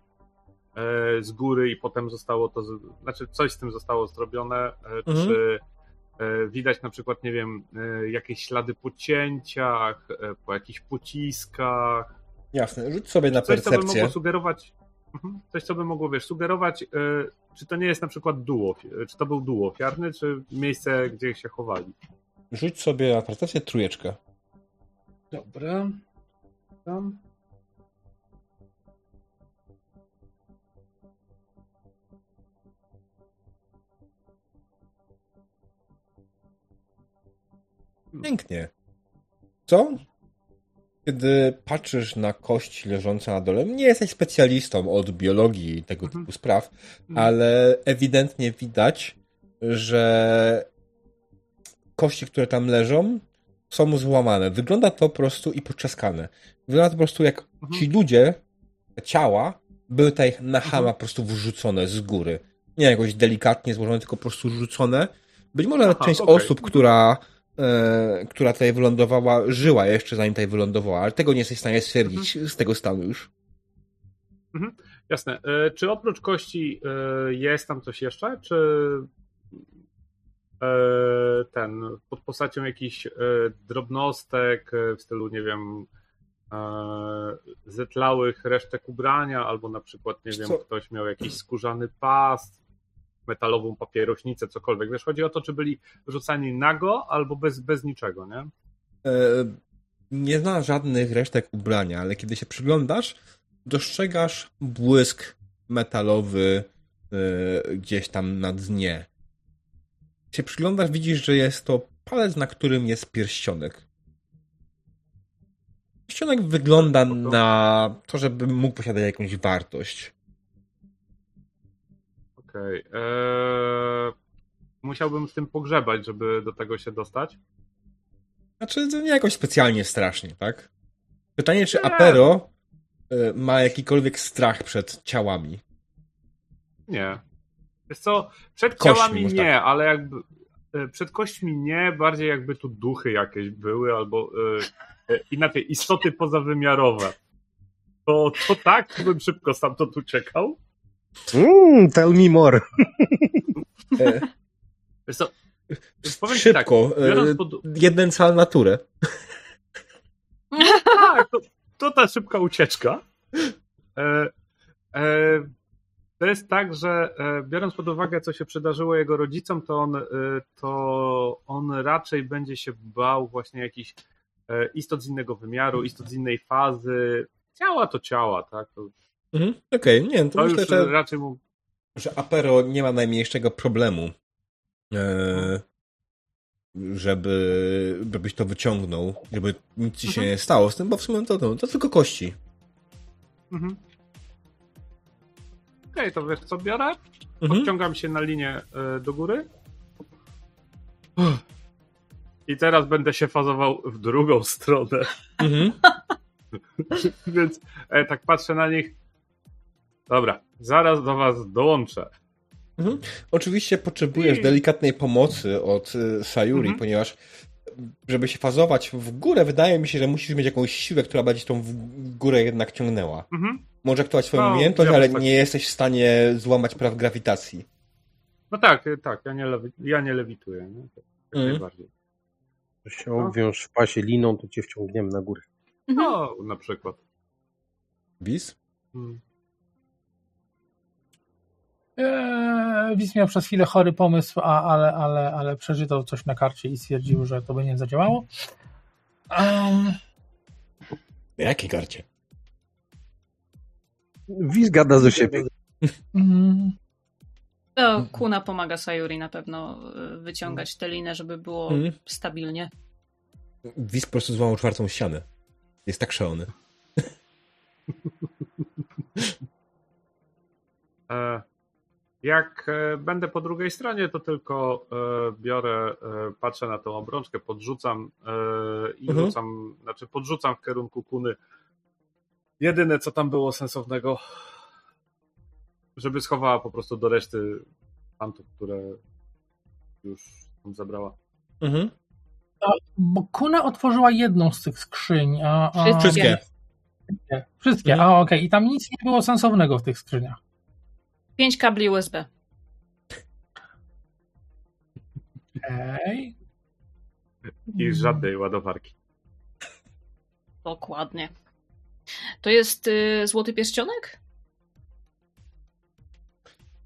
[SPEAKER 3] e, z góry i potem zostało to, znaczy coś z tym zostało zrobione, e,
[SPEAKER 1] Mhm.
[SPEAKER 3] czy widać na przykład, nie wiem, jakieś ślady po cięciach, po jakichś pociskach,
[SPEAKER 1] Jasne, rzuć sobie na
[SPEAKER 3] coś, co by
[SPEAKER 1] percepcję.
[SPEAKER 3] mogło sugerować. Coś, co by mogło, wiesz, sugerować, e, czy to nie jest na przykład dół, ofi- czy to był dół ofiarny, czy miejsce, gdzie się chowali.
[SPEAKER 1] Rzuć sobie na percepcję trójeczkę.
[SPEAKER 3] Dobra. Tam.
[SPEAKER 1] Pięknie. Co? Kiedy patrzysz na kość leżąca na dole, nie jesteś specjalistą od biologii i tego
[SPEAKER 3] Mhm.
[SPEAKER 1] typu spraw,
[SPEAKER 3] Mhm.
[SPEAKER 1] ale ewidentnie widać, że kości, które tam leżą, są złamane. Wygląda to po prostu i poczaskane. Wygląda to po prostu jak
[SPEAKER 3] Mhm.
[SPEAKER 1] ci ludzie, ciała, były tutaj na hama po prostu wrzucone z góry. Nie jakoś delikatnie złożone, tylko po prostu rzucone. Być może
[SPEAKER 3] Aha,
[SPEAKER 1] część
[SPEAKER 3] okej.
[SPEAKER 1] osób, która, e, która tutaj wylądowała, żyła jeszcze zanim tutaj wylądowała, ale tego nie jesteś w stanie stwierdzić
[SPEAKER 3] Mhm.
[SPEAKER 1] z tego stanu już.
[SPEAKER 3] Jasne. E, Czy oprócz kości e, jest tam coś jeszcze? Czy ten pod postacią jakichś drobnostek w stylu, nie wiem, zetlałych resztek ubrania, albo na przykład, nie wiem,
[SPEAKER 1] co?
[SPEAKER 3] ktoś miał jakiś skórzany pas, metalową papierośnicę, cokolwiek. Wiesz, chodzi o to, czy byli rzucani nago albo bez, bez niczego, nie?
[SPEAKER 1] E, nie zna żadnych resztek ubrania, ale kiedy się przyglądasz, dostrzegasz błysk metalowy e, gdzieś tam na dnie. Kiedy się przyglądasz, widzisz, że jest to palec, na którym jest pierścionek. Pierścionek wygląda na to, żeby mógł posiadać jakąś wartość.
[SPEAKER 3] Okej. Eee, musiałbym w tym pogrzebać, żeby do tego się dostać.
[SPEAKER 1] Znaczy, to nie jakoś specjalnie strasznie, tak? Pytanie, czy
[SPEAKER 3] Nie.
[SPEAKER 1] Apero e, ma jakikolwiek strach przed ciałami.
[SPEAKER 3] Nie. Wiesz co, przed
[SPEAKER 1] Kośćmi,
[SPEAKER 3] ciałami nie,
[SPEAKER 1] tak.
[SPEAKER 3] ale jakby e, przed kośćmi nie, bardziej jakby tu duchy jakieś były, albo e, inaczej, istoty pozawymiarowe. To, to tak, bym szybko stamtąd uciekał.
[SPEAKER 4] Mm, tell me more. (laughs)
[SPEAKER 1] E,
[SPEAKER 3] Wiesz co, powiem ci tak,
[SPEAKER 1] szybko.
[SPEAKER 3] biorąc
[SPEAKER 1] E,
[SPEAKER 3] pod...
[SPEAKER 1] jeden cal naturę.
[SPEAKER 3] Tak, to, to ta szybka ucieczka. E, e, to jest tak, że e, biorąc pod uwagę, co się przydarzyło jego rodzicom, to on, e, to on raczej będzie się bał właśnie jakichś e, istot z innego wymiaru, istot z innej fazy. Ciała to ciała, tak? To,
[SPEAKER 1] Mhm. Okej, nie, to,
[SPEAKER 3] to
[SPEAKER 1] myślę,
[SPEAKER 3] już
[SPEAKER 1] że,
[SPEAKER 3] raczej mu.
[SPEAKER 1] że Apero nie ma najmniejszego problemu, e, żeby, żebyś to wyciągnął, żeby nic ci się
[SPEAKER 3] Mhm.
[SPEAKER 1] nie stało z tym, bo w sumie to, to, to tylko kości.
[SPEAKER 3] Mhm. Okej, to wiesz co biorę?
[SPEAKER 1] Mhm.
[SPEAKER 3] Podciągam się na linię e, do góry. I teraz będę się fazował w drugą stronę.
[SPEAKER 1] Mhm. (laughs)
[SPEAKER 3] Więc e, tak patrzę na nich. Dobra, zaraz do was dołączę.
[SPEAKER 1] Mhm. Oczywiście potrzebujesz
[SPEAKER 3] I-
[SPEAKER 1] delikatnej pomocy od y, Sayuri,
[SPEAKER 3] Mhm.
[SPEAKER 1] ponieważ żeby się fazować w górę, wydaje mi się, że musisz mieć jakąś siłę, która będzie tą w górę jednak ciągnęła.
[SPEAKER 3] Mhm.
[SPEAKER 1] Możesz aktywować swoją
[SPEAKER 3] No,
[SPEAKER 1] umiejętność,
[SPEAKER 3] ja
[SPEAKER 1] ale
[SPEAKER 3] tak-
[SPEAKER 1] nie jesteś w stanie złamać praw grawitacji.
[SPEAKER 3] No tak, e, tak, ja nie, lewi- ja nie lewituję. Nie? Tak, jak
[SPEAKER 1] Mhm.
[SPEAKER 3] najbardziej.
[SPEAKER 4] się obwiąż w pasie liną, to cię wciągniemy na górę.
[SPEAKER 3] No, na przykład. Hmm.
[SPEAKER 5] Eee, Wiz miał przez chwilę chory pomysł, a, ale, ale, ale przeczytał coś na karcie i stwierdził, że to by nie zadziałało. Em,
[SPEAKER 1] Na jakiej karcie?
[SPEAKER 4] Wiz gada do siebie.
[SPEAKER 5] mm,
[SPEAKER 2] To Kuna pomaga Sayuri na pewno y, wyciągać tę linę, żeby było
[SPEAKER 1] Mhm.
[SPEAKER 2] stabilnie.
[SPEAKER 1] Wiz po prostu złamał czwartą ścianę. Jest tak szalony.
[SPEAKER 3] E, Jak e, będę po drugiej stronie, to tylko e, biorę, e, patrzę na tą obrączkę, podrzucam i
[SPEAKER 1] Mhm.
[SPEAKER 3] rzucam, znaczy podrzucam w kierunku kuny. Jedyne, co tam było sensownego, żeby schowała po prostu do reszty fantów, które już tam zabrała.
[SPEAKER 1] Mhm.
[SPEAKER 5] bo Kuna otworzyła jedną z tych skrzyń. A, a,
[SPEAKER 2] Wszystkie.
[SPEAKER 1] Wszystkie.
[SPEAKER 5] Wszystkie. Wszystkie. A okej. I tam nic nie było sensownego w tych skrzyniach.
[SPEAKER 2] Pięć kabli USB.
[SPEAKER 5] Okej.
[SPEAKER 3] I
[SPEAKER 5] Mm.
[SPEAKER 3] żadnej ładowarki.
[SPEAKER 2] Dokładnie. To jest y, złoty pierścionek?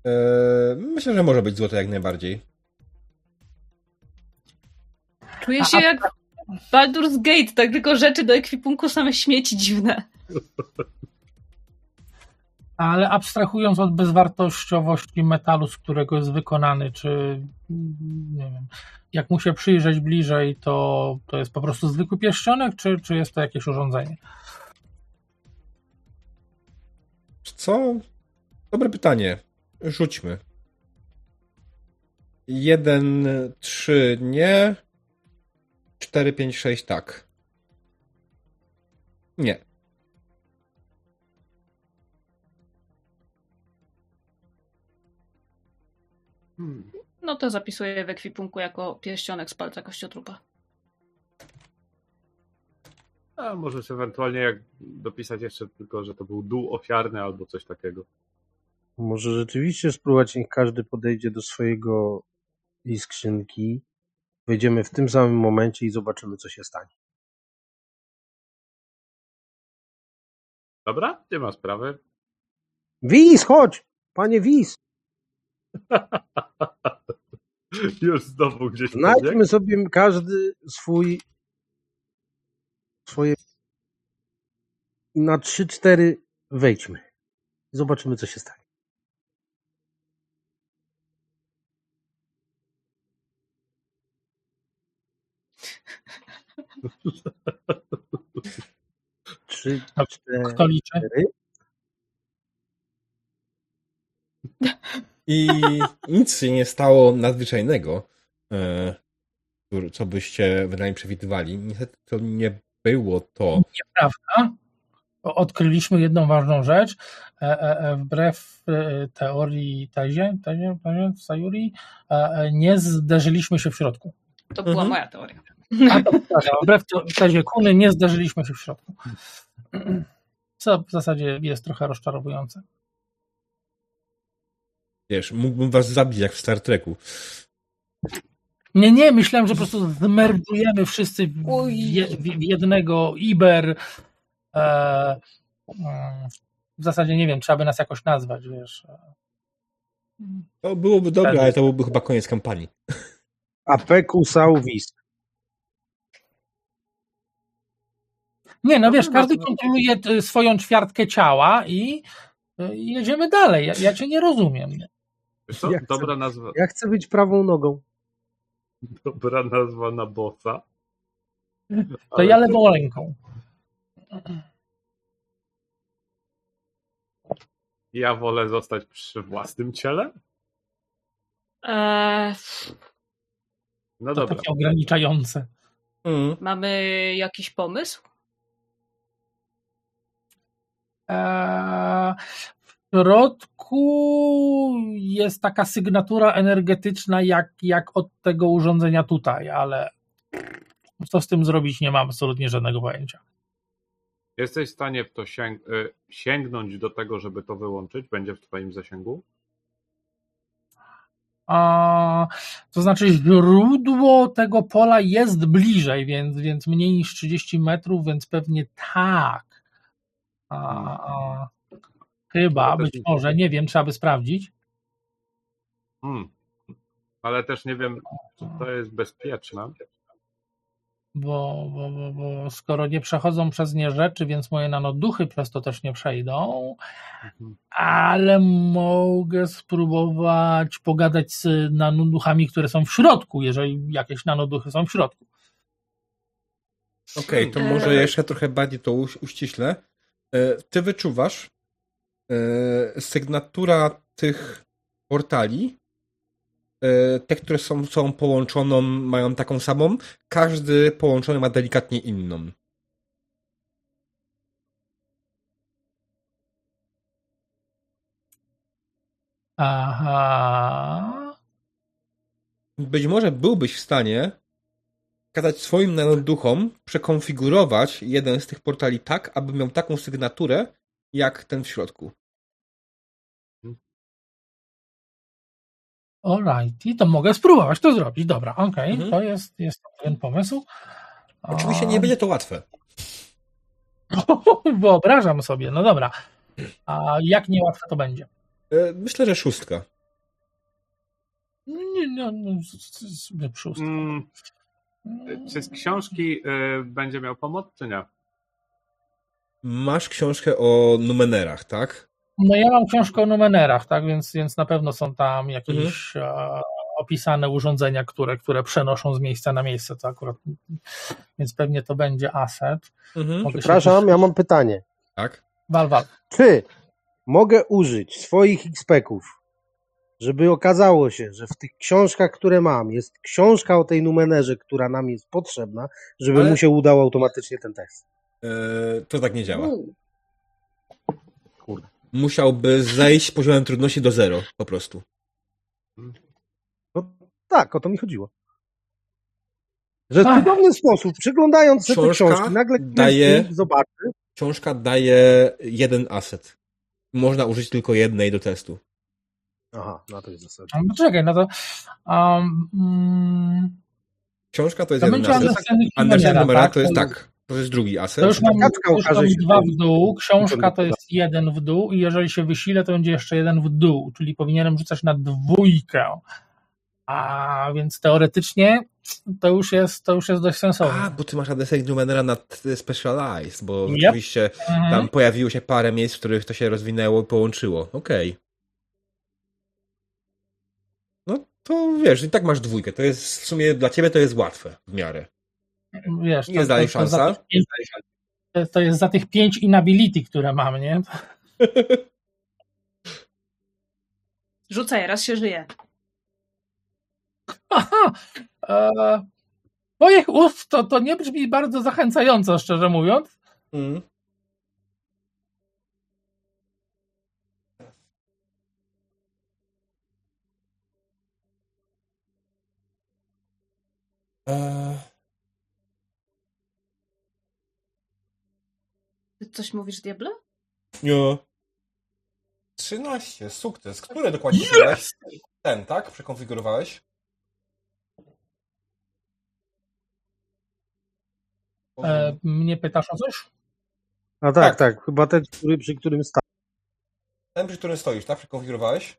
[SPEAKER 1] Eee, myślę, że może być złote jak najbardziej.
[SPEAKER 2] Czuję się jak Baldur's Gate, tak tylko rzeczy do ekwipunku same śmieci dziwne. (laughs)
[SPEAKER 5] Ale abstrahując od bezwartościowości metalu, z którego jest wykonany, czy nie wiem, jak mu się przyjrzeć bliżej, to, to jest po prostu zwykły pierścionek, czy, czy jest to jakieś urządzenie?
[SPEAKER 1] Co? Dobre pytanie. Rzućmy. Jeden, trzy nie. Cztery, pięć, sześć tak. Nie.
[SPEAKER 3] Hmm.
[SPEAKER 2] No to zapisuję w ekwipunku jako pierścionek z palca kościotrupa.
[SPEAKER 3] A możesz ewentualnie jak dopisać jeszcze tylko, że to był dół ofiarny albo coś takiego.
[SPEAKER 4] Może rzeczywiście spróbować, niech każdy podejdzie do swojego i skrzynki. Wejdziemy w tym samym momencie i zobaczymy, co się stanie.
[SPEAKER 3] Dobra? Nie ma sprawy.
[SPEAKER 4] Wiz, chodź! Panie Wiz!
[SPEAKER 3] Już znowu gdzieś pobiegł.
[SPEAKER 4] Znajdźmy sobie każdy swój swoje i na 3-4 wejdźmy. Zobaczymy, co się stanie. (laughs) Trzy, cztery.
[SPEAKER 5] Kto liczy?
[SPEAKER 1] I nic się nie stało nadzwyczajnego, e, co byście wynajmniej przewidywali. Niestety to nie było to.
[SPEAKER 5] Nieprawda. Odkryliśmy jedną ważną rzecz. E, e, Wbrew teorii Tezie, Tezie, Tezie Sayuri, nie zderzyliśmy się w środku.
[SPEAKER 2] To była
[SPEAKER 1] Mhm.
[SPEAKER 2] moja teoria.
[SPEAKER 5] A to wbrew te- tezie Kuny nie zderzyliśmy się w środku. Co w zasadzie jest trochę rozczarowujące.
[SPEAKER 1] Wiesz, mógłbym was zabić jak w Star Treku.
[SPEAKER 5] Nie, nie, myślałem, że po prostu zmerdujemy wszyscy w, je, w jednego Iber. E, w zasadzie nie wiem, trzeba by nas jakoś nazwać, wiesz.
[SPEAKER 1] To byłoby dobre, ale to byłby chyba koniec kampanii. (laughs)
[SPEAKER 4] Apeku Sauvis.
[SPEAKER 5] Nie, no wiesz, każdy kontroluje swoją ćwiartkę ciała i i jedziemy dalej. Ja, ja cię nie rozumiem.
[SPEAKER 3] Wiesz co?
[SPEAKER 4] Ja chcę-
[SPEAKER 3] Dobra nazwa,
[SPEAKER 4] Ja chcę być prawą nogą.
[SPEAKER 3] dobra nazwa na bossa.
[SPEAKER 5] To
[SPEAKER 3] Ale
[SPEAKER 5] ja lewą ręką.
[SPEAKER 3] Ja wolę zostać przy własnym ciele?
[SPEAKER 2] Eee,
[SPEAKER 3] No
[SPEAKER 5] To
[SPEAKER 3] dobra.
[SPEAKER 5] takie ograniczające.
[SPEAKER 1] Mm.
[SPEAKER 2] mamy jakiś pomysł?
[SPEAKER 5] Eee, środku jest taka sygnatura energetyczna jak, jak od tego urządzenia tutaj, ale co z tym zrobić nie mam absolutnie żadnego pojęcia.
[SPEAKER 3] Jesteś w stanie w to sięg- y, sięgnąć do tego, żeby to wyłączyć? Będzie w twoim zasięgu?
[SPEAKER 5] A, to znaczy źródło tego pola jest bliżej, więc, więc mniej niż 30 metrów, więc pewnie tak. A, a, chyba,
[SPEAKER 3] To
[SPEAKER 5] być może, nie wiem, trzeba by sprawdzić.
[SPEAKER 3] Hmm. Ale też nie wiem, czy to jest bezpieczne.
[SPEAKER 5] Bo, bo, bo, bo skoro nie przechodzą przez nie rzeczy, więc moje nanoduchy przez to też nie przejdą,
[SPEAKER 3] Mhm.
[SPEAKER 5] ale mogę spróbować pogadać z nanoduchami, które są w środku, jeżeli jakieś nanoduchy są w środku.
[SPEAKER 1] Okej, to
[SPEAKER 2] Eee.
[SPEAKER 1] może jeszcze trochę bardziej to uś- uściślę. E, Ty wyczuwasz sygnatura tych portali, e, te, które są, są połączoną, mają taką samą. Każdy połączony ma delikatnie inną.
[SPEAKER 5] Aha.
[SPEAKER 1] Być może byłbyś w stanie kazać swoim nanoduchom przekonfigurować jeden z tych portali tak, aby miał taką sygnaturę, jak ten w środku.
[SPEAKER 5] Alrighty, to mogę spróbować to zrobić. Dobra, okej,
[SPEAKER 1] Mhm.
[SPEAKER 5] to jest, jest ten pomysł.
[SPEAKER 1] Oczywiście nie będzie to łatwe.
[SPEAKER 5] Wyobrażam sobie, no dobra. A jak niełatwe to będzie?
[SPEAKER 1] E, Myślę, że szóstka.
[SPEAKER 5] Nie, nie, no, z- szóstka.
[SPEAKER 3] Mm, czy z książki y, będzie miał pomoc, czy nie?
[SPEAKER 1] Masz książkę o Numenerach, tak?
[SPEAKER 5] No ja mam książkę o numenerach, tak, więc, więc na pewno są tam jakieś e, opisane urządzenia, które, które przenoszą z miejsca na miejsce, to akurat, więc pewnie to będzie asset.
[SPEAKER 1] Mhm.
[SPEAKER 5] Się
[SPEAKER 4] Przepraszam, ja mam pytanie.
[SPEAKER 1] Tak.
[SPEAKER 5] Wal, wal.
[SPEAKER 4] Czy mogę użyć swoich XP-ków, żeby okazało się, że w tych książkach, które mam, jest książka o tej numenerze, która nam jest potrzebna, żeby
[SPEAKER 1] Ale-
[SPEAKER 4] mu się udał automatycznie ten test?
[SPEAKER 1] E, to tak nie działa.
[SPEAKER 2] U,
[SPEAKER 1] Musiałby zejść poziomem trudności do zero, po prostu.
[SPEAKER 4] No tak, o to mi chodziło. Że w
[SPEAKER 5] Ach.
[SPEAKER 4] cudowny sposób, przyglądając się te książki, nagle
[SPEAKER 1] daje-
[SPEAKER 4] zobaczy,
[SPEAKER 1] Książka daje jeden aset. Można użyć tylko jednej do testu.
[SPEAKER 4] Aha, na to jest zasada.
[SPEAKER 5] No, czekaj, no to um, mm,
[SPEAKER 1] Książka to jest
[SPEAKER 5] to
[SPEAKER 1] jeden aset.
[SPEAKER 5] Understanding
[SPEAKER 1] Understanding
[SPEAKER 5] Numera,
[SPEAKER 1] numera
[SPEAKER 5] tak?
[SPEAKER 1] to jest tak. To jest drugi aset.
[SPEAKER 5] To już mam,
[SPEAKER 4] Kaczka
[SPEAKER 5] to już mam dwa w dół, książka to jest jeden w dół i jeżeli się wysilę, to będzie jeszcze jeden w dół, czyli powinienem rzucać na dwójkę. A więc teoretycznie to już jest, to już jest dość sensowne.
[SPEAKER 1] A, bo ty masz Understanding numerera na Specialized, bo
[SPEAKER 5] Yep.
[SPEAKER 1] oczywiście
[SPEAKER 5] Mhm.
[SPEAKER 1] tam pojawiło się parę miejsc, w których to się rozwinęło i połączyło. Okej. No to wiesz, i tak masz dwójkę. To jest w sumie dla ciebie to jest łatwe w miarę.
[SPEAKER 5] Wiesz, to, za
[SPEAKER 1] szansa?
[SPEAKER 5] to, to jest za tych pięć inability, które mam, nie? (laughs)
[SPEAKER 2] Rzucaj, raz się żyje. (laughs)
[SPEAKER 5] Aha! E, moich ust to, to nie brzmi bardzo zachęcająco, szczerze mówiąc.
[SPEAKER 1] Mm. Eee,
[SPEAKER 2] coś mówisz, diable?
[SPEAKER 1] nie. 13, sukces. Które dokładnie yes! Ten, tak? Przekonfigurowałeś?
[SPEAKER 5] E, mnie pytasz o coś?
[SPEAKER 4] A tak, tak, tak. Chyba ten, który, przy którym stał.
[SPEAKER 1] Ten, przy którym stoisz, tak? Przekonfigurowałeś?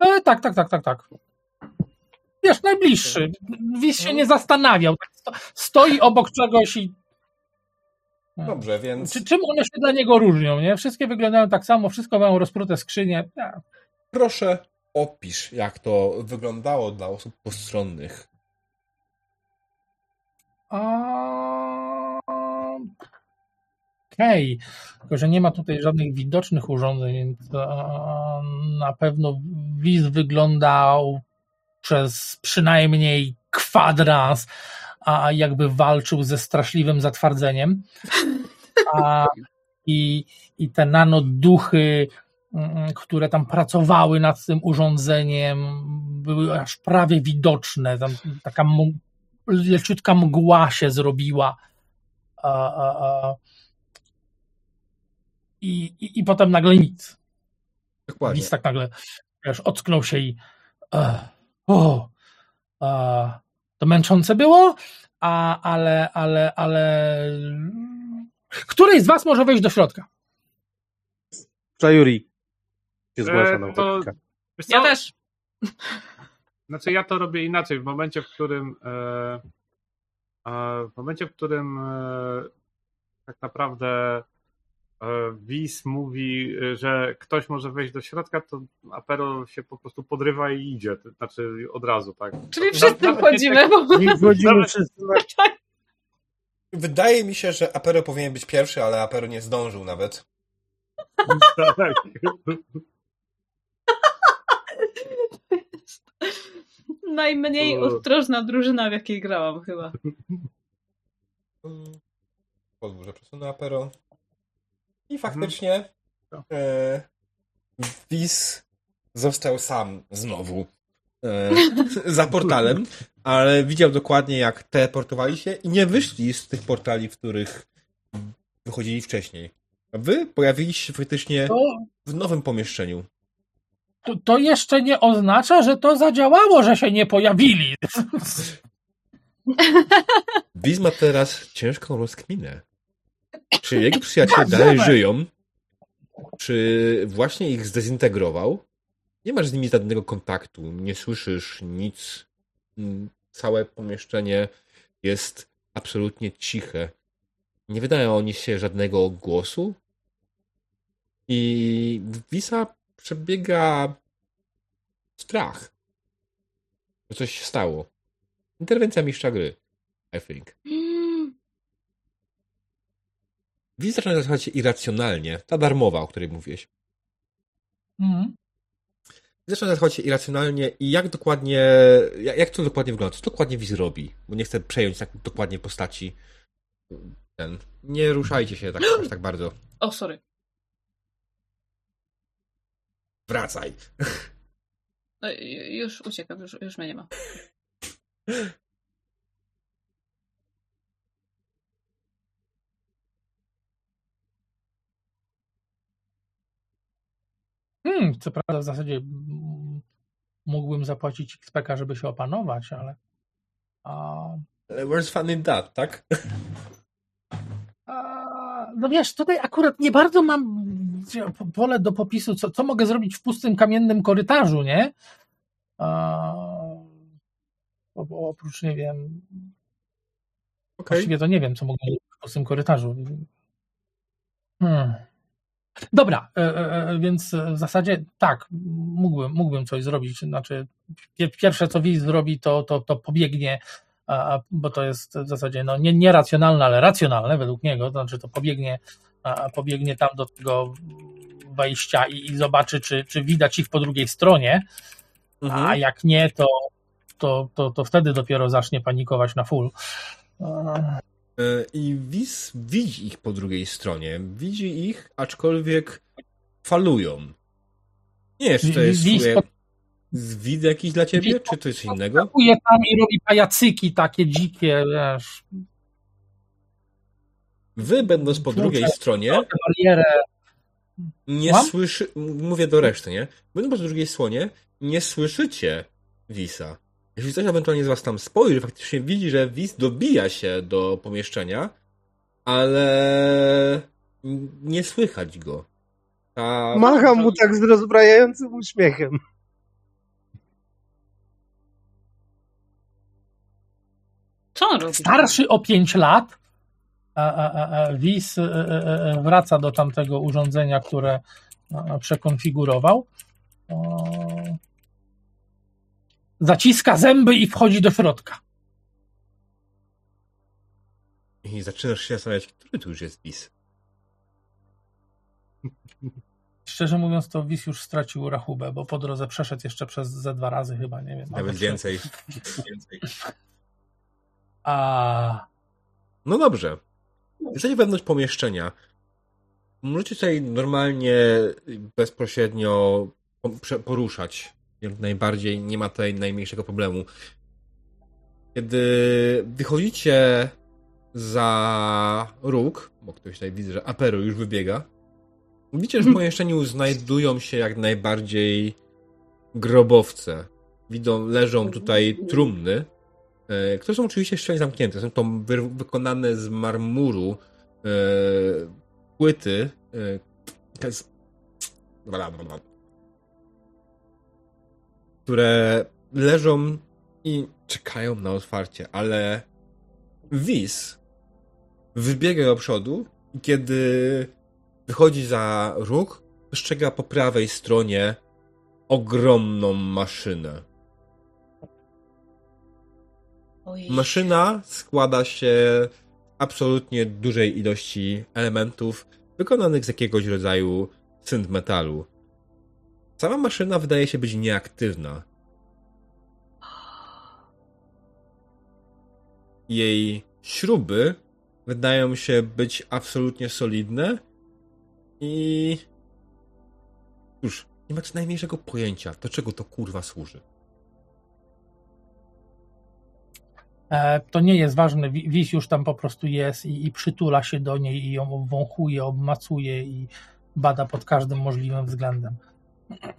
[SPEAKER 5] E, tak, tak, tak, tak, tak. Wiesz, najbliższy. Wis się nie zastanawiał. Stoi obok czegoś i.
[SPEAKER 1] Dobrze, więc.
[SPEAKER 5] Czy, czym one się dla niego różnią? Nie? Wszystkie wyglądają tak samo, wszystko mają rozprute skrzynie. Ja.
[SPEAKER 1] Proszę opisz, jak to wyglądało dla osób postronnych.
[SPEAKER 5] Okej, okay. tylko że nie ma tutaj żadnych widocznych urządzeń, więc na pewno wiz wyglądał przez przynajmniej kwadrans, a jakby walczył ze straszliwym zatwardzeniem. (laughs) A, i, I te nanoduchy, mm, które tam pracowały nad tym urządzeniem, były aż prawie widoczne. Tam taka leciutka mgła się zrobiła. A, a, a. I, i, I potem nagle nic.
[SPEAKER 1] Dokładnie.
[SPEAKER 5] Nic tak nagle, wiesz, ocknął się i uh, o, uh, to męczące było, a, ale, ale, ale któryś z was może wejść do środka?
[SPEAKER 4] Czajuri się zgłasza
[SPEAKER 3] e, to,
[SPEAKER 2] Ja też. (laughs)
[SPEAKER 3] Znaczy ja to robię inaczej. W momencie, w którym e, w momencie, w którym e, tak naprawdę e, Wis mówi, że ktoś może wejść do środka, to Apero się po prostu podrywa i idzie. Znaczy od razu, tak.
[SPEAKER 2] Czyli wszyscy wchodzimy. Bo...
[SPEAKER 4] Nie wchodzimy wszyscy.
[SPEAKER 1] Wydaje mi się, że Apero powinien być pierwszy, ale Apero nie zdążył nawet. Tak. (laughs)
[SPEAKER 2] najmniej ostrożna drużyna, w jakiej grałam chyba.
[SPEAKER 1] Podwórze przesunę apero. I faktycznie mhm. e, Wis został sam znowu e, (laughs) za portalem, ale widział dokładnie jak teleportowali się i nie wyszli z tych portali, w których wychodzili wcześniej. A wy pojawiliście się faktycznie w nowym pomieszczeniu
[SPEAKER 5] to, to jeszcze nie oznacza, że to zadziałało, że się nie pojawili.
[SPEAKER 1] Wiz ma teraz ciężką rozkminę. Czy jego przyjaciele dalej żyją? Czy właśnie ich zdezintegrował? Nie masz z nimi żadnego kontaktu, nie słyszysz nic. Całe pomieszczenie jest absolutnie ciche. Nie wydają oni się żadnego głosu. I Wisa przebiega strach. Coś się stało. Interwencja mistrza gry. I think. Mm. Widz zaczyna zachować się irracjonalnie. Ta darmowa, o której mówiłeś. Mm. Zaczyna zachować się irracjonalnie i jak dokładnie, jak to dokładnie wygląda? Co dokładnie Wiz robi? Bo nie chcę przejąć tak dokładnie postaci. Ten. Nie ruszajcie się tak, aż tak bardzo. (gasps)
[SPEAKER 2] O, sorry.
[SPEAKER 1] Wracaj.
[SPEAKER 2] No, już uciekam, już, już mnie nie ma. (laughs)
[SPEAKER 5] Hmm, co prawda w zasadzie mógłbym zapłacić XPK, żeby się opanować, ale... A...
[SPEAKER 1] Where's fun in that, tak?
[SPEAKER 5] no wiesz, tutaj akurat nie bardzo mam pole do popisu, co, co mogę zrobić w pustym kamiennym korytarzu, nie? A, oprócz, nie wiem. Okay. Właściwie to nie wiem, co mogę zrobić w pustym korytarzu. Hmm. Dobra, e, e, e, więc w zasadzie tak, mógłbym, mógłbym coś zrobić. Znaczy, pierwsze co Wiz zrobi, to, to, to pobiegnie bo to jest w zasadzie no, nie, nieracjonalne, ale racjonalne według niego, to znaczy to pobiegnie, pobiegnie tam do tego wejścia i, i zobaczy, czy, czy widać ich po drugiej stronie, mhm. a jak nie, to, to, to, to wtedy dopiero zacznie panikować na full.
[SPEAKER 1] E, I Wiz widzi ich po drugiej stronie. Widzi ich, aczkolwiek falują. Nie jest to jest Zwid jakiś dla ciebie, czy coś innego?
[SPEAKER 5] Skakuje tam i robi pajacyki takie dzikie, wiesz.
[SPEAKER 1] Wy, będąc po drugiej stronie. Nie słyszy... Mówię do reszty, nie? Będąc po drugiej słonie, nie słyszycie Wisa. Jeśli ktoś ewentualnie z was tam spojrzy, faktycznie widzi, że Wis dobija się do pomieszczenia, ale nie słychać go. Ta...
[SPEAKER 4] Macham mu tak z rozbrajającym uśmiechem.
[SPEAKER 2] Co on robi?
[SPEAKER 5] Starszy o 5 lat, a, a, a, a Wis e, e, e, wraca do tamtego urządzenia, które przekonfigurował. O, Zaciska zęby i wchodzi do środka.
[SPEAKER 1] I zaczynasz się zastanawiać, który tu już jest Wis. (laughs)
[SPEAKER 5] Szczerze mówiąc, to Wis już stracił rachubę, bo po drodze przeszedł jeszcze przez ze dwa razy chyba, nie wiem.
[SPEAKER 1] Nawet więcej. (laughs) więcej.
[SPEAKER 5] A
[SPEAKER 1] No dobrze. Jesteście wewnątrz pomieszczenia. Możecie tutaj normalnie, bezpośrednio poruszać. Jak najbardziej nie ma tutaj najmniejszego problemu. Kiedy wychodzicie za róg, bo ktoś tutaj widzę, że Aperu już wybiega, widzicie, że w pomieszczeniu znajdują się jak najbardziej grobowce. Widzą, leżą tutaj trumny, e, które są oczywiście szczelnie zamknięte. Są to wy- wykonane z marmuru e, płyty. E, które leżą i czekają na otwarcie, ale Wis wybiega do przodu i kiedy wychodzi za róg, dostrzega po prawej stronie ogromną maszynę.
[SPEAKER 2] Ojej.
[SPEAKER 1] Maszyna składa się z absolutnie dużej ilości elementów wykonanych z jakiegoś rodzaju synt metalu. Sama maszyna wydaje się być nieaktywna. Jej śruby wydają się być absolutnie solidne i cóż, nie macie najmniejszego pojęcia, do czego to kurwa służy.
[SPEAKER 5] e, to nie jest ważne. Wi- Wis już tam po prostu jest i, i przytula się do niej i ją obwąchuje, obmacuje i bada pod każdym możliwym względem.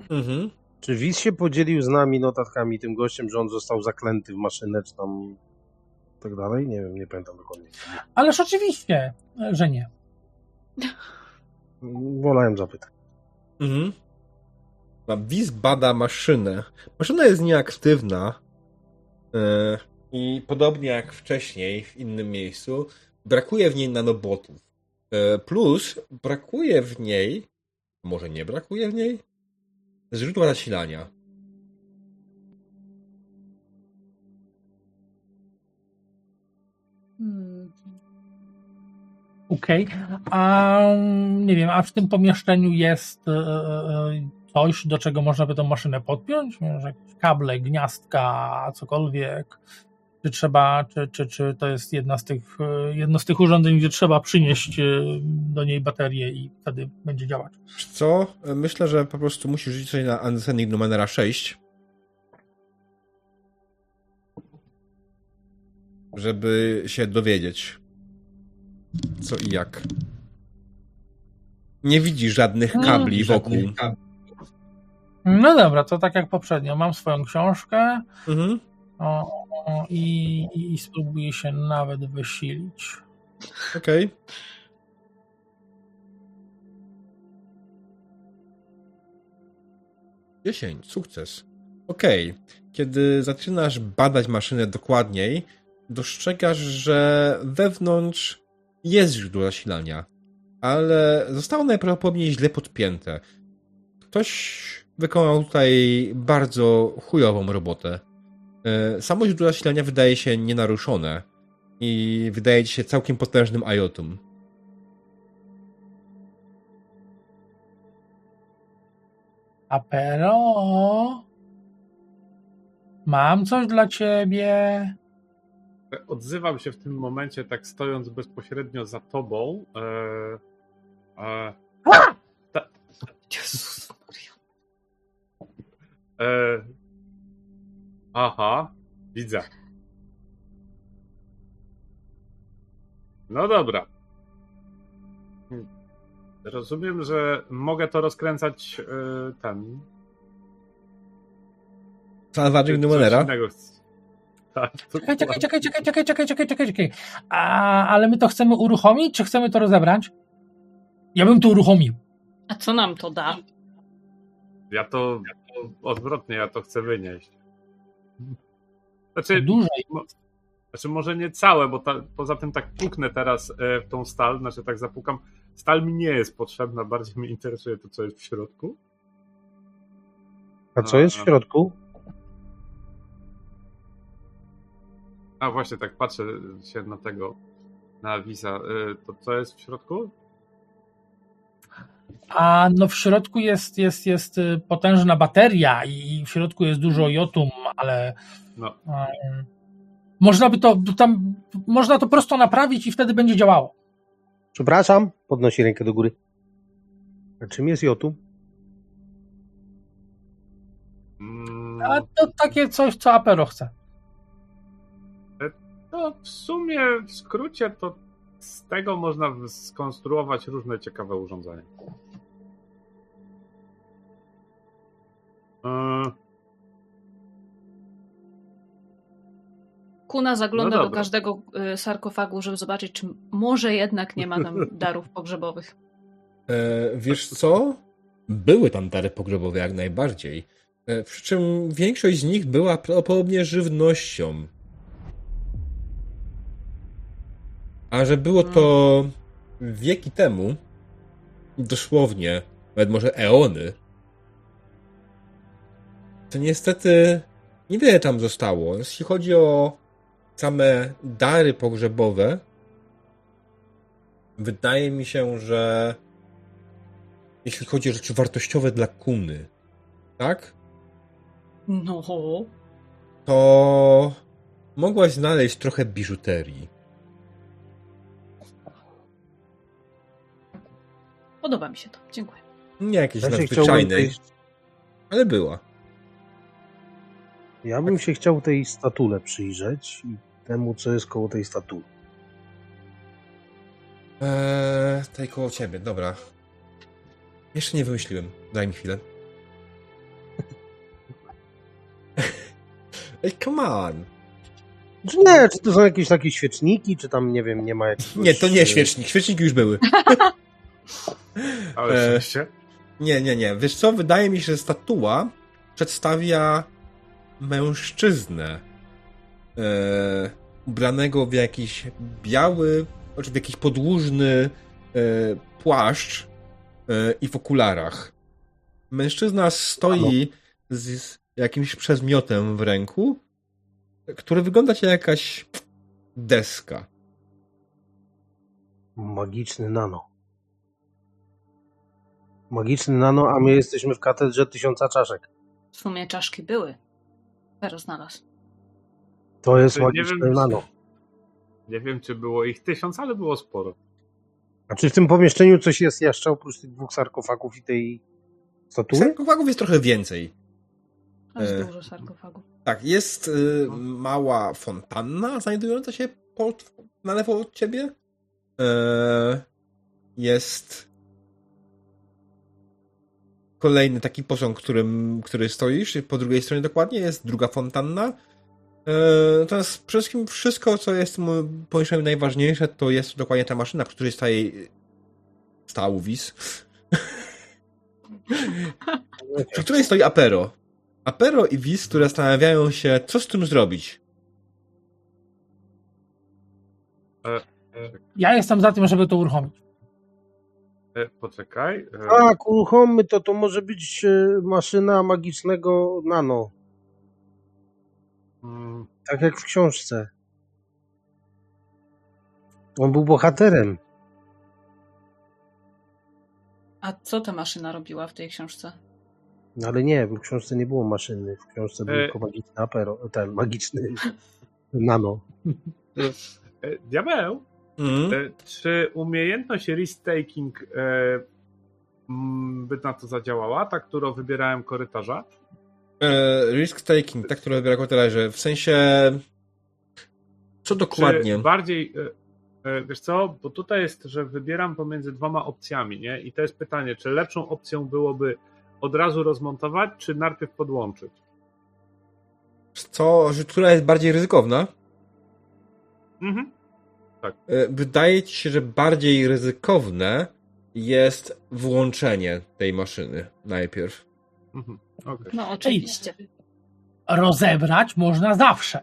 [SPEAKER 1] Mhm.
[SPEAKER 4] Czy Wiz się podzielił z nami notatkami tym gościem, że on został zaklęty w maszynę, czy tam tak dalej? Nie wiem, nie pamiętam dokładnie.
[SPEAKER 5] Ależ oczywiście, że nie.
[SPEAKER 4] Wolałem zapytać.
[SPEAKER 1] Mhm. Wiz bada maszynę. Maszyna jest nieaktywna. e, I podobnie jak wcześniej w innym miejscu, brakuje w niej nanobotów. E, plus brakuje w niej, może nie brakuje w niej, źródła zasilania.
[SPEAKER 5] Okej. A nie wiem, a w tym pomieszczeniu jest e, e, coś, do czego można by tą maszynę podpiąć? Jakieś kable, gniazdka, cokolwiek. Czy trzeba, czy, czy, czy to jest jedna z tych, e, jedno z tych urządzeń, gdzie trzeba przynieść e, do niej baterię i wtedy będzie działać?
[SPEAKER 1] Co? Myślę, że po prostu musisz rzucić sobie na Understanding Numenera 6. Żeby się dowiedzieć. Co i jak. Nie widzisz żadnych
[SPEAKER 5] No,
[SPEAKER 1] kabli wokół.
[SPEAKER 5] No dobra, to tak jak poprzednio. Mam swoją książkę
[SPEAKER 1] Mhm.
[SPEAKER 5] O, i, i, się nawet wysilić.
[SPEAKER 1] Okej. Dziesięć, sukces. Okej. Kiedy zaczynasz badać maszynę dokładniej, dostrzegasz, że wewnątrz jest źródło zasilania, ale zostało najprawdopodobniej źle podpięte. Ktoś wykonał tutaj bardzo chujową robotę. E, Samo źródło zasilania wydaje się nienaruszone i wydaje ci się całkiem potężnym IOTum.
[SPEAKER 5] Apero, mam coś dla ciebie.
[SPEAKER 3] Odzywam się w tym momencie, tak stojąc bezpośrednio za tobą. E, e, ta,
[SPEAKER 2] Jezus Maria.
[SPEAKER 3] e, aha, widzę. No dobra. Rozumiem, że mogę to rozkręcać yy, ten. Coś
[SPEAKER 1] Numenera.
[SPEAKER 3] Tak,
[SPEAKER 5] Czekaj, czekaj, czekaj, czekaj, czekaj, czekaj, czekaj, czekaj, czekaj. A, ale my to chcemy uruchomić, czy chcemy to rozebrać? Ja bym to uruchomił.
[SPEAKER 2] A co nam to da?
[SPEAKER 3] Ja to, ja to odwrotnie, ja to chcę wynieść. Znaczy,
[SPEAKER 5] Dłużej.
[SPEAKER 3] mo, znaczy może nie całe, bo ta, poza tym tak puknę teraz e, w tą stal, znaczy tak zapukam. Stal mi nie jest potrzebna, bardziej mnie interesuje to, co jest w środku.
[SPEAKER 4] A co jest w środku?
[SPEAKER 3] A właśnie, tak patrzę się na tego, na Visa. E, to co jest w środku?
[SPEAKER 5] A no w środku jest, jest, jest y, potężna bateria i w środku jest dużo jotum, ale
[SPEAKER 3] No,
[SPEAKER 5] um, można by to tam, można to prosto naprawić i wtedy będzie działało.
[SPEAKER 4] Przepraszam, podnosi rękę do góry. A czym jest jotum?
[SPEAKER 3] mm,
[SPEAKER 5] A to takie coś, co Apero chce.
[SPEAKER 3] to w sumie, w skrócie, to z tego można skonstruować różne ciekawe urządzenia. E,
[SPEAKER 2] Kuna zagląda
[SPEAKER 3] No
[SPEAKER 2] do każdego y, sarkofagu, żeby zobaczyć, czy może jednak nie ma tam (laughs) darów pogrzebowych.
[SPEAKER 1] E, wiesz co? Były tam dary pogrzebowe jak najbardziej. E, przy czym większość z nich była prawdopodobnie żywnością. A że było to wieki temu, dosłownie, nawet może eony, to niestety niewiele tam zostało. Jeśli chodzi o same dary pogrzebowe, wydaje mi się, że jeśli chodzi o rzeczy wartościowe dla kuny, tak?
[SPEAKER 2] No.
[SPEAKER 1] To mogłaś znaleźć trochę biżuterii.
[SPEAKER 2] Podoba mi się to. Dziękuję.
[SPEAKER 1] Nie jakiejś
[SPEAKER 4] Ja
[SPEAKER 1] nadzwyczajnej,
[SPEAKER 4] tej,
[SPEAKER 1] ale była.
[SPEAKER 4] ja bym się chciał tej statule przyjrzeć i temu, co jest koło tej statuły.
[SPEAKER 1] Eee, tutaj koło ciebie, dobra. Jeszcze nie wymyśliłem. Daj mi chwilę. (laughs) Ej, come on!
[SPEAKER 4] Czy nie, czy to są jakieś takie świeczniki, czy tam, nie wiem, nie ma jakiegoś...
[SPEAKER 1] Nie, to nie
[SPEAKER 4] e,
[SPEAKER 1] świecznik. Świeczniki już były. (laughs)
[SPEAKER 3] ale
[SPEAKER 1] E,
[SPEAKER 3] szczęście.
[SPEAKER 1] Nie, nie, nie. Wiesz co? Wydaje mi się, że statua przedstawia mężczyznę e, ubranego w jakiś biały, znaczy w jakiś podłużny e, płaszcz e, i w okularach. Mężczyzna stoi z, z jakimś przedmiotem w ręku, który wygląda jak jakaś deska.
[SPEAKER 4] Magiczny nano. Magiczny nano, a my jesteśmy w katedrze tysiąca czaszek.
[SPEAKER 2] W sumie czaszki były. Pero znalazł.
[SPEAKER 4] To jest
[SPEAKER 3] Znaczy, nie wiem,
[SPEAKER 4] nano.
[SPEAKER 3] Nie wiem, czy było ich tysiąc, ale było sporo.
[SPEAKER 4] A czy w tym pomieszczeniu coś jest jeszcze oprócz tych dwóch sarkofagów i tej statuły?
[SPEAKER 1] Sarkofagów jest trochę więcej.
[SPEAKER 2] To jest
[SPEAKER 1] E.
[SPEAKER 2] dużo sarkofagów.
[SPEAKER 1] Tak, jest y, mała fontanna znajdująca się pod, na lewo od ciebie. E, jest kolejny taki posąg, którym, który stoisz. Po drugiej stronie dokładnie jest druga fontanna. E, Natomiast przede wszystkim wszystko, co jest m- pomieszczeniem najważniejsze, to jest dokładnie ta maszyna, w której staje stał Wis. (laughs) przy której stoi Apero. Apero i Wis, które zastanawiają się, co z tym zrobić.
[SPEAKER 5] Ja jestem za tym, żeby to uruchomić.
[SPEAKER 3] E, poczekaj. E,
[SPEAKER 4] Tak, uruchommy to, to może być e, maszyna magicznego nano.
[SPEAKER 3] mm,
[SPEAKER 4] Tak jak w książce. On był bohaterem.
[SPEAKER 2] A co ta maszyna robiła w tej książce?
[SPEAKER 4] No ale nie, w książce nie było maszyny. W książce był
[SPEAKER 3] E.
[SPEAKER 4] tylko magiczny apero, ten magiczny (laughs) nano. (laughs)
[SPEAKER 3] e, Diabeł, E, czy umiejętność risk-taking e, mm, by na to zadziałała, ta, którą wybierałem korytarza?
[SPEAKER 1] E, risk taking, tak, które wybiera korytarze. W sensie. Co dokładnie?
[SPEAKER 3] Czy bardziej, e, E, Wiesz co, bo tutaj jest, że wybieram pomiędzy dwoma opcjami, nie? I to jest pytanie, czy lepszą opcją byłoby od razu rozmontować, czy najpierw podłączyć?
[SPEAKER 1] Co, że która jest bardziej ryzykowna?
[SPEAKER 3] Mhm.
[SPEAKER 1] E, Wydaje ci się, że bardziej ryzykowne jest włączenie tej maszyny najpierw.
[SPEAKER 3] mhm. okej.
[SPEAKER 2] No oczywiście.
[SPEAKER 5] Rozebrać można zawsze,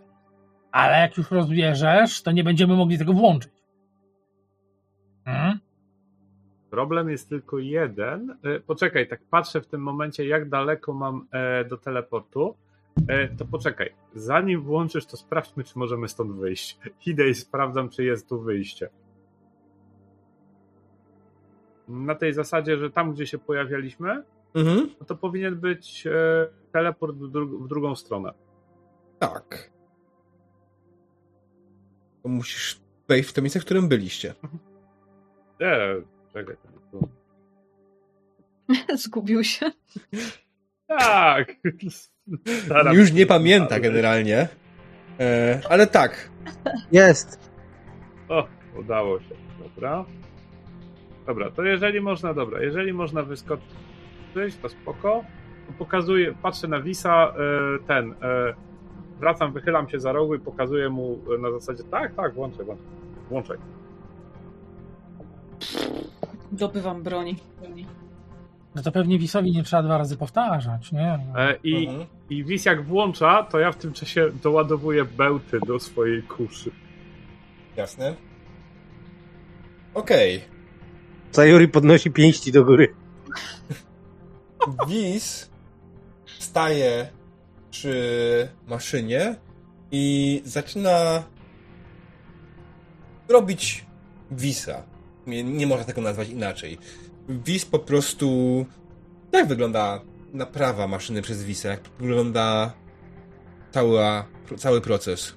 [SPEAKER 5] ale jak już rozbierzesz, to nie będziemy mogli tego włączyć. Hmm?
[SPEAKER 3] Problem jest tylko jeden. E, Poczekaj, tak patrzę w tym momencie, jak daleko mam e, do teleportu. E, To poczekaj, zanim włączysz, to sprawdźmy, czy możemy stąd wyjść. Idę i sprawdzam, czy jest tu wyjście. Na tej zasadzie, że tam, gdzie się pojawialiśmy,
[SPEAKER 1] Mhm.
[SPEAKER 3] no to powinien być e, teleport w, dru- w drugą stronę.
[SPEAKER 1] Tak. To musisz wejść w to miejsce, w którym byliście.
[SPEAKER 3] Nie, czekaj. (laughs)
[SPEAKER 2] Zgubił się.
[SPEAKER 3] Tak. Staram
[SPEAKER 1] Już nie pamięta generalnie. E, ale tak.
[SPEAKER 4] Jest.
[SPEAKER 3] O, udało się. Dobra. Dobra, to jeżeli można, dobra, jeżeli można wyskoczyć, to spoko. To Pokazuję, patrzę na Wisa, e, ten, e, wracam, wychylam się za rogu i pokazuję mu e, na zasadzie, tak, tak, włączaj, włączaj, włączaj.
[SPEAKER 2] Dobywam broni.
[SPEAKER 5] No to pewnie Wisowi nie trzeba dwa razy powtarzać, nie?
[SPEAKER 3] E, I,
[SPEAKER 1] Mhm.
[SPEAKER 3] I Wis jak włącza, to ja w tym czasie doładowuję bełty do swojej kuszy.
[SPEAKER 1] Jasne. Okej.
[SPEAKER 4] Sayori podnosi pięści do góry.
[SPEAKER 1] Wiz staje przy maszynie i zaczyna robić wisa. Nie, nie można tego nazwać inaczej. Wis po prostu. Jak wygląda naprawa maszyny przez wisa? Jak wygląda cała, cały proces?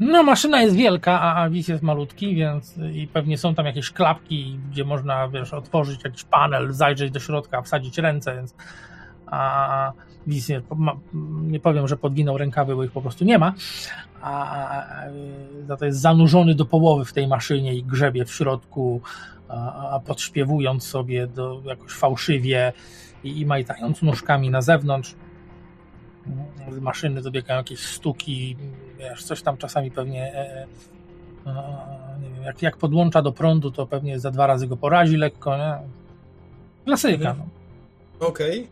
[SPEAKER 5] No, maszyna jest wielka, a a wis jest malutki, więc i pewnie są tam jakieś klapki, gdzie można, wiesz, otworzyć jakiś panel, zajrzeć do środka, wsadzić ręce, więc a wis nie, nie powiem, że podwinął rękawy, bo ich po prostu nie ma, a, a, a to jest zanurzony do połowy w tej maszynie i grzebie w środku, a, a podśpiewując sobie do, jakoś fałszywie i, i majtając nóżkami na zewnątrz z maszyny dobiegają jakieś stuki, wiesz, coś tam czasami pewnie e, e, nie wiem, jak, jak podłącza do prądu, to pewnie za dwa razy go porazi lekko, nie? Klasyka, no.
[SPEAKER 1] Okej.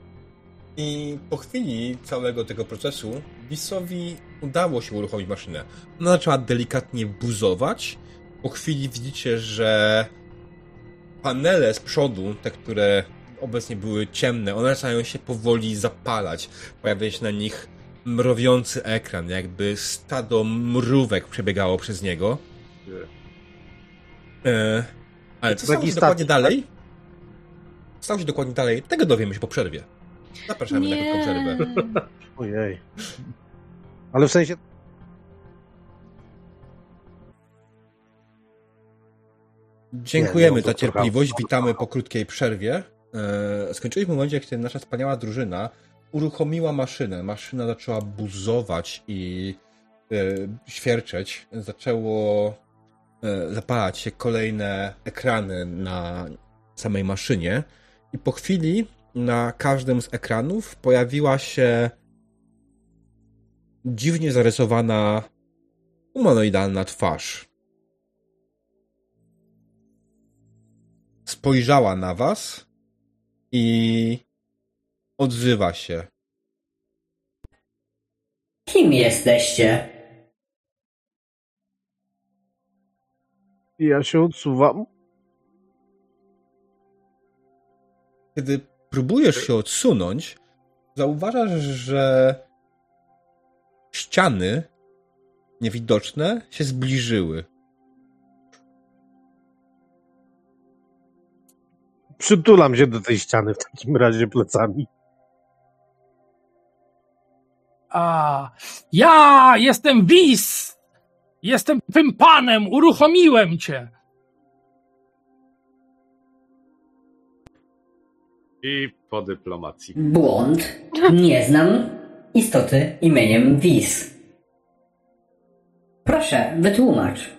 [SPEAKER 1] I po chwili całego tego procesu Wisowi udało się uruchomić maszynę. Ona zaczęła delikatnie buzować. Po chwili widzicie, że panele z przodu, te, które obecnie były ciemne, one zaczynają się powoli zapalać. Pojawia się na nich mrowiący ekran, jakby stado mrówek przebiegało przez niego. E, ale co stało się dokładnie
[SPEAKER 4] tak?
[SPEAKER 1] dalej? Stało się dokładnie dalej. Tego dowiemy się po przerwie. Zapraszamy na krótką przerwę. (laughs)
[SPEAKER 4] Ojej. Ale w sensie
[SPEAKER 1] Dziękujemy za cierpliwość. Witamy po krótkiej przerwie. E, skończyliśmy w momencie, kiedy nasza wspaniała drużyna uruchomiła maszynę. Maszyna zaczęła buzować i e, świerczeć. Zaczęło e, zapalać się kolejne ekrany na samej maszynie. I po chwili na każdym z ekranów pojawiła się dziwnie zarysowana humanoidalna twarz. Spojrzała na was i odzywa się.
[SPEAKER 6] Kim jesteście?
[SPEAKER 4] ja się odsuwam.
[SPEAKER 1] Kiedy próbujesz się odsunąć, zauważasz, że ściany niewidoczne się zbliżyły.
[SPEAKER 4] Przytulam się do tej ściany w takim razie plecami.
[SPEAKER 5] A ja jestem Wis! Jestem tym panem, uruchomiłem cię!
[SPEAKER 3] I po dyplomacji.
[SPEAKER 6] Błąd. Nie znam istoty imieniem Wis. Proszę, wytłumacz.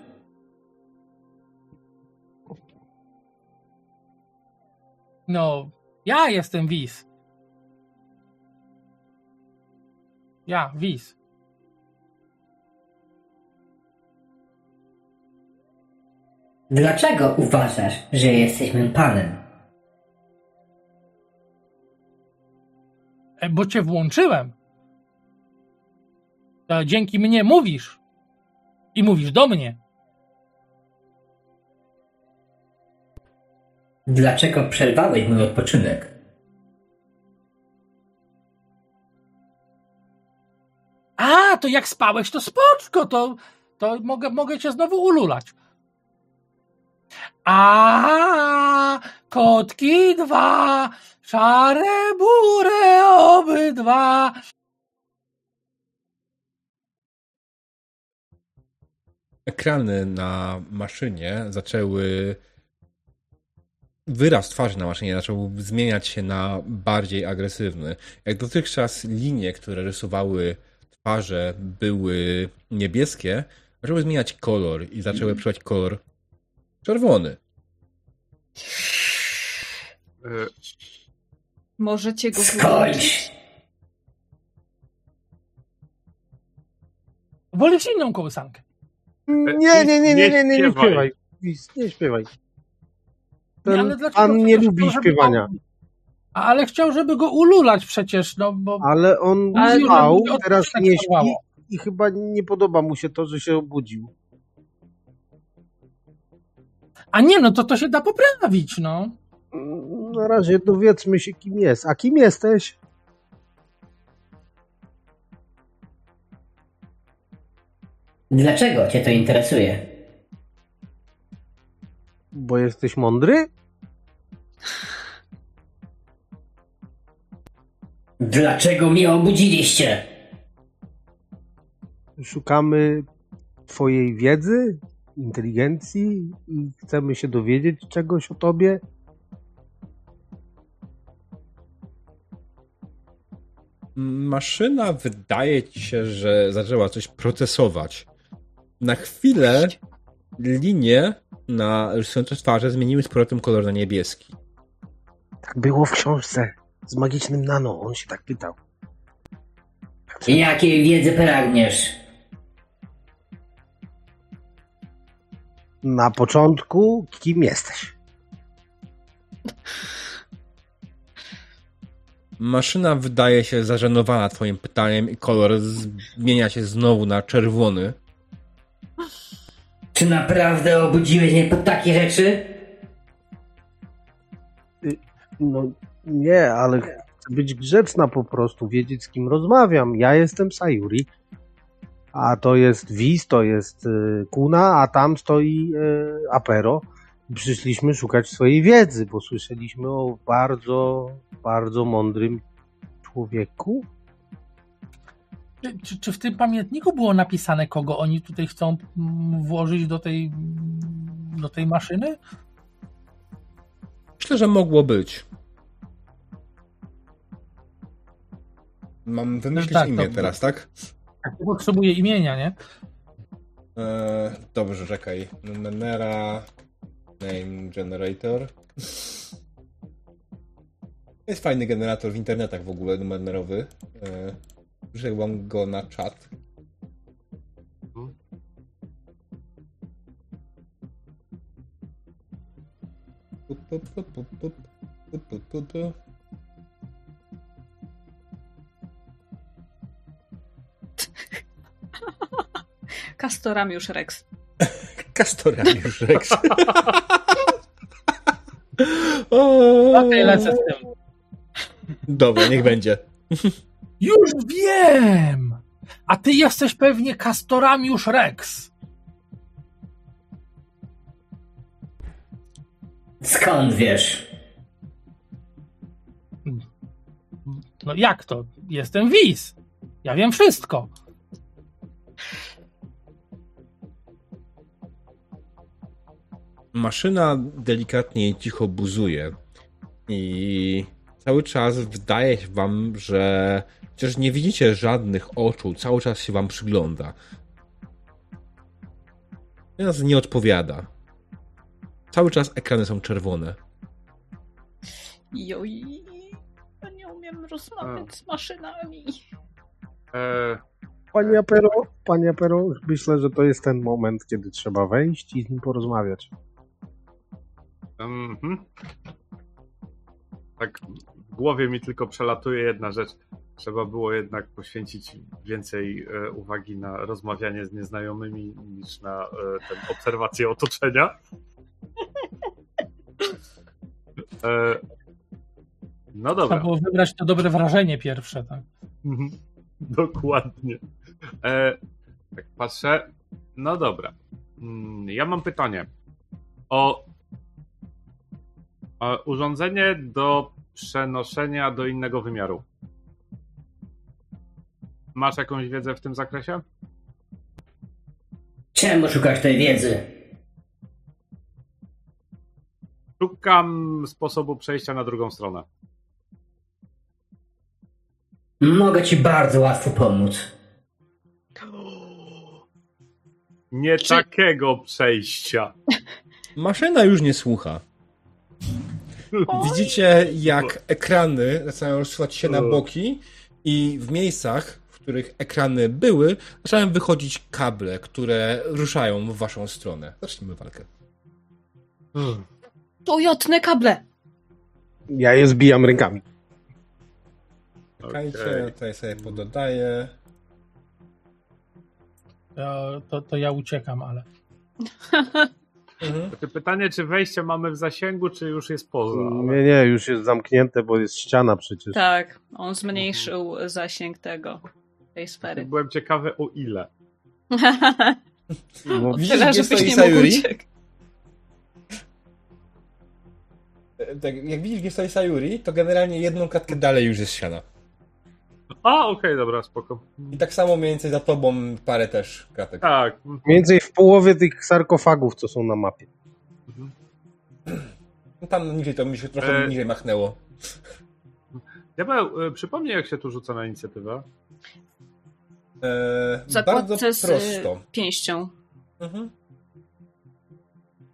[SPEAKER 5] No, ja jestem Wiz. Ja, Wiz.
[SPEAKER 6] Dlaczego uważasz, że jesteś mym panem?
[SPEAKER 5] E, Bo cię włączyłem. To dzięki mnie mówisz. I mówisz do mnie.
[SPEAKER 6] Dlaczego przerwałeś mój odpoczynek?
[SPEAKER 5] A, to jak spałeś, to spoczko, to, to mogę, mogę cię znowu ululać. A, kotki dwa, szare bury obydwa.
[SPEAKER 1] Ekrany na maszynie zaczęły. Wyraz twarzy na maszynie zaczął zmieniać się na bardziej agresywny. Jak dotychczas linie, które rysowały twarze, były niebieskie, zaczęły zmieniać kolor i zaczęły przybrać kolor czerwony.
[SPEAKER 3] E,
[SPEAKER 2] Możecie go wyłączyć.
[SPEAKER 5] Wolisz inną kołysankę.
[SPEAKER 4] Nie, nie, nie, nie, nie, nie, nie
[SPEAKER 3] Nie
[SPEAKER 4] śpiewaj. Nie śpiewaj.
[SPEAKER 5] Ale
[SPEAKER 4] Ten
[SPEAKER 5] dlaczego
[SPEAKER 4] pan nie lubi śpiewania.
[SPEAKER 5] Ale chciał, żeby go ululać przecież, no bo...
[SPEAKER 4] Ale on
[SPEAKER 5] Ale
[SPEAKER 4] spał, teraz nie śpi
[SPEAKER 5] trwało.
[SPEAKER 4] i chyba nie podoba mu się to, że się obudził.
[SPEAKER 5] A nie, no to to się da poprawić, no.
[SPEAKER 4] Na razie dowiedzmy się, kim jest. A kim jesteś?
[SPEAKER 6] Dlaczego cię to interesuje?
[SPEAKER 4] Bo jesteś mądry?
[SPEAKER 6] Dlaczego mnie obudziliście?
[SPEAKER 4] Szukamy twojej wiedzy, inteligencji i chcemy się dowiedzieć czegoś o tobie.
[SPEAKER 1] Maszyna wydaje ci się, że zaczęła coś procesować. Na chwilę linie na rysujące twarze zmieniły z powrotem kolor na niebieski.
[SPEAKER 4] Tak było w książce z magicznym nano. On się tak pytał.
[SPEAKER 6] Jakiej wiedzy pragniesz?
[SPEAKER 4] Na początku, kim jesteś?
[SPEAKER 1] Maszyna wydaje się zażenowana twoim pytaniem i kolor zmienia się znowu na czerwony.
[SPEAKER 6] Czy naprawdę obudziłeś mnie po takie rzeczy?
[SPEAKER 4] No nie, ale chcę być grzeczna po prostu, wiedzieć z kim rozmawiam. Ja jestem Sayuri, a to jest Wiz, to jest y, Kuna, a tam stoi y, Apero. Przyszliśmy szukać swojej wiedzy, bo słyszeliśmy o bardzo, bardzo mądrym człowieku.
[SPEAKER 5] Czy, czy, czy w tym pamiętniku było napisane, kogo oni tutaj chcą mm, włożyć do tej, mm, do tej maszyny?
[SPEAKER 1] Myślę, że mogło być. Mam wymyślić
[SPEAKER 5] tak,
[SPEAKER 1] imię
[SPEAKER 5] to-
[SPEAKER 1] teraz, tak?
[SPEAKER 5] Tak, potrzebuję imienia, nie?
[SPEAKER 1] Eee, dobrze, czekaj. Nera Name Generator. Jest fajny generator w internetach w ogóle, numerowy. Eee, Wziąłem go na czat. (laughs)
[SPEAKER 2] Kastoramiusz Rex.
[SPEAKER 1] Kastoramiusz Rex. (laughs)
[SPEAKER 5] Okej, lecę z tym.
[SPEAKER 1] Dobra, niech będzie.
[SPEAKER 5] Już wiem! A ty jesteś pewnie Kastoramiusz Rex.
[SPEAKER 6] Skąd wiesz?
[SPEAKER 5] No jak to? Jestem Wiz. Ja wiem wszystko.
[SPEAKER 1] Maszyna delikatnie i cicho buzuje. I cały czas wydaje się wam, że chociaż nie widzicie żadnych oczu, cały czas się wam przygląda. Teraz nie odpowiada. Cały czas ekrany są czerwone.
[SPEAKER 2] Joj, ja nie umiem rozmawiać z maszynami.
[SPEAKER 3] E,
[SPEAKER 4] Panie Apero, panie Apero, myślę, że to jest ten moment, kiedy trzeba wejść i z nim porozmawiać.
[SPEAKER 3] mhm. Tak w głowie mi tylko przelatuje jedna rzecz. Trzeba było jednak poświęcić więcej e, uwagi na rozmawianie z nieznajomymi niż na e, ten, obserwację otoczenia. E, no
[SPEAKER 5] Trzeba
[SPEAKER 3] dobra.
[SPEAKER 5] było wybrać to dobre wrażenie pierwsze, tak?
[SPEAKER 3] Mhm. (laughs) Dokładnie. Tak patrzę. No dobra. Mm, Ja mam pytanie. O urządzenie do przenoszenia do innego wymiaru. Masz jakąś wiedzę w tym zakresie?
[SPEAKER 6] Czemu szukasz tej wiedzy?
[SPEAKER 3] Szukam sposobu przejścia na drugą stronę.
[SPEAKER 6] Mogę ci bardzo łatwo pomóc.
[SPEAKER 3] Nie
[SPEAKER 2] Czy-
[SPEAKER 3] takiego przejścia. (laughs)
[SPEAKER 1] Maszyna już nie słucha. Widzicie, jak ekrany zaczynają rozsuwać się na boki i w miejscach, których ekrany były, zaczynają wychodzić kable, które ruszają w waszą stronę. Zacznijmy walkę.
[SPEAKER 2] To jotne kable!
[SPEAKER 4] Ja je zbijam rękami.
[SPEAKER 1] Czekajcie,
[SPEAKER 3] Okej.
[SPEAKER 1] tutaj sobie pododaję.
[SPEAKER 5] To, to, to ja uciekam, ale.
[SPEAKER 1] Mhm.
[SPEAKER 3] Takie pytanie, czy wejście mamy w zasięgu, czy już jest poza? Ale...
[SPEAKER 4] Nie, nie, już jest zamknięte, bo jest ściana przecież.
[SPEAKER 2] Tak, on zmniejszył zasięg tego, tej sfery.
[SPEAKER 3] Byłem ciekawy o ile. (laughs)
[SPEAKER 4] No,
[SPEAKER 1] Widzisz,
[SPEAKER 2] Tyle,
[SPEAKER 1] gdzie stoi Sayuri? Tak, jak widzisz, gdzie stoi Sayuri, to generalnie jedną klatkę dalej już jest ściana.
[SPEAKER 3] A, okej, dobra, spoko.
[SPEAKER 1] I tak samo mniej więcej za tobą parę też kratek.
[SPEAKER 3] Tak.
[SPEAKER 4] Mniej więcej w połowie tych sarkofagów, co są na mapie.
[SPEAKER 3] Mhm.
[SPEAKER 1] No Tam niżej to mi się trochę
[SPEAKER 3] E,
[SPEAKER 1] niżej machnęło.
[SPEAKER 3] Diabeł, przypomnij, jak się tu rzuca na inicjatywę.
[SPEAKER 1] E,
[SPEAKER 2] W
[SPEAKER 1] bardzo
[SPEAKER 2] zakładce z
[SPEAKER 1] prosto.
[SPEAKER 2] y, pięścią.
[SPEAKER 1] Mhm.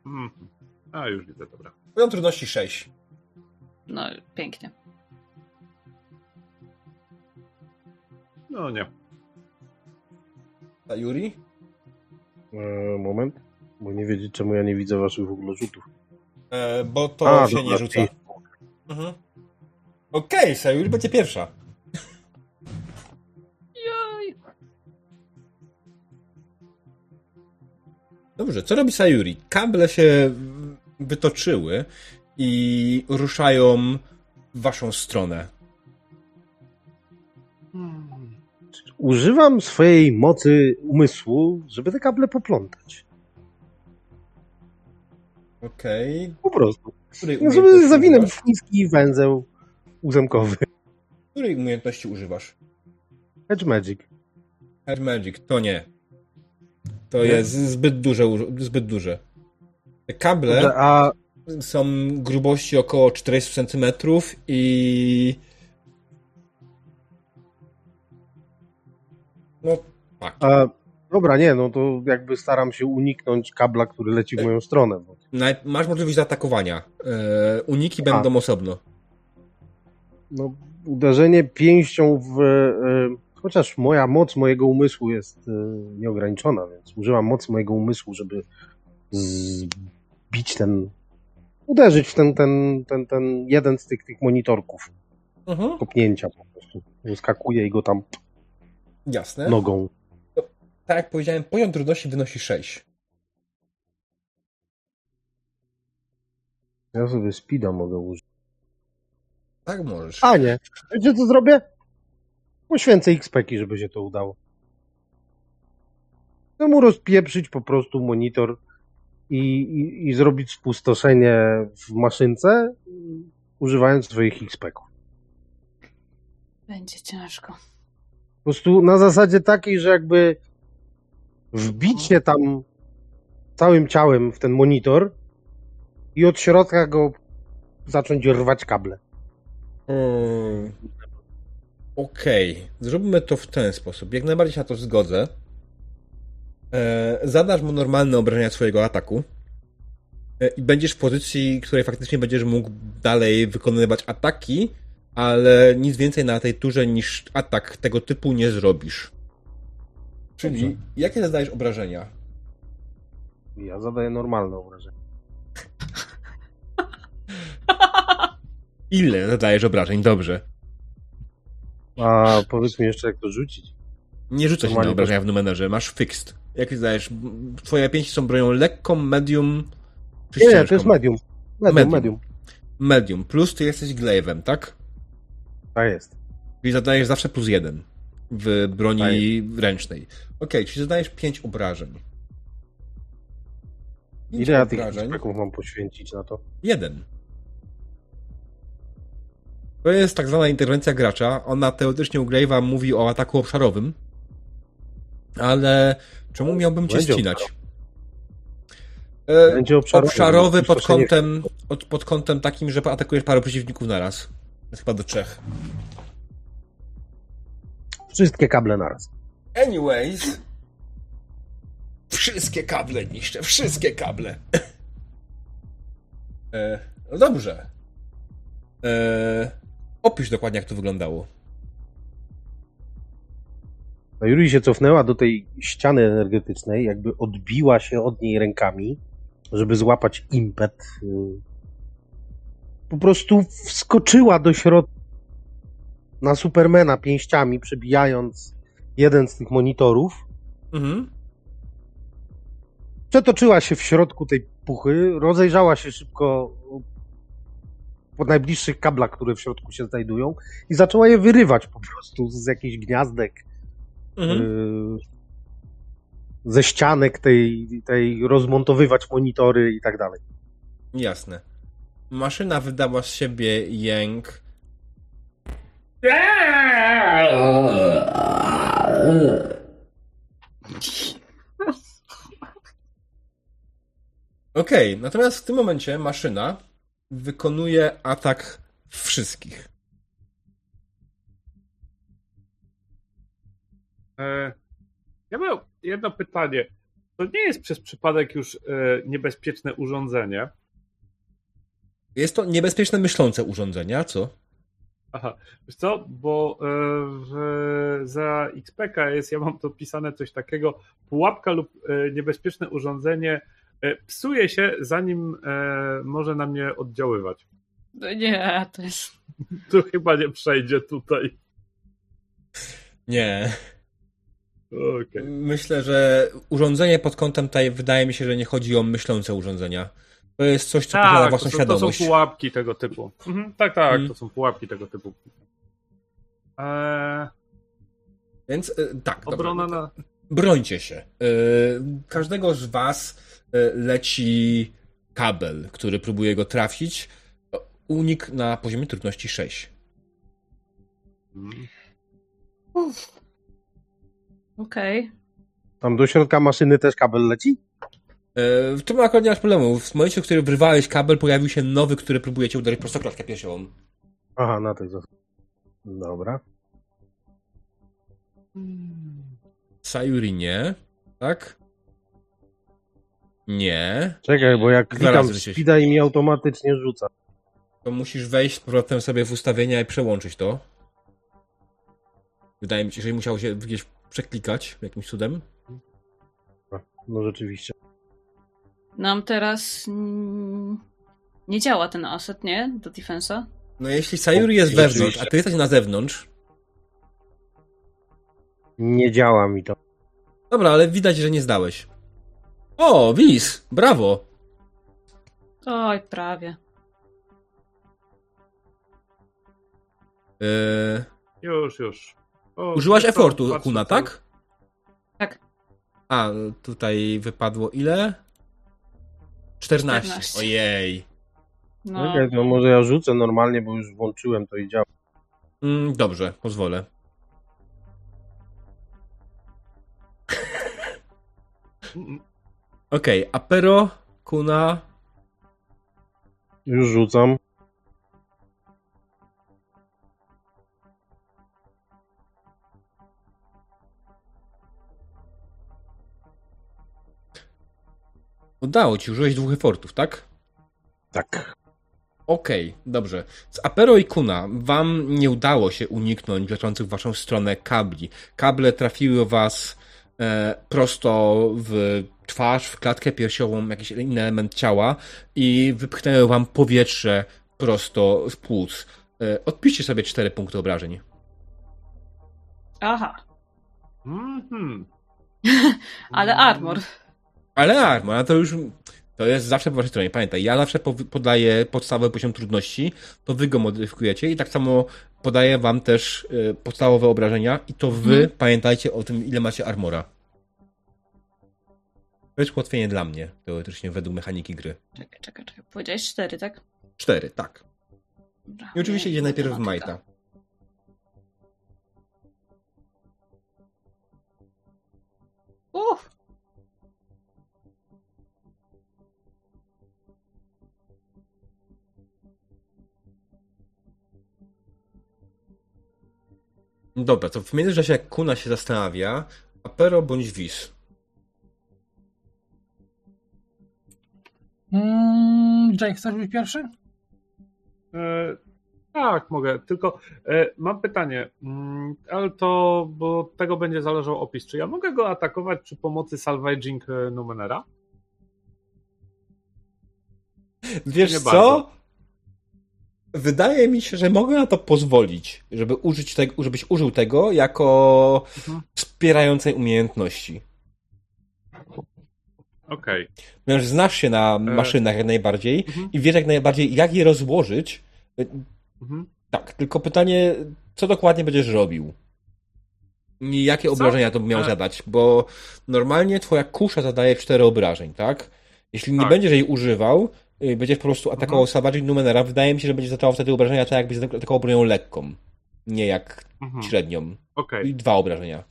[SPEAKER 3] Mhm. A, już widzę, dobra.
[SPEAKER 1] Poziom trudności 6.
[SPEAKER 2] No, pięknie.
[SPEAKER 3] No nie.
[SPEAKER 1] Sayuri?
[SPEAKER 4] E, moment, bo nie wiedzieć, czemu ja nie widzę waszych w ogóle rzutów.
[SPEAKER 1] E, bo to
[SPEAKER 4] A,
[SPEAKER 1] się
[SPEAKER 4] dobra,
[SPEAKER 1] nie rzuca. Mhm. Okej, Sayuri będzie pierwsza. Dobrze, co robi Sayuri? Kable się wytoczyły i ruszają w waszą stronę.
[SPEAKER 4] Używam swojej mocy umysłu, żeby te kable poplątać.
[SPEAKER 1] Okej.
[SPEAKER 4] Po prostu.
[SPEAKER 1] Której
[SPEAKER 4] No sobie zawinę w niski węzeł ósemkowy.
[SPEAKER 1] Której umiejętności używasz?
[SPEAKER 4] Edge Magic.
[SPEAKER 1] Air Magic, to nie. To
[SPEAKER 4] Nie?
[SPEAKER 1] jest zbyt duże, uż- zbyt duże. Te kable
[SPEAKER 4] Dobrze, a
[SPEAKER 1] są grubości około 400 cm i... No, tak.
[SPEAKER 4] A, dobra, nie, no to jakby staram się uniknąć kabla, który leci w moją stronę. Bo,
[SPEAKER 1] Masz możliwość zaatakowania. E, uniki będą osobno.
[SPEAKER 4] no, uderzenie pięścią w. E, chociaż moja moc mojego umysłu jest e, nieograniczona, więc używam mocy mojego umysłu, żeby zbić ten. uderzyć w ten, ten, ten, ten jeden z tych, tych monitorków
[SPEAKER 1] Mhm.
[SPEAKER 4] kopnięcia po prostu. Wyskakuje i go tam
[SPEAKER 1] Jasne.
[SPEAKER 4] nogą.
[SPEAKER 1] Tak jak powiedziałem, poziom trudności wynosi 6.
[SPEAKER 4] Ja sobie speeda mogę użyć.
[SPEAKER 1] Tak możesz.
[SPEAKER 4] A nie. Wiecie co zrobię? Poświęcę XP-ki, żeby się to udało. Chcę mu rozpieprzyć po prostu monitor i, i, i zrobić spustoszenie w maszynce, używając swoich XP-ków.
[SPEAKER 2] Będzie ciężko.
[SPEAKER 4] Po prostu na zasadzie takiej, że jakby wbić się tam całym ciałem w ten monitor i od środka go zacząć rwać kable.
[SPEAKER 1] Mm. Okej, zróbmy to w ten sposób. Jak najbardziej się na to zgodzę. E, zadasz mu normalne obrażenia swojego ataku. e, i będziesz w pozycji, w której faktycznie będziesz mógł dalej wykonywać ataki, ale nic więcej na tej turze niż atak tego typu nie zrobisz. Czyli
[SPEAKER 4] Dobrze.
[SPEAKER 1] jakie zadajesz obrażenia?
[SPEAKER 4] Ja zadaję normalne obrażenia.
[SPEAKER 1] Ile zadajesz obrażeń? Dobrze.
[SPEAKER 4] A powiedz mi jeszcze, jak to rzucić.
[SPEAKER 1] Nie rzucaj się na obrażenia w numerze, masz fixed. Jak zadajesz? Twoje pięści są bronią lekką, medium czy
[SPEAKER 4] Nie,
[SPEAKER 1] ciężką?
[SPEAKER 4] to jest medium. Medium,
[SPEAKER 1] Medium.
[SPEAKER 4] medium.
[SPEAKER 1] Medium. Plus ty jesteś glaive'em, tak?
[SPEAKER 4] Tak jest.
[SPEAKER 1] Czyli zadajesz zawsze plus jeden w broni
[SPEAKER 4] Tak
[SPEAKER 1] ręcznej. Okej, czyli zadajesz pięć obrażeń. Pięć
[SPEAKER 4] Ile ja tych
[SPEAKER 1] obrażeń?
[SPEAKER 4] mam poświęcić na to?
[SPEAKER 1] Jeden. To jest tak zwana interwencja gracza. Ona teoretycznie u Grave'a mówi o ataku obszarowym. Ale czemu miałbym cię
[SPEAKER 4] Będzie
[SPEAKER 1] ścinać? E,
[SPEAKER 4] Będzie obszarowy.
[SPEAKER 1] obszarowy
[SPEAKER 4] no,
[SPEAKER 1] pod kątem, od, pod kątem takim, że atakujesz parę przeciwników naraz. Jest chyba do trzech.
[SPEAKER 4] Wszystkie kable naraz.
[SPEAKER 1] Anyways. Wszystkie kable niszczę, wszystkie kable. e, no dobrze. E, opisz dokładnie, jak to wyglądało.
[SPEAKER 4] No Yuri się cofnęła do tej ściany energetycznej, jakby odbiła się od niej rękami, żeby złapać impet. Po prostu wskoczyła do środka na Supermana pięściami, przebijając jeden z tych monitorów.
[SPEAKER 1] Mhm.
[SPEAKER 4] Przetoczyła się w środku tej puchy, rozejrzała się szybko po najbliższych kablach, które w środku się znajdują i zaczęła je wyrywać po prostu z jakichś gniazdek,
[SPEAKER 1] Mhm.
[SPEAKER 4] y, ze ścianek tej, tej rozmontowywać monitory i tak dalej.
[SPEAKER 1] Jasne. Maszyna wydała z siebie jęk. Okej, natomiast w tym momencie maszyna wykonuje atak wszystkich.
[SPEAKER 3] E, ja mam jedno pytanie. To nie jest przez przypadek już e, niebezpieczne urządzenie.
[SPEAKER 1] Jest to niebezpieczne myślące urządzenia, co?
[SPEAKER 3] Aha, wiesz co, bo e, w, za XPK jest, ja mam to pisane coś takiego, pułapka lub niebezpieczne urządzenie psuje się, zanim e, może na mnie oddziaływać.
[SPEAKER 2] No Nie, to jest.
[SPEAKER 3] To chyba nie przejdzie tutaj.
[SPEAKER 1] Nie.
[SPEAKER 3] Okej.
[SPEAKER 1] Myślę, że urządzenie pod kątem tutaj wydaje mi się, że nie chodzi o myślące urządzenia. To jest coś, co posiada
[SPEAKER 3] Tak, to
[SPEAKER 1] własną
[SPEAKER 3] są, to
[SPEAKER 1] świadomość.
[SPEAKER 3] są pułapki tego typu. Mhm, tak, tak,
[SPEAKER 1] Mhm.
[SPEAKER 3] to są pułapki tego typu. Eee,
[SPEAKER 1] Więc y, tak.
[SPEAKER 3] obrona
[SPEAKER 1] dobra.
[SPEAKER 3] na...
[SPEAKER 1] Brońcie się. Y, każdego z was leci kabel, który próbuje go trafić. Unik na poziomie trudności 6.
[SPEAKER 3] Mhm.
[SPEAKER 2] Okej.
[SPEAKER 4] Tam do środka maszyny też kabel leci?
[SPEAKER 1] W tym akurat nie masz problemu. W momencie, w którym wyrwałeś kabel, pojawił się nowy, który próbuje cię uderzyć prostoklatkę piersiową.
[SPEAKER 4] Aha, na tej zasadzie. Dobra.
[SPEAKER 1] Sayuri nie. Tak? Nie.
[SPEAKER 4] Czekaj, bo jak klikam speeda i mi automatycznie rzuca.
[SPEAKER 1] To musisz wejść z powrotem sobie w ustawienia i przełączyć to. Wydaje mi się, że musiał się gdzieś przeklikać jakimś cudem.
[SPEAKER 4] No rzeczywiście.
[SPEAKER 2] Nam teraz nie działa ten asset, nie? Do defensa.
[SPEAKER 1] No jeśli Sayuri jest wewnątrz, a ty jesteś na zewnątrz,
[SPEAKER 4] Nie działa mi to.
[SPEAKER 1] dobra, ale widać, że nie zdałeś. O, Wiz! Brawo!
[SPEAKER 2] Oj, prawie.
[SPEAKER 1] Yy,
[SPEAKER 3] Już, już. O,
[SPEAKER 1] użyłaś efortu,
[SPEAKER 3] patrzę,
[SPEAKER 1] Kuna, tak?
[SPEAKER 2] Tak.
[SPEAKER 1] A, tutaj wypadło ile? 14.
[SPEAKER 2] 14.
[SPEAKER 1] Ojej.
[SPEAKER 2] No,
[SPEAKER 4] Czekaj, to może ja rzucę normalnie, bo już włączyłem to i działa.
[SPEAKER 1] Mm, dobrze, pozwolę. (laughs) Okej, Apero, Kuna.
[SPEAKER 4] Już rzucam.
[SPEAKER 1] Udało ci, użyłeś dwóch efortów, tak?
[SPEAKER 4] Tak.
[SPEAKER 1] Okej, dobrze. Z Apero i Kuna wam nie udało się uniknąć leczących w waszą stronę kabli. Kable trafiły was prosto w twarz, w klatkę piersiową, jakiś inny element ciała i wypchnęły wam powietrze prosto z płuc. E, odpiszcie sobie cztery punkty obrażeń.
[SPEAKER 2] Aha,
[SPEAKER 3] Mhm. (laughs)
[SPEAKER 2] ale armor.
[SPEAKER 1] Ale armor, a to już to jest zawsze po waszej stronie. Pamiętaj, ja zawsze po- podaję podstawowy poziom trudności, to wy go modyfikujecie i tak samo podaję wam też y, podstawowe obrażenia i to wy
[SPEAKER 2] Mhm.
[SPEAKER 1] pamiętajcie o tym, ile macie armora. To jest ułatwienie dla mnie, teoretycznie, według mechaniki gry.
[SPEAKER 2] Czekaj, czekaj, czekaj. Powiedziałeś cztery, tak?
[SPEAKER 1] Cztery, tak.
[SPEAKER 2] Dobra.
[SPEAKER 1] I oczywiście idzie najpierw w. Majta.
[SPEAKER 2] Uff.
[SPEAKER 1] Dobra, to w międzyczasie jak Kuna się zastanawia, Apero bądź Wis.
[SPEAKER 5] Mm, Jake, chcesz być pierwszy?
[SPEAKER 3] E, tak, mogę. Tylko e, mam pytanie, mm, ale to, bo od tego będzie zależał opis. Czy ja mogę go atakować przy pomocy Salvaging e, Numenera?
[SPEAKER 1] Wiesz
[SPEAKER 3] Nie
[SPEAKER 1] co?
[SPEAKER 3] bardzo.
[SPEAKER 1] Wydaje mi się, że mogę na to pozwolić, żeby użyć tego, żebyś użył tego jako
[SPEAKER 3] Mhm.
[SPEAKER 1] wspierającej umiejętności.
[SPEAKER 3] Okej.
[SPEAKER 1] Ponieważ znasz się na maszynach jak najbardziej
[SPEAKER 3] Mhm.
[SPEAKER 1] i wiesz jak najbardziej, jak je rozłożyć.
[SPEAKER 3] Mhm.
[SPEAKER 1] Tak, tylko pytanie, co dokładnie będziesz robił? I jakie
[SPEAKER 3] Co?
[SPEAKER 1] obrażenia to by miał
[SPEAKER 3] E.
[SPEAKER 1] zadać? Bo normalnie twoja kusza zadaje 4 obrażeń, tak? Jeśli nie
[SPEAKER 3] Tak.
[SPEAKER 1] będziesz jej używał, będziesz po prostu atakował
[SPEAKER 3] Mhm.
[SPEAKER 1] Savage Numenera, wydaje mi się, że będziesz zadawał wtedy obrażenia tak, jakbyś atakował bronią lekką. Nie jak
[SPEAKER 3] Mhm.
[SPEAKER 1] średnią.
[SPEAKER 3] Okej.
[SPEAKER 1] I dwa obrażenia.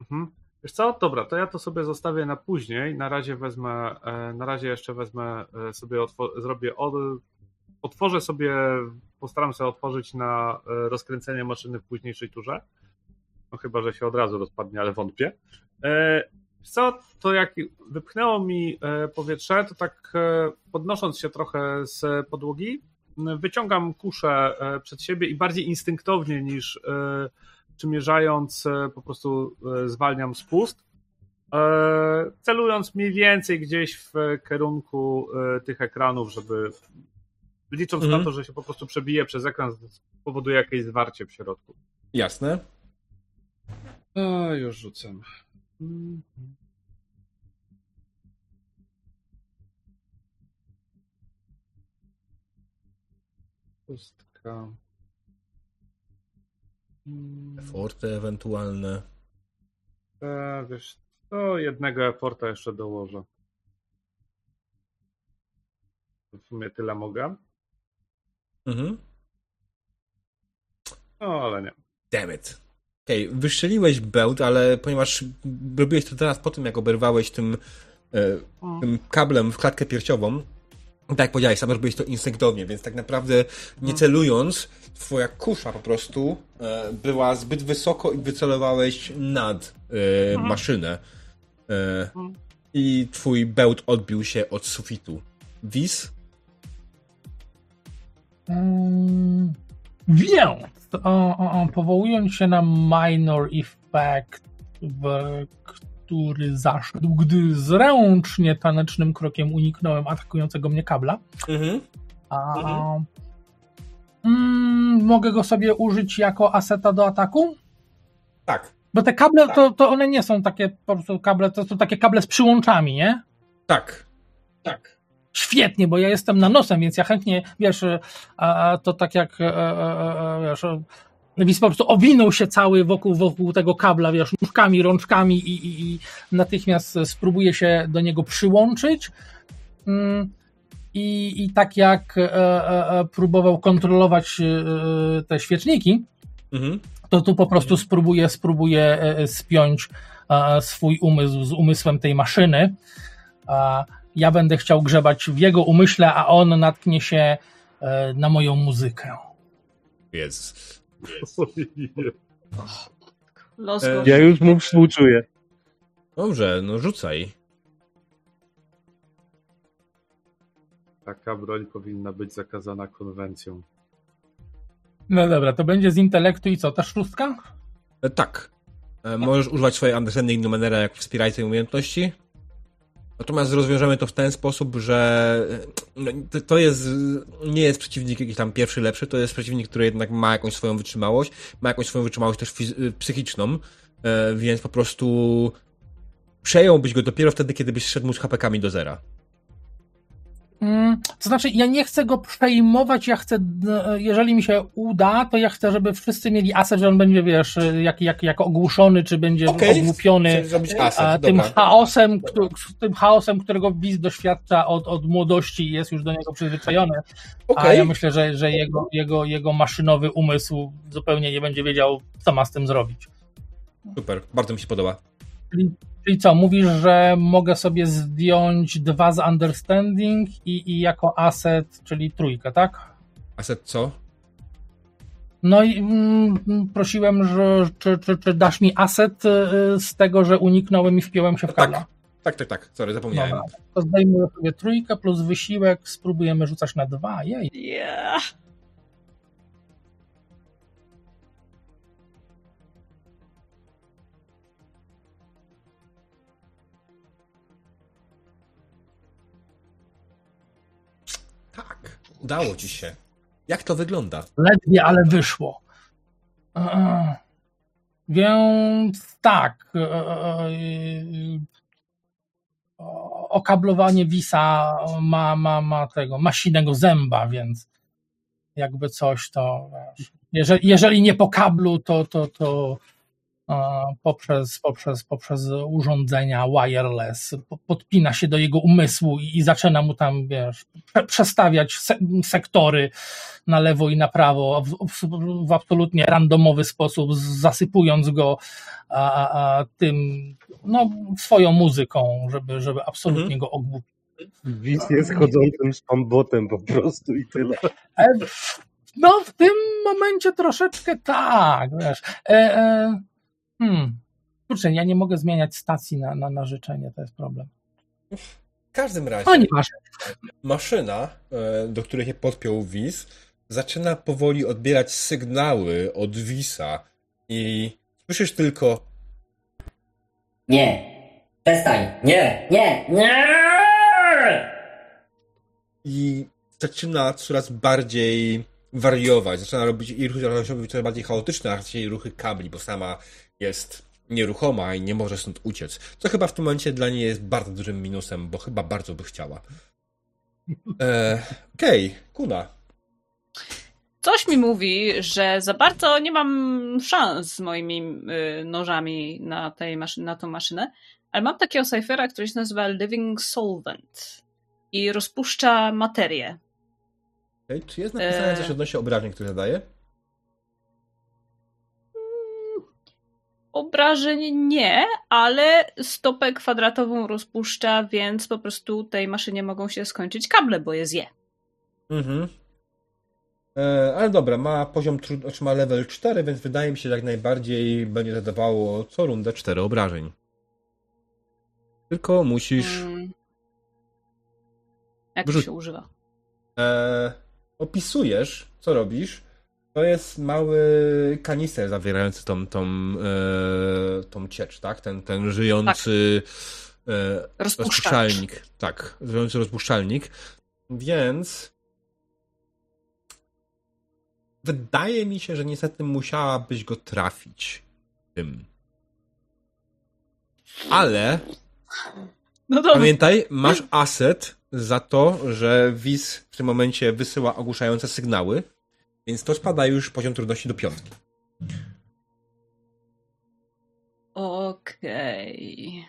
[SPEAKER 3] Mhm. Wiesz co? Dobra, to ja to sobie zostawię na później. Na razie wezmę, e, na razie jeszcze wezmę e, sobie, zrobię od, otworzę sobie, postaram się otworzyć na e, rozkręcenie maszyny w późniejszej turze. No chyba, że się od razu rozpadnie, ale wątpię. Wiesz co? To jak wypchnęło mi powietrze, to tak podnosząc się trochę z podłogi, wyciągam kuszę przed siebie i bardziej instynktownie niż przymierzając, e, po prostu e, zwalniam spust, e, celując mniej więcej gdzieś w kierunku tych ekranów, żeby licząc
[SPEAKER 1] Mhm.
[SPEAKER 3] na to, że się po prostu przebije przez ekran, spowoduje jakieś zwarcie w środku.
[SPEAKER 1] Jasne.
[SPEAKER 3] A, już rzucam. Mm. Pustka.
[SPEAKER 1] Forte ewentualne.
[SPEAKER 3] E, wiesz, to jednego eforta jeszcze dołożę. W sumie tyle mogę.
[SPEAKER 1] Mhm.
[SPEAKER 3] No, ale nie.
[SPEAKER 1] Damn it. Okej, wystrzeliłeś bełt, ale ponieważ robiłeś to teraz po tym, jak oberwałeś tym, e, tym kablem w klatkę piersiową, tak jak powiedziałeś, sam robiłeś to instynktownie, więc tak naprawdę nie celując, twoja kusza po prostu e, była zbyt wysoko i wycelowałeś nad e, maszynę. E,
[SPEAKER 3] Mhm.
[SPEAKER 1] I twój bełt odbił się od sufitu. Wis?
[SPEAKER 5] Mm, Więc, o, o, o, powołując się na minor effect, w, który zaszedł, gdy zręcznie tanecznym krokiem uniknąłem atakującego mnie kabla,
[SPEAKER 1] Mhm.
[SPEAKER 5] a,
[SPEAKER 1] Mhm.
[SPEAKER 5] mm, mogę go sobie użyć jako aseta do ataku?
[SPEAKER 1] Tak,
[SPEAKER 5] Bo te kable, to, to one nie są takie po prostu kable, to są takie kable z przyłączami, nie?
[SPEAKER 1] tak.
[SPEAKER 5] Tak. Świetnie, bo ja jestem na nosem, więc ja chętnie, wiesz, e, a, to tak jak, e, e, e, wiesz, e, Lis po prostu owinął się cały wokół, wokół tego kabla, wiesz, nóżkami, rączkami i, i, i natychmiast spróbuję się do niego przyłączyć. Mm, I, i tak jak e, e, e, próbował kontrolować e, te świeczniki,
[SPEAKER 1] Mhm.
[SPEAKER 5] to tu po prostu spróbuję, spróbuję e, spiąć e, swój umysł z umysłem tej maszyny. Ja będę chciał grzebać w jego umyśle, a on natknie się na moją muzykę.
[SPEAKER 1] Jest.
[SPEAKER 2] Los
[SPEAKER 1] E,
[SPEAKER 2] go.
[SPEAKER 4] Ja już mu współczuję.
[SPEAKER 1] Dobrze, no rzucaj.
[SPEAKER 3] Taka broń powinna być zakazana konwencją.
[SPEAKER 5] No dobra, to będzie z intelektu i co, ta szóstka?
[SPEAKER 1] E, tak. E, możesz używać swojej understanding numenera jak wspierającej umiejętności. Natomiast rozwiążemy to w ten sposób, że e, no, to- jest, nie jest przeciwnik jakiś tam pierwszy, lepszy, to jest przeciwnik, który jednak ma jakąś swoją wytrzymałość, ma jakąś swoją wytrzymałość też y, psychiczną, e, więc po prostu przejąłbyś go dopiero wtedy, kiedy byś szedł mu z HP-kami do zera.
[SPEAKER 5] Mm, To znaczy, ja nie chcę go przejmować, ja chcę, e, jeżeli mi się uda, to ja chcę, żeby wszyscy mieli aset, że on będzie, wiesz, e, jak, jak, jak ogłuszony, czy będzie
[SPEAKER 1] Okej,
[SPEAKER 5] ogłupiony
[SPEAKER 1] aset,
[SPEAKER 5] a, tym
[SPEAKER 1] dobra.
[SPEAKER 5] chaosem, któ- tym chaosem, którego Wiz doświadcza od, od młodości i jest już do niego przyzwyczajony. A
[SPEAKER 1] Okej.
[SPEAKER 5] ja myślę, że, że jego, jego, jego maszynowy umysł zupełnie nie będzie wiedział, co ma z tym zrobić.
[SPEAKER 1] Super, bardzo mi się podoba.
[SPEAKER 5] Czyli, czyli co, mówisz, że mogę sobie zdjąć dwa z understanding i, i jako asset, czyli trójkę, tak?
[SPEAKER 1] Aset co?
[SPEAKER 5] No i mm, prosiłem, że czy, czy, czy dasz mi aset y, z tego, że uniknąłem i wpiąłem się w kabla.
[SPEAKER 1] Tak. Tak, tak, tak. Sorry, zapomniałem.
[SPEAKER 5] Dobra, to zdejmuję sobie trójkę plus wysiłek, spróbujemy rzucać na dwa. Jej.
[SPEAKER 2] Yeah.
[SPEAKER 1] Udało ci się. Jak to wygląda?
[SPEAKER 5] Ledwie, ale wyszło. E, Więc tak. e, e, Okablowanie Wisa ma, ma, ma tego, ma zęba, więc jakby coś to. Jeżeli, jeżeli nie po kablu, to, to, to e, poprzez, poprzez, poprzez urządzenia wireless po- podpina się do jego umysłu i, i zaczyna mu tam, wiesz, prze, przestawiać se, sektory na lewo i na prawo w, w, w absolutnie randomowy sposób, zasypując go a, a, tym, no, swoją muzyką, żeby, żeby absolutnie
[SPEAKER 1] Mhm.
[SPEAKER 5] go ogłupić.
[SPEAKER 4] Wiz jest chodzącym spambotem po prostu i tyle.
[SPEAKER 5] E, no, w tym momencie troszeczkę tak, wiesz. E, e, hmm. Kurczę, ja nie mogę zmieniać stacji na, na, na życzenie, to jest problem.
[SPEAKER 1] W każdym razie,
[SPEAKER 5] No nieważne.
[SPEAKER 1] maszyna, e, do której się podpiął Wiz, zaczyna powoli odbierać sygnały od Wisa i słyszysz tylko
[SPEAKER 6] Nie. Przestań. Nie, nie, nie!
[SPEAKER 1] i zaczyna coraz bardziej wariować, zaczyna robić i ruchy zaczynają się robić coraz bardziej chaotyczne, a raczej ruchy kabli, bo sama jest nieruchoma i nie może stąd uciec. Co chyba w tym momencie dla niej jest bardzo dużym minusem, bo chyba bardzo by chciała. E, Okej, Kuna.
[SPEAKER 2] Coś mi mówi, że za bardzo nie mam szans z moimi y, nożami na, tej maszy- na tą maszynę, ale mam takiego cyphera, który się nazywa Living Solvent i rozpuszcza materię.
[SPEAKER 1] Okej, Czy jest napisane
[SPEAKER 2] E.
[SPEAKER 1] coś odnośnie obrażeń, które zadaje?
[SPEAKER 2] Obrażeń nie, ale stopę kwadratową rozpuszcza, więc po prostu tej maszynie mogą się skończyć kable, bo je zje.
[SPEAKER 1] Mhm. E, ale dobra, ma poziom trud... znaczy ma level 4, więc wydaje mi się, że jak najbardziej będzie zadawało co rundę 4 obrażeń. Tylko musisz
[SPEAKER 2] Mm. Jak
[SPEAKER 1] Wrzuć-
[SPEAKER 2] się używa?
[SPEAKER 1] e, opisujesz, co robisz. To jest mały kanister zawierający tą, tą, e, tą ciecz, tak? Ten, ten żyjący e,
[SPEAKER 2] Rozpuszczacz.
[SPEAKER 1] rozpuszczalnik. Tak, żyjący rozpuszczalnik. Więc wydaje mi się, że niestety musiałabyś go trafić tym. Ale
[SPEAKER 2] No.
[SPEAKER 1] Pamiętaj, masz aset za to, że Wiz w tym momencie wysyła ogłuszające sygnały, więc to spada już poziom trudności do piątki.
[SPEAKER 2] Okej.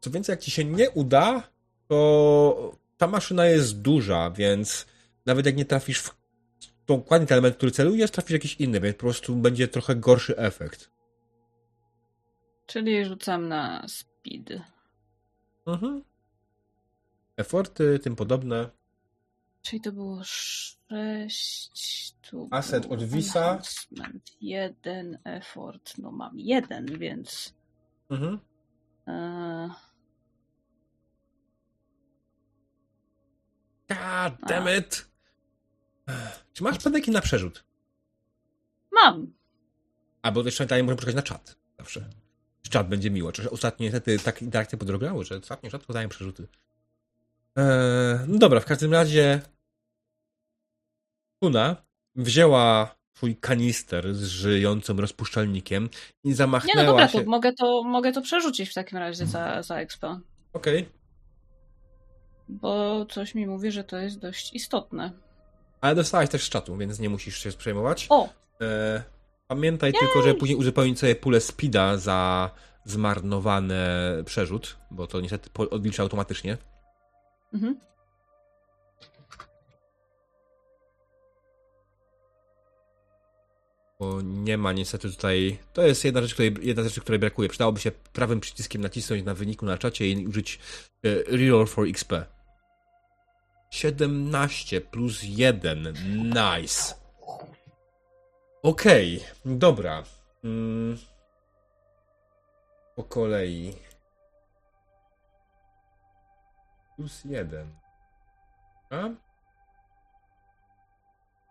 [SPEAKER 1] Co więcej, jak ci się nie uda, to ta maszyna jest duża, więc nawet jak nie trafisz w dokładnie ten element, który celujesz, trafisz jakiś inny, więc po prostu będzie trochę gorszy efekt.
[SPEAKER 2] Czyli rzucam na speed.
[SPEAKER 1] Mhm. Eforty, tym podobne.
[SPEAKER 2] Czyli to było 6. Tu
[SPEAKER 1] Asset od Visa.
[SPEAKER 2] Jeden effort. No mam jeden, więc.
[SPEAKER 1] Mhm.
[SPEAKER 2] E...
[SPEAKER 1] God damn it! Czy masz pedeki na przerzut?
[SPEAKER 2] Mam.
[SPEAKER 1] Albo jeszcze dalej możemy poczekać na czat. Zawsze. Czat będzie miło. Czy ostatnio niestety tak interakcje podrobiały, że ostatnio rzadko dają przerzuty. Eee, no dobra, w każdym razie Kuna wzięła swój kanister z żyjącym rozpuszczalnikiem i
[SPEAKER 2] Nie
[SPEAKER 1] zamachnęła
[SPEAKER 2] no dobra,
[SPEAKER 1] się...
[SPEAKER 2] to mogę, to mogę to przerzucić w takim razie za, za expo.
[SPEAKER 1] Okej,
[SPEAKER 2] Bo coś mi mówi, że to jest dość istotne.
[SPEAKER 1] ale dostałaś też z czatu, więc nie musisz się przejmować.
[SPEAKER 2] O!
[SPEAKER 1] E, pamiętaj tylko, że później uzupełnić sobie pulę speeda za zmarnowany przerzut, bo to niestety odlicza automatycznie.
[SPEAKER 2] Mhm.
[SPEAKER 1] Bo nie ma niestety tutaj. To jest jedna rzecz, której, jedna z rzeczy, której brakuje. Przydałoby się prawym przyciskiem nacisnąć na wyniku na czacie i użyć e, Reroll for XP. 17 plus 1. Nice. Okej, dobra. Mm. Po kolei. Plus 1. A?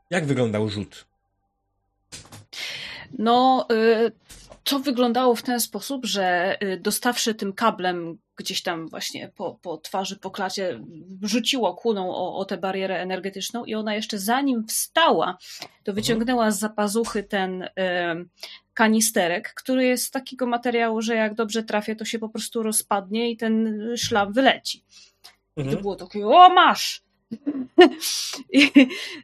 [SPEAKER 1] Jak wyglądał rzut?
[SPEAKER 2] No, y, to wyglądało w ten sposób, że y, dostawszy tym kablem gdzieś tam właśnie po, po twarzy, po klacie, rzuciło kuną o, o tę barierę energetyczną i ona jeszcze zanim wstała, to wyciągnęła z zapazuchy ten y, kanisterek, który jest z takiego materiału, że jak dobrze trafię, to się po prostu rozpadnie i ten szlam wyleci. I to było takie, o masz! (laughs) I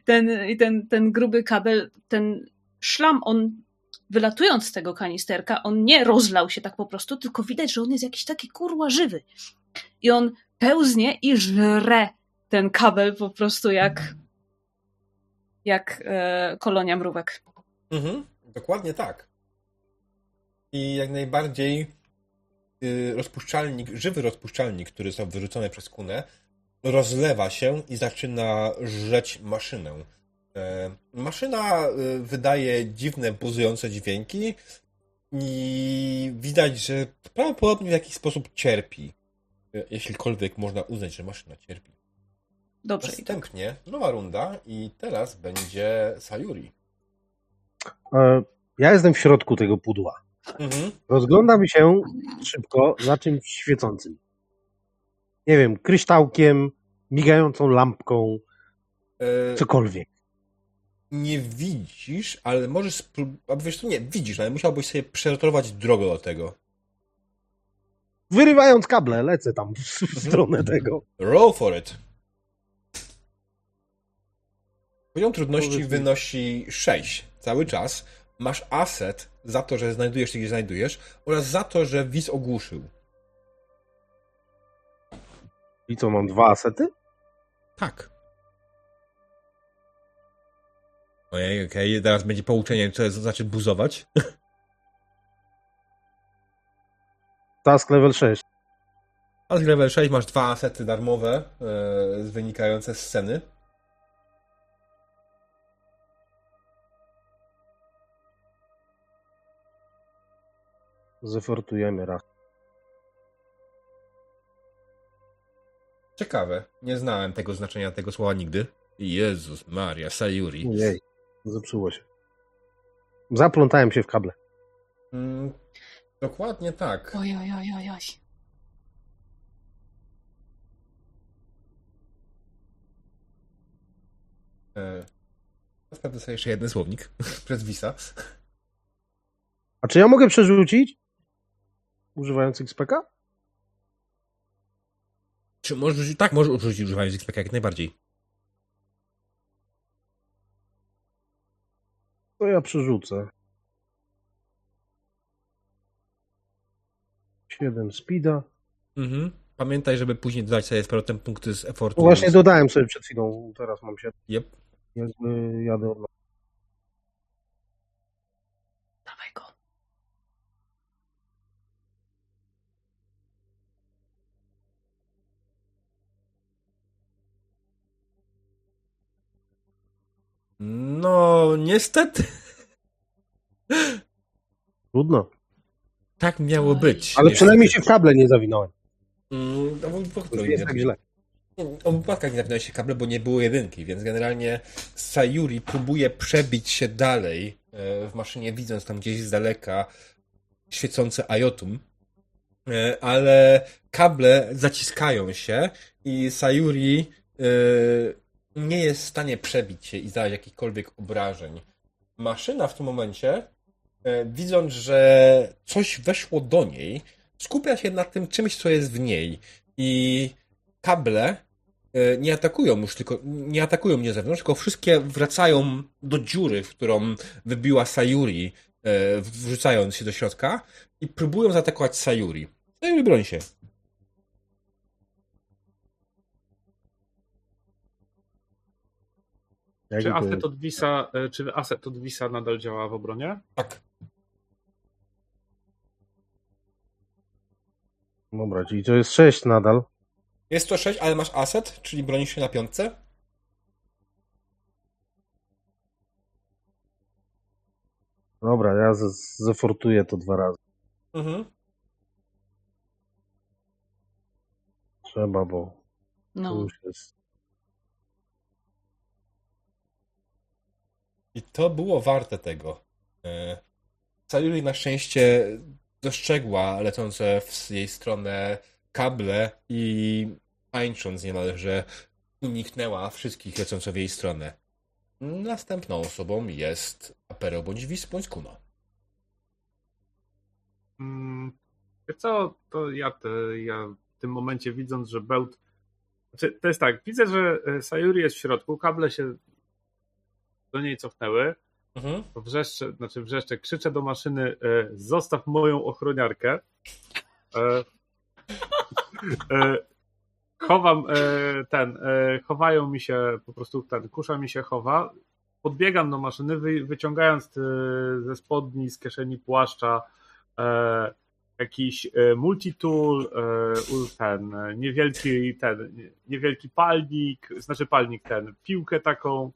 [SPEAKER 2] ten, i ten, ten gruby kabel, ten szlam, on wylatując z tego kanisterka, on nie rozlał się tak po prostu, tylko widać, że on jest jakiś taki kurła żywy. I on pełznie i żre ten kabel po prostu jak jak e, kolonia mrówek.
[SPEAKER 1] Mhm, dokładnie tak. I jak najbardziej y, rozpuszczalnik, żywy rozpuszczalnik, który został wyrzucony przez kunę, rozlewa się i zaczyna żreć maszynę. E, maszyna y, wydaje dziwne, buzujące dźwięki i widać, że prawdopodobnie w jakiś sposób cierpi. Y, Jeślikolwiek można uznać, że maszyna cierpi.
[SPEAKER 2] Dobrze. i tak.
[SPEAKER 1] Następnie nowa runda i teraz będzie Sayuri.
[SPEAKER 4] E, Ja jestem w środku tego pudła.
[SPEAKER 1] Mhm.
[SPEAKER 4] Rozglądam się szybko za czymś świecącym. Nie wiem, kryształkiem, migającą lampką,
[SPEAKER 1] E,
[SPEAKER 4] cokolwiek.
[SPEAKER 1] Nie widzisz, ale możesz spróbować. Wiesz, co nie, widzisz, ale musiałbyś sobie przerotować drogę do tego.
[SPEAKER 4] Wyrywając kable, lecę tam w (laughs) stronę tego.
[SPEAKER 1] Roll for it. Poziom trudności wynosi 6 cały czas. Masz aset za to, że znajdujesz się gdzie znajdujesz oraz za to, że Wiz ogłuszył.
[SPEAKER 4] I co, mam dwa asety?
[SPEAKER 1] Tak. Ojej, okej, teraz będzie pouczenie, co jest, znaczy buzować. (laughs)
[SPEAKER 4] Task level 6.
[SPEAKER 1] A z level 6 masz dwa asety darmowe, e, wynikające z sceny.
[SPEAKER 4] Zefortujemy raz.
[SPEAKER 1] Ciekawe, nie znałem tego znaczenia tego słowa nigdy. Jezus Maria, Sayuri.
[SPEAKER 4] Zepsuło się. Zaplątałem się w kable.
[SPEAKER 1] Mm, dokładnie tak.
[SPEAKER 2] Oj, oj, oj, oj, oj.
[SPEAKER 1] E, Sprawdzę sobie jeszcze jeden słownik (laughs) przez Visa.
[SPEAKER 4] A czy ja mogę przerzucić? Używając XPK?
[SPEAKER 1] Czy możesz? Tak, możesz użyć używając XPK jak najbardziej.
[SPEAKER 4] To ja przerzucę. 7 speeda.
[SPEAKER 1] Mhm. Pamiętaj, żeby później dodać sobie z powrotem punkty z effortu.
[SPEAKER 4] No właśnie dodałem sobie przed chwilą, teraz mam 7.
[SPEAKER 1] Yep.
[SPEAKER 4] Jakby jadę od
[SPEAKER 1] No, niestety.
[SPEAKER 4] Trudno.
[SPEAKER 1] Tak miało być.
[SPEAKER 4] Ale
[SPEAKER 1] niestety.
[SPEAKER 4] przynajmniej się w kable nie zawinąłem.
[SPEAKER 1] Mm, no, bo- bo-
[SPEAKER 4] To nie jest tak źle.
[SPEAKER 1] O wypadkach nie zawinęły się kable, bo nie było jedynki, więc generalnie Sayuri próbuje przebić się dalej e, w maszynie, widząc tam gdzieś z daleka świecące Ajotum, e, ale kable zaciskają się i Sayuri e, nie jest w stanie przebić się i zadać jakichkolwiek obrażeń. Maszyna w tym momencie, widząc, że coś weszło do niej, skupia się na tym czymś, co jest w niej i kable e, nie atakują już tylko, nie atakują mnie zewnątrz, tylko wszystkie wracają do dziury, w którą wybiła Sayuri, e, wrzucając się do środka i próbują zaatakować Sayuri. Sayuri broń się.
[SPEAKER 3] Czy aset od Visa, e, czy aset od Visa nadal działa w obronie?
[SPEAKER 1] Tak.
[SPEAKER 4] Dobra, czyli to jest 6 nadal.
[SPEAKER 1] Jest to 6, ale masz aset, czyli bronisz się na piątce.
[SPEAKER 4] Dobra, ja zefortuję to dwa razy. Mhm. Trzeba, bo no. już jest.
[SPEAKER 1] I to było warte tego. E, Sayuri na szczęście dostrzegła lecące w jej stronę kable i tańcząc niemalże uniknęła wszystkich lecących w jej stronę. Następną osobą jest Apero bądź Wis bądź Kuno.
[SPEAKER 3] Hmm, co, to ja, te, ja w tym momencie widząc, że Bełt znaczy, to jest tak, widzę, że e, Sayuri jest w środku, kable się do niej cofnęły. Mhm. Wrzeszczę, znaczy wrzeszczę, krzyczę do maszyny, e, zostaw moją ochroniarkę. E, e, chowam e, ten, e, chowają mi się, po prostu ten, kusza mi się chowa. Podbiegam do maszyny, wy, wyciągając e, ze spodni, z kieszeni płaszcza jakiś multitool, ten, niewielki ten, niewielki palnik, znaczy palnik ten, piłkę taką,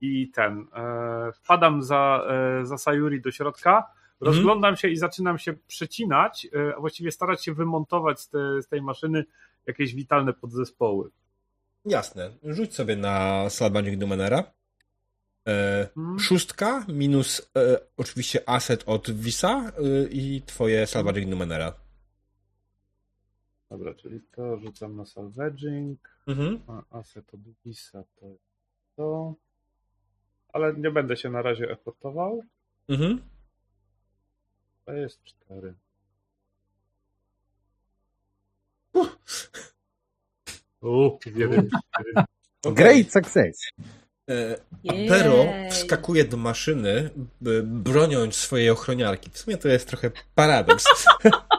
[SPEAKER 3] i ten. E, wpadam za, e, za Sayuri do środka, mhm. rozglądam się i zaczynam się przecinać, e, a właściwie starać się wymontować z, te, z tej maszyny jakieś witalne podzespoły.
[SPEAKER 1] Jasne. Rzuć sobie na Salvaging Numenera. E, hmm. Szóstka minus e, oczywiście asset od Visa e, i twoje Salvaging Numenera.
[SPEAKER 3] Dobra, czyli to rzucam na Salvaging, mhm. a asset od Visa to jest to ale nie będę się na razie efortował. Mhm. To jest cztery.
[SPEAKER 4] Uh, jeden, Great success.
[SPEAKER 1] Apero wskakuje do maszyny, broniąc swojej ochroniarki. W sumie to jest trochę paradoks. (laughs)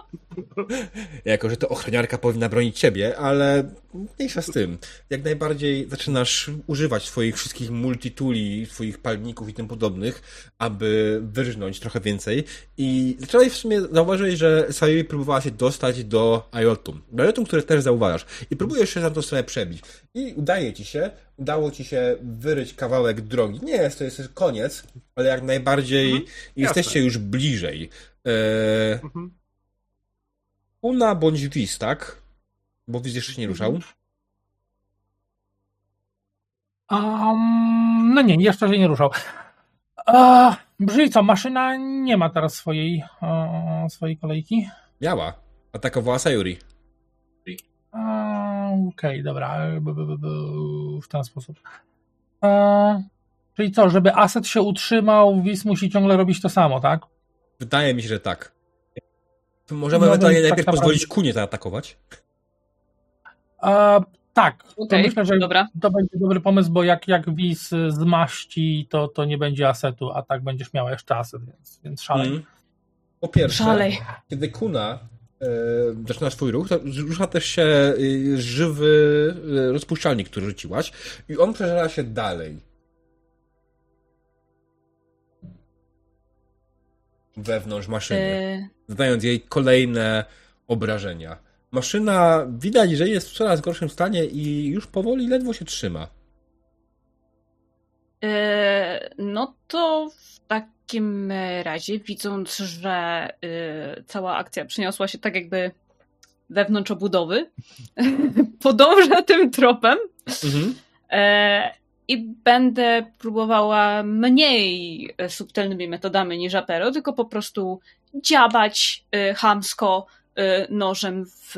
[SPEAKER 1] jako, że to ochroniarka powinna bronić ciebie, ale mniejsza z tym. Jak najbardziej zaczynasz używać swoich wszystkich multituli, swoich palników i tym podobnych, aby wyrżnąć trochę więcej i zaczęłaś w sumie zauważyć, że Sayuri próbowała się dostać do Ayotum. Do Ayotum, które też zauważasz. I próbujesz się za tą stronę przebić. I udaje ci się, udało ci się wyryć kawałek drogi. Nie jest to jest koniec, ale jak najbardziej mhm, jesteście już bliżej. E... Mhm. Una bądź Wiz, tak? Bo Wiz jeszcze się nie ruszał.
[SPEAKER 5] Um, no nie, jeszcze się nie ruszał. Uh, brzmi co, maszyna nie ma teraz swojej, uh, swojej kolejki?
[SPEAKER 1] Miała. Atakowała Sayuri.
[SPEAKER 5] Uh, Okej, okay, dobra. W ten sposób. Uh, czyli co, żeby aset się utrzymał, Wiz musi ciągle robić to samo, tak?
[SPEAKER 1] Wydaje mi się, że tak. Możemy no, ewentualnie tak najpierw tak pozwolić Kunie zaatakować.
[SPEAKER 5] A, tak, okay, myślę, że dobra. to będzie dobry pomysł, bo jak, jak Wiz zmaści, to, to nie będzie asetu, a tak będziesz miała jeszcze aset, więc, więc szalej. Mm.
[SPEAKER 1] Po pierwsze, szalej. kiedy Kuna e, zaczyna swój ruch, to rusza też się e, żywy e, rozpuszczalnik, który rzuciłaś i on przeżera się dalej. Wewnątrz maszyny zadając jej kolejne obrażenia. Maszyna widać, że jest w coraz gorszym stanie i już powoli ledwo się trzyma.
[SPEAKER 2] E, no to w takim razie, widząc, że e, cała akcja przyniosła się tak jakby wewnątrz obudowy. (laughs) Podążę tym tropem
[SPEAKER 1] Mhm.
[SPEAKER 2] e, i będę próbowała mniej e, subtelnymi metodami niż Apero, tylko po prostu dziabać e, chamsko e, nożem w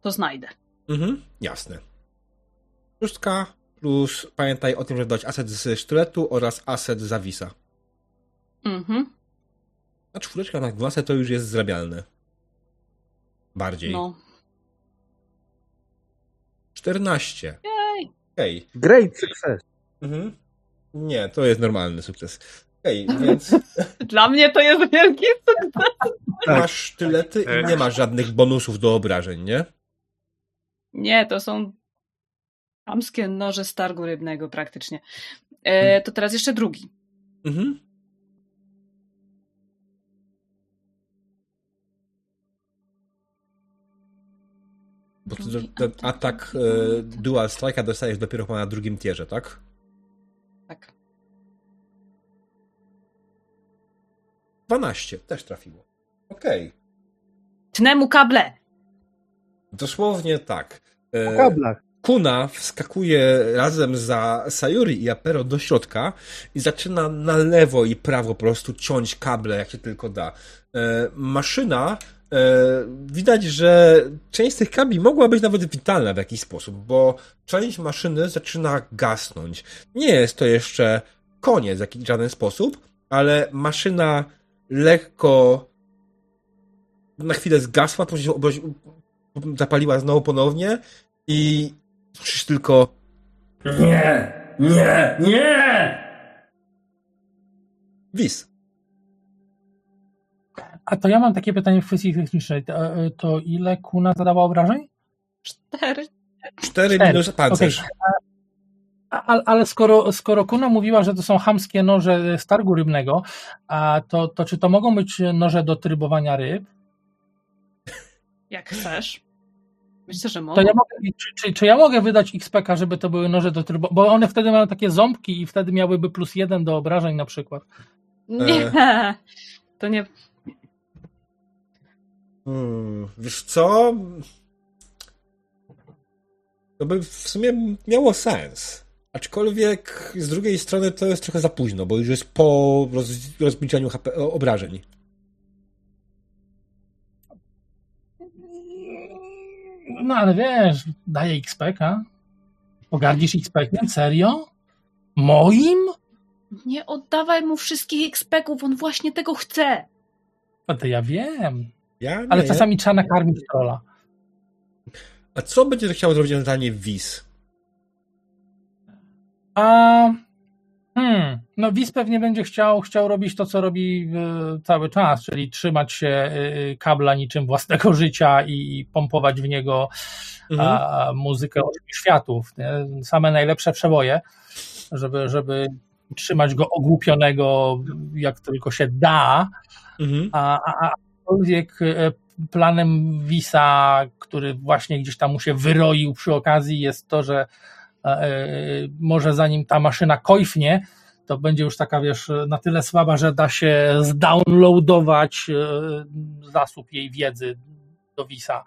[SPEAKER 2] to znajdę.
[SPEAKER 1] Mhm. Jasne. Szóstka plus pamiętaj o tym, żeby dać aset z sztyletu oraz aset zawisa.
[SPEAKER 2] Mhm.
[SPEAKER 1] A czwóreczka na 12 to już jest zrabialne. Bardziej.
[SPEAKER 2] No.
[SPEAKER 1] 14. Okej.
[SPEAKER 4] Great success.
[SPEAKER 1] Mhm. Nie, to jest normalny sukces. Okej, (laughs) więc
[SPEAKER 2] Dla mnie to jest wielki sukces.
[SPEAKER 4] Tak. (laughs)
[SPEAKER 1] masz sztylety i nie masz żadnych bonusów do obrażeń, nie?
[SPEAKER 2] Nie, to są chamskie noże z targu rybnego praktycznie. E, to teraz jeszcze drugi.
[SPEAKER 1] Mhm. Bo ten
[SPEAKER 2] atak.
[SPEAKER 1] atak e, Dual Strike'a dostajesz dopiero chyba na drugim tierze, tak?
[SPEAKER 2] Tak.
[SPEAKER 1] 12, też trafiło. Okej.
[SPEAKER 2] Tnę mu kable.
[SPEAKER 1] Dosłownie tak. E,
[SPEAKER 4] kablach.
[SPEAKER 1] Kuna wskakuje razem za Sayuri i Apero do środka i zaczyna na lewo i prawo po prostu ciąć kable, jak się tylko da. E, maszyna, widać, że część z tych kabli mogła być nawet witalna w jakiś sposób, bo część maszyny zaczyna gasnąć. Nie jest to jeszcze koniec w żaden sposób, ale maszyna lekko na chwilę zgasła, później zapaliła znowu ponownie i słyszysz tylko
[SPEAKER 6] Nie, nie, nie!
[SPEAKER 1] wis.
[SPEAKER 5] A to ja mam takie pytanie w kwestii technicznej. To, to ile kuna zadała obrażeń?
[SPEAKER 2] Cztery.
[SPEAKER 1] 4
[SPEAKER 5] Cztery.
[SPEAKER 1] minus pancerz.
[SPEAKER 5] Okej. A, ale- skoro, skoro Kuna mówiła, że to są chamskie noże z targu rybnego, a to, to czy to mogą być noże do trybowania ryb?
[SPEAKER 2] Jak chcesz. Myślę, że
[SPEAKER 5] To
[SPEAKER 2] mogę.
[SPEAKER 5] ja mogę, czy, czy, czy ja mogę wydać XPK, żeby to były noże do trybowania? Bo one wtedy mają takie ząbki i wtedy miałyby plus jeden do obrażeń na przykład.
[SPEAKER 2] Nie. To nie.
[SPEAKER 1] Hmm, wiesz co? To by w sumie miało sens. Aczkolwiek z drugiej strony to jest trochę za późno, bo już jest po roz, HP, obrażeń.
[SPEAKER 5] No ale wiesz, daję XPK. Pogardzisz XPK? Serio? Moim?
[SPEAKER 2] Nie oddawaj mu wszystkich ekspeków, on właśnie tego chce.
[SPEAKER 5] A to ja wiem.
[SPEAKER 1] Ja
[SPEAKER 5] Ale
[SPEAKER 1] nie.
[SPEAKER 5] czasami trzeba nakarmić trolla.
[SPEAKER 1] A co będzie chciał zrobić ewentualnie Wiz?
[SPEAKER 5] A hmm, no Wiz pewnie będzie chciał, chciał robić to, co robi e, cały czas, czyli trzymać się e, kabla niczym własnego (laughs) życia i pompować w niego
[SPEAKER 1] Mhm.
[SPEAKER 5] a, muzykę światów. Nie? Same najlepsze przeboje, żeby, żeby trzymać go ogłupionego jak tylko się da,
[SPEAKER 1] Mhm.
[SPEAKER 5] a, a, a aczkolwiek e, planem Wisa, który właśnie gdzieś tam mu się wyroił przy okazji, jest to, że e, może zanim ta maszyna kojfnie, to będzie już taka, wiesz, na tyle słaba, że da się zdownloadować e, zasób jej wiedzy do Wisa.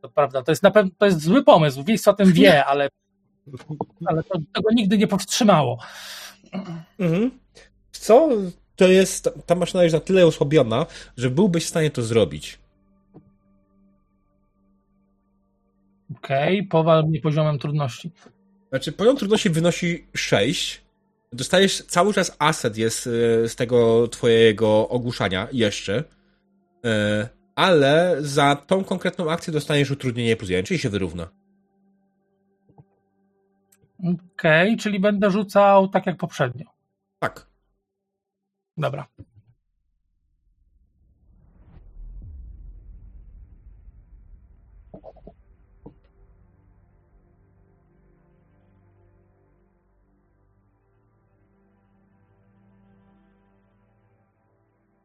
[SPEAKER 5] To prawda, to jest na pewno to jest zły pomysł. Wis o tym wie, (laughs) ale, ale to, tego nigdy nie powstrzymało.
[SPEAKER 1] Mhm. Co? To jest, ta maszyna jest na tyle osłabiona, że byłbyś w stanie to zrobić.
[SPEAKER 5] Okej, powal mnie poziomem trudności.
[SPEAKER 1] Znaczy, poziom trudności wynosi 6. Dostajesz cały czas aset jest e, z tego twojego ogłuszania jeszcze. E, Ale za tą konkretną akcję dostaniesz utrudnienie plus 1, czyli się wyrówna.
[SPEAKER 5] Okej, czyli będę rzucał tak jak poprzednio.
[SPEAKER 1] Tak.
[SPEAKER 5] Dobra.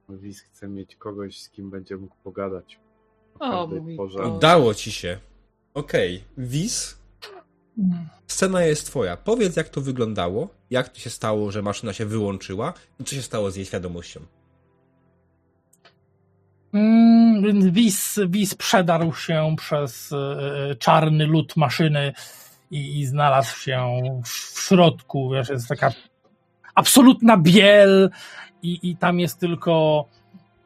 [SPEAKER 3] Wiz chce mieć kogoś, z kim będzie mógł pogadać. O
[SPEAKER 2] O
[SPEAKER 3] porze.
[SPEAKER 2] Boże.
[SPEAKER 1] Udało ci się. Okej. Wiz, scena jest twoja. Powiedz, jak to wyglądało, jak to się stało, że maszyna się wyłączyła i co się stało z jej świadomością.
[SPEAKER 5] Mm, Wis, Wis przedarł się przez e, czarny lód maszyny i, i znalazł się w, w środku. Wiesz, jest taka absolutna biel i, i tam jest tylko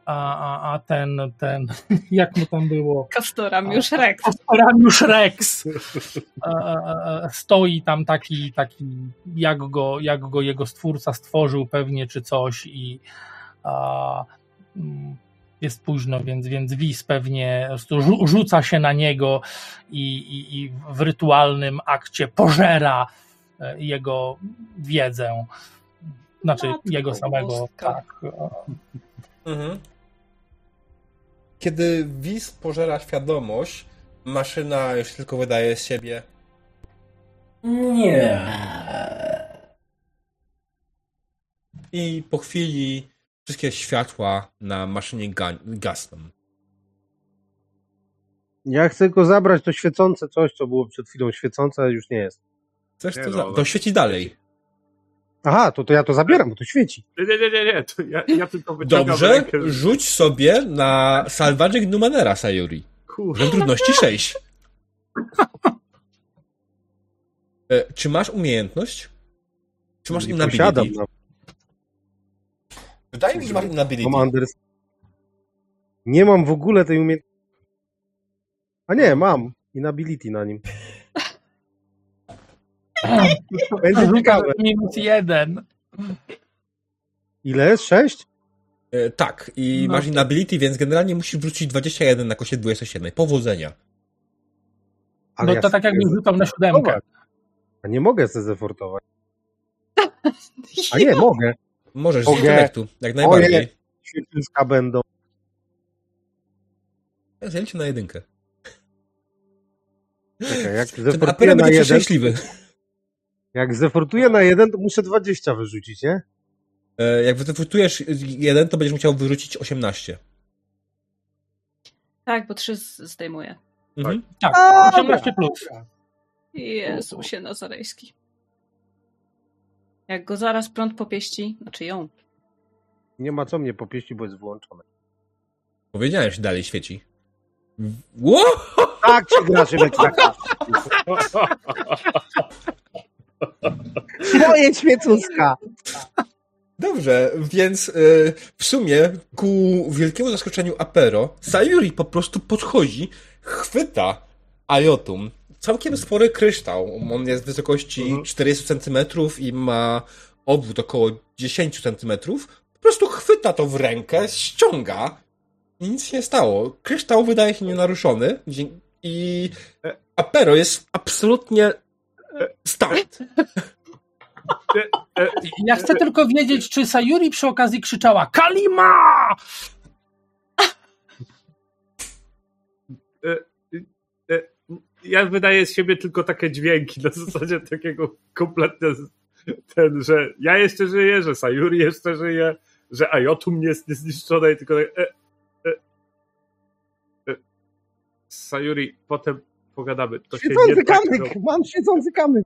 [SPEAKER 5] a, a, a ten, ten, (laughs) jak mu tam było?
[SPEAKER 2] Kastoramiusz Rex.
[SPEAKER 5] Ramiusz Rex stoi tam taki, taki jak, go, jak go jego stwórca stworzył pewnie, czy coś i a, mm, jest późno, więc, więc Wis pewnie rzuca się na niego i, i, i w rytualnym akcie pożera e, jego wiedzę. Znaczy
[SPEAKER 2] Matko
[SPEAKER 5] jego samego,
[SPEAKER 2] boska.
[SPEAKER 5] tak.
[SPEAKER 1] Mhm. Kiedy Wiz pożera świadomość, maszyna już tylko wydaje z siebie.
[SPEAKER 6] Nie.
[SPEAKER 1] I po chwili wszystkie światła na maszynie ga- gasną.
[SPEAKER 4] Ja chcę go zabrać, to świecące coś, co było przed chwilą świecące, już nie jest.
[SPEAKER 1] Chcesz
[SPEAKER 3] Nie
[SPEAKER 1] to,
[SPEAKER 3] no,
[SPEAKER 1] za-
[SPEAKER 3] ale-
[SPEAKER 1] to świeci dalej.
[SPEAKER 4] Aha, to, to ja to zabieram, bo to świeci.
[SPEAKER 3] Nie, nie, nie, nie, nie. To ja, ja tylko wyciągam
[SPEAKER 1] Dobrze,
[SPEAKER 3] rękę.
[SPEAKER 1] rzuć sobie na Salvaging Numenera, Sayuri.
[SPEAKER 3] Kurwa.
[SPEAKER 1] Poziom trudności 6. E, Czy masz umiejętność? Czy masz inability?
[SPEAKER 4] No,
[SPEAKER 1] Wydaje mi się, że masz inability.
[SPEAKER 4] Commanders. Nie mam w ogóle tej umiejętności. A nie, mam. Inability na nim. Będzie ciekawe.
[SPEAKER 5] Minus jeden.
[SPEAKER 4] Ile jest? Sześć?
[SPEAKER 1] E, Tak, i
[SPEAKER 5] No.
[SPEAKER 1] masz inability, więc generalnie musisz wrócić 21 na kosie 27. Powodzenia.
[SPEAKER 5] No to tak jakby rzucał na siódemkę.
[SPEAKER 4] A nie mogę se zefortować. A nie, (laughs) mogę.
[SPEAKER 1] Możesz z
[SPEAKER 4] Mogę.
[SPEAKER 1] intelektu, jak najbardziej.
[SPEAKER 4] Świetliska będą.
[SPEAKER 1] Się na jedynkę.
[SPEAKER 4] Czekaj, jak
[SPEAKER 1] Ten
[SPEAKER 4] na
[SPEAKER 1] będzie
[SPEAKER 4] jeden,
[SPEAKER 1] szczęśliwy.
[SPEAKER 4] Jak zefortuję na jeden, to muszę 20 wyrzucić, nie?
[SPEAKER 1] E, Jak wyfutujesz jeden, to będziesz musiał wyrzucić 18.
[SPEAKER 2] Tak, bo trzy z- zdejmuję.
[SPEAKER 1] Mhm.
[SPEAKER 5] Tak,
[SPEAKER 4] A,
[SPEAKER 5] 18 plus.
[SPEAKER 2] Jezusie Nazarejski. Jak go zaraz prąd popieści, znaczy ją.
[SPEAKER 4] Nie ma co mnie popieścić, bo jest wyłączone.
[SPEAKER 1] Powiedziałem, że dalej świeci. Ło!
[SPEAKER 4] Tak się gra, Szymek, tak. (laughs) Moje świecuska.
[SPEAKER 1] Dobrze, więc e, w sumie ku wielkiemu zaskoczeniu Apero, Sayuri po prostu podchodzi, chwyta Ayotum. Całkiem spory kryształ. On jest w wysokości
[SPEAKER 3] Mhm.
[SPEAKER 1] 40 cm i ma obwód około 10 cm. Po prostu chwyta to w rękę, ściąga i nic się nie stało. Kryształ wydaje się nienaruszony i Apero jest absolutnie e, start.
[SPEAKER 5] Ja chcę tylko wiedzieć, czy Sayuri przy okazji krzyczała Kalima!
[SPEAKER 3] ja wydaję z siebie tylko takie dźwięki na zasadzie takiego kompletnie ten, że ja jeszcze żyję, że Sayuri jeszcze żyje, że Ayotum jest niezniszczone i tylko tak, e, e, e. Sayuri, potem pogadamy. To się,
[SPEAKER 4] Świecący
[SPEAKER 3] nie tak,
[SPEAKER 4] kamyk.
[SPEAKER 3] ro-
[SPEAKER 4] Mam świecący kamyk.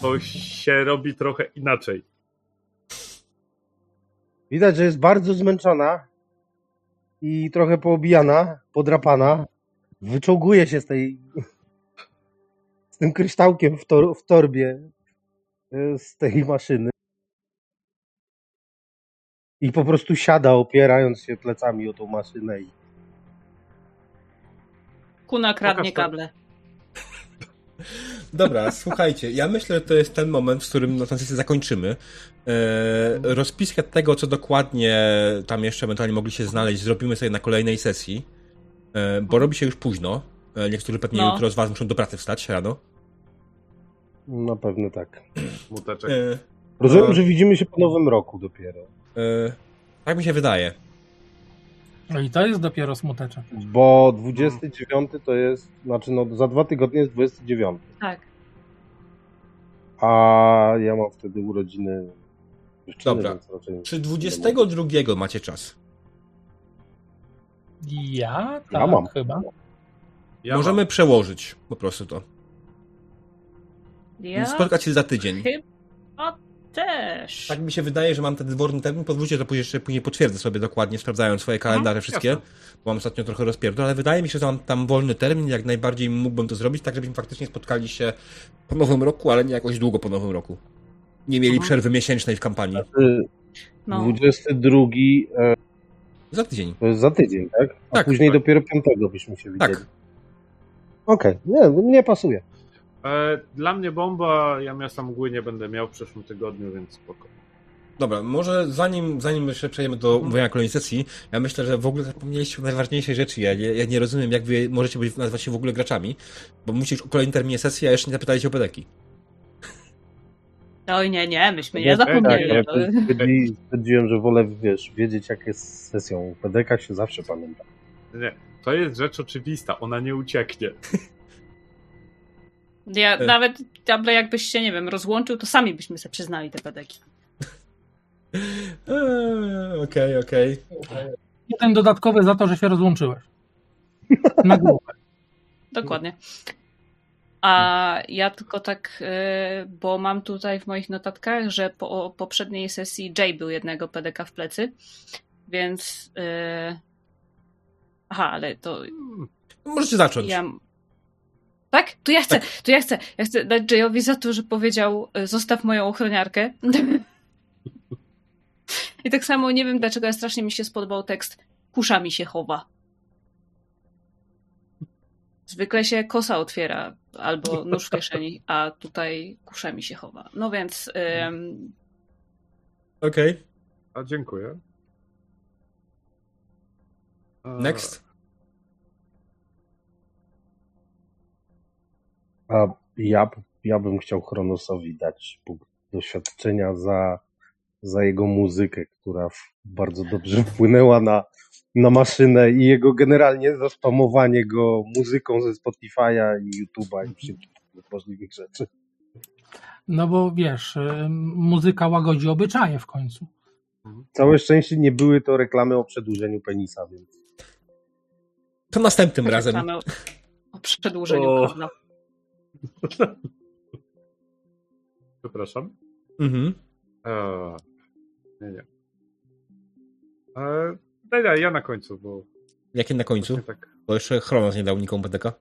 [SPEAKER 3] to się robi trochę inaczej.
[SPEAKER 4] Widać, że jest bardzo zmęczona i trochę poobijana, podrapana. Wyczołguje się z tej z tym kryształkiem w, tor, w torbie e, z tej maszyny. I po prostu siada, opierając się plecami o tą maszynę. I...
[SPEAKER 2] Kuna kradnie kable.
[SPEAKER 1] Dobra, słuchajcie, ja myślę, że to jest ten moment, w którym no, tę sesję zakończymy. E, rozpiskę tego, co dokładnie tam jeszcze ewentualnie mogli się znaleźć, zrobimy sobie na kolejnej sesji, e, bo robi się już późno. E, niektórzy pewnie
[SPEAKER 2] No.
[SPEAKER 1] jutro z was muszą do pracy wstać rano.
[SPEAKER 4] Na pewno tak.
[SPEAKER 3] Muteczek.
[SPEAKER 1] E,
[SPEAKER 4] Rozumiem,
[SPEAKER 1] No.
[SPEAKER 4] że widzimy się po nowym roku dopiero.
[SPEAKER 1] tak mi się wydaje.
[SPEAKER 5] No i to jest dopiero smuteczek.
[SPEAKER 4] Bo 29 to jest, znaczy no za dwa tygodnie jest 29.
[SPEAKER 2] Tak.
[SPEAKER 4] A ja mam wtedy urodziny dziewczyny,
[SPEAKER 1] Dobra.
[SPEAKER 4] więc raczej...
[SPEAKER 1] Czy 22 macie czas?
[SPEAKER 5] Ja? Tak,
[SPEAKER 4] Ja mam.
[SPEAKER 5] chyba.
[SPEAKER 3] Ja
[SPEAKER 1] Możemy
[SPEAKER 3] mam.
[SPEAKER 1] przełożyć po prostu to.
[SPEAKER 2] Ja
[SPEAKER 1] Spotkać się za tydzień.
[SPEAKER 2] chyba Też.
[SPEAKER 1] Tak mi się wydaje, że mam ten dworny termin. Pozwólcie, że później jeszcze później potwierdzę sobie dokładnie, sprawdzając swoje kalendarze wszystkie,
[SPEAKER 3] jasne.
[SPEAKER 1] bo mam ostatnio trochę rozpierdol, ale wydaje mi się, że mam tam wolny termin, jak najbardziej mógłbym to zrobić, tak żebyśmy faktycznie spotkali się po nowym roku, ale nie jakoś długo po nowym roku. Nie mieli
[SPEAKER 3] Mhm.
[SPEAKER 1] przerwy miesięcznej w kampanii.
[SPEAKER 4] Y,
[SPEAKER 2] No.
[SPEAKER 4] 22 e,
[SPEAKER 1] Za tydzień.
[SPEAKER 4] za tydzień, tak? A
[SPEAKER 1] Tak,
[SPEAKER 4] później
[SPEAKER 3] tak.
[SPEAKER 4] dopiero 5 byśmy się widzieli.
[SPEAKER 1] Tak.
[SPEAKER 4] Okej, nie, mnie pasuje.
[SPEAKER 3] E, dla mnie bomba, ja miasta mgły nie będę miał w przyszłym tygodniu, więc spoko.
[SPEAKER 1] Dobra, może zanim, zanim jeszcze przejdziemy do omówienia kolejnej sesji, ja myślę, że w ogóle zapomnieliście o najważniejszej rzeczy. Ja nie, ja nie rozumiem, jak wy możecie być, nazywać się w ogóle graczami, bo musisz o kolejnym terminie sesji, a jeszcze nie zapytaliście o pedeki.
[SPEAKER 2] Oj nie, nie, myśmy
[SPEAKER 4] Nie,
[SPEAKER 2] nie
[SPEAKER 4] tak,
[SPEAKER 2] zapomnieli.
[SPEAKER 4] ja
[SPEAKER 2] to-
[SPEAKER 4] stwierdzi- stwierdziłem, że wolę, wiesz, wiedzieć jak jest z sesją. W PDK się zawsze pamięta.
[SPEAKER 3] Nie, to jest rzecz oczywista, ona nie ucieknie.
[SPEAKER 2] Ja
[SPEAKER 1] E.
[SPEAKER 2] nawet, ale jakbyś się, nie wiem, rozłączył, to sami byśmy sobie przyznali te pedeki.
[SPEAKER 1] Eee, (laughs) Okej, okej.
[SPEAKER 5] Jeden dodatkowy za to, że się rozłączyłeś. Na głowę. (laughs)
[SPEAKER 2] Dokładnie. A ja tylko tak, y, bo mam tutaj w moich notatkach, że po poprzedniej sesji Jay był jednego PDK w plecy, więc. y, Aha, ale to
[SPEAKER 1] Możecie zacząć.
[SPEAKER 2] ja. Tak? To ja chcę, to ja chcę. Ja chcę dać Jayowi za to, że powiedział: y, Zostaw moją ochroniarkę. (laughs) I tak samo nie wiem, dlaczego ja strasznie mi się spodobał tekst. Kusza mi się chowa. Zwykle się kosa otwiera albo nóż w (laughs) kieszeni, a tutaj kusza mi się chowa. No więc ym,
[SPEAKER 1] Okej.
[SPEAKER 3] A dziękuję. E,
[SPEAKER 1] Next.
[SPEAKER 4] A ja, ja bym chciał Chronosowi dać punkt doświadczenia za, za jego muzykę, która bardzo dobrze (laughs) wpłynęła na, na maszynę i jego generalnie zaspamowanie go muzyką ze Spotify'a i YouTube'a i wszystkich innych możliwych rzeczy.
[SPEAKER 5] No bo wiesz, y, muzyka łagodzi obyczaje w końcu.
[SPEAKER 4] Całe szczęście nie były to reklamy o przedłużeniu penisa, więc
[SPEAKER 1] To następnym razem.
[SPEAKER 2] reklamy o, o przedłużeniu
[SPEAKER 3] O. (laughs) Przepraszam.
[SPEAKER 1] Mhm.
[SPEAKER 3] E, nie, nie. E, daj, daj, ja na końcu, bo
[SPEAKER 1] Jakie na końcu?
[SPEAKER 3] tak.
[SPEAKER 1] Bo jeszcze Chronos nie dał nikomu PDK.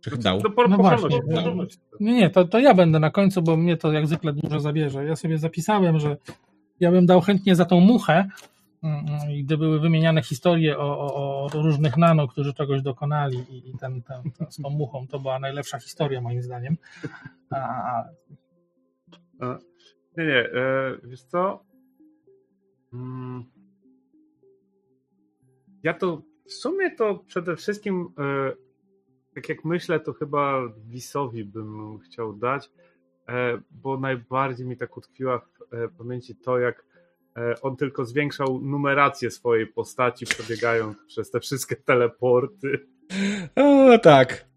[SPEAKER 1] Czy dał?
[SPEAKER 3] No, po,
[SPEAKER 5] No
[SPEAKER 3] po
[SPEAKER 5] właśnie, no.
[SPEAKER 3] Chronosie.
[SPEAKER 5] Nie, nie, to, to ja będę na końcu, bo mnie to jak zwykle dużo zabierze. Ja sobie zapisałem, że ja bym dał chętnie za tą muchę gdy były wymieniane historie o, o, o różnych nano, którzy czegoś dokonali i, i ten, ten, ten, z tą muchą, to była najlepsza historia moim zdaniem. A,
[SPEAKER 3] E, Nie, nie, e, wiesz co? Mm. Ja to w sumie to przede wszystkim, e, tak jak myślę, to chyba Wisowi bym chciał dać, bo najbardziej mi tak utkwiła w pamięci to, jak on tylko zwiększał numerację swojej postaci, przebiegając przez te wszystkie teleporty.
[SPEAKER 1] O, tak.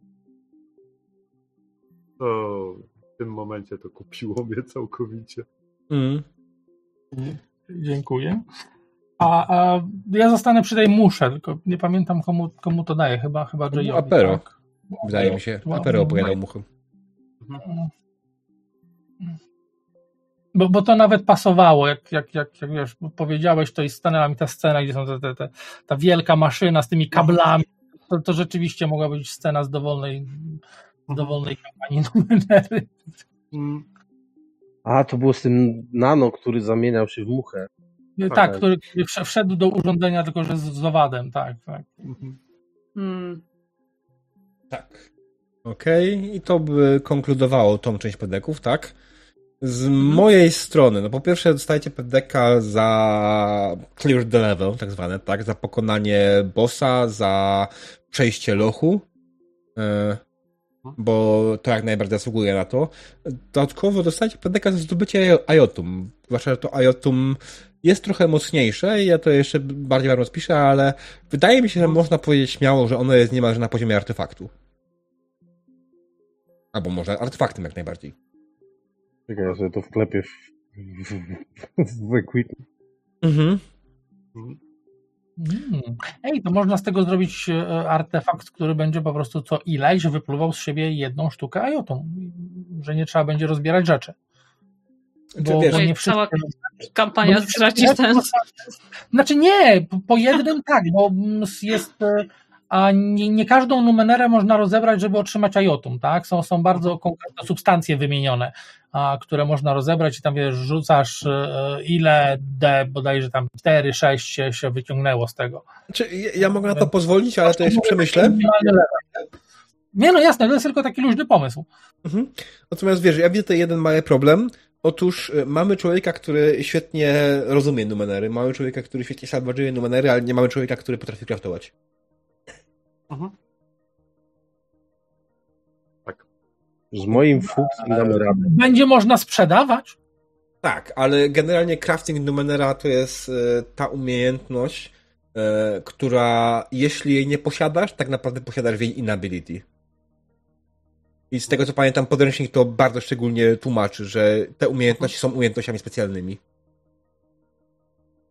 [SPEAKER 3] To w tym momencie to kupiło mnie całkowicie.
[SPEAKER 1] Mm.
[SPEAKER 5] dziękuję. A, a ja zostanę przy tej musze, tylko nie pamiętam komu, komu to daje, chyba, chyba
[SPEAKER 1] był
[SPEAKER 5] Jayowi.
[SPEAKER 1] Apero.
[SPEAKER 5] Tak?
[SPEAKER 1] Wydaje mi się.
[SPEAKER 5] No,
[SPEAKER 1] Apero
[SPEAKER 5] no,
[SPEAKER 1] opowiadał muchę.
[SPEAKER 5] Bo, bo to nawet pasowało, jak, jak, jak, jak wiesz, powiedziałeś, to i stanęła mi ta scena, gdzie są te, te, te, ta wielka maszyna z tymi kablami. To, to rzeczywiście mogła być scena z dowolnej, z dowolnej kampanii numery.
[SPEAKER 4] A, to było z tym nano, który zamieniał się w muchę.
[SPEAKER 5] Tak,
[SPEAKER 3] Tak.
[SPEAKER 5] który który wsz- wszedł do urządzenia, tylko że z, z owadem, tak, tak.
[SPEAKER 3] Mhm.
[SPEAKER 2] Hmm.
[SPEAKER 1] Tak. Okej, i to by konkludowało tą część pedeków, tak? Z mojej strony, no po pierwsze dostajecie pedeka za clear the level, tak zwane, tak? Za pokonanie bossa, za przejście lochu, e, bo to jak najbardziej zasługuje na to. Dodatkowo dostajecie pedeka za zdobycie Iotum, zwłaszcza, że to Iotum jest trochę mocniejsze ja to jeszcze bardziej wam rozpiszę, ale wydaje mi się, że można powiedzieć śmiało, że ono jest niemalże na poziomie artefaktu. Albo może artefaktem jak najbardziej.
[SPEAKER 4] Czekaj, ja sobie to wklepię w, w, w, w equipment.
[SPEAKER 1] Mhm.
[SPEAKER 5] Mm. Ej, to można z tego zrobić e, artefakt, który będzie po prostu co ileś wypluwał z siebie jedną sztukę ajotu, że nie trzeba będzie rozbierać rzeczy. Bo,
[SPEAKER 1] wiesz-
[SPEAKER 5] bo nie
[SPEAKER 2] Cała. Kampania straci sens.
[SPEAKER 5] Znaczy nie, po- jednym tak, bo jest. E, A nie, nie każdą numenerę można rozebrać, żeby otrzymać ajotum, tak? Są, są bardzo konkretne substancje wymienione, a, które można rozebrać i tam wiesz, rzucasz e, ile D, bodajże tam 4, 6 się, się wyciągnęło z tego.
[SPEAKER 1] Czy ja, mogę na to pozwolić, ale to jeszcze przemyślę.
[SPEAKER 5] Nie no jasne, to jest tylko taki luźny pomysł.
[SPEAKER 1] Mhm. Natomiast wiesz, ja widzę tutaj jeden mały problem. Otóż y, mamy człowieka, który świetnie rozumie numenery, mamy człowieka, który świetnie salważuje numenery, ale nie mamy człowieka, który potrafi craftować.
[SPEAKER 3] Mhm.
[SPEAKER 4] Z moim fuksem damy radę.
[SPEAKER 5] Będzie można sprzedawać.
[SPEAKER 1] Tak, ale generalnie crafting numenera to jest e, ta umiejętność, e, która jeśli jej nie posiadasz, tak naprawdę posiadasz jej inability. I z tego co pamiętam, podręcznik to bardzo szczególnie tłumaczy, że te umiejętności są umiejętnościami specjalnymi.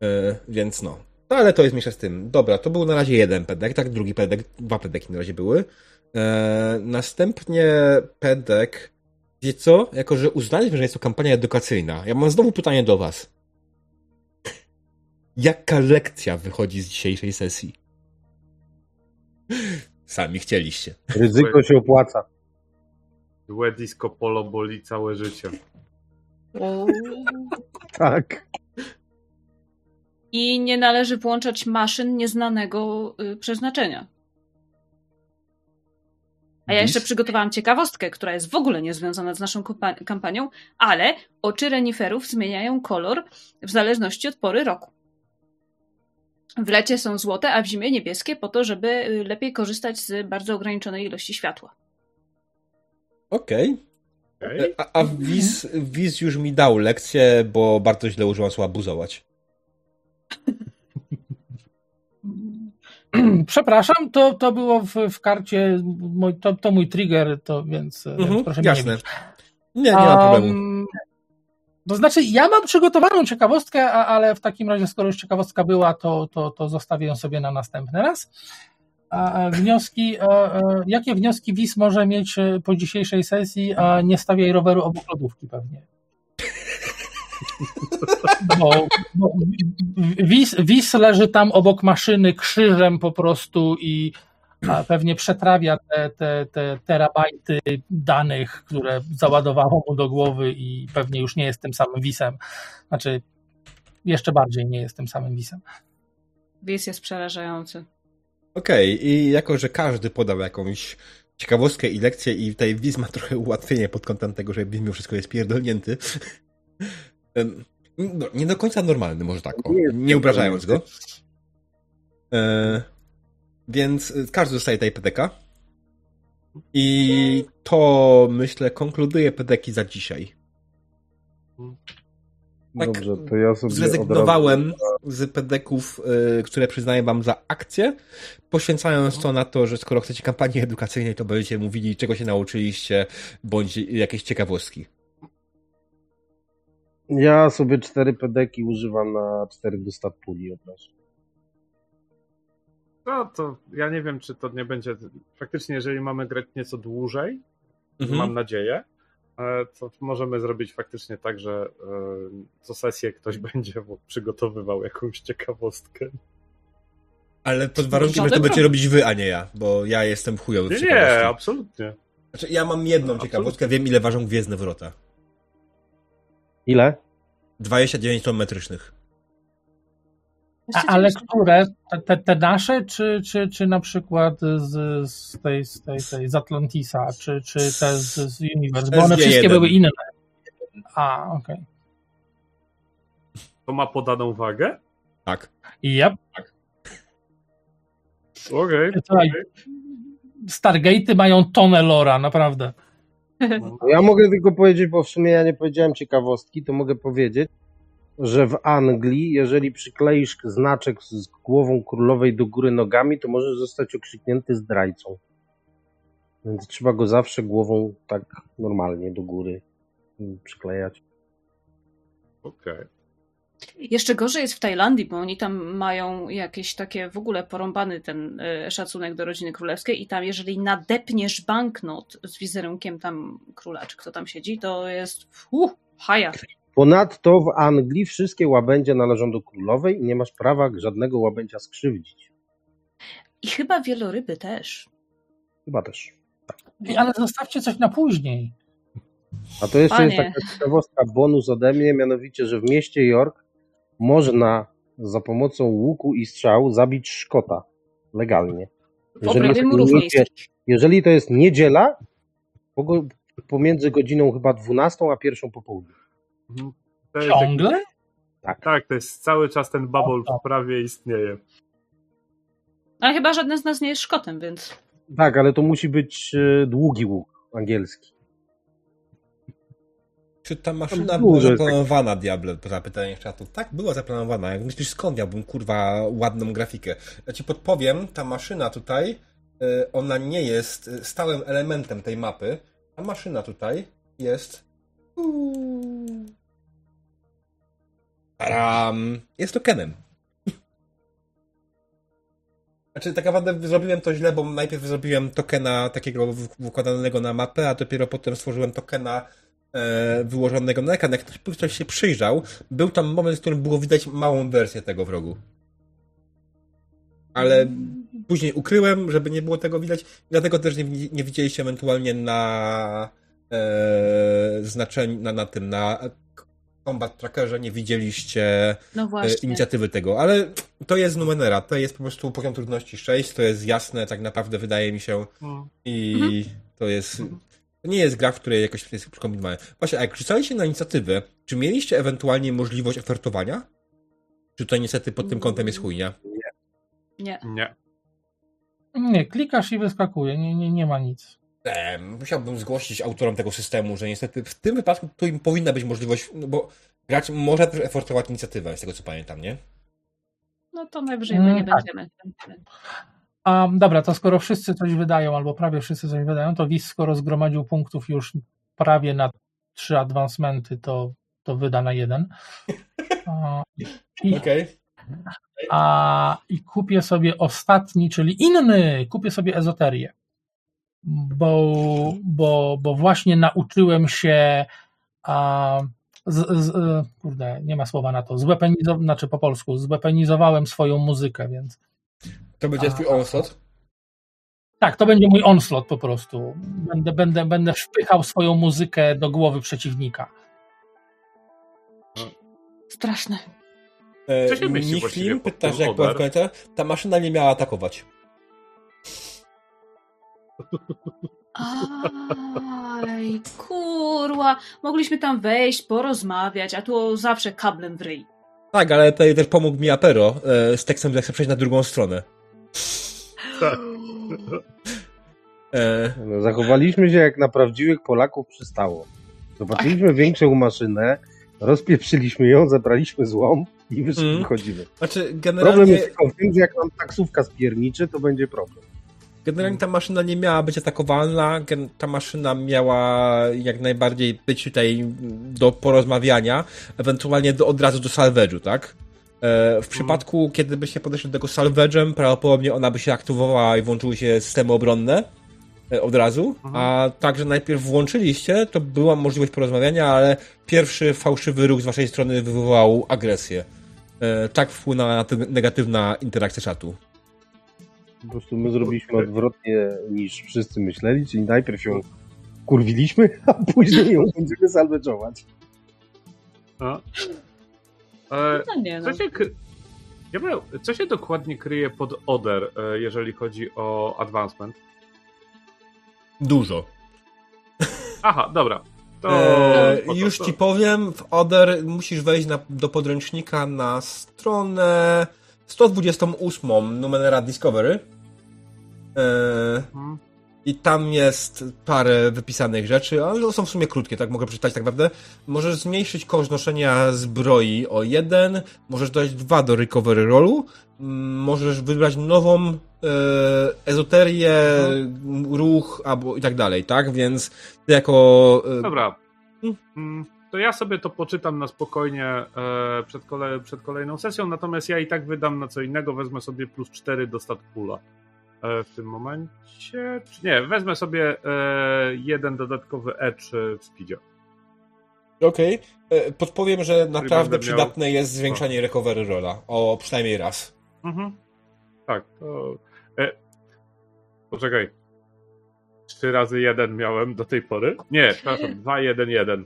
[SPEAKER 1] E, więc no. No ale to jest mniejsza z tym. Dobra, to był na razie jeden pedek, tak? Drugi pedek, dwa pedeki na razie były. E, następnie pedek. Wiecie co? Jako, że uznaliśmy, że jest to kampania edukacyjna, ja mam znowu pytanie do was. Jaka lekcja wychodzi z dzisiejszej sesji? (laughs) Sami chcieliście.
[SPEAKER 4] Ryzyko się opłaca.
[SPEAKER 3] Złe disco polo boli całe życie. (laughs)
[SPEAKER 4] Tak.
[SPEAKER 2] I nie należy włączać maszyn nieznanego y, przeznaczenia. A ja jeszcze przygotowałam ciekawostkę, która jest w ogóle niezwiązana z naszą kampanią, ale oczy reniferów zmieniają kolor w zależności od pory roku. W lecie są złote, a w zimie niebieskie, po to, żeby y, lepiej korzystać z bardzo ograniczonej ilości światła.
[SPEAKER 1] Okej.
[SPEAKER 3] Okej?
[SPEAKER 1] A, a Wiz, Wiz już mi dał lekcję, bo bardzo źle użyłam słowa buzować. (clears throat)
[SPEAKER 5] Przepraszam, to, to było w, w karcie, mój, to, to mój trigger, to więc,
[SPEAKER 1] Mhm,
[SPEAKER 5] więc proszę mnie
[SPEAKER 1] jasne.
[SPEAKER 5] nie bić.
[SPEAKER 1] Nie, nie ma problemu.
[SPEAKER 5] Um, To znaczy, ja mam przygotowaną ciekawostkę, a, ale w takim razie, skoro już ciekawostka była, to, to, to zostawię ją sobie na następny raz. A, wnioski, a, a, jakie wnioski WIS może mieć e, po dzisiejszej sesji, a nie stawiaj roweru obok lodówki pewnie? Bo, bo WIS, WIS leży tam obok maszyny krzyżem po prostu i pewnie przetrawia te, te, te terabajty danych, które załadowało mu do głowy i pewnie już nie jest tym samym wisem. Znaczy, jeszcze bardziej nie jest tym samym wisem.
[SPEAKER 2] Wies jest przerażający.
[SPEAKER 1] Okej, i jako, że każdy podał jakąś ciekawostkę i lekcję i tutaj Wiz ma trochę ułatwienie pod kątem tego, że mimo wszystko jest pierdolnięty. No, nie do końca normalny, może tak, o,
[SPEAKER 4] Nie
[SPEAKER 1] obrażając go. E, więc y, każdy dostaje tej PDK. I to, myślę, konkluduje PDK za dzisiaj. Tak,
[SPEAKER 4] Dobrze, to ja sobie
[SPEAKER 1] Zrezygnowałem z pedeków, y, które przyznaję wam za akcję, poświęcając to na to, że skoro chcecie kampanii edukacyjnej, to będziecie mówili, czego się nauczyliście, bądź jakieś ciekawostki.
[SPEAKER 4] Ja sobie cztery pedeki używam na cztery dostat puli od razu.
[SPEAKER 3] No to ja nie wiem, czy to nie będzie. Faktycznie, jeżeli mamy grać nieco dłużej,
[SPEAKER 1] Mhm.
[SPEAKER 3] mam nadzieję, e, to możemy zrobić faktycznie tak, że e, co sesję ktoś (laughs) będzie przygotowywał jakąś ciekawostkę.
[SPEAKER 1] Ale pod warunkiem, że to będziecie
[SPEAKER 2] problem.
[SPEAKER 1] robić wy, a nie ja, bo ja jestem chujowy w
[SPEAKER 3] Nie, nie, absolutnie.
[SPEAKER 1] Znaczy, ja mam jedną
[SPEAKER 3] Absolutnie.
[SPEAKER 1] ciekawostkę, wiem ile ważą Gwiezdne Wrota.
[SPEAKER 4] Ile?
[SPEAKER 1] 29 ton metrycznych.
[SPEAKER 5] A, ale które? Te, te, te nasze, czy, czy, czy na przykład z, z, tej, z, tej, tej z Atlantisa, czy, czy te z, z Universe? Bo one
[SPEAKER 1] SG1.
[SPEAKER 5] wszystkie były inne. A, okej.
[SPEAKER 3] To ma podaną wagę?
[SPEAKER 1] Tak.
[SPEAKER 5] I ja,
[SPEAKER 3] Okej.
[SPEAKER 5] Słuchaj, Stargate'y mają tonę lora, naprawdę.
[SPEAKER 4] No (laughs) Ja mogę tylko powiedzieć, bo w sumie ja nie powiedziałem ciekawostki, to mogę powiedzieć, że w Anglii, jeżeli przykleisz znaczek z głową królowej do góry nogami, to możesz zostać okrzyknięty zdrajcą. Więc trzeba go zawsze głową tak normalnie do góry przyklejać.
[SPEAKER 3] Okej.
[SPEAKER 2] Jeszcze gorzej jest w Tajlandii, bo oni tam mają jakieś takie w ogóle porąbany ten y, szacunek do rodziny królewskiej i tam jeżeli nadepniesz banknot z wizerunkiem tam króla, czy kto tam siedzi, to jest uh, haja.
[SPEAKER 4] Ponadto w Anglii wszystkie łabędzie należą do królowej i nie masz prawa żadnego łabędzia skrzywdzić.
[SPEAKER 2] I chyba wieloryby też.
[SPEAKER 4] Chyba też.
[SPEAKER 5] Ej, Ale zostawcie coś na później.
[SPEAKER 4] A to jeszcze
[SPEAKER 2] Panie.
[SPEAKER 4] jest taka ciekawostka, bonus ode mnie, mianowicie, że w mieście York można za pomocą łuku i strzał zabić szkota legalnie.
[SPEAKER 2] Murów
[SPEAKER 4] niedzie-
[SPEAKER 2] miejskich.
[SPEAKER 4] jeżeli to jest niedziela, pomiędzy godziną chyba 12 a pierwszą po południu.
[SPEAKER 3] Mhm. Jest
[SPEAKER 5] Ciągle?
[SPEAKER 3] Tak, to jest cały czas ten bubble
[SPEAKER 5] O,
[SPEAKER 3] w prawie istnieje.
[SPEAKER 2] Ale chyba żaden z nas nie jest Szkotem, więc.
[SPEAKER 4] Tak, ale to musi być e, długi łuk angielski.
[SPEAKER 1] Czy ta maszyna była
[SPEAKER 4] jest
[SPEAKER 1] zaplanowana, Diable, poza pytaniem czatu? Tak, była zaplanowana. Jak myślisz, skąd miałbym, kurwa, ładną grafikę? Ja ci podpowiem, ta maszyna tutaj, y, ona nie jest y, stałym elementem tej mapy. Ta maszyna tutaj jest... Taram! Jest tokenem. Znaczy, tak naprawdę zrobiłem to źle, bo najpierw zrobiłem tokena takiego wkładanego na mapę, a dopiero potem stworzyłem tokena e, wyłożonego na ekran. Jak ktoś, ktoś się przyjrzał, był tam moment, w którym było widać małą wersję tego wrogu. Ale później ukryłem, żeby nie było tego widać, dlatego też nie, nie widzieliście ewentualnie na e, znaczeniu, na, na tym, na Combat Trackerze nie widzieliście
[SPEAKER 2] No
[SPEAKER 1] e, inicjatywy tego, ale to jest Numenera, to jest po prostu poziom trudności 6, to jest jasne, tak naprawdę wydaje mi się
[SPEAKER 3] No.
[SPEAKER 1] i
[SPEAKER 2] Mhm.
[SPEAKER 1] to jest to nie jest gra, w której jakoś jest przekombinowane. Właśnie, a jak rzucaliście na inicjatywę, czy mieliście ewentualnie możliwość ofertowania? Czy to niestety pod tym kątem jest chujnia?
[SPEAKER 2] Nie.
[SPEAKER 3] Nie.
[SPEAKER 5] Nie, klikasz i wyskakuje, nie, nie, nie ma nic.
[SPEAKER 1] Musiałbym zgłosić autorom tego systemu, że niestety w tym wypadku tu im powinna być możliwość, no bo gracz może też efortować inicjatywę, z tego co pamiętam, nie?
[SPEAKER 2] No to najwyżej my nie
[SPEAKER 5] Mm, tak.
[SPEAKER 2] będziemy.
[SPEAKER 5] A, dobra, to skoro wszyscy coś wydają, albo prawie wszyscy coś wydają, to WIS skoro zgromadził punktów już prawie na trzy advancementy, to, to wyda na jeden. I,
[SPEAKER 1] Okej.
[SPEAKER 5] a, I kupię sobie ostatni, czyli inny, kupię sobie ezoterię. Bo, bo, bo właśnie nauczyłem się a, z, z, kurde, nie ma słowa na to, zwepenizow, znaczy po polsku, zwepenizowałem swoją muzykę, więc
[SPEAKER 1] To będzie
[SPEAKER 5] A.
[SPEAKER 1] twój onslaught?
[SPEAKER 5] Tak, to będzie mój onslaught po prostu. Będę, będę, będę wpychał swoją muzykę do głowy przeciwnika.
[SPEAKER 2] Straszne.
[SPEAKER 1] E,
[SPEAKER 3] Co się
[SPEAKER 1] Michlim pyta, że jak była w
[SPEAKER 3] Oder?
[SPEAKER 1] końcu, ta maszyna nie miała atakować.
[SPEAKER 2] Aj, kurwa. Mogliśmy tam wejść, porozmawiać, a tu zawsze kablem w ryj.
[SPEAKER 1] Tak, ale tutaj też pomógł mi Apero e, z tekstem, jak chcę przejść na drugą stronę.
[SPEAKER 3] Tak.
[SPEAKER 1] E,
[SPEAKER 4] No, zachowaliśmy się jak na prawdziwych Polaków przystało. Zobaczyliśmy większą maszynę, rozpieprzyliśmy ją, zebraliśmy złom i
[SPEAKER 1] Mm.
[SPEAKER 4] wychodzimy.
[SPEAKER 1] znaczy,
[SPEAKER 4] Problem
[SPEAKER 1] generalnie,
[SPEAKER 4] jest tylko w tym, że jak nam taksówka spierniczy, to będzie problem.
[SPEAKER 1] generalnie ta maszyna nie miała być atakowalna, ta maszyna miała jak najbardziej być tutaj do porozmawiania, ewentualnie do, od razu do salvage'u, tak? E, w przypadku, kiedy byście podeszli do tego salvage'em, prawdopodobnie ona by się aktywowała i włączyły się systemy obronne e, od razu, a także najpierw włączyliście, to była możliwość porozmawiania, ale pierwszy fałszywy ruch z waszej strony wywołał agresję. E, tak wpłynęła na to negatywna interakcja czatu.
[SPEAKER 4] Po prostu my zrobiliśmy odwrotnie niż wszyscy myśleli, czyli najpierw ją kurwiliśmy, (laughs) a później ją będziemy salveczować.
[SPEAKER 3] No. E,
[SPEAKER 2] No nie, no.
[SPEAKER 3] co, się, kry- ja bym- co się dokładnie kryje pod Oder, e, jeżeli chodzi o advancement?
[SPEAKER 1] Dużo.
[SPEAKER 3] Aha, dobra. To,
[SPEAKER 1] E,
[SPEAKER 3] to,
[SPEAKER 1] już ci powiem, w Oder musisz wejść na, do podręcznika na stronę 128 Numenera Discovery. E,
[SPEAKER 3] Mhm.
[SPEAKER 1] I tam jest parę wypisanych rzeczy, ale są w sumie krótkie, tak mogę przeczytać tak naprawdę. Możesz zmniejszyć koszt noszenia zbroi o jeden, możesz dodać dwa do recovery rollu, możesz wybrać nową e, ezoterię, ruch albo i tak dalej, tak? Więc ty jako e,
[SPEAKER 3] Dobra.
[SPEAKER 1] Mm.
[SPEAKER 3] Mm, To ja sobie to poczytam na spokojnie e, przed, kole, przed kolejną sesją, natomiast ja i tak wydam na co innego, wezmę sobie plus 4 do statpula e, w tym momencie. Czy nie, wezmę sobie e, jeden dodatkowy edge w speedzie.
[SPEAKER 1] Okej. E, Podpowiem, że naprawdę przydatne jest zwiększanie recovery rola. O przynajmniej raz.
[SPEAKER 3] Mhm. Tak, to. E, poczekaj. Trzy razy jeden miałem do tej pory. Nie, przepraszam, dwa, jeden, jeden.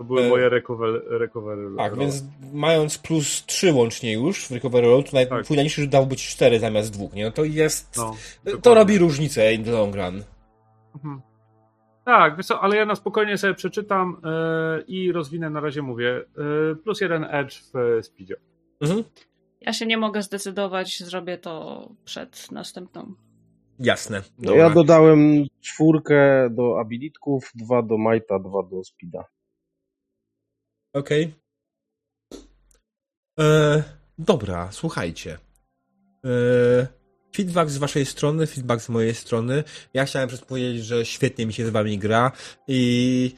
[SPEAKER 3] To były
[SPEAKER 1] E,
[SPEAKER 3] moje recover, recovery.
[SPEAKER 1] Tak,
[SPEAKER 3] role.
[SPEAKER 1] więc mając plus 3 łącznie już w recovery roll, to nawet
[SPEAKER 3] Tak.
[SPEAKER 1] dał być 4 zamiast 2, nie? No to jest...
[SPEAKER 3] No,
[SPEAKER 1] to
[SPEAKER 3] dokładnie.
[SPEAKER 1] robi różnicę in the long run.
[SPEAKER 3] Mhm. Tak, wiesz co, ale ja na spokojnie sobie przeczytam e, i rozwinę na razie mówię. E, plus jeden edge w speedzie.
[SPEAKER 1] Mhm.
[SPEAKER 2] Ja się nie mogę zdecydować, zrobię to przed następną.
[SPEAKER 1] Jasne.
[SPEAKER 4] No ja dodałem czwórkę do abilitków, dwa do Mighta, dwa do Speeda.
[SPEAKER 1] Okej. E, Dobra, słuchajcie. E, feedback z waszej strony, feedback z mojej strony. Ja chciałem przez powiedzieć, że świetnie mi się z wami gra i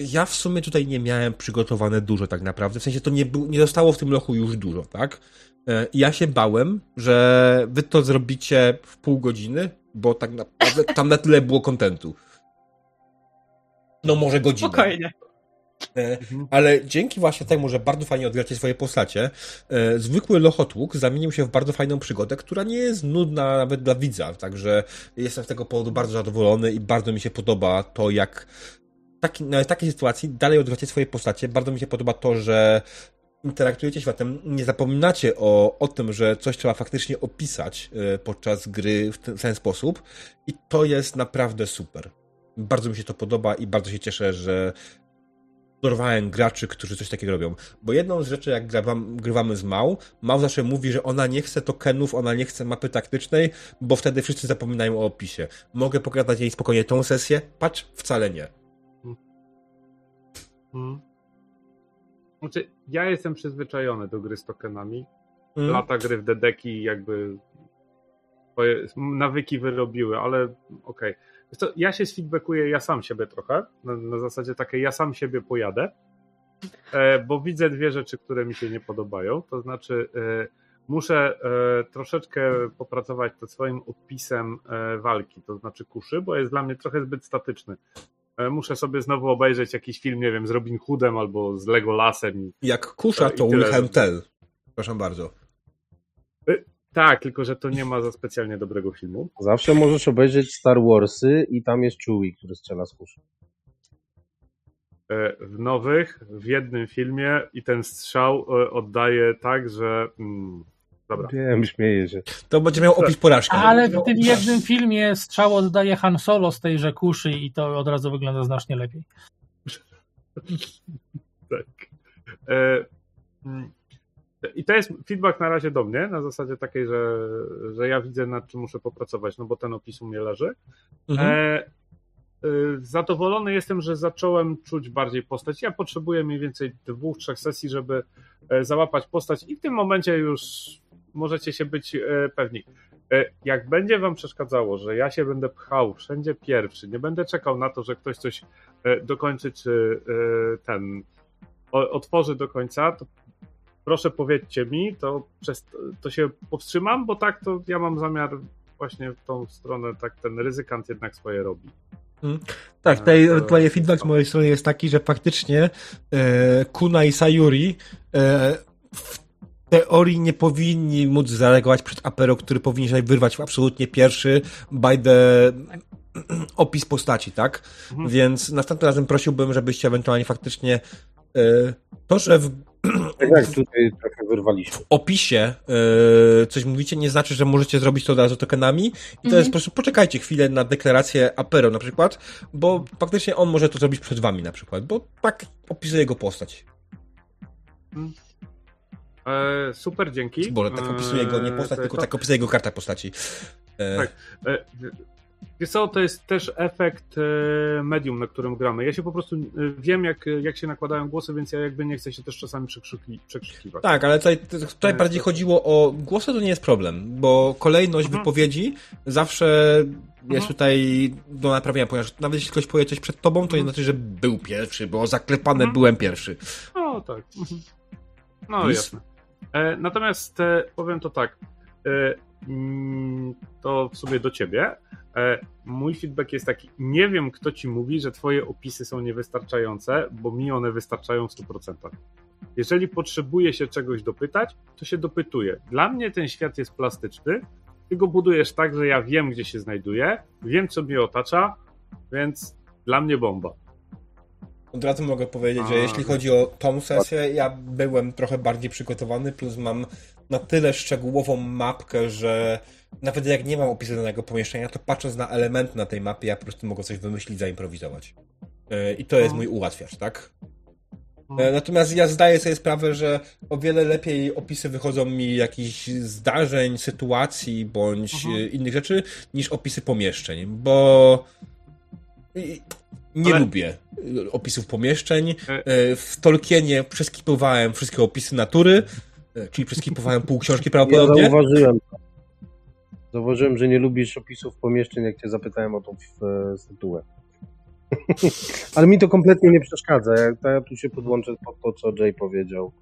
[SPEAKER 1] ja w sumie tutaj nie miałem przygotowane dużo tak naprawdę. W sensie to nie, nie zostało w tym lochu już dużo, tak? E, Ja się bałem, że wy to zrobicie w pół godziny, bo tak naprawdę tam na tyle było kontentu. No może godzinę.
[SPEAKER 2] Spokojnie.
[SPEAKER 1] E, Ale dzięki właśnie temu, że bardzo fajnie odgracie swoje postacie, e, zwykły lochotłuk zamienił się w bardzo fajną przygodę, która nie jest nudna nawet dla widza, także jestem z tego powodu bardzo zadowolony i bardzo mi się podoba to, jak taki, na takiej sytuacji dalej odgracie swoje postacie. Bardzo mi się podoba to, że interaktujecie światem, nie zapominacie o, o tym, że coś trzeba faktycznie opisać e, podczas gry w ten, w ten sposób i to jest naprawdę super. Bardzo mi się to podoba i bardzo się cieszę, że dorwałem graczy, którzy coś takiego robią. Bo jedną z rzeczy, jak grywam, grywamy z Mał, Mał zawsze mówi, że ona nie chce tokenów, ona nie chce mapy taktycznej, bo wtedy wszyscy zapominają o opisie. Mogę pokazać jej spokojnie tą sesję? Patrz, wcale nie.
[SPEAKER 3] Mhm. Znaczy, ja jestem przyzwyczajony do gry z tokenami.
[SPEAKER 1] Mm.
[SPEAKER 3] Lata gry w dedeki jakby nawyki wyrobiły, ale okej. Wiesz co, Ja się sfeedbackuję ja sam siebie trochę, na, na zasadzie takiej ja sam siebie pojadę, e, bo widzę dwie rzeczy, które mi się nie podobają, to znaczy e, muszę e, troszeczkę popracować nad swoim opisem walki, to znaczy kuszy, bo jest dla mnie trochę zbyt statyczny. Muszę sobie znowu obejrzeć jakiś film, nie wiem, z Robin Hoodem albo z Legolasem i
[SPEAKER 1] Jak kusza, to. Wilhelm Tell. Proszę bardzo.
[SPEAKER 3] Tak, tylko że to nie ma za specjalnie dobrego filmu.
[SPEAKER 4] Zawsze możesz obejrzeć Star Warsy i tam jest Chewie, który strzela z kuszy.
[SPEAKER 3] E, W nowych, w jednym filmie i ten strzał e, oddaje tak, że. Mm, dobra.
[SPEAKER 4] Wiem, śmieję się.
[SPEAKER 1] To będzie miał opis porażki.
[SPEAKER 5] Ale w tym jednym filmie strzał oddaje Han Solo z tejże kuszy i to od razu wygląda znacznie lepiej. (laughs)
[SPEAKER 3] Tak. E, mm, I to jest feedback na razie do mnie, na zasadzie takiej, że, że ja widzę, nad czym muszę popracować, no bo ten opis u mnie leży.
[SPEAKER 1] Mhm.
[SPEAKER 3] E, e, zadowolony jestem, że zacząłem czuć bardziej postać. Ja potrzebuję mniej więcej dwóch, trzech sesji, żeby e, załapać postać i w tym momencie już możecie się być e, pewni. E, Jak będzie wam przeszkadzało, że ja się będę pchał wszędzie pierwszy, nie będę czekał na to, że ktoś coś dokończy, czy ten otworzy do końca, to proszę powiedzcie mi, to, przez, to się powstrzymam, bo tak to ja mam zamiar właśnie w tą stronę, tak ten ryzykant jednak swoje robi.
[SPEAKER 1] Tak, tutaj ewentualnie feedback z mojej strony jest taki, że faktycznie e, Kuna i Sayuri e, w teorii nie powinni móc zareagować przed Apero, który powinien się wyrwać absolutnie pierwszy by the opis postaci, tak?
[SPEAKER 3] Mhm.
[SPEAKER 1] Więc następnym razem prosiłbym, żebyście ewentualnie faktycznie e, to, że w (clears throat)
[SPEAKER 4] Tak jak tutaj trochę wyrwaliśmy.
[SPEAKER 1] w opisie e, coś mówicie, nie znaczy, że możecie zrobić to od razu tokenami. I to
[SPEAKER 2] Mhm.
[SPEAKER 1] jest po prostu, poczekajcie chwilę na deklarację Apero na przykład, bo faktycznie on może to zrobić przed wami na przykład, bo tak opisuje jego postać.
[SPEAKER 3] E, super, dzięki.
[SPEAKER 1] Boże, tak opisuje jego nie
[SPEAKER 3] E,
[SPEAKER 1] postać,
[SPEAKER 3] to-
[SPEAKER 1] tylko tak opisuje jego karta postaci. E,
[SPEAKER 3] Tak. E, Wiesz co, to jest też efekt e, medium, na którym gramy. Ja się po prostu e, wiem, jak, jak się nakładają głosy, więc ja jakby nie chcę się też czasami przekrzyki, przekrzykiwać.
[SPEAKER 1] Tak, ale tutaj, tutaj bardziej chodziło o głosy, to nie jest problem, bo kolejność
[SPEAKER 3] Mhm.
[SPEAKER 1] wypowiedzi zawsze jest
[SPEAKER 3] Mhm.
[SPEAKER 1] tutaj do naprawienia, ponieważ nawet jeśli ktoś powie coś przed tobą, to nie znaczy, że był pierwszy, bo zaklepane
[SPEAKER 3] Mhm.
[SPEAKER 1] byłem pierwszy.
[SPEAKER 3] No tak. Mhm. No
[SPEAKER 1] Lis?
[SPEAKER 3] jasne. E, natomiast e, powiem to tak. E, mm, to w sobie do ciebie. E, mój feedback jest taki, nie wiem kto ci mówi, że twoje opisy są niewystarczające, bo mi one wystarczają w 100%. Jeżeli potrzebuje się czegoś dopytać, to się dopytuje. Dla mnie ten świat jest plastyczny, ty go budujesz tak, że ja wiem, gdzie się znajduję, wiem, co mnie otacza, więc dla mnie bomba.
[SPEAKER 1] Od razu mogę powiedzieć, że
[SPEAKER 3] A.
[SPEAKER 1] jeśli chodzi o tą sesję, ja byłem trochę bardziej przygotowany, plus mam na tyle szczegółową mapkę, że nawet jak nie mam opisu danego pomieszczenia, to patrząc na elementy na tej mapie, ja po prostu mogę coś wymyślić, zaimprowizować. Yy, I to jest
[SPEAKER 3] No.
[SPEAKER 1] mój ułatwiacz, tak? E, Natomiast ja zdaję sobie sprawę, że o wiele lepiej opisy wychodzą mi jakichś zdarzeń, sytuacji bądź
[SPEAKER 3] Mhm.
[SPEAKER 1] e, innych rzeczy niż opisy pomieszczeń, bo nie
[SPEAKER 3] Ale-
[SPEAKER 1] lubię e, opisów pomieszczeń.
[SPEAKER 3] E-
[SPEAKER 1] E, W Tolkienie przeskipowałem wszystkie opisy natury, e, czyli przeskipowałem pół książki
[SPEAKER 4] Ja
[SPEAKER 1] prawdopodobnie.
[SPEAKER 4] zauważyłem. Zauważyłem, że nie lubisz opisów pomieszczeń, jak cię zapytałem o tą e, stytułę. (laughs) Ale mi to kompletnie nie przeszkadza. Ja, ja tu się podłączę pod to, co Jay powiedział,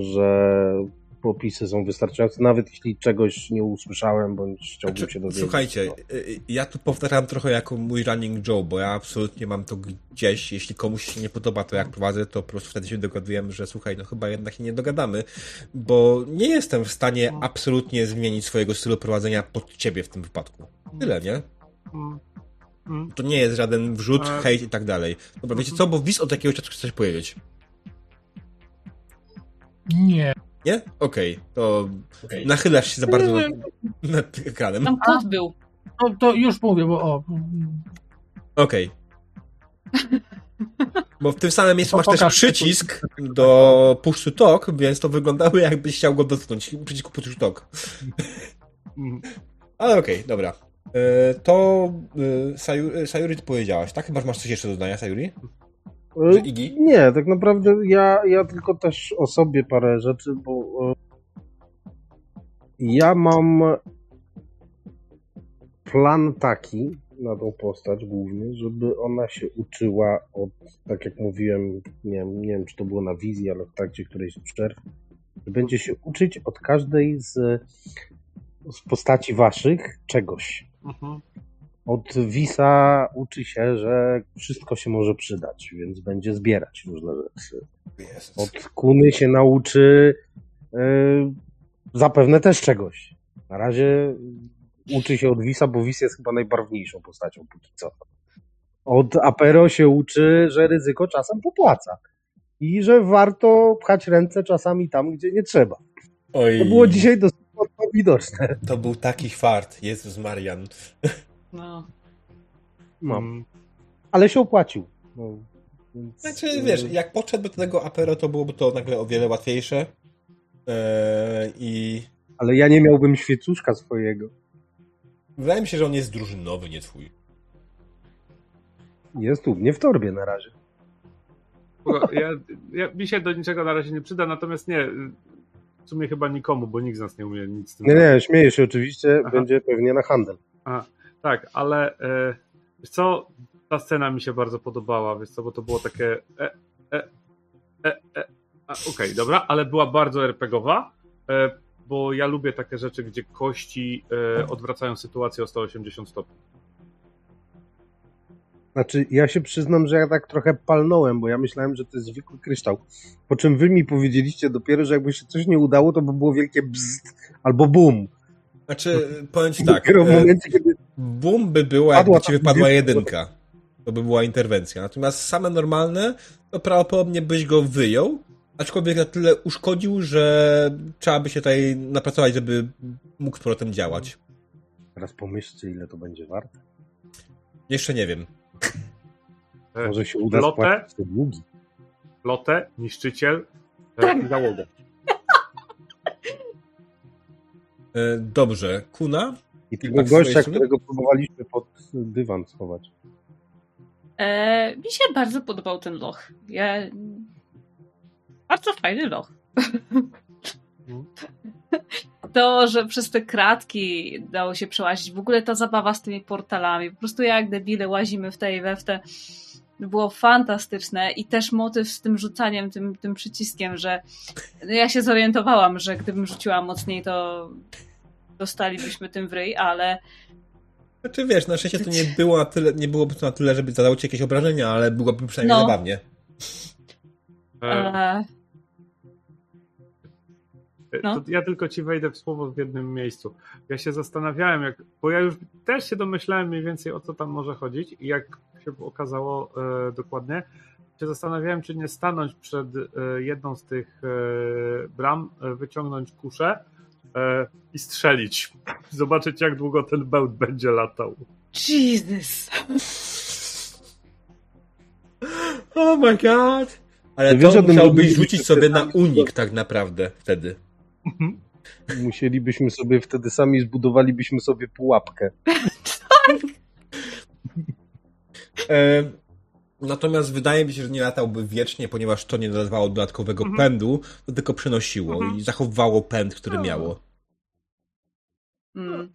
[SPEAKER 4] że opisy są wystarczające, nawet jeśli czegoś nie usłyszałem, bądź chciałbym
[SPEAKER 1] Znaczy,
[SPEAKER 4] się dowiedzieć.
[SPEAKER 1] Słuchajcie,
[SPEAKER 4] No.
[SPEAKER 1] y, ja tu powtarzam trochę jako mój running Joe, bo ja absolutnie mam to gdzieś. Jeśli komuś się nie podoba to, jak prowadzę, to po prostu wtedy się dogadujemy, że słuchaj, no chyba jednak się nie dogadamy, bo nie jestem w stanie absolutnie zmienić swojego stylu prowadzenia pod ciebie w tym wypadku. Tyle, nie?
[SPEAKER 3] Mm. Mm.
[SPEAKER 1] To nie jest żaden wrzut,
[SPEAKER 3] A-
[SPEAKER 1] hejt i tak dalej. Dobra, wiecie co, bo Wiz od jakiegoś czasu chce coś powiedzieć.
[SPEAKER 5] Nie.
[SPEAKER 1] Nie? Okej, to
[SPEAKER 6] Okej.
[SPEAKER 1] nachylasz się za bardzo nad, nad ekranem.
[SPEAKER 2] Tam kot był.
[SPEAKER 5] To, to już mówię, bo o.
[SPEAKER 1] Okej. Bo w tym samym miejscu
[SPEAKER 5] To
[SPEAKER 1] masz też przycisk do push to talk, więc to wyglądało jakbyś chciał go dotknąć. Przycisku push to talk. Ale okej, dobra. E, To e, Sayuri, Sayuri ty powiedziałaś, tak? Chyba że masz coś jeszcze do dodania, Sayuri?
[SPEAKER 4] E,
[SPEAKER 1] Że Iggy?
[SPEAKER 4] Nie, tak naprawdę ja, ja tylko też o sobie parę rzeczy, bo e, ja mam plan taki na tą postać głównie, żeby ona się uczyła od, tak jak mówiłem, nie wiem, nie wiem czy to było na wizji, ale w trakcie którejś z przerw, że będzie się uczyć od każdej z, z postaci waszych czegoś.
[SPEAKER 3] Mhm.
[SPEAKER 4] Od Wisa uczy się, że wszystko się może przydać, więc będzie zbierać różne rzeczy. Od Kuny się nauczy yy, zapewne też czegoś. Na razie uczy się od Wisa, bo Wis jest chyba najbarwniejszą postacią póki co. Od Apero się uczy, że ryzyko czasem popłaca. I że warto pchać ręce czasami tam, gdzie nie trzeba.
[SPEAKER 1] Oj,
[SPEAKER 4] To było dzisiaj dosyć widoczne.
[SPEAKER 1] to był taki fart, Jezus Marian.
[SPEAKER 2] No.
[SPEAKER 4] No.
[SPEAKER 3] Mm.
[SPEAKER 4] Ale się opłacił. No, więc,
[SPEAKER 1] Znaczy, wiesz, jak podszedł do tego Apero, to byłoby to nagle o wiele łatwiejsze. Eee, I
[SPEAKER 4] Ale ja nie miałbym świecuszka swojego.
[SPEAKER 1] wydaje mi się, że on jest drużynowy, nie twój.
[SPEAKER 4] Jest tu, nie w torbie na razie.
[SPEAKER 3] Ja, ja, mi się do niczego na razie nie przyda, natomiast nie, w sumie chyba nikomu, bo nikt z nas nie umie nic z tym
[SPEAKER 4] Nie, nie, śmieję się oczywiście,
[SPEAKER 3] Aha.
[SPEAKER 4] będzie pewnie na handel.
[SPEAKER 3] Tak, ale e, wiesz co, ta scena mi się bardzo podobała, wiesz co, bo to było takie e, e, e, e. Okej, dobra, ale była bardzo RPGowa, e, bo ja lubię takie rzeczy, gdzie kości e, odwracają sytuację o 180 stopni.
[SPEAKER 4] Znaczy, ja się przyznam, że ja tak trochę palnąłem, bo ja myślałem, że to jest zwykły kryształ. Po czym wy mi powiedzieliście dopiero, że jakby się coś nie udało, to by było wielkie bzd albo bum.
[SPEAKER 1] Znaczy, powiem ci tak.
[SPEAKER 4] Dopiero w
[SPEAKER 1] e,
[SPEAKER 4] momencie, kiedy
[SPEAKER 1] Boom by było,
[SPEAKER 4] Padła
[SPEAKER 1] jakby ci wypadła
[SPEAKER 4] jedynka.
[SPEAKER 1] To by była interwencja. Natomiast same normalne, to prawdopodobnie byś go wyjął, aczkolwiek na tyle uszkodził, że trzeba by się tutaj napracować, żeby mógł z powrotem działać.
[SPEAKER 4] Teraz pomyślcie, ile to będzie warte.
[SPEAKER 1] Jeszcze nie wiem.
[SPEAKER 3] E,
[SPEAKER 4] Może się uda
[SPEAKER 3] Lotę?
[SPEAKER 4] spłacić te długi.
[SPEAKER 3] Lotę, niszczyciel e, i załogę.
[SPEAKER 1] E, Dobrze. Kuna?
[SPEAKER 4] I tego
[SPEAKER 1] Tak,
[SPEAKER 4] gościa, którego próbowaliśmy pod dywan schować.
[SPEAKER 2] E, mi się bardzo podobał ten loch. Ja... Bardzo fajny loch. (laughs) To, że przez te kratki dało się przełazić, w ogóle ta zabawa z tymi portalami, po prostu jak debile łazimy w te i we w te, było fantastyczne i też motyw z tym rzucaniem, tym, tym przyciskiem, że no ja się zorientowałam, że gdybym rzuciła mocniej, to dostalibyśmy tym w ryj, ale
[SPEAKER 1] Znaczy wiesz, na szczęście to nie było na tyle, nie było na tyle, żeby zadało ci jakieś obrażenia, ale byłoby przynajmniej
[SPEAKER 2] No.
[SPEAKER 1] zabawnie.
[SPEAKER 3] E,
[SPEAKER 2] E, no.
[SPEAKER 3] To ja tylko ci wejdę w słowo w jednym miejscu. Ja się zastanawiałem, jak, bo ja już też się domyślałem mniej więcej o co tam może chodzić i jak się okazało e, dokładnie, się zastanawiałem, czy nie stanąć przed e, jedną z tych e, bram, e, wyciągnąć kuszę i strzelić. Zobaczyć, jak długo ten bełt będzie latał.
[SPEAKER 2] Jesus.
[SPEAKER 1] Oh my god! Ale
[SPEAKER 4] Wiesz
[SPEAKER 1] to
[SPEAKER 4] tym,
[SPEAKER 1] musiałbyś rzucić sobie na unik tak naprawdę wtedy.
[SPEAKER 4] Musielibyśmy sobie wtedy sami zbudowalibyśmy sobie pułapkę. (laughs)
[SPEAKER 1] E, natomiast wydaje mi się, że nie latałby wiecznie, ponieważ to nie dodawało dodatkowego
[SPEAKER 3] Mhm.
[SPEAKER 1] pędu, to tylko przenosiło
[SPEAKER 3] Mhm.
[SPEAKER 1] i zachowywało pęd, który
[SPEAKER 3] No.
[SPEAKER 1] miało.
[SPEAKER 2] Mm.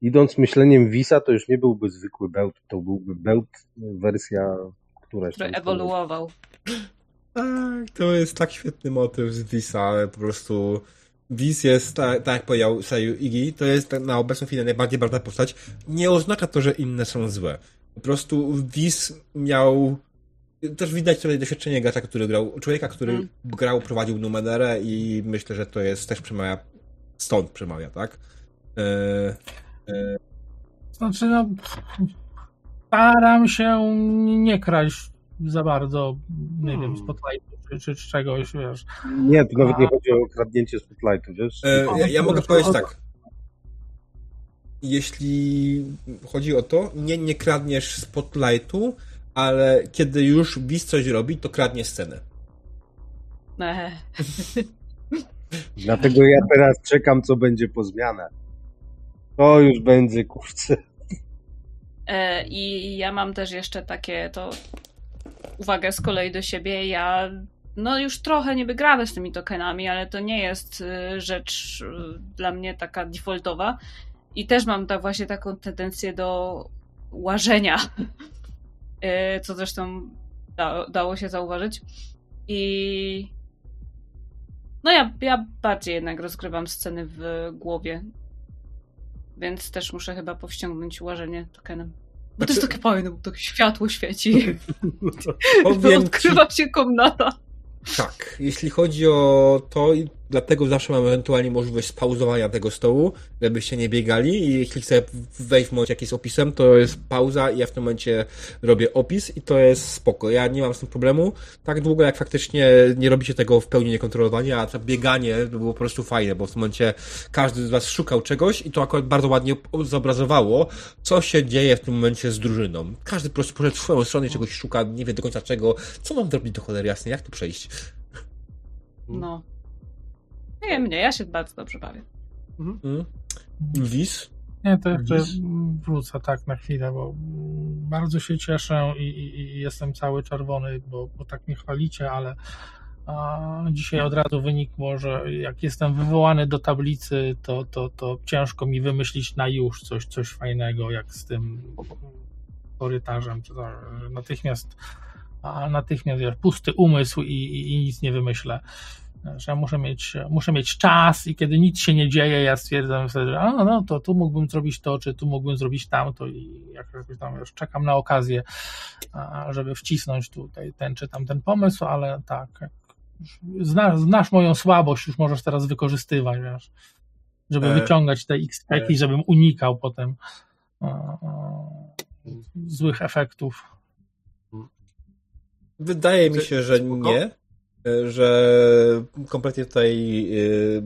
[SPEAKER 4] Idąc myśleniem Wisa, to już nie byłby zwykły bełt, to byłby bełt wersja któraś
[SPEAKER 2] Który
[SPEAKER 4] tam.
[SPEAKER 2] ewoluował.
[SPEAKER 1] Tak, to jest tak świetny motyw z Visa, po prostu Vis jest, tak, tak jak powiedział Seju Iggy, to jest na obecną chwilę najbardziej barwna postać. Nie oznacza to, że inne są złe. Po prostu Vis miał też widać tutaj doświadczenie gracza, który grał, człowieka, który
[SPEAKER 2] Mm.
[SPEAKER 1] grał, prowadził Numenerę i myślę, że to jest też przemawia, stąd przemawia, tak? E,
[SPEAKER 5] Znaczy, no, staram się nie kraść za bardzo, nie wiem,
[SPEAKER 3] Hmm.
[SPEAKER 5] spotlightu czy, czy, czy czegoś, wiesz.
[SPEAKER 4] Nie, to nawet nie chodzi o kradnięcie spotlightu, wiesz?
[SPEAKER 1] E, ja, ja mogę powiedzieć tak. Jeśli chodzi o to, nie, nie kradniesz spotlightu, ale kiedy już Wiz coś robi, to kradnie scenę.
[SPEAKER 2] E,
[SPEAKER 4] Dlatego ja teraz czekam, co będzie po zmianach. To już będzie, kurczę.
[SPEAKER 2] E, I ja mam też jeszcze takie to uwagę z kolei do siebie. Ja no już trochę niby grałem z tymi tokenami, ale to nie jest y, rzecz y, dla mnie taka defaultowa. I też mam tak właśnie taką tendencję do łażenia, Y, (laughs) co zresztą da, dało się zauważyć. I no ja, ja bardziej jednak rozgrywam sceny w głowie. Więc też muszę chyba powściągnąć łażenie tokenem. Bo to jest takie fajne, bo tak światło świeci. (laughs)
[SPEAKER 1] Ci,
[SPEAKER 2] Odkrywa się komnata.
[SPEAKER 1] tak, jeśli chodzi o to, dlatego zawsze mam ewentualnie możliwość spauzowania tego stołu, żebyście nie biegali i jeśli chcę wejść w momencie jakiś z opisem, to jest pauza i ja w tym momencie robię opis i to jest spoko. Ja nie mam z tym problemu, tak długo jak faktycznie nie robicie tego w pełni niekontrolowanie, a to bieganie było po prostu fajne, bo w tym momencie każdy z was szukał czegoś i to akurat bardzo ładnie zobrazowało, co się dzieje w tym momencie z drużyną. Każdy po prostu poszedł w swoją stronę i czegoś szuka, nie wie do końca czego, co mam zrobić do cholery jasnej, jak tu przejść.
[SPEAKER 2] No. Nie wiem, nie, ja się bardzo dobrze bawię.
[SPEAKER 1] Mm. Wis?
[SPEAKER 5] Nie, to jeszcze wrócę tak na chwilę, bo mm, bardzo się cieszę i, i, i jestem cały czerwony, bo, bo tak mnie chwalicie, ale a, dzisiaj od razu wynikło, że jak jestem wywołany do tablicy, to, to, to ciężko mi wymyślić na już coś, coś fajnego, jak z tym korytarzem. To, to, natychmiast a natychmiast wiesz, pusty umysł i, i, i nic nie wymyślę że ja muszę mieć, muszę mieć czas i kiedy nic się nie dzieje, ja stwierdzam wtedy, że a, no to tu mógłbym zrobić to, czy tu mógłbym zrobić tamto i jakoś tam już czekam na okazję, żeby wcisnąć tutaj ten czy tamten pomysł, ale tak, znasz, znasz moją słabość, już możesz teraz wykorzystywać, wiesz, żeby
[SPEAKER 1] E,
[SPEAKER 5] wyciągać te x i żebym unikał potem a, a, złych efektów.
[SPEAKER 1] Wydaje mi się, że nie, e, że kompletnie tutaj yy,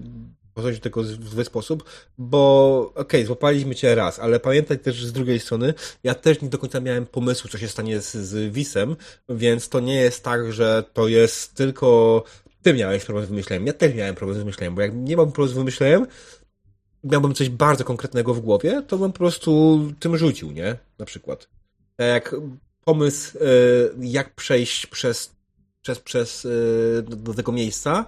[SPEAKER 1] podchodzić do tego w zły sposób, bo okej, złapaliśmy cię raz, ale pamiętaj też z drugiej strony, ja też nie do końca miałem pomysłu, co się stanie z, z Wisem, więc to nie jest tak, że to jest tylko ty miałeś problem z wymyśleniem. Ja też miałem problem z wymyśleniem, bo jak nie mam problem z wymyśleniem, miałbym coś bardzo konkretnego w głowie, to bym po prostu tym rzucił, nie? Na przykład. Tak jak pomysł, e, jak przejść przez, przez, przez e, do, do tego miejsca,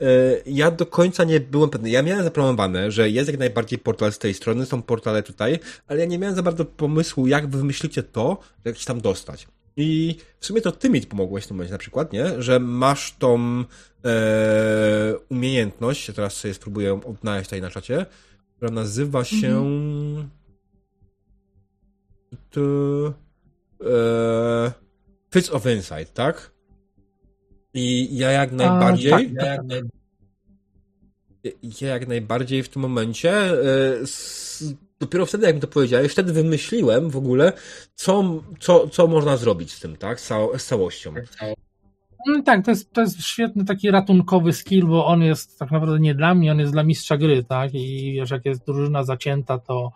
[SPEAKER 1] e, ja do końca nie byłem pewny. Ja miałem zaplanowane, że jest jak najbardziej portal z tej strony, są portale tutaj, ale ja nie miałem za bardzo pomysłu, jak wy wymyślicie to, jak się tam dostać. I w sumie to ty mi pomogłeś w tym momencie na przykład, nie? Że masz tą e, umiejętność, ja teraz sobie spróbuję odnaleźć tutaj na czacie, która nazywa się... to, e, Fits of Insight, tak? I ja jak najbardziej.
[SPEAKER 5] tak,
[SPEAKER 1] ja,
[SPEAKER 5] tak,
[SPEAKER 1] jak naj, ja jak najbardziej w tym momencie. E, s, dopiero wtedy, jak mi to powiedziałeś, wtedy wymyśliłem w ogóle, co, co, co można zrobić z tym, tak? Z, cał, z całością.
[SPEAKER 5] No tak, to jest, to jest świetny taki ratunkowy skill, bo on jest tak naprawdę nie dla mnie, on jest dla mistrza gry, tak? I wiesz, jak jest drużyna zacięta, to,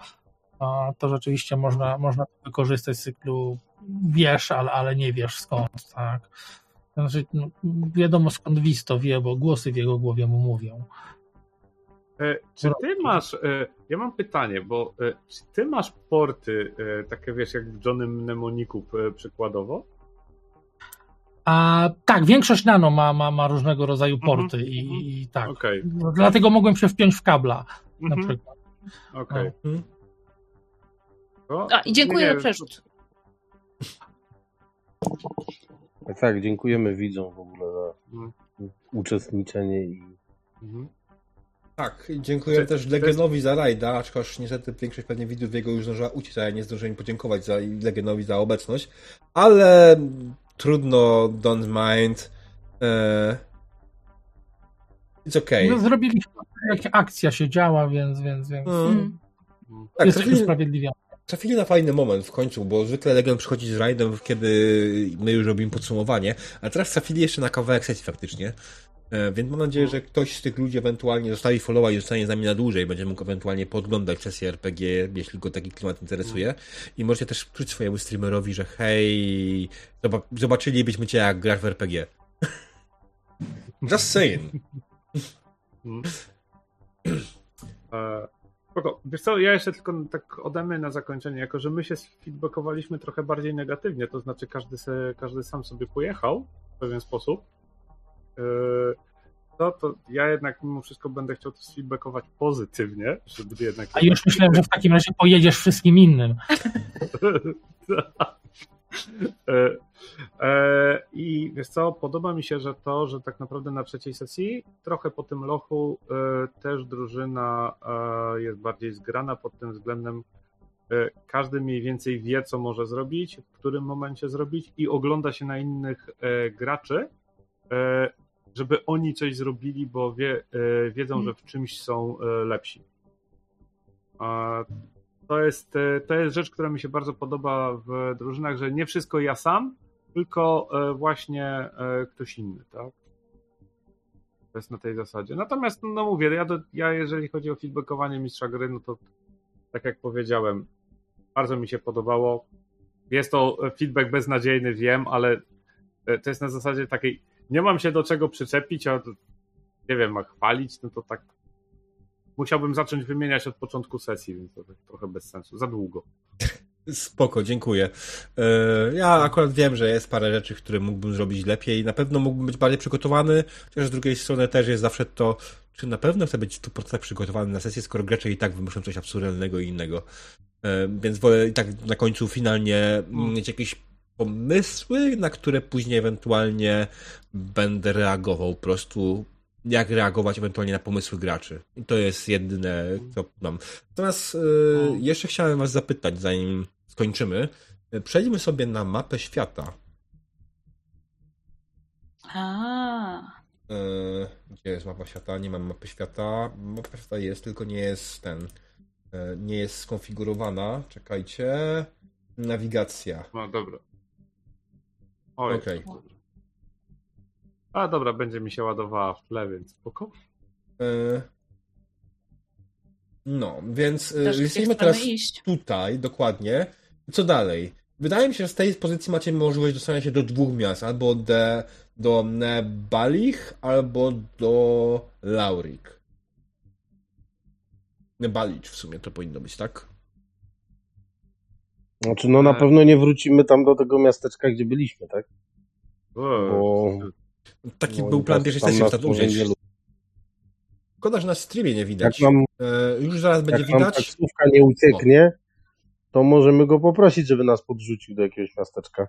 [SPEAKER 5] a, to rzeczywiście można, można wykorzystać z cyklu wiesz, ale, ale nie wiesz skąd, tak? Znaczy, no, wiadomo skąd Wiz to wie, bo głosy w jego głowie mu mówią.
[SPEAKER 3] E, Czy ty masz, e, ja mam pytanie, bo e, czy ty masz porty, e, takie wiesz, jak w Johnnym Mnemoniku e, przykładowo?
[SPEAKER 5] A tak, większość nano ma, ma, ma różnego rodzaju
[SPEAKER 3] Mhm,
[SPEAKER 5] porty i,
[SPEAKER 3] mhm.
[SPEAKER 5] i tak.
[SPEAKER 3] Okej,
[SPEAKER 5] No, Dlatego mogłem się wpiąć w kabla na
[SPEAKER 3] Mhm,
[SPEAKER 5] przykład.
[SPEAKER 3] okej.
[SPEAKER 1] Mhm.
[SPEAKER 3] To-
[SPEAKER 2] A, i dziękuję za przerzut.
[SPEAKER 4] Tak, tak, dziękujemy widzom w ogóle za
[SPEAKER 3] Mhm.
[SPEAKER 4] uczestniczenie i
[SPEAKER 3] Mhm.
[SPEAKER 1] Tak, dziękuję
[SPEAKER 3] Czy-
[SPEAKER 1] też Legionowi za rajda, aczkolwiek niestety większość pewnie widzów jego już zdążyła uciec, a ja nie zdążyłem im podziękować za Legionowi za obecność, ale trudno, don't mind. E... It's okay.
[SPEAKER 5] No, zrobiliśmy, jak akcja się działa, więc, więc, więc
[SPEAKER 1] Mm.
[SPEAKER 2] Mm.
[SPEAKER 1] Tak,
[SPEAKER 5] jesteśmy
[SPEAKER 1] trafili. Trafili na fajny moment w końcu, bo zwykle Legion przychodzi z rajdem, kiedy my już robimy podsumowanie, a teraz trafili jeszcze na kawałek sesji faktycznie. E, Więc mam nadzieję, że ktoś z tych ludzi ewentualnie zostawi followa i zostanie z nami na dłużej. Będzie mógł ewentualnie podglądać sesję RPG, jeśli go taki klimat interesuje. I możecie też czuć swojemu streamerowi, że hej, zoba- zobaczylibyśmy cię jak grasz w RPG. (laughs) Just saying. (clears throat)
[SPEAKER 3] Spoko. Wiesz co, ja jeszcze tylko tak ode mnie na zakończenie, jako że my się feedbackowaliśmy trochę bardziej negatywnie, to znaczy każdy, se, każdy sam sobie pojechał w pewien sposób, e, no to ja jednak mimo wszystko będę chciał to sfeedbackować pozytywnie, żeby jednak...
[SPEAKER 5] A już myślałem, że w takim razie pojedziesz wszystkim innym. (laughs) (laughs)
[SPEAKER 3] E, e, I wiesz co, podoba mi się, że to, że tak naprawdę na trzeciej sesji, trochę po tym lochu, e, też drużyna jest bardziej zgrana pod tym względem. Każdy mniej więcej wie, co może zrobić, w którym momencie zrobić i ogląda się na innych graczy, żeby oni coś zrobili, bo wie, wiedzą, że w czymś są lepsi. To jest, e, to jest rzecz, która mi się bardzo podoba w drużynach, że nie wszystko ja sam, tylko e, właśnie e, ktoś inny, tak? To jest na tej zasadzie. Natomiast, no mówię, ja, do, ja jeżeli chodzi o feedbackowanie mistrza gry, no to tak jak powiedziałem, bardzo mi się podobało. Jest to feedback beznadziejny, wiem, ale to jest na zasadzie takiej, nie mam się do czego przyczepić, a nie wiem, a chwalić, no to tak musiałbym zacząć wymieniać od początku sesji, więc to tak trochę bez sensu, za długo.
[SPEAKER 1] Spoko, dziękuję. E, Ja akurat wiem, że jest parę rzeczy, które mógłbym zrobić lepiej. Na pewno mógłbym być bardziej przygotowany, chociaż z drugiej strony też jest zawsze to, czy na pewno chcę być w 100% przygotowany na sesję, skoro gracze i tak wymuszą coś absurdalnego i innego. E, Więc wolę i tak na końcu finalnie mieć jakieś pomysły, na które później ewentualnie będę reagował po prostu jak reagować ewentualnie na pomysły graczy. I to jest jedyne, co mam. Natomiast e, jeszcze chciałem was zapytać, zanim skończymy. Przejdźmy sobie na mapę świata.
[SPEAKER 2] A,
[SPEAKER 1] E, Gdzie jest mapa świata? Nie mam mapy świata. Mapa świata jest, tylko nie jest ten. e, Nie jest skonfigurowana. Czekajcie. Nawigacja.
[SPEAKER 3] No dobra. Oj,
[SPEAKER 1] Okej.
[SPEAKER 3] dobrze. A dobra, będzie mi się ładowała w tle, więc spoko.
[SPEAKER 1] E, No, więc e,
[SPEAKER 2] też
[SPEAKER 1] jesteśmy teraz
[SPEAKER 2] iść.
[SPEAKER 1] tutaj, dokładnie. Co dalej? Wydaje mi się, że z tej pozycji macie możliwość dostania się do dwóch miast. Albo de, do Nebalich, albo do Laurik. Nebalicz w sumie to powinno być, tak?
[SPEAKER 4] Znaczy, no na
[SPEAKER 3] E.
[SPEAKER 4] pewno nie wrócimy tam do tego miasteczka, gdzie byliśmy, tak? Bo
[SPEAKER 1] Taki
[SPEAKER 4] no,
[SPEAKER 1] był plan pierwszej sesji
[SPEAKER 4] nie lubi.
[SPEAKER 1] Szkoda, że na streamie nie widać.
[SPEAKER 4] Jak nam,
[SPEAKER 1] E, już zaraz będzie
[SPEAKER 4] jak
[SPEAKER 1] widać.
[SPEAKER 4] taksówka nie ucieknie, to możemy go poprosić, żeby nas podrzucił do jakiegoś miasteczka.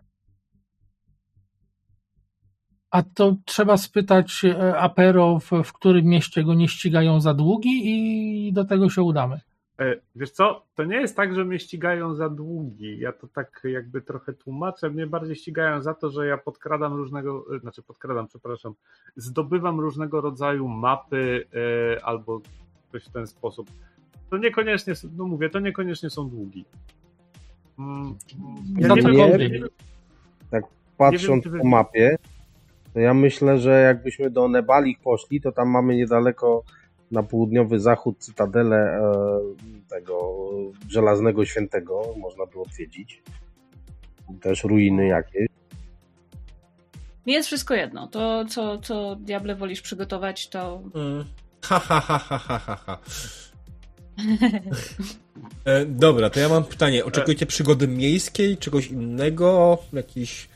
[SPEAKER 5] A to trzeba spytać e, Apero, w, w którym mieście go nie ścigają za długi i do tego się udamy.
[SPEAKER 3] E, Wiesz co, to nie jest tak, że mnie ścigają za długi. Ja to tak jakby trochę tłumaczę. Mnie bardziej ścigają za to, że ja podkradam różnego, e, znaczy podkradam, przepraszam, zdobywam różnego rodzaju mapy e, albo coś w ten sposób. To niekoniecznie, no mówię, to niekoniecznie są długi. Mm, Ja nie
[SPEAKER 5] to
[SPEAKER 3] wiem, nie wiem,
[SPEAKER 4] Patrząc
[SPEAKER 3] wy-
[SPEAKER 4] po mapie, to ja myślę, że jakbyśmy do Nebalich poszli, to tam mamy niedaleko na południowy zachód cytadelę e, tego żelaznego świętego, można by odwiedzić. Też ruiny jakieś.
[SPEAKER 2] Mi jest wszystko jedno. To, co, co diable wolisz przygotować, to
[SPEAKER 1] Mm. Ha, ha, ha, ha, ha, ha, ha. E, dobra, to ja mam pytanie. Oczekujecie przygody miejskiej, czegoś innego, jakichś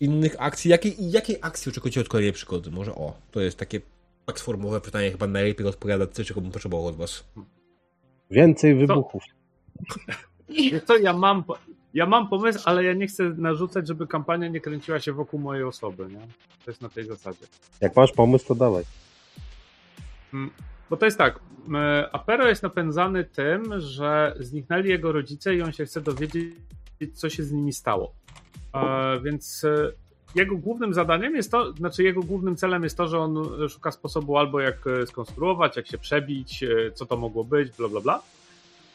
[SPEAKER 1] innych akcji? Jakiej, jakiej akcji oczekujecie od kolejnej przygody? Może o, to jest takie platformowe pytanie, chyba najlepiej odpowiada to, czego bym potrzebował od was.
[SPEAKER 4] Więcej wybuchów.
[SPEAKER 3] Wiesz co, ja mam, ja mam pomysł, ale ja nie chcę narzucać, żeby kampania nie kręciła się wokół mojej osoby, nie? To jest na tej zasadzie.
[SPEAKER 4] Jak masz pomysł, to dawaj.
[SPEAKER 3] Bo to jest tak, Apero jest napędzany tym, że zniknęli jego rodzice i on się chce dowiedzieć, co się z nimi stało. E, więc e, jego głównym zadaniem jest to, znaczy jego głównym celem jest to, że on szuka sposobu albo jak e, skonstruować, jak się przebić, e, co to mogło być, bla bla bla.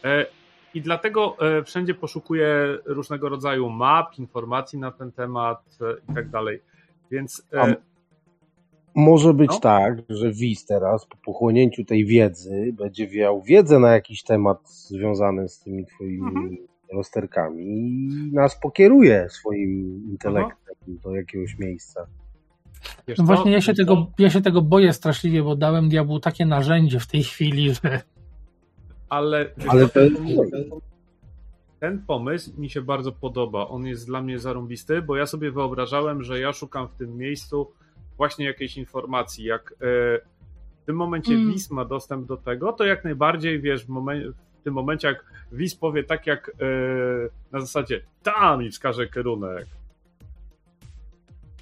[SPEAKER 3] E, I dlatego wszędzie poszukuje różnego rodzaju map, informacji na ten temat i tak dalej. Więc
[SPEAKER 4] A Może być
[SPEAKER 3] No.
[SPEAKER 4] tak, że Wiz teraz po pochłonięciu tej wiedzy będzie miał wiedzę na jakiś temat związany z tymi twoimi
[SPEAKER 3] Mhm.
[SPEAKER 4] rozterkami i nas pokieruje swoim intelektem do jakiegoś miejsca.
[SPEAKER 5] No właśnie ja się, tego, ja się tego boję straszliwie, bo dałem diabłu takie narzędzie w tej chwili, że
[SPEAKER 3] Ale,
[SPEAKER 4] Ale jest...
[SPEAKER 3] ten pomysł mi się bardzo podoba. On jest dla mnie zarąbisty, bo ja sobie wyobrażałem, że ja szukam w tym miejscu właśnie jakiejś informacji. Jak e, w tym momencie
[SPEAKER 2] Mm.
[SPEAKER 3] WIS ma dostęp do tego, to jak najbardziej wiesz, w, momen- w tym momencie, jak WIS powie tak jak e, na zasadzie tam i wskaże kierunek.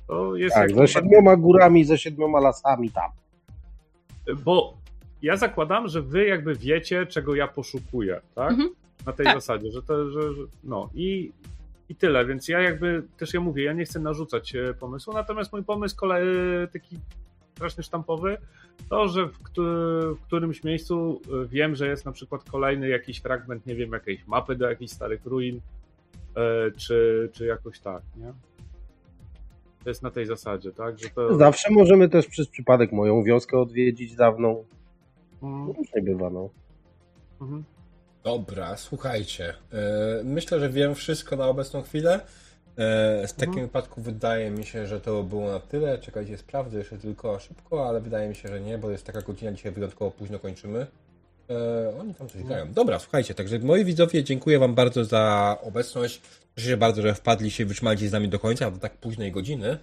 [SPEAKER 3] To jest
[SPEAKER 4] Tak, za siedmioma górami, za siedmioma lasami tam.
[SPEAKER 3] Bo ja zakładam, że wy jakby wiecie, czego ja poszukuję, tak?
[SPEAKER 2] Mhm.
[SPEAKER 3] Na tej
[SPEAKER 2] Tak.
[SPEAKER 3] zasadzie, że to, że, że no i, i tyle, więc ja jakby też ja mówię, ja nie chcę narzucać e, pomysłu, natomiast mój pomysł kolej, taki strasznie sztampowy, to, że w, w którymś miejscu e, wiem, że jest na przykład kolejny jakiś fragment, nie wiem, jakiejś mapy do jakichś starych ruin, e, czy, czy jakoś tak, nie? To jest na tej zasadzie, tak? Że to,
[SPEAKER 4] Zawsze możemy też przez przypadek moją wioskę odwiedzić dawną.
[SPEAKER 3] Mm,
[SPEAKER 4] Różnie bywa, no.
[SPEAKER 3] mhm.
[SPEAKER 1] Dobra, słuchajcie. e, Myślę, że wiem wszystko na obecną chwilę. E, W takim
[SPEAKER 3] Mhm.
[SPEAKER 1] wypadku wydaje mi się, że to było na tyle. Czekajcie, sprawdzę jeszcze tylko szybko, ale wydaje mi się, że nie, bo jest taka godzina, dzisiaj wyjątkowo późno kończymy. E, oni tam coś grają. Dobra, słuchajcie, także moi widzowie, dziękuję Wam bardzo za obecność. Cieszę bardzo, że wpadliście i wytrzymaliście z nami do końca, do tak późnej godziny.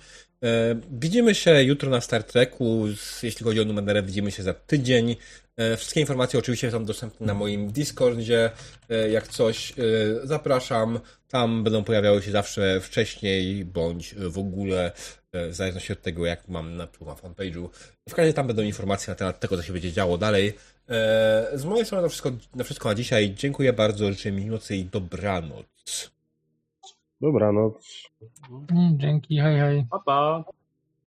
[SPEAKER 1] E, widzimy się jutro na Star Treku. Jeśli chodzi o numerę, widzimy się za tydzień. E, wszystkie informacje oczywiście są dostępne na moim Discordzie. E, jak coś, zapraszam. Tam będą pojawiały się zawsze wcześniej, bądź w ogóle, w zależności od tego, jak mam na na fanpage'u. W każdym tam będą informacje na temat tego, co się będzie działo dalej. Z mojej strony to wszystko, na wszystko na dzisiaj. Dziękuję bardzo, życzę mi nocy i dobranoc.
[SPEAKER 4] Dobranoc.
[SPEAKER 5] mm, dzięki, hej, hej.
[SPEAKER 3] Pa, pa.